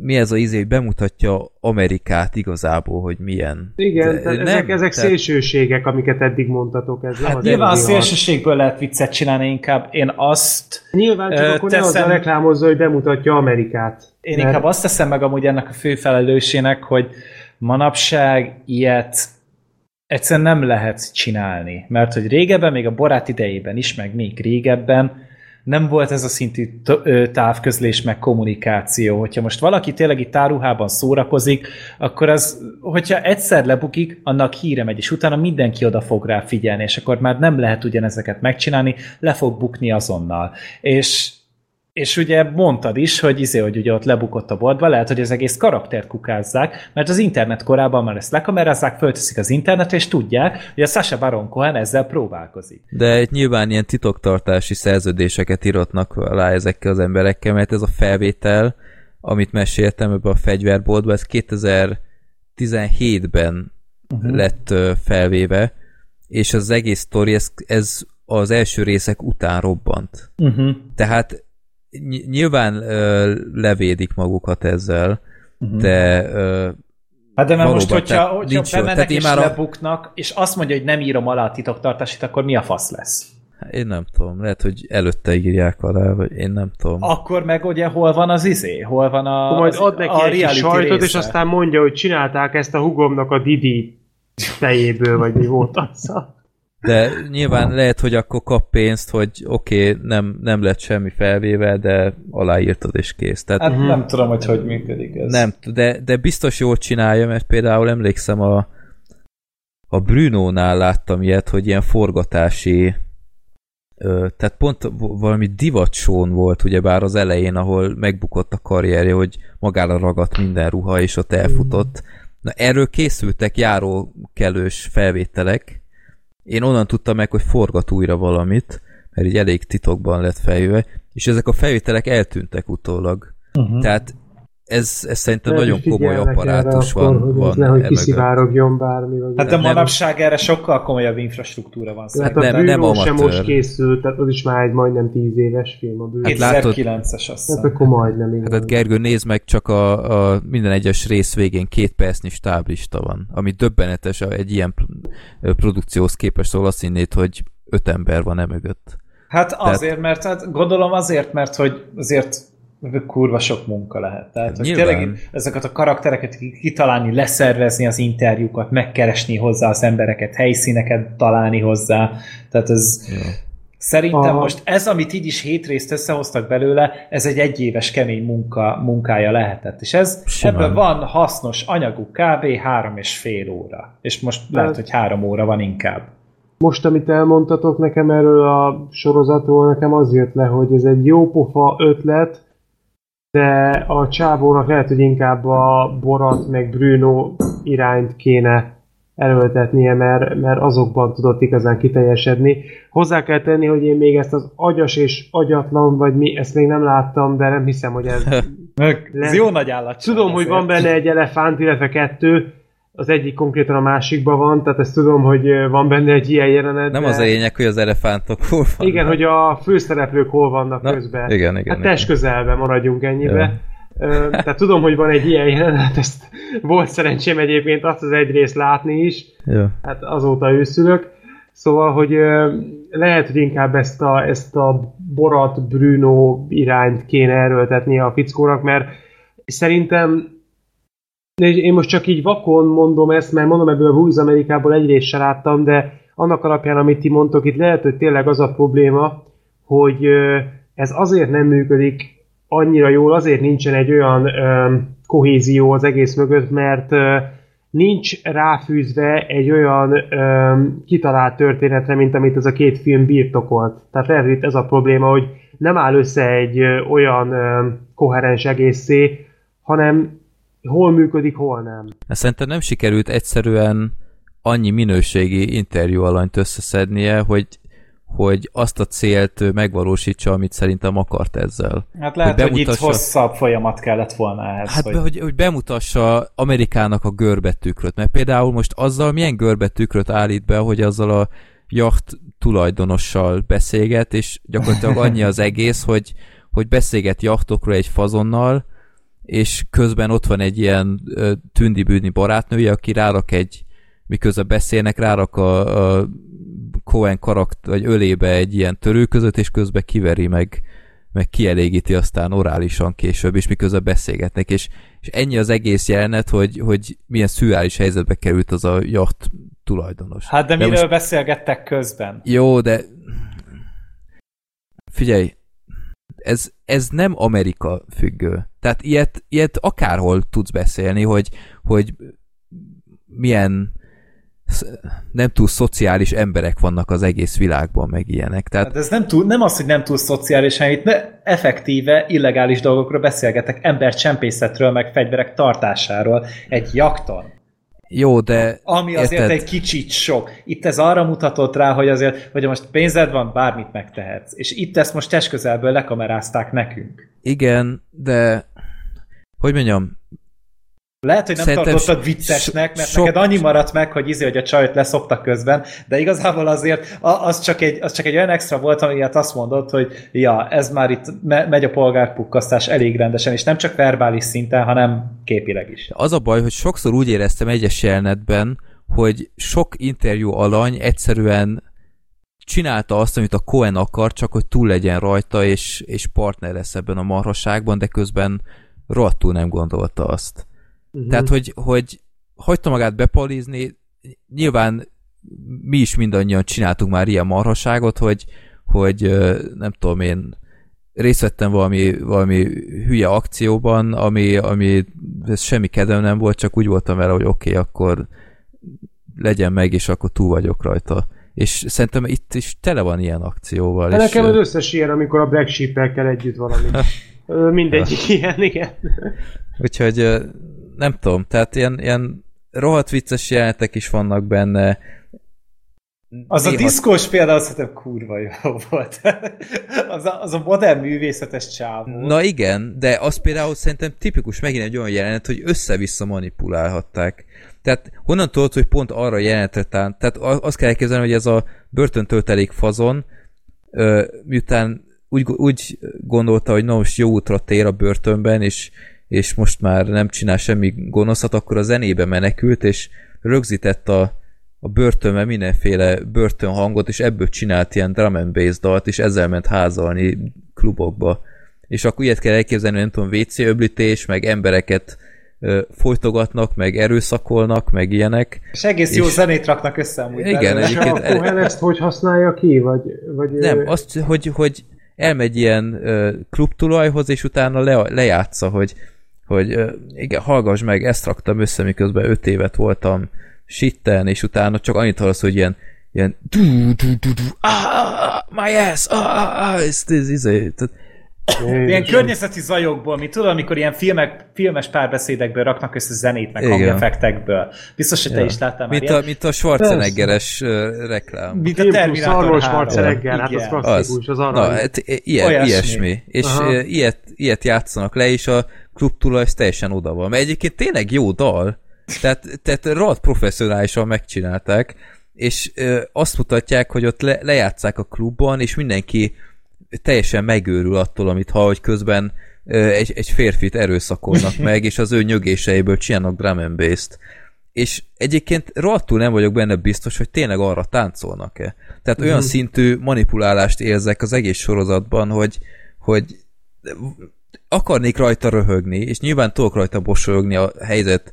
mi ez a izé, hogy bemutatja Amerikát igazából, hogy milyen. Igen, De, nem, ezek, ezek tehát... szélsőségek, amiket eddig mondtatok. Ez hát nem nyilván a szélsőségből lehet viccet csinálni, inkább én azt Nyilván csak akkor teszem... ne reklámozza, hogy bemutatja Amerikát. Én mert... inkább azt teszem meg amúgy ennek a fő felelősének, hogy manapság ilyet egyszerűen nem lehet csinálni. Mert hogy régebben, még a barát idejében is, meg még régebben nem volt ez a szintű távközlés meg kommunikáció. Hogyha most valaki tényleg itt táruhában szórakozik, akkor az, hogyha egyszer lebukik, annak híre megy, és utána mindenki oda fog rá figyelni, és akkor már nem lehet ugyanezeket megcsinálni, le fog bukni azonnal. És és ugye mondtad is, hogy izé, hogy ugye ott lebukott a boltba, lehet, hogy az egész karaktert kukázzák, mert az internet korában már ezt lekamerázzák, fölteszik az internetre, és tudják, hogy a Sasha Baron Cohen ezzel próbálkozik. De nyilván ilyen titoktartási szerződéseket írotnak alá ezekkel az emberekkel, mert ez a felvétel, amit meséltem ebbe a fegyverboltba, ez 2017-ben uh-huh. lett felvéve, és az egész sztori, ez, ez az első részek után robbant. Uh-huh. Tehát nyilván ö, levédik magukat ezzel, uh-huh. de ö, Hát de mert most, hogyha, hogyha bemennek és már a... lebuknak, és azt mondja, hogy nem írom alá a titoktartásit, akkor mi a fasz lesz? Én nem tudom, lehet, hogy előtte írják alá, vagy én nem tudom. Akkor meg ugye hol van az izé? Hol van a Majd ad neki a egy sajtot, része. és aztán mondja, hogy csinálták ezt a hugomnak a Didi fejéből, vagy mi volt az. De nyilván lehet, hogy akkor kap pénzt, hogy oké, okay, nem, nem lett semmi felvéve, de aláírtad és kész. Tehát, hát nem tudom, hogy hogy működik ez. Nem, de, de biztos jól csinálja, mert például emlékszem a, a Bruno-nál láttam ilyet, hogy ilyen forgatási tehát pont valami divatsón volt ugyebár az elején, ahol megbukott a karrierje, hogy magára ragadt minden ruha, és ott elfutott. Na erről készültek járókelős felvételek, én onnan tudtam meg, hogy forgat újra valamit, mert így elég titokban lett feljöve, és ezek a felvételek eltűntek utólag. Uh-huh. Tehát ez, ez szerintem nem nagyon komoly apparátus van. Akkor, van nehogy kiszivárogjon bármi. Vagy hát de manapság erre sokkal komolyabb infrastruktúra van. Hát a nem, nem sem most készült, tehát az is már egy majdnem tíz éves film a bűnös. Hát 2009-es azt hiszem. Hát akkor majdnem. Igen. Hát Gergő, nézd meg, csak a, a minden egyes rész végén két percnyi stáblista van, ami döbbenetes egy ilyen produkcióhoz képest, szóval azt hinnéd, hogy öt ember van e mögött. Hát azért, mert hát gondolom azért, mert hogy azért kurva sok munka lehet. Tehát, hogy tényleg ezeket a karaktereket kitalálni, leszervezni az interjúkat, megkeresni hozzá az embereket, helyszíneket találni hozzá. Tehát ez, ja. Szerintem Aha. most ez, amit így is hétrészt összehoztak belőle, ez egy egyéves kemény munka, munkája lehetett. És ez Simán. ebből van hasznos anyagú kb. három és fél óra. És most hát, lehet, hogy három óra van inkább. Most, amit elmondtatok nekem erről a sorozatról, nekem az jött le, hogy ez egy jó pofa ötlet, de a csávónak lehet, hogy inkább a Borat meg Bruno irányt kéne erőltetnie, mert, mert azokban tudott igazán kiteljesedni. Hozzá kell tenni, hogy én még ezt az agyas és agyatlan, vagy mi, ezt még nem láttam, de nem hiszem, hogy ez... *laughs* ez jó nagy állat. Tudom, hogy van benne egy elefánt, illetve kettő, az egyik konkrétan a másikban van, tehát ezt tudom, hogy van benne egy ilyen jelenet. Nem de... az a lényeg, hogy az elefántok hol vannak. Igen, hogy a főszereplők hol vannak Na, közben. Igen, igen. Hát test közelben maradjunk ennyibe. Ja. Tehát tudom, hogy van egy ilyen jelenet, ezt volt szerencsém egyébként azt az egyrészt látni is. Ja. Hát azóta őszülök. Szóval, hogy lehet, hogy inkább ezt a, ezt a Borat Bruno irányt kéne erőltetni a fickónak, mert szerintem én most csak így vakon mondom ezt, mert mondom ebből a Húz Amerikából egyrészt se láttam, de annak alapján, amit ti mondtok, itt lehet, hogy tényleg az a probléma, hogy ez azért nem működik annyira jól, azért nincsen egy olyan kohézió az egész mögött, mert nincs ráfűzve egy olyan ö, kitalált történetre, mint amit ez a két film birtokolt. Tehát lehet, hogy ez a probléma, hogy nem áll össze egy olyan ö, koherens egészé, hanem hol működik, hol nem. Szerintem nem sikerült egyszerűen annyi minőségi interjú alanyt összeszednie, hogy hogy azt a célt megvalósítsa, amit szerintem akart ezzel. Hát lehet, hogy, bemutassa... hogy itt hosszabb folyamat kellett volna ehhez. Hát, hogy... Be, hogy, hogy bemutassa Amerikának a görbetükröt, mert például most azzal milyen görbetükröt állít be, hogy azzal a jacht tulajdonossal beszélget, és gyakorlatilag annyi az egész, hogy, hogy beszélget jachtokról egy fazonnal, és közben ott van egy ilyen tündibűni barátnője, aki rárak egy, miközben beszélnek, rárak a, a Cohen karakt, vagy ölébe egy ilyen törőközött, és közben kiveri meg, meg kielégíti aztán orálisan később, és miközben beszélgetnek, és, és ennyi az egész jelenet, hogy, hogy milyen szürreális helyzetbe került az a jacht tulajdonos. Hát de, de miről most... beszélgettek közben? Jó, de figyelj, ez, ez nem Amerika függő. Tehát ilyet, ilyet akárhol tudsz beszélni, hogy, hogy milyen nem túl szociális emberek vannak az egész világban, meg ilyenek. Tehát... Hát ez nem, túl, nem az, hogy nem túl szociális, hanem itt ne, effektíve illegális dolgokról beszélgetek, embercsempészetről, meg fegyverek tartásáról egy jakton. Jó, de... Ami azért érted? egy kicsit sok. Itt ez arra mutatott rá, hogy azért, hogy most pénzed van, bármit megtehetsz. És itt ezt most test közelből lekamerázták nekünk. Igen, de hogy mondjam, lehet, hogy nem Szerintem tartottad viccesnek, mert sok... neked annyi maradt meg, hogy izé, hogy a csajt leszopta közben, de igazából azért az csak egy, az csak egy olyan extra volt, amiért azt mondott, hogy ja, ez már itt me- megy a polgárpukkasztás elég rendesen, és nem csak verbális szinten, hanem képileg is. Az a baj, hogy sokszor úgy éreztem egyes jelenetben, hogy sok interjú alany egyszerűen csinálta azt, amit a Cohen akar, csak hogy túl legyen rajta, és, és partner lesz ebben a marhaságban, de közben rohadtul nem gondolta azt. Uh-huh. Tehát, hogy, hogy hagyta magát bepalizni, nyilván mi is mindannyian csináltunk már ilyen marhaságot, hogy, hogy nem tudom én, részt vettem valami, valami hülye akcióban, ami, ami ez semmi kedvem nem volt, csak úgy voltam vele, hogy oké, okay, akkor legyen meg, és akkor túl vagyok rajta. És szerintem itt is tele van ilyen akcióval. De és nekem az összes ilyen, amikor a Black sheep kell együtt valami. *laughs* Mindegyik ilyen, igen. *laughs* Úgyhogy nem tudom, tehát ilyen, ilyen rohadt vicces jelenetek is vannak benne. Az Néha... a diszkós például szerintem kurva jó volt. *laughs* az, a, az a modern művészetes csávó. Na igen, de az például szerintem tipikus megint egy olyan jelenet, hogy össze-vissza manipulálhatták. Tehát honnan tudod, hogy pont arra jelenetre tán... Tehát azt kell elképzelni, hogy ez a börtöntöltelék fazon, miután úgy, úgy gondolta, hogy na most jó útra tér a börtönben, és és most már nem csinál semmi gonoszat, akkor a zenébe menekült, és rögzített a, a börtönbe mindenféle börtönhangot, és ebből csinált ilyen drum and bass dalt, és ezzel ment házalni klubokba. és akkor ilyet kell elképzelni, nem tudom, WC öblítés, meg embereket folytogatnak, meg erőszakolnak, meg ilyenek. És egész és... jó zenét raknak össze amúgy. Igen, egyébként. És a ezt hogy használja ki? Vagy, vagy nem, azt, hogy, hogy elmegy ilyen klubtulajhoz, és utána le, lejátsza, hogy, hogy igen, hallgass meg, ezt raktam össze, miközben öt évet voltam sitten, és utána csak annyit hallasz, hogy ilyen ilyen du, du, du, du, ah, my ass, ah, ah, ah, ez, ez, ez, ez, Ilyen környezeti zajokból, mint tudod, amikor ilyen filmek, filmes párbeszédekből raknak össze zenét, meg hangeffektekből. Biztos, hogy te ja. is láttál mint már a, Mint a Schwarzeneggeres uh, reklám. Mint a Terminator Schwarzenegger, hát az klasszikus, az, az arra. Na, hát, ilyen, ilyesmi. És uh, ilyet, ilyet játszanak le, és a klubtula ez teljesen oda van. Mert egyébként tényleg jó dal, tehát, tehát rohadt professzionálisan megcsinálták, és ö, azt mutatják, hogy ott le, lejátszák a klubban, és mindenki teljesen megőrül attól, amit hall, hogy közben egy, egy férfit erőszakolnak *laughs* meg, és az ő nyögéseiből csinálnak drum and bass-t. És egyébként rohadtul nem vagyok benne biztos, hogy tényleg arra táncolnak-e. Tehát olyan mm. szintű manipulálást érzek az egész sorozatban, hogy, hogy akarnék rajta röhögni, és nyilván tudok rajta bosolyogni a helyzet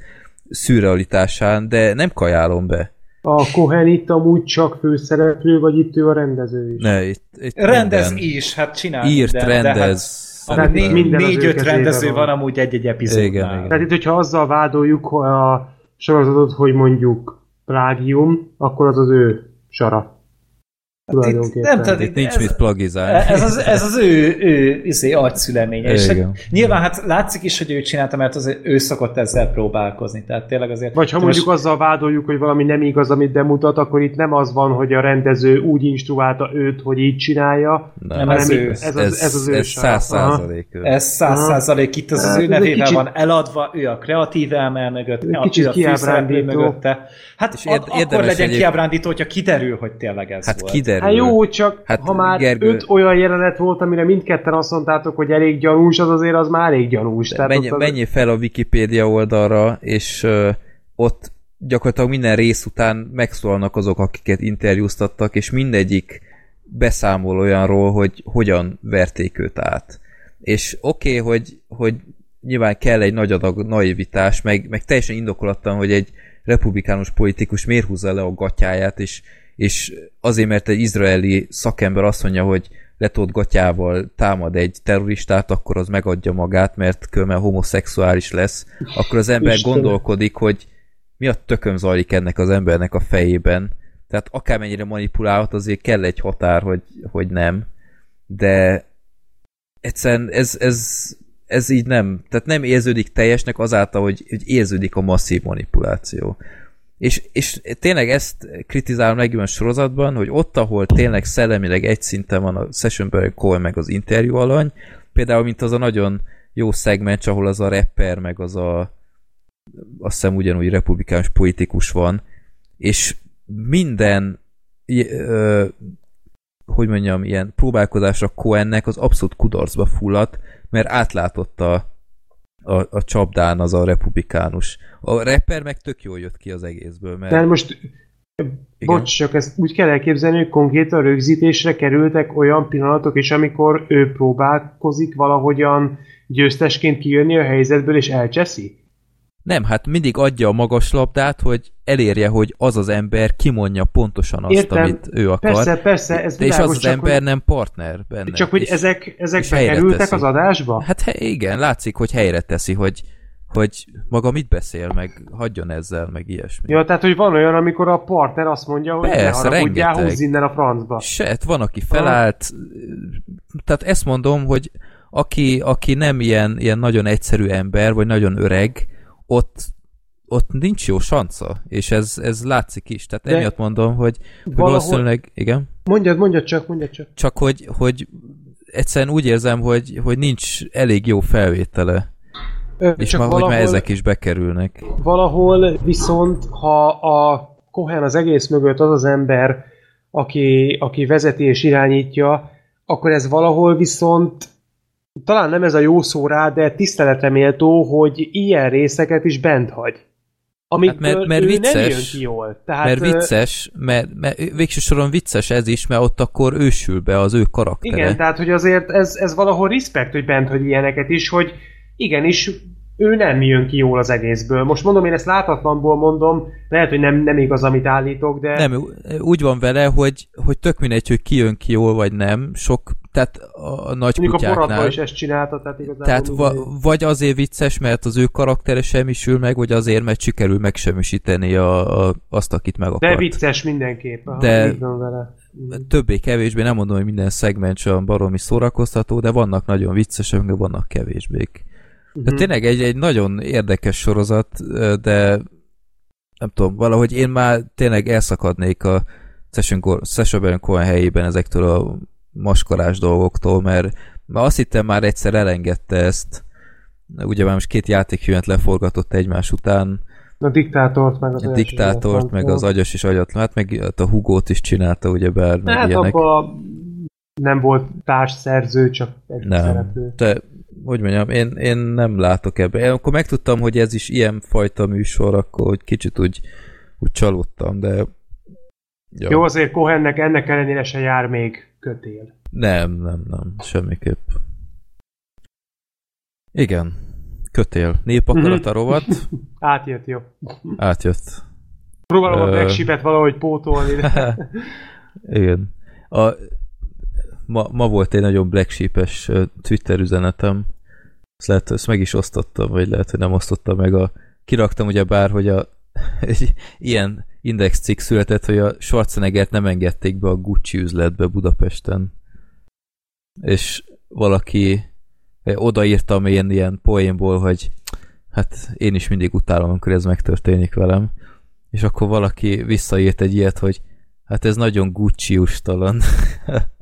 szürrealitásán, de nem kajálom be. A Cohen itt amúgy csak főszereplő, vagy itt ő a rendező is? Ne, itt, itt Rendez minden. is, hát csinál Írt, minden, rendez. De hát, hát négy-öt rendező van. van amúgy egy-egy epizódnál. Igen, igen. Tehát itt, hogyha azzal vádoljuk a sorozatot, hogy mondjuk plágium, akkor az az ő sara. Hát itt, nem, tehát itt nincs ez, mit plagizálni. Ez az, ez az ő, ő izé, arcszüleménye. És hát nyilván hát látszik is, hogy ő csinálta, mert az ő szokott ezzel próbálkozni. Tehát tényleg azért... Vagy ha mondjuk most... azzal vádoljuk, hogy valami nem igaz, amit bemutat, akkor itt nem az van, hogy a rendező úgy instruálta őt, hogy így csinálja, nem, hanem ez, ő, ez, ez, az, ez az ő Ez száz százalék. Ez száz százalék. Itt az, az ő nevével kicsit... van eladva, ő a kreatív elmel mögött, kicsit a mögötte. Hát és akkor legyen kiábrándító, hogyha kiderül, hogy tényleg ez hát volt. Kiderül Hát jó, csak hát ha már Gergő... öt olyan jelenet volt, amire mindketten azt mondtátok, hogy elég gyanús, az azért az már elég gyanús. Tehát menj, az... menjél fel a Wikipédia oldalra, és uh, ott gyakorlatilag minden rész után megszólalnak azok, akiket interjúztattak, és mindegyik beszámol olyanról, hogy hogyan verték őt át. És oké, okay, hogy, hogy nyilván kell egy nagy adag naivitás, meg, meg teljesen indokolatlan, hogy egy republikánus politikus miért húzza le a gatyáját, és és azért, mert egy izraeli szakember azt mondja, hogy letott gatyával támad egy terroristát, akkor az megadja magát, mert különben homoszexuális lesz, akkor az ember Isten. gondolkodik, hogy mi a tököm zajlik ennek az embernek a fejében. Tehát akármennyire manipulálhat, azért kell egy határ, hogy, hogy nem. De egyszerűen ez, ez, ez így nem, tehát nem érződik teljesnek azáltal, hogy, hogy érződik a masszív manipuláció. És, és tényleg ezt kritizálom legjobb sorozatban, hogy ott, ahol tényleg szellemileg egy szinten van a Session Cole meg az interjú alany, például mint az a nagyon jó szegmens, ahol az a rapper meg az a azt hiszem ugyanúgy republikánus politikus van, és minden ö, hogy mondjam, ilyen próbálkozásra Cohennek az abszolút kudarcba fulladt, mert átlátotta a, a csapdán az a republikánus. A rapper meg tök jól jött ki az egészből, mert... Tehát most Igen? Bocs, csak ezt úgy kell elképzelni, hogy konkrétan rögzítésre kerültek olyan pillanatok is, amikor ő próbálkozik valahogyan győztesként kijönni a helyzetből, és elcseszi? Nem, hát mindig adja a magas labdát, hogy elérje, hogy az az ember kimondja pontosan azt, Értem. amit ő akar. Persze, persze, ez De és az az ember hogy... nem partner benne. Csak hogy és, ezek, ezek és bekerültek teszi. az adásba? Hát igen, látszik, hogy helyre teszi, hogy, hogy maga mit beszél, meg hagyjon ezzel, meg ilyesmi. Ja, tehát, hogy van olyan, amikor a partner azt mondja, hogy Persze, ne haragudjál, húzz innen a francba. Se, van, aki felállt, tehát ezt mondom, hogy aki, aki nem ilyen, ilyen nagyon egyszerű ember, vagy nagyon öreg, ott ott nincs jó sanca, és ez, ez látszik is. Tehát De emiatt mondom, hogy, hogy valószínűleg, igen. Mondjad, mondjad csak, mondjad csak. Csak, hogy, hogy egyszerűen úgy érzem, hogy, hogy nincs elég jó felvétele. Ö, és csak ma, valahol, hogy már ezek is bekerülnek. Valahol viszont, ha a Cohen az egész mögött az az ember, aki, aki vezeti és irányítja, akkor ez valahol viszont talán nem ez a jó szó rá, de tiszteletre méltó, hogy ilyen részeket is bent hagy. hát mert, mert vicces, nem jön ki jól. Tehát, mert vicces, mert, mert végső soron vicces ez is, mert ott akkor ősül be az ő karaktere. Igen, tehát hogy azért ez, ez valahol respekt, hogy bent, hogy ilyeneket is, hogy igenis ő nem jön ki jól az egészből. Most mondom, én ezt látatlanból mondom, lehet, hogy nem, nem igaz, amit állítok, de... Nem, úgy van vele, hogy, hogy tök mindegy, hogy ki jön ki jól, vagy nem. Sok, tehát a, nagy Mondjuk kutyáknál... a is ezt csinálta, tehát igazából... Tehát va, vagy azért vicces, mert az ő karaktere semmisül meg, vagy azért, mert sikerül megsemmisíteni a, a, azt, akit meg akart. De vicces mindenképp. De vele. többé-kevésbé, nem mondom, hogy minden szegment sem baromi szórakoztató, de vannak nagyon viccesek, de vannak kevésbé. Uh-huh. De tényleg egy, egy nagyon érdekes sorozat, de nem tudom, valahogy én már tényleg elszakadnék a Session Cohen helyében ezektől a maskarás dolgoktól, mert, mert azt hittem már egyszer elengedte ezt, ugye már most két játékfilmet leforgatott egymás után, a diktátort, meg az a diktátort, meg az agyas is agyatlan, hát meg hát a Hugót is csinálta, ugye bár meg hát ilyenek. nem volt társszerző, csak egy nem. szereplő. De hogy mondjam, én, én nem látok ebbe. Én akkor megtudtam, hogy ez is ilyen fajta műsor, akkor hogy kicsit úgy, úgy csalódtam, de... Ja. Jó, azért Cohennek ennek ellenére se jár még kötél. Nem, nem, nem, semmiképp. Igen, kötél. Népakarat a rovat. *laughs* Átjött, jó. Átjött. Próbálom a Sheep-et valahogy pótolni. *laughs* Igen. A, ma, ma volt egy nagyon Black Sheep-es Twitter üzenetem, ezt lehet, ezt meg is osztottam, vagy lehet, hogy nem osztottam meg a... Kiraktam ugye bár, hogy a *laughs* egy ilyen index cikk született, hogy a Schwarzeneggert nem engedték be a Gucci üzletbe Budapesten. És valaki odaírtam én ilyen poénból, hogy hát én is mindig utálom, amikor ez megtörténik velem. És akkor valaki visszaírt egy ilyet, hogy hát ez nagyon Gucci-ustalan. *laughs*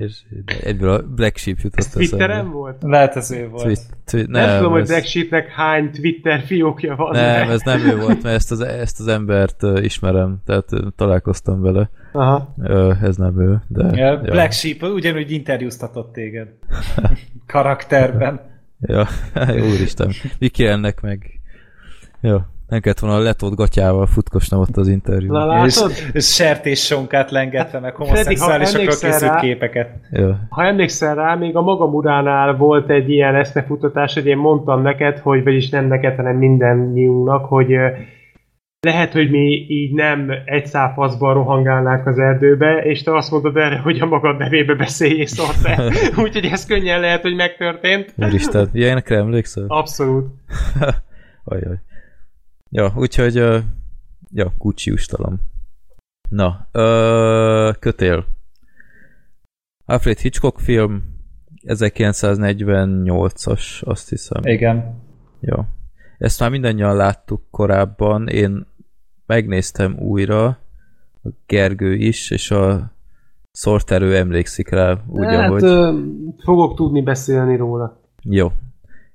és egyből a Black Sheep jutott ez Twitteren volt? Lehet ez ő volt. Twi- twi- nem, nem tudom, ez... hogy Black Sheepnek hány Twitter fiókja van. Nem, de. ez nem ő volt, mert ezt az, ezt az embert uh, ismerem, tehát uh, találkoztam vele. Aha. Uh, ez nem ő, de... Ja, ja. Black Sheep ugyanúgy interjúztatott téged. Karakterben. ja, *laughs* úristen. Mi ennek meg? Jó. Nem kellett volna a letott gatyával futkosnom ott az interjú. Na látod? És, és sertés sonkát lengetve, meg homoszexuálisokról készült rá, képeket. Jó. Ha emlékszel rá, még a magam uránál volt egy ilyen eszmefutatás, hogy én mondtam neked, hogy vagyis nem neked, hanem minden nyúlnak, hogy lehet, hogy mi így nem egy száfaszban rohangálnánk az erdőbe, és te azt mondod erre, hogy a magad nevébe beszélj és te. *laughs* Úgyhogy ez könnyen lehet, hogy megtörtént. Úristen, ilyenekre emlékszel? Abszolút. *laughs* Ajaj. Ja, úgyhogy ja, Gucci ustalom. Na, uh, kötél. Alfred Hitchcock film 1948-as, azt hiszem. Igen. Ja. Ezt már mindannyian láttuk korábban, én megnéztem újra, a Gergő is, és a szorterő emlékszik rá, úgy, hát, ahogy... fogok tudni beszélni róla. Jó,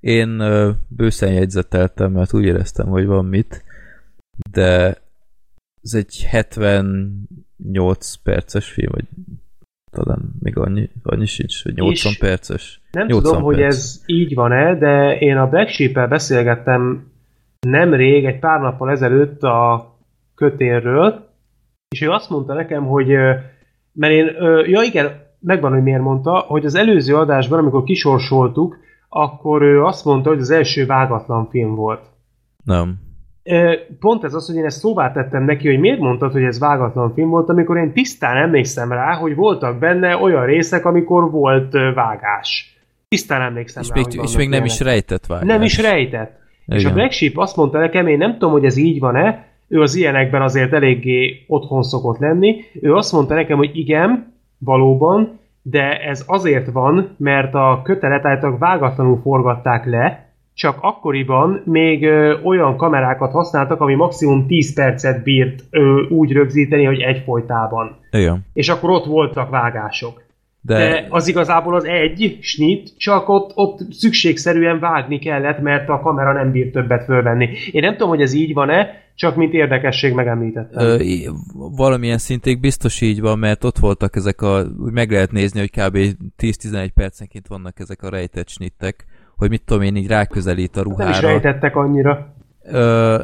én bőszen jegyzeteltem, mert úgy éreztem, hogy van mit, de ez egy 78 perces film, vagy talán még annyi, annyi sincs, hogy 80 És perces. Nem 80 tudom, perc. hogy ez így van-e, de én a Black sheep beszélgettem nemrég, egy pár nappal ezelőtt a kötérről, és ő azt mondta nekem, hogy mert én, ja igen, megvan, hogy miért mondta, hogy az előző adásban, amikor kisorsoltuk, akkor ő azt mondta, hogy az első vágatlan film volt. Nem. Pont ez az, hogy én ezt szóvá tettem neki, hogy miért mondtad, hogy ez vágatlan film volt, amikor én tisztán emlékszem rá, hogy voltak benne olyan részek, amikor volt vágás. Tisztán emlékszem és rá, még, És még nem is rejtett vágás. Nem is rejtett. Igen. És a Black Sheep azt mondta nekem, én nem tudom, hogy ez így van-e, ő az ilyenekben azért eléggé otthon szokott lenni, ő azt mondta nekem, hogy igen, valóban, de ez azért van, mert a kötelet által vágatlanul forgatták le, csak akkoriban még ö, olyan kamerákat használtak, ami maximum 10 percet bírt ö, úgy rögzíteni, hogy egyfolytában. Igen. És akkor ott voltak vágások. De... De az igazából az egy snit, csak ott, ott szükségszerűen vágni kellett, mert a kamera nem bírt többet fölvenni. Én nem tudom, hogy ez így van-e, csak mint érdekesség megemlítettem. Ö, valamilyen szintig biztos így van, mert ott voltak ezek a, úgy meg lehet nézni, hogy kb. 10-11 percenként vannak ezek a rejtett snittek, hogy mit tudom én, így ráközelít a ruhára. Nem is rejtettek annyira. Ö,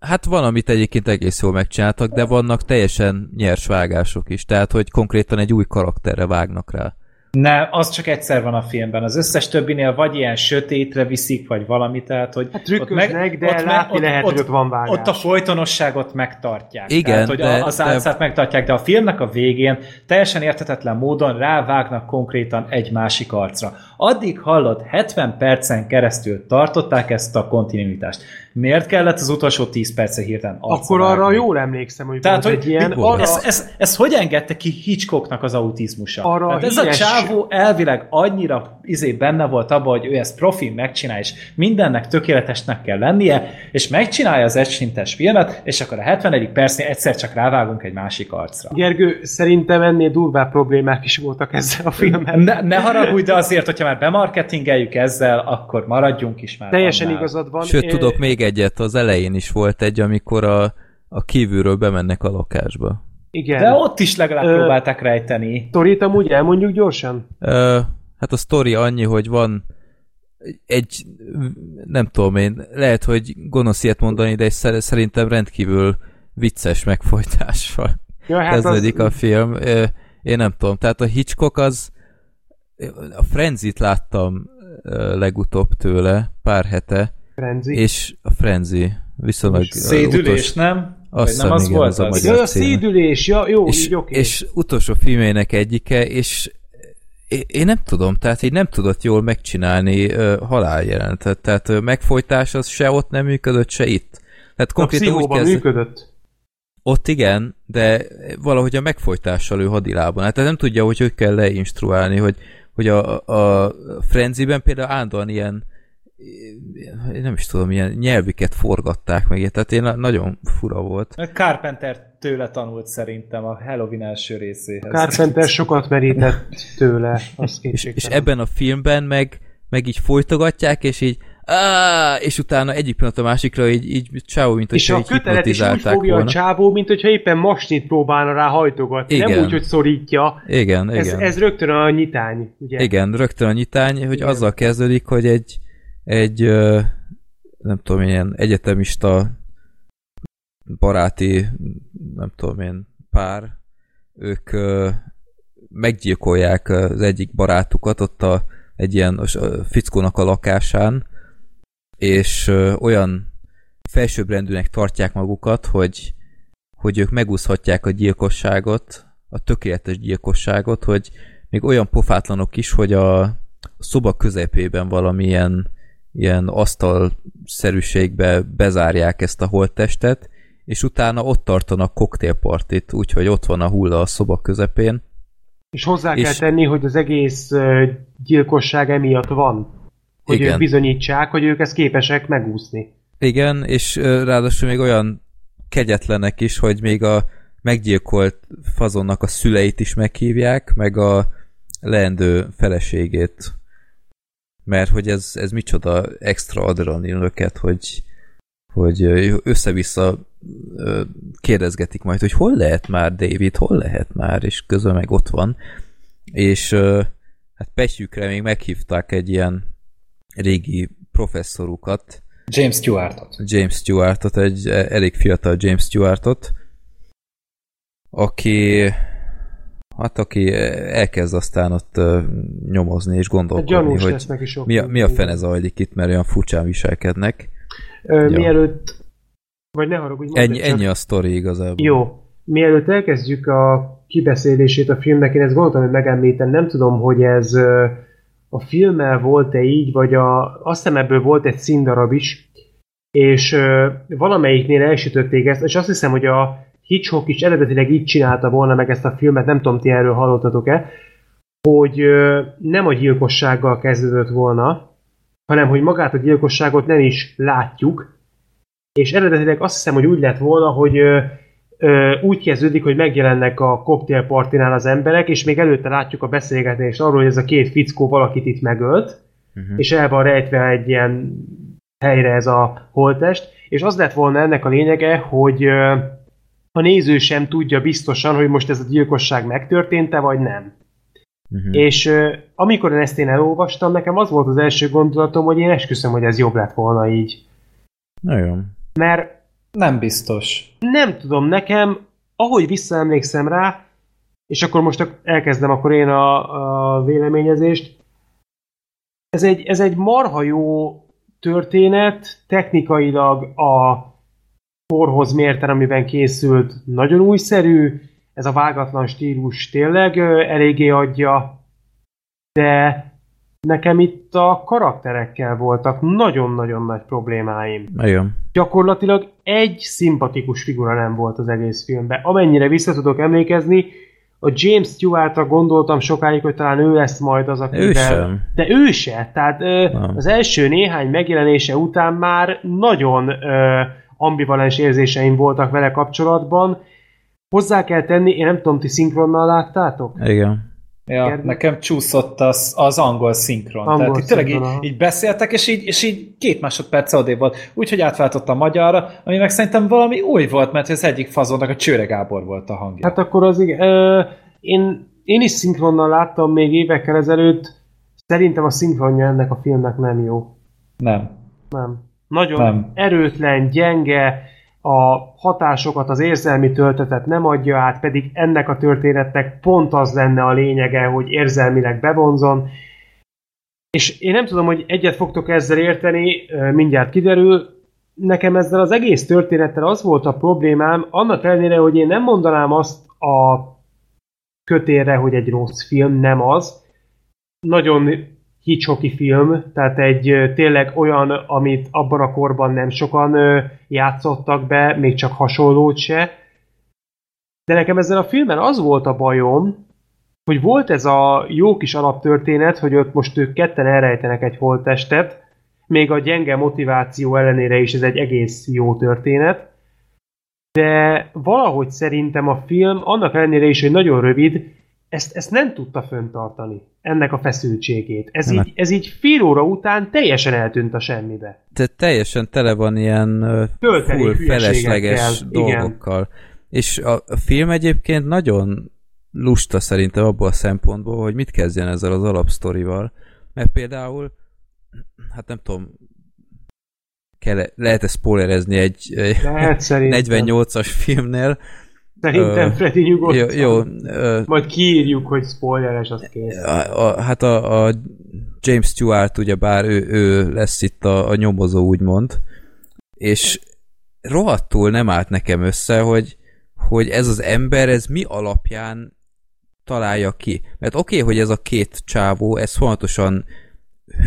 Hát van, amit egyébként egész jól megcsináltak, de vannak teljesen nyers vágások is, tehát hogy konkrétan egy új karakterre vágnak rá. Ne, az csak egyszer van a filmben. Az összes többinél vagy ilyen sötétre viszik, vagy valami, tehát hogy... Hát ott meg, de ott látni ott, lehet, ott, hogy ott van vágás. Ott a folytonosságot megtartják. Igen, tehát, hogy de, az átszát de... megtartják, de a filmnek a végén teljesen értetetlen módon rávágnak konkrétan egy másik arcra. Addig hallott, 70 percen keresztül tartották ezt a kontinuitást. Miért kellett az utolsó 10 perce hirtelen Akkor arra vágni? jól emlékszem, hogy Tehát, hogy egy ilyen... Arra... Ez, ez, ez, hogy engedte ki Hitchcocknak az autizmusa? Arra Tehát ez híres... a csávó elvileg annyira izé benne volt abban, hogy ő ezt profi megcsinál, és mindennek tökéletesnek kell lennie, és megcsinálja az egyszintes filmet, és akkor a 71. percnél egyszer csak rávágunk egy másik arcra. Gergő, szerintem ennél durvább problémák is voltak ezzel a filmmel. Ne, ne haragudj, de azért, hogyha már bemarketingeljük ezzel, akkor maradjunk is már. Teljesen annál. igazad van. Sőt, é... tudok még egyet, az elején is volt egy, amikor a, a kívülről bemennek a lakásba. Igen. De ott is legalább Ö, próbálták rejteni. Sztorit amúgy elmondjuk gyorsan? Ö, hát a sztori annyi, hogy van egy, nem tudom én, lehet, hogy gonosz ilyet mondani, de szerintem rendkívül vicces megfojtással ja, hát kezdődik az... a film. Én nem tudom, tehát a Hitchcock az a Frenzit láttam legutóbb tőle, pár hete. Frenzy? És a Frenzy viszonylag... Szédülés, utolsó, nem? Azt nem az igen, volt az, az? Ja, a szédülés, ja, jó, és, így, okay. és utolsó filmének egyike, és én nem tudom, tehát így nem tudott jól megcsinálni uh, haláljelentet, tehát uh, megfojtás az se ott nem működött, se itt. Tehát konkrétan úgy kezd... működött. Ott igen, de valahogy a megfojtással ő hadilában. Hát nem tudja, hogy hogy kell leinstruálni, hogy hogy a, a Frenziben például állandóan ilyen én nem is tudom, ilyen nyelviket forgatták meg, tehát én nagyon fura volt. Carpenter tőle tanult szerintem a Halloween első részéhez. Carpenter sokat merített tőle. *laughs* és, és ebben a filmben meg, meg így folytogatják, és így És utána egyik pillanat a másikra így, így csávó, mint és a kötelet is úgy fogja volna. a csávó, mint hogyha éppen masnit próbálna rá hajtogatni, igen. nem úgy, hogy szorítja. Igen, ez, igen. Ez rögtön a nyitány, ugye? Igen, rögtön a nyitány, hogy igen. azzal kezdődik, hogy egy, egy nem tudom, ilyen egyetemista baráti, nem tudom én, pár, ők meggyilkolják az egyik barátukat ott a, egy ilyen fickónak a lakásán, és olyan felsőbbrendűnek tartják magukat, hogy, hogy ők megúszhatják a gyilkosságot, a tökéletes gyilkosságot, hogy még olyan pofátlanok is, hogy a szoba közepében valamilyen ilyen asztalszerűségbe bezárják ezt a holttestet, és utána ott tartanak koktélpartit, úgyhogy ott van a hulla a szoba közepén. És hozzá és... kell tenni, hogy az egész gyilkosság emiatt van hogy Igen. ők bizonyítsák, hogy ők ezt képesek megúszni. Igen, és ráadásul még olyan kegyetlenek is, hogy még a meggyilkolt fazonnak a szüleit is meghívják, meg a leendő feleségét. Mert hogy ez, ez micsoda extra adrenalinöket, hogy, hogy össze-vissza kérdezgetik majd, hogy hol lehet már David, hol lehet már, és közben meg ott van. És hát Pesjükre még meghívták egy ilyen régi professzorukat. James Stewartot. James Stewartot, egy elég fiatal James Stewartot, aki hát aki elkezd aztán ott nyomozni és gondolkodni, hát hogy mi a, mi a fene zajlik itt, mert olyan furcsán viselkednek. Ö, ja. Mielőtt vagy ne haragudj, ennyi, csak... ennyi a sztori igazából. Jó. Mielőtt elkezdjük a kibeszélését a filmnek, én ezt gondoltam, hogy megemlítem, nem tudom, hogy ez a filmmel volt-e így, vagy a, azt hiszem ebből volt egy színdarab is, és ö, valamelyiknél elsütötték ezt, és azt hiszem, hogy a Hitchcock is eredetileg így csinálta volna meg ezt a filmet, nem tudom, ti erről hallottatok-e, hogy ö, nem a gyilkossággal kezdődött volna, hanem hogy magát a gyilkosságot nem is látjuk, és eredetileg azt hiszem, hogy úgy lett volna, hogy ö, úgy kezdődik, hogy megjelennek a koktélpartinál az emberek, és még előtte látjuk a beszélgetést arról, hogy ez a két fickó valakit itt megölt, uh-huh. és el van rejtve egy ilyen helyre ez a holtest, és az lett volna ennek a lényege, hogy a néző sem tudja biztosan, hogy most ez a gyilkosság megtörtént-e, vagy nem. Uh-huh. És amikor ezt én elolvastam, nekem az volt az első gondolatom, hogy én esküszöm, hogy ez jobb lett volna így. Na jó. Mert Nem biztos. Nem tudom, nekem, ahogy visszaemlékszem rá, és akkor most elkezdem akkor én a, a véleményezést. Ez egy, ez egy marha jó történet, technikailag a korhoz mérten, amiben készült, nagyon újszerű, ez a vágatlan stílus tényleg eléggé adja, de nekem itt a karakterekkel voltak nagyon-nagyon nagy problémáim. Igen. Gyakorlatilag egy szimpatikus figura nem volt az egész filmben. Amennyire vissza tudok emlékezni, a James Stewart-ra gondoltam sokáig, hogy talán ő lesz majd az, aki. Ő sem. De ő se. Tehát ö, az első néhány megjelenése után már nagyon ö, ambivalens érzéseim voltak vele kapcsolatban. Hozzá kell tenni, én nem tudom, ti szinkronnal láttátok? Igen. Ja, Kérdez? nekem csúszott az, az angol szinkron. Angol Tehát itt tényleg így, így, beszéltek, és így, és így két másodperc odébb volt. Úgyhogy átváltottam magyarra, ami meg szerintem valami új volt, mert az egyik fazonnak a Csőre Gábor volt a hangja. Hát akkor az igen. Ö, én, én is szinkronnal láttam még évekkel ezelőtt. Szerintem a szinkronja ennek a filmnek nem jó. Nem. Nem. Nagyon nem. erőtlen, gyenge, a hatásokat, az érzelmi töltetet nem adja át, pedig ennek a történetnek pont az lenne a lényege, hogy érzelmileg bevonzon. És én nem tudom, hogy egyet fogtok ezzel érteni, mindjárt kiderül, nekem ezzel az egész történettel az volt a problémám, annak ellenére, hogy én nem mondanám azt a kötélre, hogy egy rossz film, nem az. Nagyon Hitchcocki film, tehát egy tényleg olyan, amit abban a korban nem sokan játszottak be, még csak hasonlót se. De nekem ezzel a filmen az volt a bajom, hogy volt ez a jó kis alaptörténet, hogy ott most ők ketten elrejtenek egy holttestet, még a gyenge motiváció ellenére is ez egy egész jó történet, de valahogy szerintem a film, annak ellenére is, hogy nagyon rövid, ezt, ezt nem tudta föntartani, ennek a feszültségét. Ez, nem. így, ez így fél óra után teljesen eltűnt a semmibe. Te teljesen tele van ilyen Tölteni full felesleges dolgokkal. Igen. És a, a film egyébként nagyon lusta szerintem abból a szempontból, hogy mit kezdjen ezzel az alapsztorival. Mert például, hát nem tudom, kell, lehet-e spoilerezni egy, egy 48-as filmnél, Szerintem uh, Freddy nyugodtan. Jó, jó uh, Majd kiírjuk, hogy spoileres, az kész. A, a, hát a, a James Stewart, ugyebár ő, ő lesz itt a, a nyomozó, úgymond, és rohadtul nem állt nekem össze, hogy, hogy ez az ember, ez mi alapján találja ki. Mert oké, okay, hogy ez a két csávó, ez folyamatosan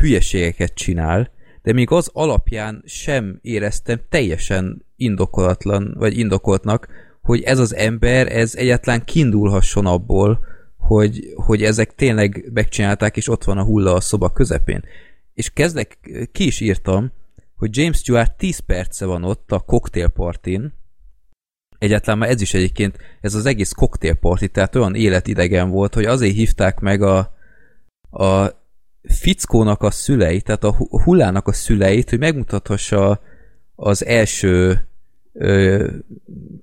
hülyeségeket csinál, de még az alapján sem éreztem teljesen indokolatlan, vagy indokoltnak, hogy ez az ember, ez egyáltalán kiindulhasson abból, hogy, hogy ezek tényleg megcsinálták, és ott van a hulla a szoba közepén. És kezdek, ki is írtam, hogy James Stewart 10 perce van ott a cocktailpartin, egyáltalán már ez is egyébként, ez az egész cocktailparty, tehát olyan életidegen volt, hogy azért hívták meg a, a fickónak a szüleit, tehát a hullának a szüleit, hogy megmutathassa az első ö,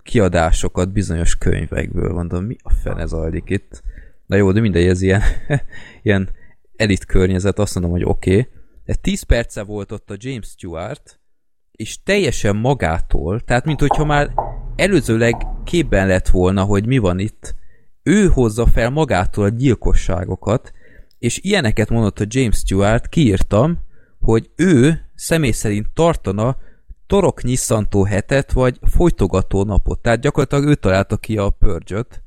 kiadásokat bizonyos könyvekből. Mondom, mi a fene zajlik itt? Na jó, de mindegy, ez ilyen, *laughs* ilyen elit környezet, azt mondom, hogy oké. Okay. De 10 perce volt ott a James Stewart, és teljesen magától, tehát mint hogyha már előzőleg képben lett volna, hogy mi van itt, ő hozza fel magától a gyilkosságokat, és ilyeneket mondott a James Stewart, kiírtam, hogy ő személy szerint tartana torok nyisszantó hetet, vagy folytogató napot. Tehát gyakorlatilag ő találta ki a pörgyöt,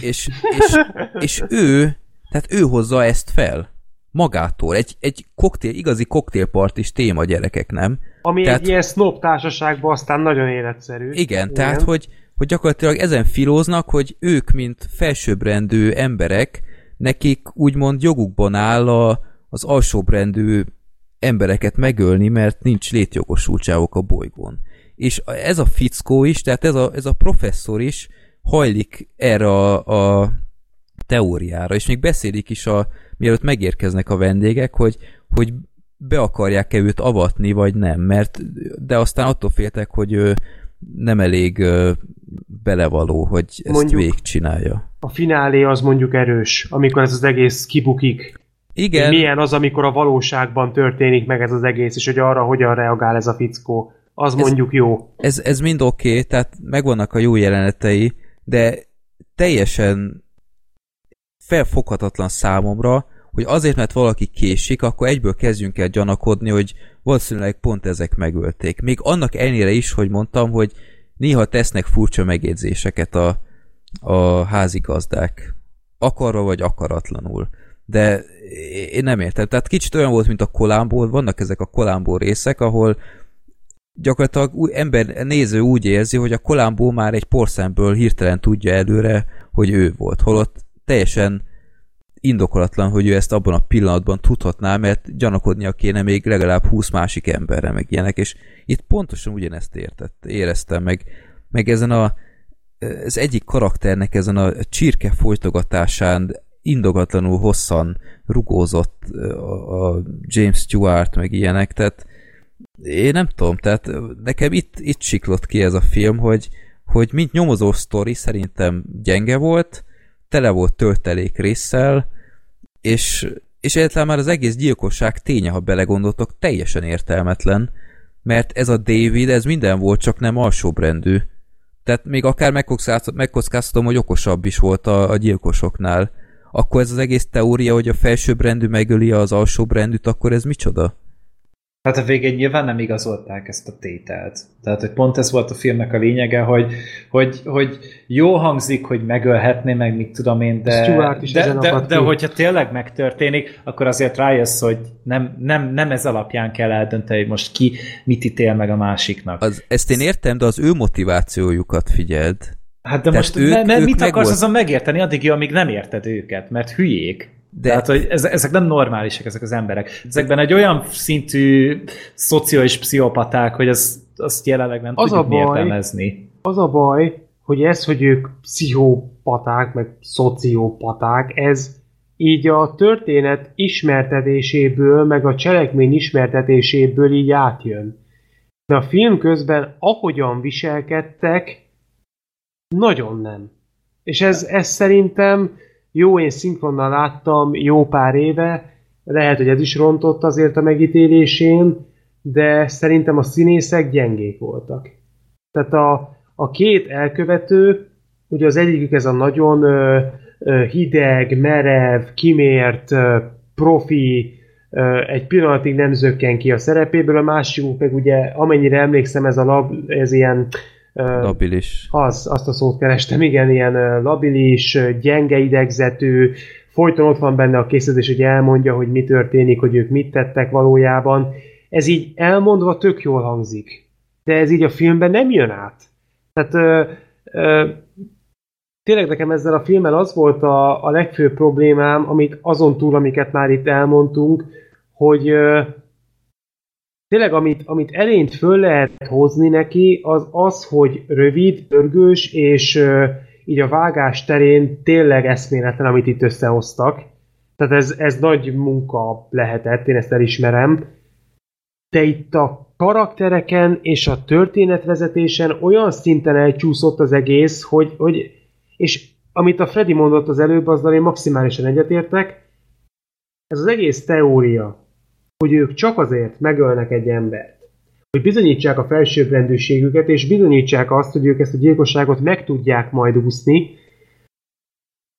és, és, és ő, tehát ő hozza ezt fel magától. Egy, egy koktél, igazi koktélpartis téma gyerekek, nem? Ami tehát, egy ilyen snob társaságban aztán nagyon életszerű. Igen, igen. tehát hogy, hogy gyakorlatilag ezen filóznak, hogy ők, mint felsőbbrendű emberek, nekik úgymond jogukban áll a, az alsóbrendű embereket megölni, mert nincs létjogosultságok a bolygón. És ez a fickó is, tehát ez a, ez a professzor is hajlik erre a, a teóriára, és még beszélik is, a, mielőtt megérkeznek a vendégek, hogy, hogy be akarják-e őt avatni, vagy nem, mert de aztán attól féltek, hogy ő nem elég belevaló, hogy ezt mondjuk végigcsinálja. A finálé az mondjuk erős, amikor ez az egész kibukik. Igen. milyen az, amikor a valóságban történik meg ez az egész, és hogy arra hogyan reagál ez a fickó. az ez, mondjuk jó. Ez, ez mind oké, okay, tehát megvannak a jó jelenetei, de teljesen felfoghatatlan számomra, hogy azért, mert valaki késik, akkor egyből kezdjünk el gyanakodni, hogy valószínűleg pont ezek megölték. Még annak ellenére is, hogy mondtam, hogy néha tesznek furcsa megjegyzéseket a, a házigazdák. Akarva vagy akaratlanul. De én nem értem. Tehát kicsit olyan volt, mint a kolámból. Vannak ezek a kolámból részek, ahol gyakorlatilag ember néző úgy érzi, hogy a kolámbó már egy porszámből hirtelen tudja előre, hogy ő volt. Holott teljesen indokolatlan, hogy ő ezt abban a pillanatban tudhatná, mert gyanakodnia kéne még legalább 20 másik emberre, meg ilyenek, és itt pontosan ugyanezt értett, éreztem, meg, meg ezen a az egyik karakternek ezen a csirke folytogatásán indogatlanul hosszan rugózott a James Stewart, meg ilyenek, tehát én nem tudom, tehát nekem itt, itt siklott ki ez a film, hogy, hogy mint nyomozó sztori szerintem gyenge volt, tele volt töltelék résszel, és, és egyáltalán már az egész gyilkosság ténye, ha belegondoltok, teljesen értelmetlen, mert ez a David, ez minden volt, csak nem alsóbrendű. Tehát még akár megkockáztatom, hogy okosabb is volt a, a gyilkosoknál. Akkor ez az egész teória, hogy a felsőbbrendű megöli az alsóbrendűt, akkor ez micsoda? Hát a végén nyilván nem igazolták ezt a tételt. Tehát, hogy pont ez volt a filmnek a lényege, hogy, hogy, hogy jó hangzik, hogy megölhetné, meg mit tudom én, de, is de, de, de hogyha tényleg megtörténik, akkor azért rájössz, hogy nem, nem, nem ez alapján kell eldönteni, hogy most ki mit ítél meg a másiknak. Az, ezt én értem, de az ő motivációjukat figyeld. Hát de Tehát most ők, ne, ne, ők mit akarsz azon megérteni addig, amíg nem érted őket, mert hülyék. De... Tehát, hogy ezek nem normálisak, ezek az emberek. Ezekben egy olyan szintű szocio és pszichopaták, hogy ez, azt jelenleg nem az tudjuk a baj, értelmezni. Az a baj, hogy ez, hogy ők pszichopaták, meg szociopaták, ez így a történet ismertetéséből, meg a cselekmény ismertetéséből így átjön. De a film közben, ahogyan viselkedtek, nagyon nem. És ez, ez szerintem jó, én szinkronnal láttam jó pár éve, lehet, hogy ez is rontott azért a megítélésén, de szerintem a színészek gyengék voltak. Tehát a, a két elkövető, ugye az egyikük ez a nagyon ö, ö, hideg, merev, kimért, ö, profi, ö, egy pillanatig nem zökken ki a szerepéből, a másikuk meg ugye, amennyire emlékszem, ez a lab, ez ilyen Labilis. Az, azt a szót kerestem, igen, ilyen labilis, gyenge idegzetű, folyton ott van benne a készítés, hogy elmondja, hogy mi történik, hogy ők mit tettek valójában. Ez így elmondva tök jól hangzik. De ez így a filmben nem jön át. Tehát ö, ö, tényleg nekem ezzel a filmmel az volt a, a legfőbb problémám, amit azon túl, amiket már itt elmondtunk, hogy ö, tényleg amit, amit elényt föl lehet hozni neki, az az, hogy rövid, pörgős, és uh, így a vágás terén tényleg eszméletlen, amit itt összehoztak. Tehát ez, ez nagy munka lehetett, én ezt elismerem. De itt a karaktereken és a történetvezetésen olyan szinten elcsúszott az egész, hogy, hogy és amit a Freddy mondott az előbb, azzal én maximálisan egyetértek, ez az egész teória, hogy ők csak azért megölnek egy embert, hogy bizonyítsák a felsőbbrendűségüket, és bizonyítsák azt, hogy ők ezt a gyilkosságot meg tudják majd úszni,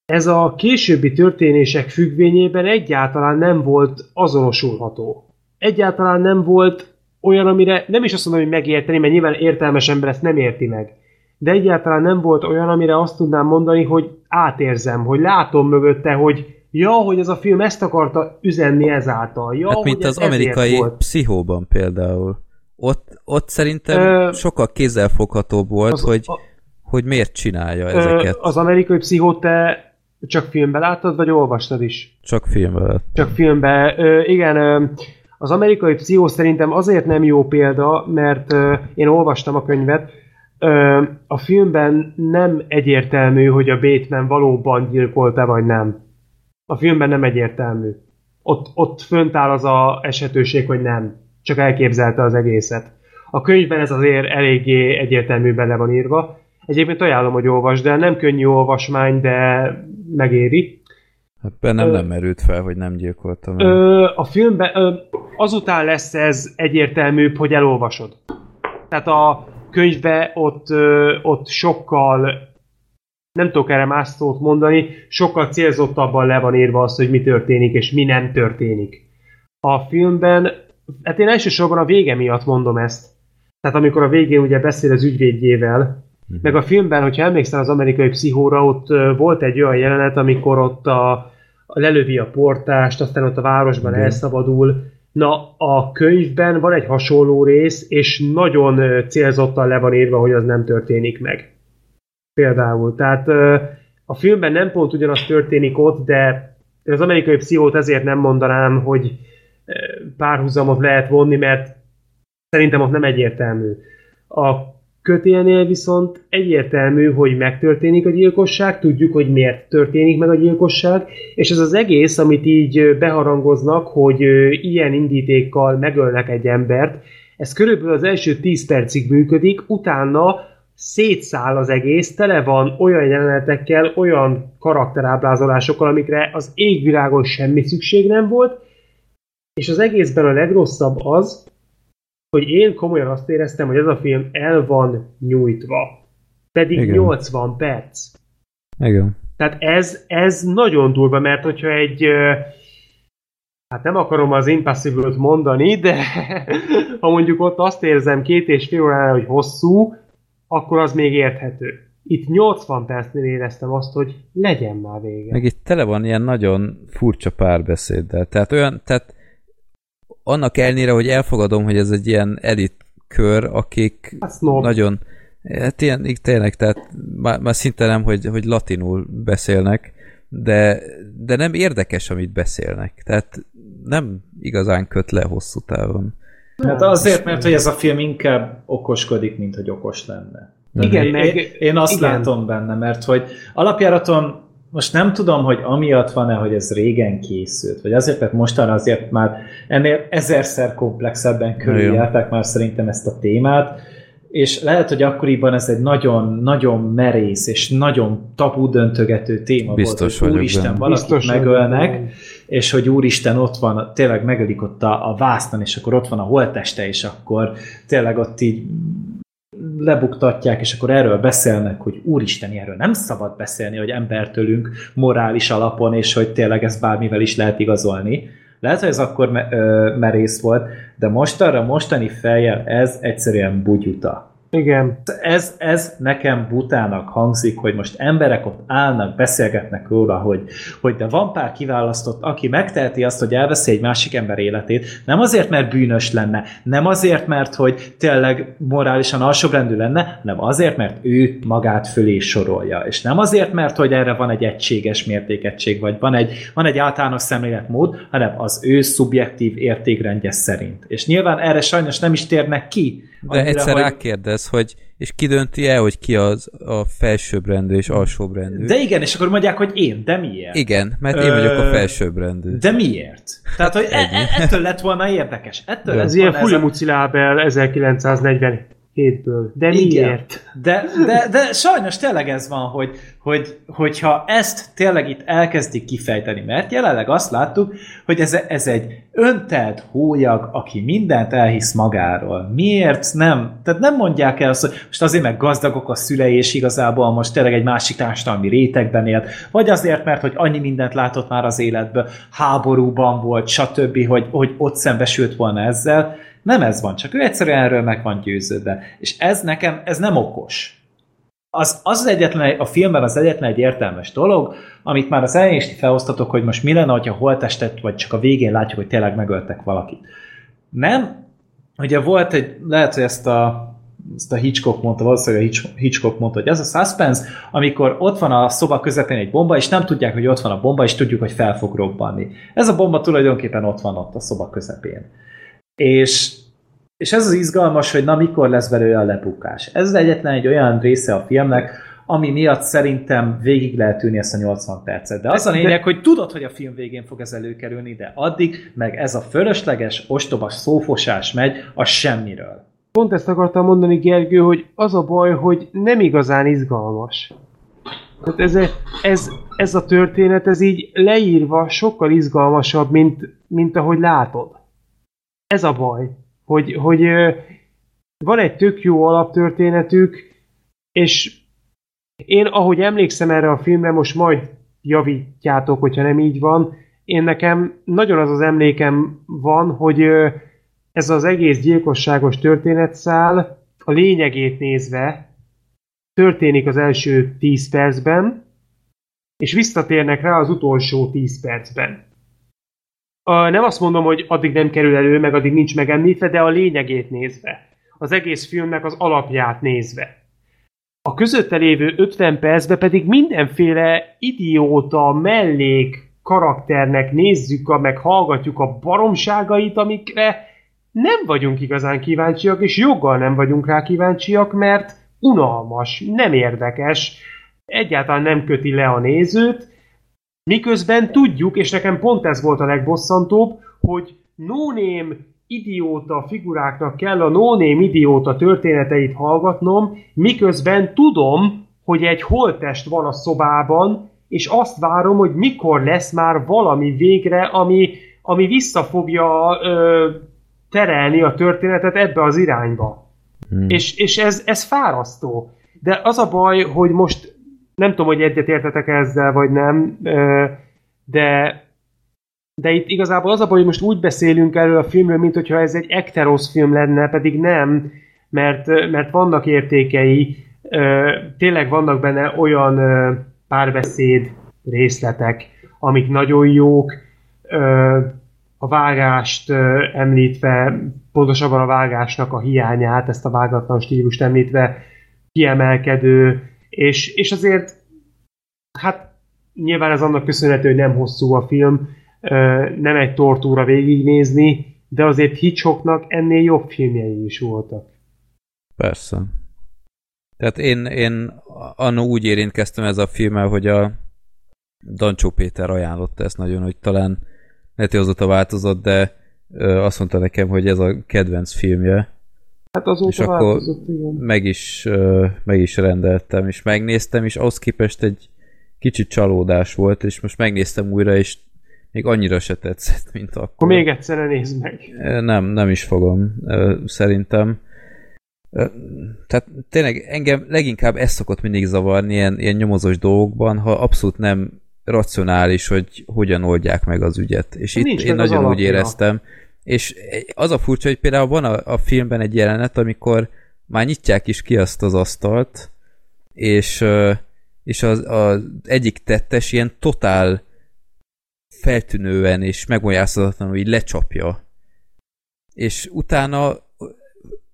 ez a későbbi történések függvényében egyáltalán nem volt azonosulható. Egyáltalán nem volt olyan, amire nem is azt mondom, hogy megérteni, mert nyilván értelmes ember ezt nem érti meg. De egyáltalán nem volt olyan, amire azt tudnám mondani, hogy átérzem, hogy látom mögötte, hogy Ja, hogy ez a film ezt akarta üzenni ezáltal. Ja, hát mint az amerikai volt. pszichóban például. Ott, ott szerintem Ö, sokkal kézzelfoghatóbb volt, az, hogy, a, hogy miért csinálja ö, ezeket. Az amerikai pszichót te csak filmben láttad, vagy olvastad is? Csak filmben. Csak filmben. Ö, igen, ö, az amerikai pszichó szerintem azért nem jó példa, mert ö, én olvastam a könyvet, ö, a filmben nem egyértelmű, hogy a Bateman valóban gyilkolta, vagy nem. A filmben nem egyértelmű. Ott, ott fönt áll az a esetőség, hogy nem. Csak elképzelte az egészet. A könyvben ez azért eléggé egyértelműben le van írva. Egyébként ajánlom, hogy olvasd, de nem könnyű olvasmány, de megéri. Hát bennem ö, nem merült fel, hogy nem gyilkoltam. Ö, a filmben ö, azután lesz ez egyértelműbb, hogy elolvasod. Tehát a könyvbe ott, ott sokkal nem tudok erre más szót mondani, sokkal célzottabban le van írva az, hogy mi történik és mi nem történik. A filmben, hát én elsősorban a vége miatt mondom ezt. Tehát amikor a végén ugye beszél az ügyvédjével, uh-huh. meg a filmben, hogyha emlékszel az amerikai pszichóra, ott volt egy olyan jelenet, amikor ott a, a lelövi a portást, aztán ott a városban uh-huh. elszabadul. Na, a könyvben van egy hasonló rész, és nagyon célzottan le van írva, hogy az nem történik meg. Például. Tehát a filmben nem pont ugyanaz történik ott, de az amerikai pszichót ezért nem mondanám, hogy párhuzamot lehet vonni, mert szerintem ott nem egyértelmű. A kötélnél viszont egyértelmű, hogy megtörténik a gyilkosság, tudjuk, hogy miért történik meg a gyilkosság, és ez az egész, amit így beharangoznak, hogy ilyen indítékkal megölnek egy embert, ez körülbelül az első 10 percig működik, utána szétszáll az egész, tele van olyan jelenetekkel, olyan karakterábrázolásokkal, amikre az égvilágon semmi szükség nem volt, és az egészben a legrosszabb az, hogy én komolyan azt éreztem, hogy ez a film el van nyújtva. Pedig Igen. 80 perc. Igen. Tehát ez, ez nagyon durva, mert hogyha egy hát nem akarom az Impossible-t mondani, de *laughs* ha mondjuk ott azt érzem két és fél órára, hogy hosszú, akkor az még érthető. Itt 80 percnél éreztem azt, hogy legyen már vége. Meg itt tele van ilyen nagyon furcsa párbeszéddel. Tehát olyan, tehát annak elnére, hogy elfogadom, hogy ez egy ilyen elit kör, akik hát nagyon, hát ilyen, tényleg, tehát már, már szinte nem, hogy, hogy latinul beszélnek, de, de nem érdekes, amit beszélnek. Tehát nem igazán köt le hosszú távon. Hát azért, mert hogy ez a film inkább okoskodik, mint hogy okos lenne. Igen, én, meg, én azt igen. látom benne, mert hogy alapjáraton most nem tudom, hogy amiatt van-e, hogy ez régen készült, vagy azért, mert mostanra azért már ennél ezerszer komplexebben körüljárták már szerintem ezt a témát, és lehet, hogy akkoriban ez egy nagyon-nagyon merész és nagyon tabu döntögető téma Biztos volt, hogy úristen, valakit Biztos megölnek, vagyok. És hogy úristen ott van, tényleg megölik ott a, a vásznon, és akkor ott van a holteste, és akkor tényleg ott így lebuktatják, és akkor erről beszélnek, hogy úristen, erről nem szabad beszélni, hogy embertőlünk morális alapon, és hogy tényleg ezt bármivel is lehet igazolni. Lehet, hogy ez akkor merész volt, de mostanra, mostani fejjel ez egyszerűen bugyuta. Igen. Ez, ez nekem butának hangzik, hogy most emberek ott állnak, beszélgetnek róla, hogy, hogy de van pár kiválasztott, aki megteheti azt, hogy elveszi egy másik ember életét, nem azért, mert bűnös lenne, nem azért, mert hogy tényleg morálisan alsóbrendű lenne, hanem azért, mert ő magát fölé sorolja. És nem azért, mert hogy erre van egy egységes mértékegység, vagy van egy, van egy általános szemléletmód, hanem az ő szubjektív értékrendje szerint. És nyilván erre sajnos nem is térnek ki, de Annyira, egyszer hogy... rákérdez, hogy és ki dönti el, hogy ki az a felsőbbrendű és alsóbbrendű. De igen, és akkor mondják, hogy én, de miért? Igen, mert én vagyok a felsőbbrendű. De miért? Tehát, hogy e- e- ettől lett volna érdekes. Ettől ez ilyen Fulimuci lábel 1940 hétből. De Igen. miért? De, de, de sajnos tényleg ez van, hogy, hogy, hogyha ezt tényleg itt elkezdik kifejteni, mert jelenleg azt láttuk, hogy ez, ez egy öntelt hólyag, aki mindent elhisz magáról. Miért nem? Tehát nem mondják el azt, hogy most azért meg gazdagok a szülei, és igazából most tényleg egy másik társadalmi rétegben élt, vagy azért, mert hogy annyi mindent látott már az életből, háborúban volt, stb., hogy, hogy ott szembesült volna ezzel, nem ez van, csak ő egyszerűen erről meg van győződve. És ez nekem, ez nem okos. Az, az, az egyetlen, a filmben az egyetlen egy értelmes dolog, amit már az elején is felosztatok, hogy most mi lenne, hogyha holtestet, vagy csak a végén látjuk, hogy tényleg megöltek valakit. Nem, ugye volt egy, lehet, hogy ezt a ezt a Hitchcock mondta, valószínűleg a Hitchcock mondta, hogy ez a suspense, amikor ott van a szoba közepén egy bomba, és nem tudják, hogy ott van a bomba, és tudjuk, hogy fel fog robbanni. Ez a bomba tulajdonképpen ott van ott a szoba közepén. És, és ez az izgalmas, hogy na mikor lesz belőle a lebukás. Ez az egyetlen egy olyan része a filmnek, ami miatt szerintem végig lehet ülni ezt a 80 percet. De az a lényeg, hogy tudod, hogy a film végén fog ez előkerülni, de addig meg ez a fölösleges, ostobas szófosás megy a semmiről. Pont ezt akartam mondani, Gergő, hogy az a baj, hogy nem igazán izgalmas. Hát ez, ez, ez a történet, ez így leírva sokkal izgalmasabb, mint, mint ahogy látod. Ez a baj, hogy, hogy van egy tök jó alaptörténetük, és én, ahogy emlékszem erre a filmre, most majd javítjátok, hogyha nem így van, én nekem nagyon az az emlékem van, hogy ez az egész gyilkosságos történetszál a lényegét nézve történik az első 10 percben, és visszatérnek rá az utolsó 10 percben. Nem azt mondom, hogy addig nem kerül elő, meg addig nincs megemlítve, de a lényegét nézve. Az egész filmnek az alapját nézve. A közötte lévő 50 percben pedig mindenféle idióta, mellék karakternek nézzük, a, meg hallgatjuk a baromságait, amikre nem vagyunk igazán kíváncsiak, és joggal nem vagyunk rá kíváncsiak, mert unalmas, nem érdekes, egyáltalán nem köti le a nézőt, miközben tudjuk, és nekem pont ez volt a legbosszantóbb, hogy no-name idióta figuráknak kell a no-name idióta történeteit hallgatnom, miközben tudom, hogy egy holtest van a szobában, és azt várom, hogy mikor lesz már valami végre, ami, ami vissza fogja ö, terelni a történetet ebbe az irányba. Hmm. És, és ez, ez fárasztó. De az a baj, hogy most nem tudom, hogy egyetértetek ezzel, vagy nem, de de itt igazából az a baj, hogy most úgy beszélünk erről a filmről, mint hogyha ez egy ekterosz film lenne, pedig nem, mert, mert vannak értékei, tényleg vannak benne olyan párbeszéd részletek, amik nagyon jók, a vágást említve, pontosabban a vágásnak a hiányát, ezt a vágatlan stílust említve kiemelkedő, és, és azért hát nyilván ez annak köszönhető, hogy nem hosszú a film, nem egy tortúra végignézni, de azért Hitchcocknak ennél jobb filmjei is voltak. Persze. Tehát én, én annó úgy érintkeztem ez a filmmel, hogy a Dancsó Péter ajánlotta ezt nagyon, hogy talán lehet, hogy azóta változott, de azt mondta nekem, hogy ez a kedvenc filmje. Hát azóta és akkor igen. meg is, meg is rendeltem, és megnéztem, és ahhoz képest egy kicsit csalódás volt, és most megnéztem újra, és még annyira se tetszett, mint akkor. Akkor még egyszer nézd meg. Nem, nem is fogom, szerintem. Tehát tényleg engem leginkább ez szokott mindig zavarni ilyen, ilyen nyomozós dolgokban, ha abszolút nem racionális, hogy hogyan oldják meg az ügyet. És Nincs itt én nagyon alapja. úgy éreztem. És az a furcsa, hogy például van a, a filmben egy jelenet, amikor már nyitják is ki azt az asztalt, és, és az, az egyik tettes ilyen totál feltűnően és megmagyarázhatatlanul így lecsapja. És utána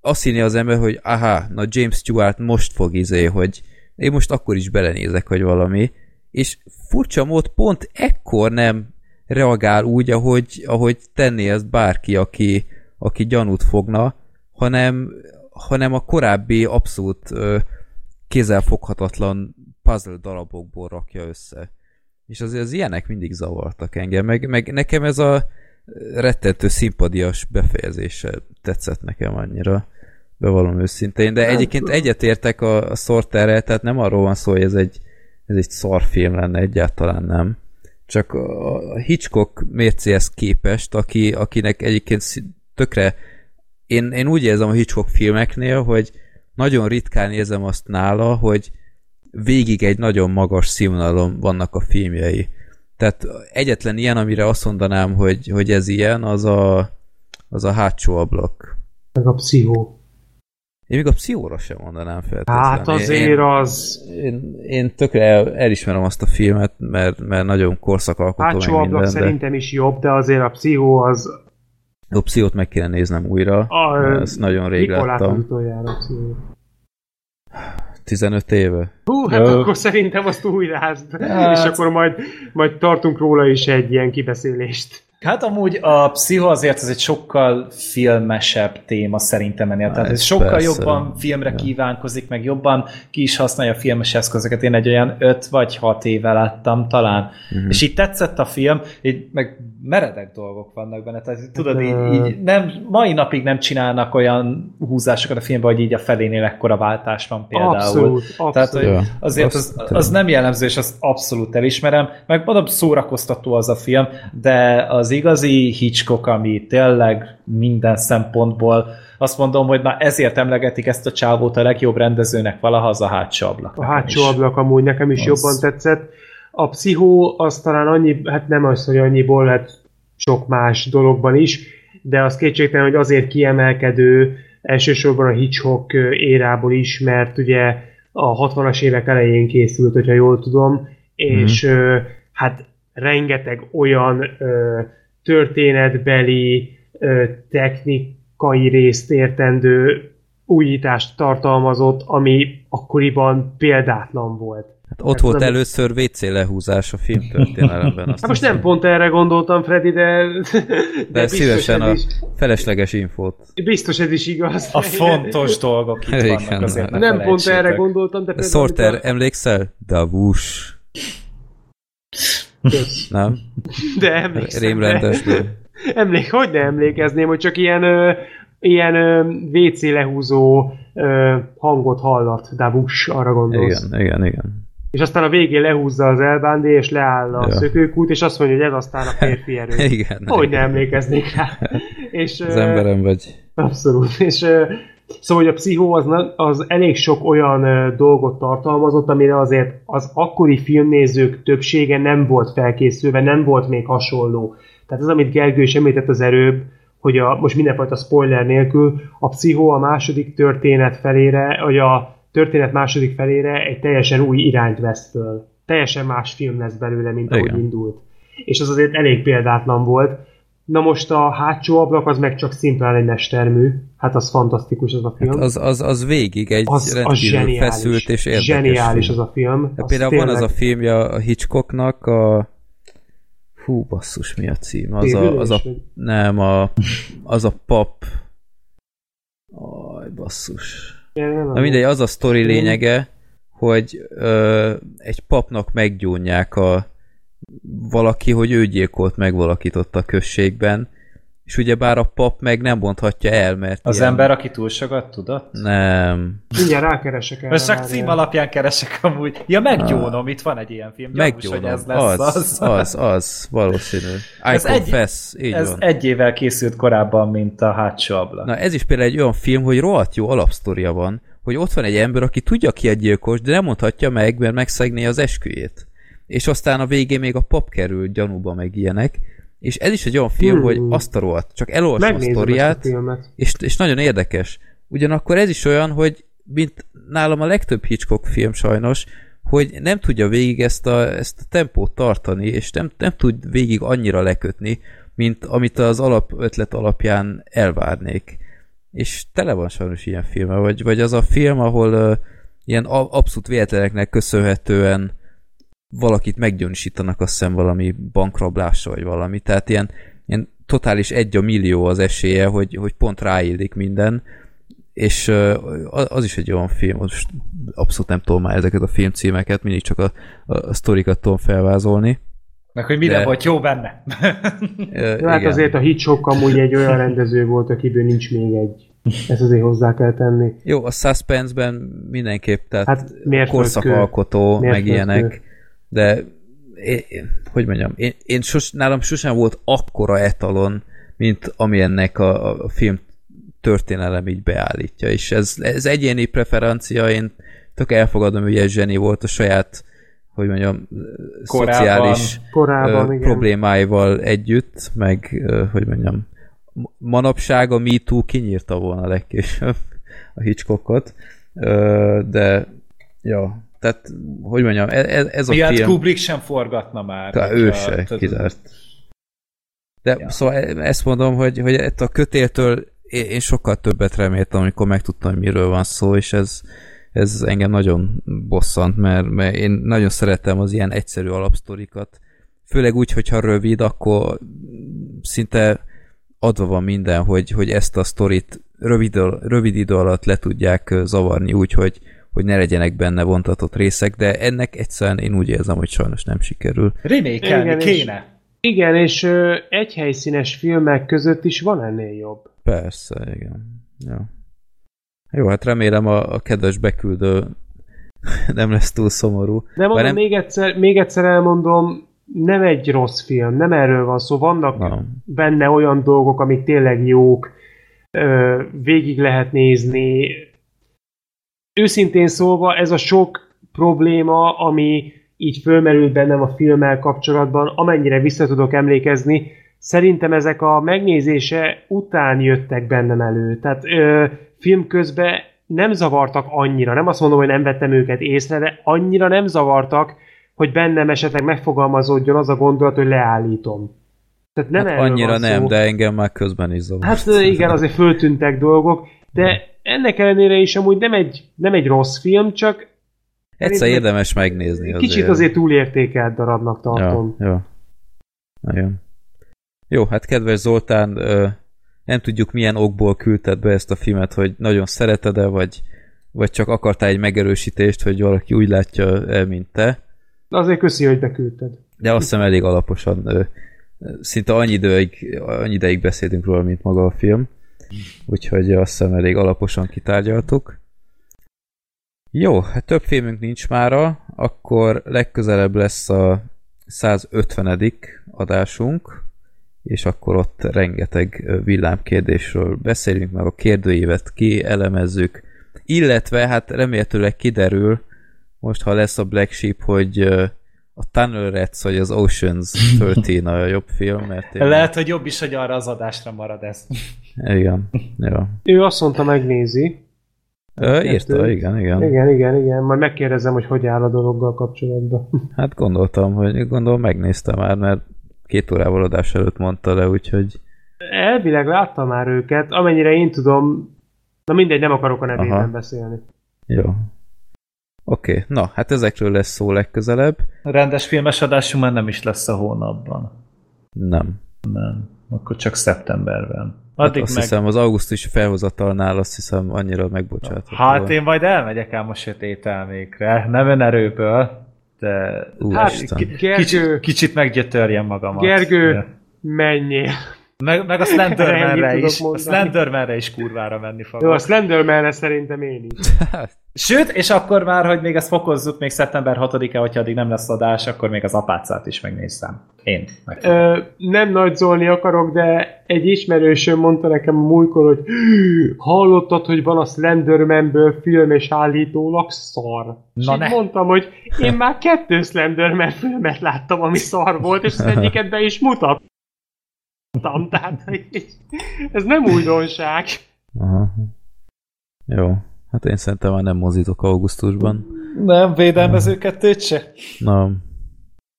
azt hinni az ember, hogy aha, na James Stewart most fog izé, hogy én most akkor is belenézek, hogy valami, és furcsa mód pont ekkor nem reagál úgy, ahogy, ahogy tenné ezt bárki, aki, aki gyanút fogna, hanem, hanem a korábbi abszolút ö, kézzelfoghatatlan puzzle darabokból rakja össze. És azért az ilyenek mindig zavartak engem, meg, meg nekem ez a rettentő szimpadias befejezése tetszett nekem annyira, bevallom őszintén, de hát, egyébként egyetértek a, a Sorterrel, tehát nem arról van szó, hogy ez egy, ez egy szarfilm lenne, egyáltalán nem. Csak a Hitchcock mércéhez képest, aki, akinek egyébként tökre én, én úgy érzem a Hitchcock filmeknél, hogy nagyon ritkán érzem azt nála, hogy végig egy nagyon magas színvonalon vannak a filmjei. Tehát egyetlen ilyen, amire azt mondanám, hogy, hogy ez ilyen, az a, az a hátsó ablak. Meg a pszichó. Én még a pszichóra sem mondanám feltétlenül. Hát azért én, az... Én, én tökre el, elismerem azt a filmet, mert, mert nagyon korszakalkotó Hátsó ablak minden, szerintem is jobb, de azért a pszichó az... A pszichót meg kéne néznem újra. A, ezt nagyon rég mikor láttam. utoljára a pszichót? 15 éve. Hú, hát Ö... akkor szerintem azt újrázd. Hát... És akkor majd, majd tartunk róla is egy ilyen kibeszélést. Hát amúgy a pszicho azért ez egy sokkal filmesebb téma szerintem ennél. Tehát ez sokkal persze. jobban filmre kívánkozik, meg jobban ki is használja a filmes eszközöket. Én egy olyan 5 vagy 6 éve láttam talán. Uh-huh. És így tetszett a film, így meg meredek dolgok vannak benne. Tehát tudod, így, így nem, mai napig nem csinálnak olyan húzásokat a filmben, hogy így a felénél ekkora váltás van például. Abszolút, abszolút. Tehát hogy azért az, az nem jellemző, és azt abszolút elismerem. Meg mondom, szórakoztató az a film, de az az igazi Hitchcock, ami tényleg minden szempontból azt mondom, hogy na ezért emlegetik ezt a csávót a legjobb rendezőnek valaha az a hátsó ablak. A hátsó ablak amúgy nekem is az... jobban tetszett. A pszichó az talán annyi, hát nem az, hogy annyiból, hát sok más dologban is, de az kétségtelen, hogy azért kiemelkedő, elsősorban a Hitchcock érából is, mert ugye a 60-as évek elején készült, hogyha jól tudom, és mm. hát rengeteg olyan ö, történetbeli, ö, technikai részt értendő újítást tartalmazott, ami akkoriban példátlan volt. Hát ott hát volt nem... először WC lehúzás a film történelemben. Hát most nem pont erre gondoltam, Freddy, de... De, de szívesen a is. felesleges infót. Biztos ez is igaz. A fontos dolgok itt Igen, vannak azért, ne Nem pont erre gondoltam, de... Sorter, a... emlékszel? Davus. Nem? De emlékszem. Emlék, hogy ne emlékezném, hogy csak ilyen, ö, ilyen ö, WC lehúzó ö, hangot hallat, Davus, arra gondolsz. Igen, igen, igen. És aztán a végén lehúzza az elbándé, és leáll a ja. szökőkút, és azt mondja, hogy ez aztán a férfi erő. *laughs* igen. Hogy ne emlékeznék rá. és, az emberem vagy. Abszolút. És Szóval, hogy a pszichó az, az elég sok olyan dolgot tartalmazott, amire azért az akkori filmnézők többsége nem volt felkészülve, nem volt még hasonló. Tehát az, amit Gergő is említett az erőbb, hogy a, most mindenfajta spoiler nélkül, a pszichó a második történet felére, vagy a történet második felére egy teljesen új irányt vesz föl. Teljesen más film lesz belőle, mint Igen. ahogy indult. És az azért elég példátlan volt. Na most a hátsó ablak az meg csak szimplán egy mestermű. Hát az fantasztikus az a film. Hát az, az, az végig egy az, rendkívül az zseniális, feszült és érdekes Zseniális film. az a film. Hát például tényleg... van az a filmja a Hitchcocknak, a Hú, basszus, mi a cím? Az a, az a, nem, a, az a pap. Aj, basszus. Na mindegy, az a sztori lényege, hogy ö, egy papnak meggyónják a valaki, hogy ő gyilkolt meg valakit ott a községben, és ugye bár a pap meg nem mondhatja el, mert Az ilyen... ember, aki túl sokat tudott? Nem. Mindjárt rákeresek erre. Csak cím alapján keresek amúgy. Ja, meggyónom, itt van egy ilyen film. Meggyónom, hogy ez lesz az, az. Az, az, valószínű. I ez confess, egy, így ez van. egy évvel készült korábban, mint a hátsó ablak. Na ez is például egy olyan film, hogy rohadt jó alapsztoria van, hogy ott van egy ember, aki tudja ki a gyilkos, de nem mondhatja meg, mert megszegné az esküjét. És aztán a végén még a pap kerül gyanúba meg ilyenek, és ez is egy olyan film, hmm. hogy azt a rohadt, csak elolvasom a sztoriát, és, és nagyon érdekes. Ugyanakkor ez is olyan, hogy mint nálam a legtöbb Hitchcock film sajnos, hogy nem tudja végig ezt a, ezt a tempót tartani, és nem, nem tud végig annyira lekötni, mint amit az alap ötlet alapján elvárnék. És tele van sajnos ilyen filme, vagy, vagy az a film, ahol uh, ilyen abszolút véletleneknek köszönhetően valakit meggyanúsítanak azt hiszem valami bankrablásra, vagy valami. Tehát ilyen, ilyen totális egy a millió az esélye, hogy, hogy pont ráillik minden, és az is egy olyan film, most abszolút nem tudom már ezeket a filmcímeket, mindig csak a, a, a sztorikat tudom felvázolni. Meg hogy minden de... volt jó benne. *laughs* ja, hát azért a Hitchcock amúgy egy olyan rendező volt, akiből nincs még egy. Ezt azért hozzá kell tenni. Jó, a suspense-ben mindenképp, tehát hát korszakalkotó, meg ilyenek de én, hogy mondjam, én, én sos, nálam sosem volt akkora etalon, mint ami ennek a, a film történelem így beállítja, és ez, ez egyéni preferencia, én tök elfogadom, hogy ez zseni volt a saját hogy mondjam, korábban, szociális korábban, uh, problémáival együtt, meg, uh, hogy mondjam, manapság a MeToo kinyírta volna legkésőbb a Hitchcockot, uh, de ja, tehát, hogy mondjam, ez, e, ez a Ilyet film... Kubrick sem forgatna már. Tehát ő se, kizárt. De ja. szóval e, ezt mondom, hogy, hogy ezt a kötéltől én sokkal többet reméltem, amikor megtudtam, hogy miről van szó, és ez, ez engem nagyon bosszant, mert, mert én nagyon szeretem az ilyen egyszerű alapsztorikat. Főleg úgy, hogyha rövid, akkor szinte adva van minden, hogy, hogy ezt a sztorit rövid, rövid idő alatt le tudják zavarni úgy, hogy, hogy ne legyenek benne vontatott részek, de ennek egyszerűen én úgy érzem, hogy sajnos nem sikerül. Remékelni kéne. És, igen, és ö, egy helyszínes filmek között is van ennél jobb. Persze, igen. Ja. Jó, hát remélem a, a kedves beküldő *laughs* nem lesz túl szomorú. De mondom, nem... még, egyszer, még egyszer elmondom, nem egy rossz film, nem erről van szó. Vannak nem. benne olyan dolgok, amik tényleg jók, végig lehet nézni. Őszintén szólva, ez a sok probléma, ami így fölmerült bennem a filmmel kapcsolatban, amennyire vissza tudok emlékezni, szerintem ezek a megnézése után jöttek bennem elő. Tehát ö, film közben nem zavartak annyira, nem azt mondom, hogy nem vettem őket észre, de annyira nem zavartak, hogy bennem esetleg megfogalmazódjon az a gondolat, hogy leállítom. Tehát nem hát annyira nem, de engem már közben is zavart. Hát igen, azért föltűntek dolgok, de ennek ellenére is amúgy nem egy, nem egy rossz film, csak Egyszer érdemes megnézni. Azért. Kicsit azért túlértékelt darabnak tartom. Ja, ja. Nagyon. Jó, hát kedves Zoltán, nem tudjuk milyen okból küldted be ezt a filmet, hogy nagyon szereted-e, vagy, vagy csak akartál egy megerősítést, hogy valaki úgy látja el, mint te. Azért köszi, hogy beküldted. De azt hiszem elég alaposan, szinte annyi ideig, annyi ideig beszélünk róla, mint maga a film. Úgyhogy azt hiszem elég alaposan kitárgyaltuk. Jó, hát több filmünk nincs mára, akkor legközelebb lesz a 150. adásunk, és akkor ott rengeteg villámkérdésről beszélünk, meg a kérdőívet kielemezzük, illetve hát remélhetőleg kiderül, most ha lesz a Black Sheep, hogy a Tunnel Rats vagy az Oceans 13 a jobb film, mert én... Lehet, hogy jobb is, hogy arra az adásra marad ez. Igen, ja. Ő azt mondta, megnézi. Ö, írta, igen, igen. Igen, igen, igen. Majd megkérdezem, hogy hogy áll a dologgal kapcsolatban. *laughs* Hát gondoltam, hogy gondolom megnéztem már, mert két órával adás előtt mondta le, úgyhogy... Elvileg láttam már őket, amennyire én tudom, na mindegy, nem akarok a nevében Aha. beszélni. Jó. Oké, okay. na, hát ezekről lesz szó legközelebb. Rendes filmes adásunk már nem is lesz a hónapban. Nem. Nem, akkor csak szeptemberben. Hát Addig hát azt meg... hiszem, az augusztusi felhozatalnál azt hiszem annyira megbocsátott. Hát én majd elmegyek ám a sötét elmékre, nem önerőből, de Ú, hát, kicsit, kicsit meggyötörjem magamat. Gergő, ja. menjél. Meg, meg a Slendermanre is. A Slendermanre is kurvára menni fogok. Jó, a Slendermanre szerintem én is. *laughs* Sőt, és akkor már, hogy még ezt fokozzuk, még szeptember 6-e, hogyha addig nem lesz adás, akkor még az apácát is megnéztem. Én. Ö, nem nagyzolni akarok, de egy ismerősöm mondta nekem a múltkor, hogy hallottad, hogy van a Slendermanből film és állítólag szar. Na és ne. mondtam, hogy én már kettő Slenderman filmet láttam, ami szar volt, és az egyiket be is mutat tehát ez nem újdonság. Aha. Jó. Hát én szerintem már nem mozítok augusztusban. Nem, védelmező kettőt se? Nem.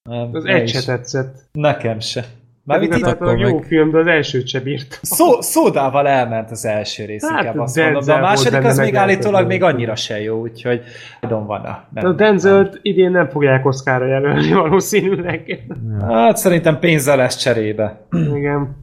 nem az egy se tetszett. Nekem se. Már itt a jó meg... film, de az elsőt se bírt. Szó, szódával elment az első rész, hát, inkább azt mondom, de a második az még állítólag még annyira se jó, úgyhogy tudom van a... Nem, a denzel idén nem fogják Oszkára jelölni *laughs* valószínűleg. Hát szerintem pénzzel lesz cserébe. Igen.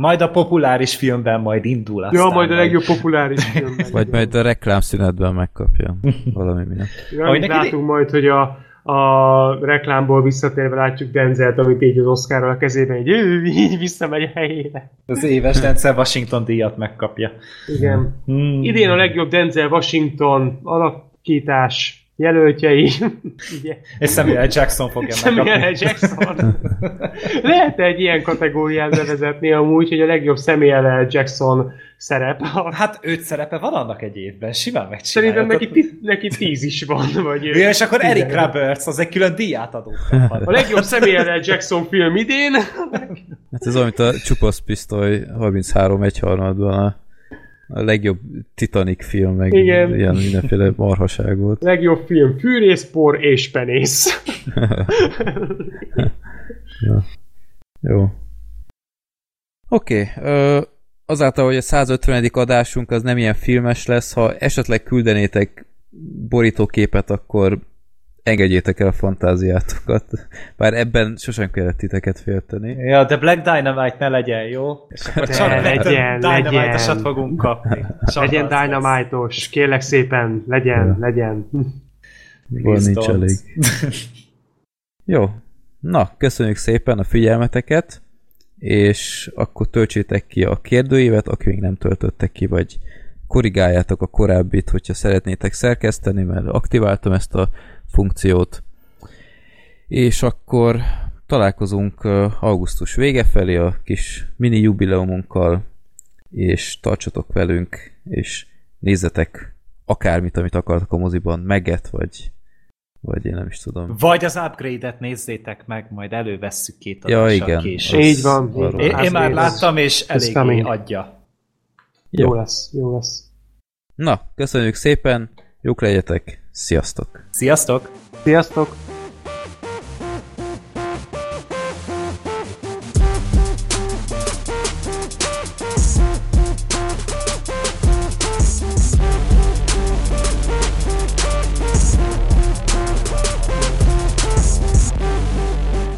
Majd a populáris filmben majd indul aztán. Ja, majd a legjobb populáris *laughs* filmben. Vagy majd a reklámszünetben megkapja valami miatt. Ja, látunk majd, hogy a a reklámból visszatérve látjuk Denzelt, amit így az Oscar a kezében, így, így visszamegy a helyére. Az éves Denzel Washington díjat megkapja. Igen. Hmm. Idén a legjobb Denzel Washington alakítás jelöltjei. *laughs* És Samuel Jackson fogja Samuel Jackson. *laughs* Lehet egy ilyen kategóriát bevezetni amúgy, hogy a legjobb Samuel Jackson szerep. *laughs* Hát öt szerepe van annak egy évben, simán megcsinálja. Szerintem neki, tí- neki tíz is van. Vagy ja, és akkor Eric Roberts, az egy külön díját adó. A legjobb Samuel Jackson film idén. Hát ez olyan, mint a csupasz pisztoly 33 1 ban a legjobb Titanic film, meg Igen. ilyen mindenféle marhaság volt. Legjobb film, fűrészpor és penész. *laughs* ja. Jó. Oké, okay, azáltal, hogy a 150. adásunk az nem ilyen filmes lesz, ha esetleg küldenétek borítóképet, akkor engedjétek el a fantáziátokat. Bár ebben sosem kellett titeket félteni. Ja, de Black Dynamite ne legyen, jó? És akkor csak legyen, Dynamite-osat fogunk kapni. *laughs* Csak legyen Dynamite-os, kérlek szépen, legyen, ja. legyen. Van nincs elég. *laughs* jó, na, köszönjük szépen a figyelmeteket, és akkor töltsétek ki a kérdőívet, aki még nem töltöttek ki, vagy korrigáljátok a korábbit, hogyha szeretnétek szerkeszteni, mert aktiváltam ezt a funkciót. És akkor találkozunk augusztus vége felé a kis mini jubileumunkkal, és tartsatok velünk, és nézzetek akármit, amit akartak a moziban, meget, vagy vagy én nem is tudom. Vagy az upgrade-et nézzétek meg, majd elővesszük két ja, igen. később. Így van. Én, én már láttam, és eléggé adja. Jó. jó lesz, jó lesz. Na, köszönjük szépen, jók legyetek, sziasztok! Sziasztok! Sziasztok!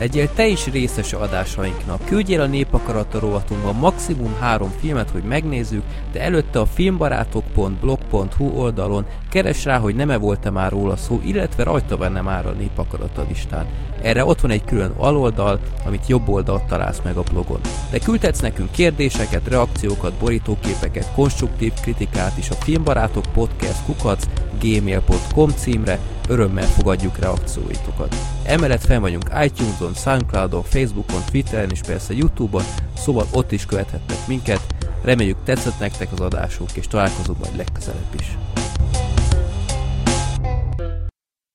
Legyél te is részes adásainknak. Küldjél a Népakarata rovatunkban maximum három filmet, hogy megnézzük, de előtte a filmbarátok.blog.hu oldalon keres rá, hogy nem-e volt-e már róla szó, illetve rajta benne már a Népakarata listán. Erre ott van egy külön aloldal, amit jobb oldalt találsz meg a blogon. De küldhetsz nekünk kérdéseket, reakciókat, borítóképeket, konstruktív kritikát is a Filmbarátok Podcast kukac gmail.com címre, örömmel fogadjuk reakcióitokat. Emellett fel vagyunk iTunes-on, Soundcloud-on, Facebookon, Twitteren és persze Youtube-on, szóval ott is követhettek minket. Reméljük tetszett nektek az adásunk, és találkozunk majd legközelebb is.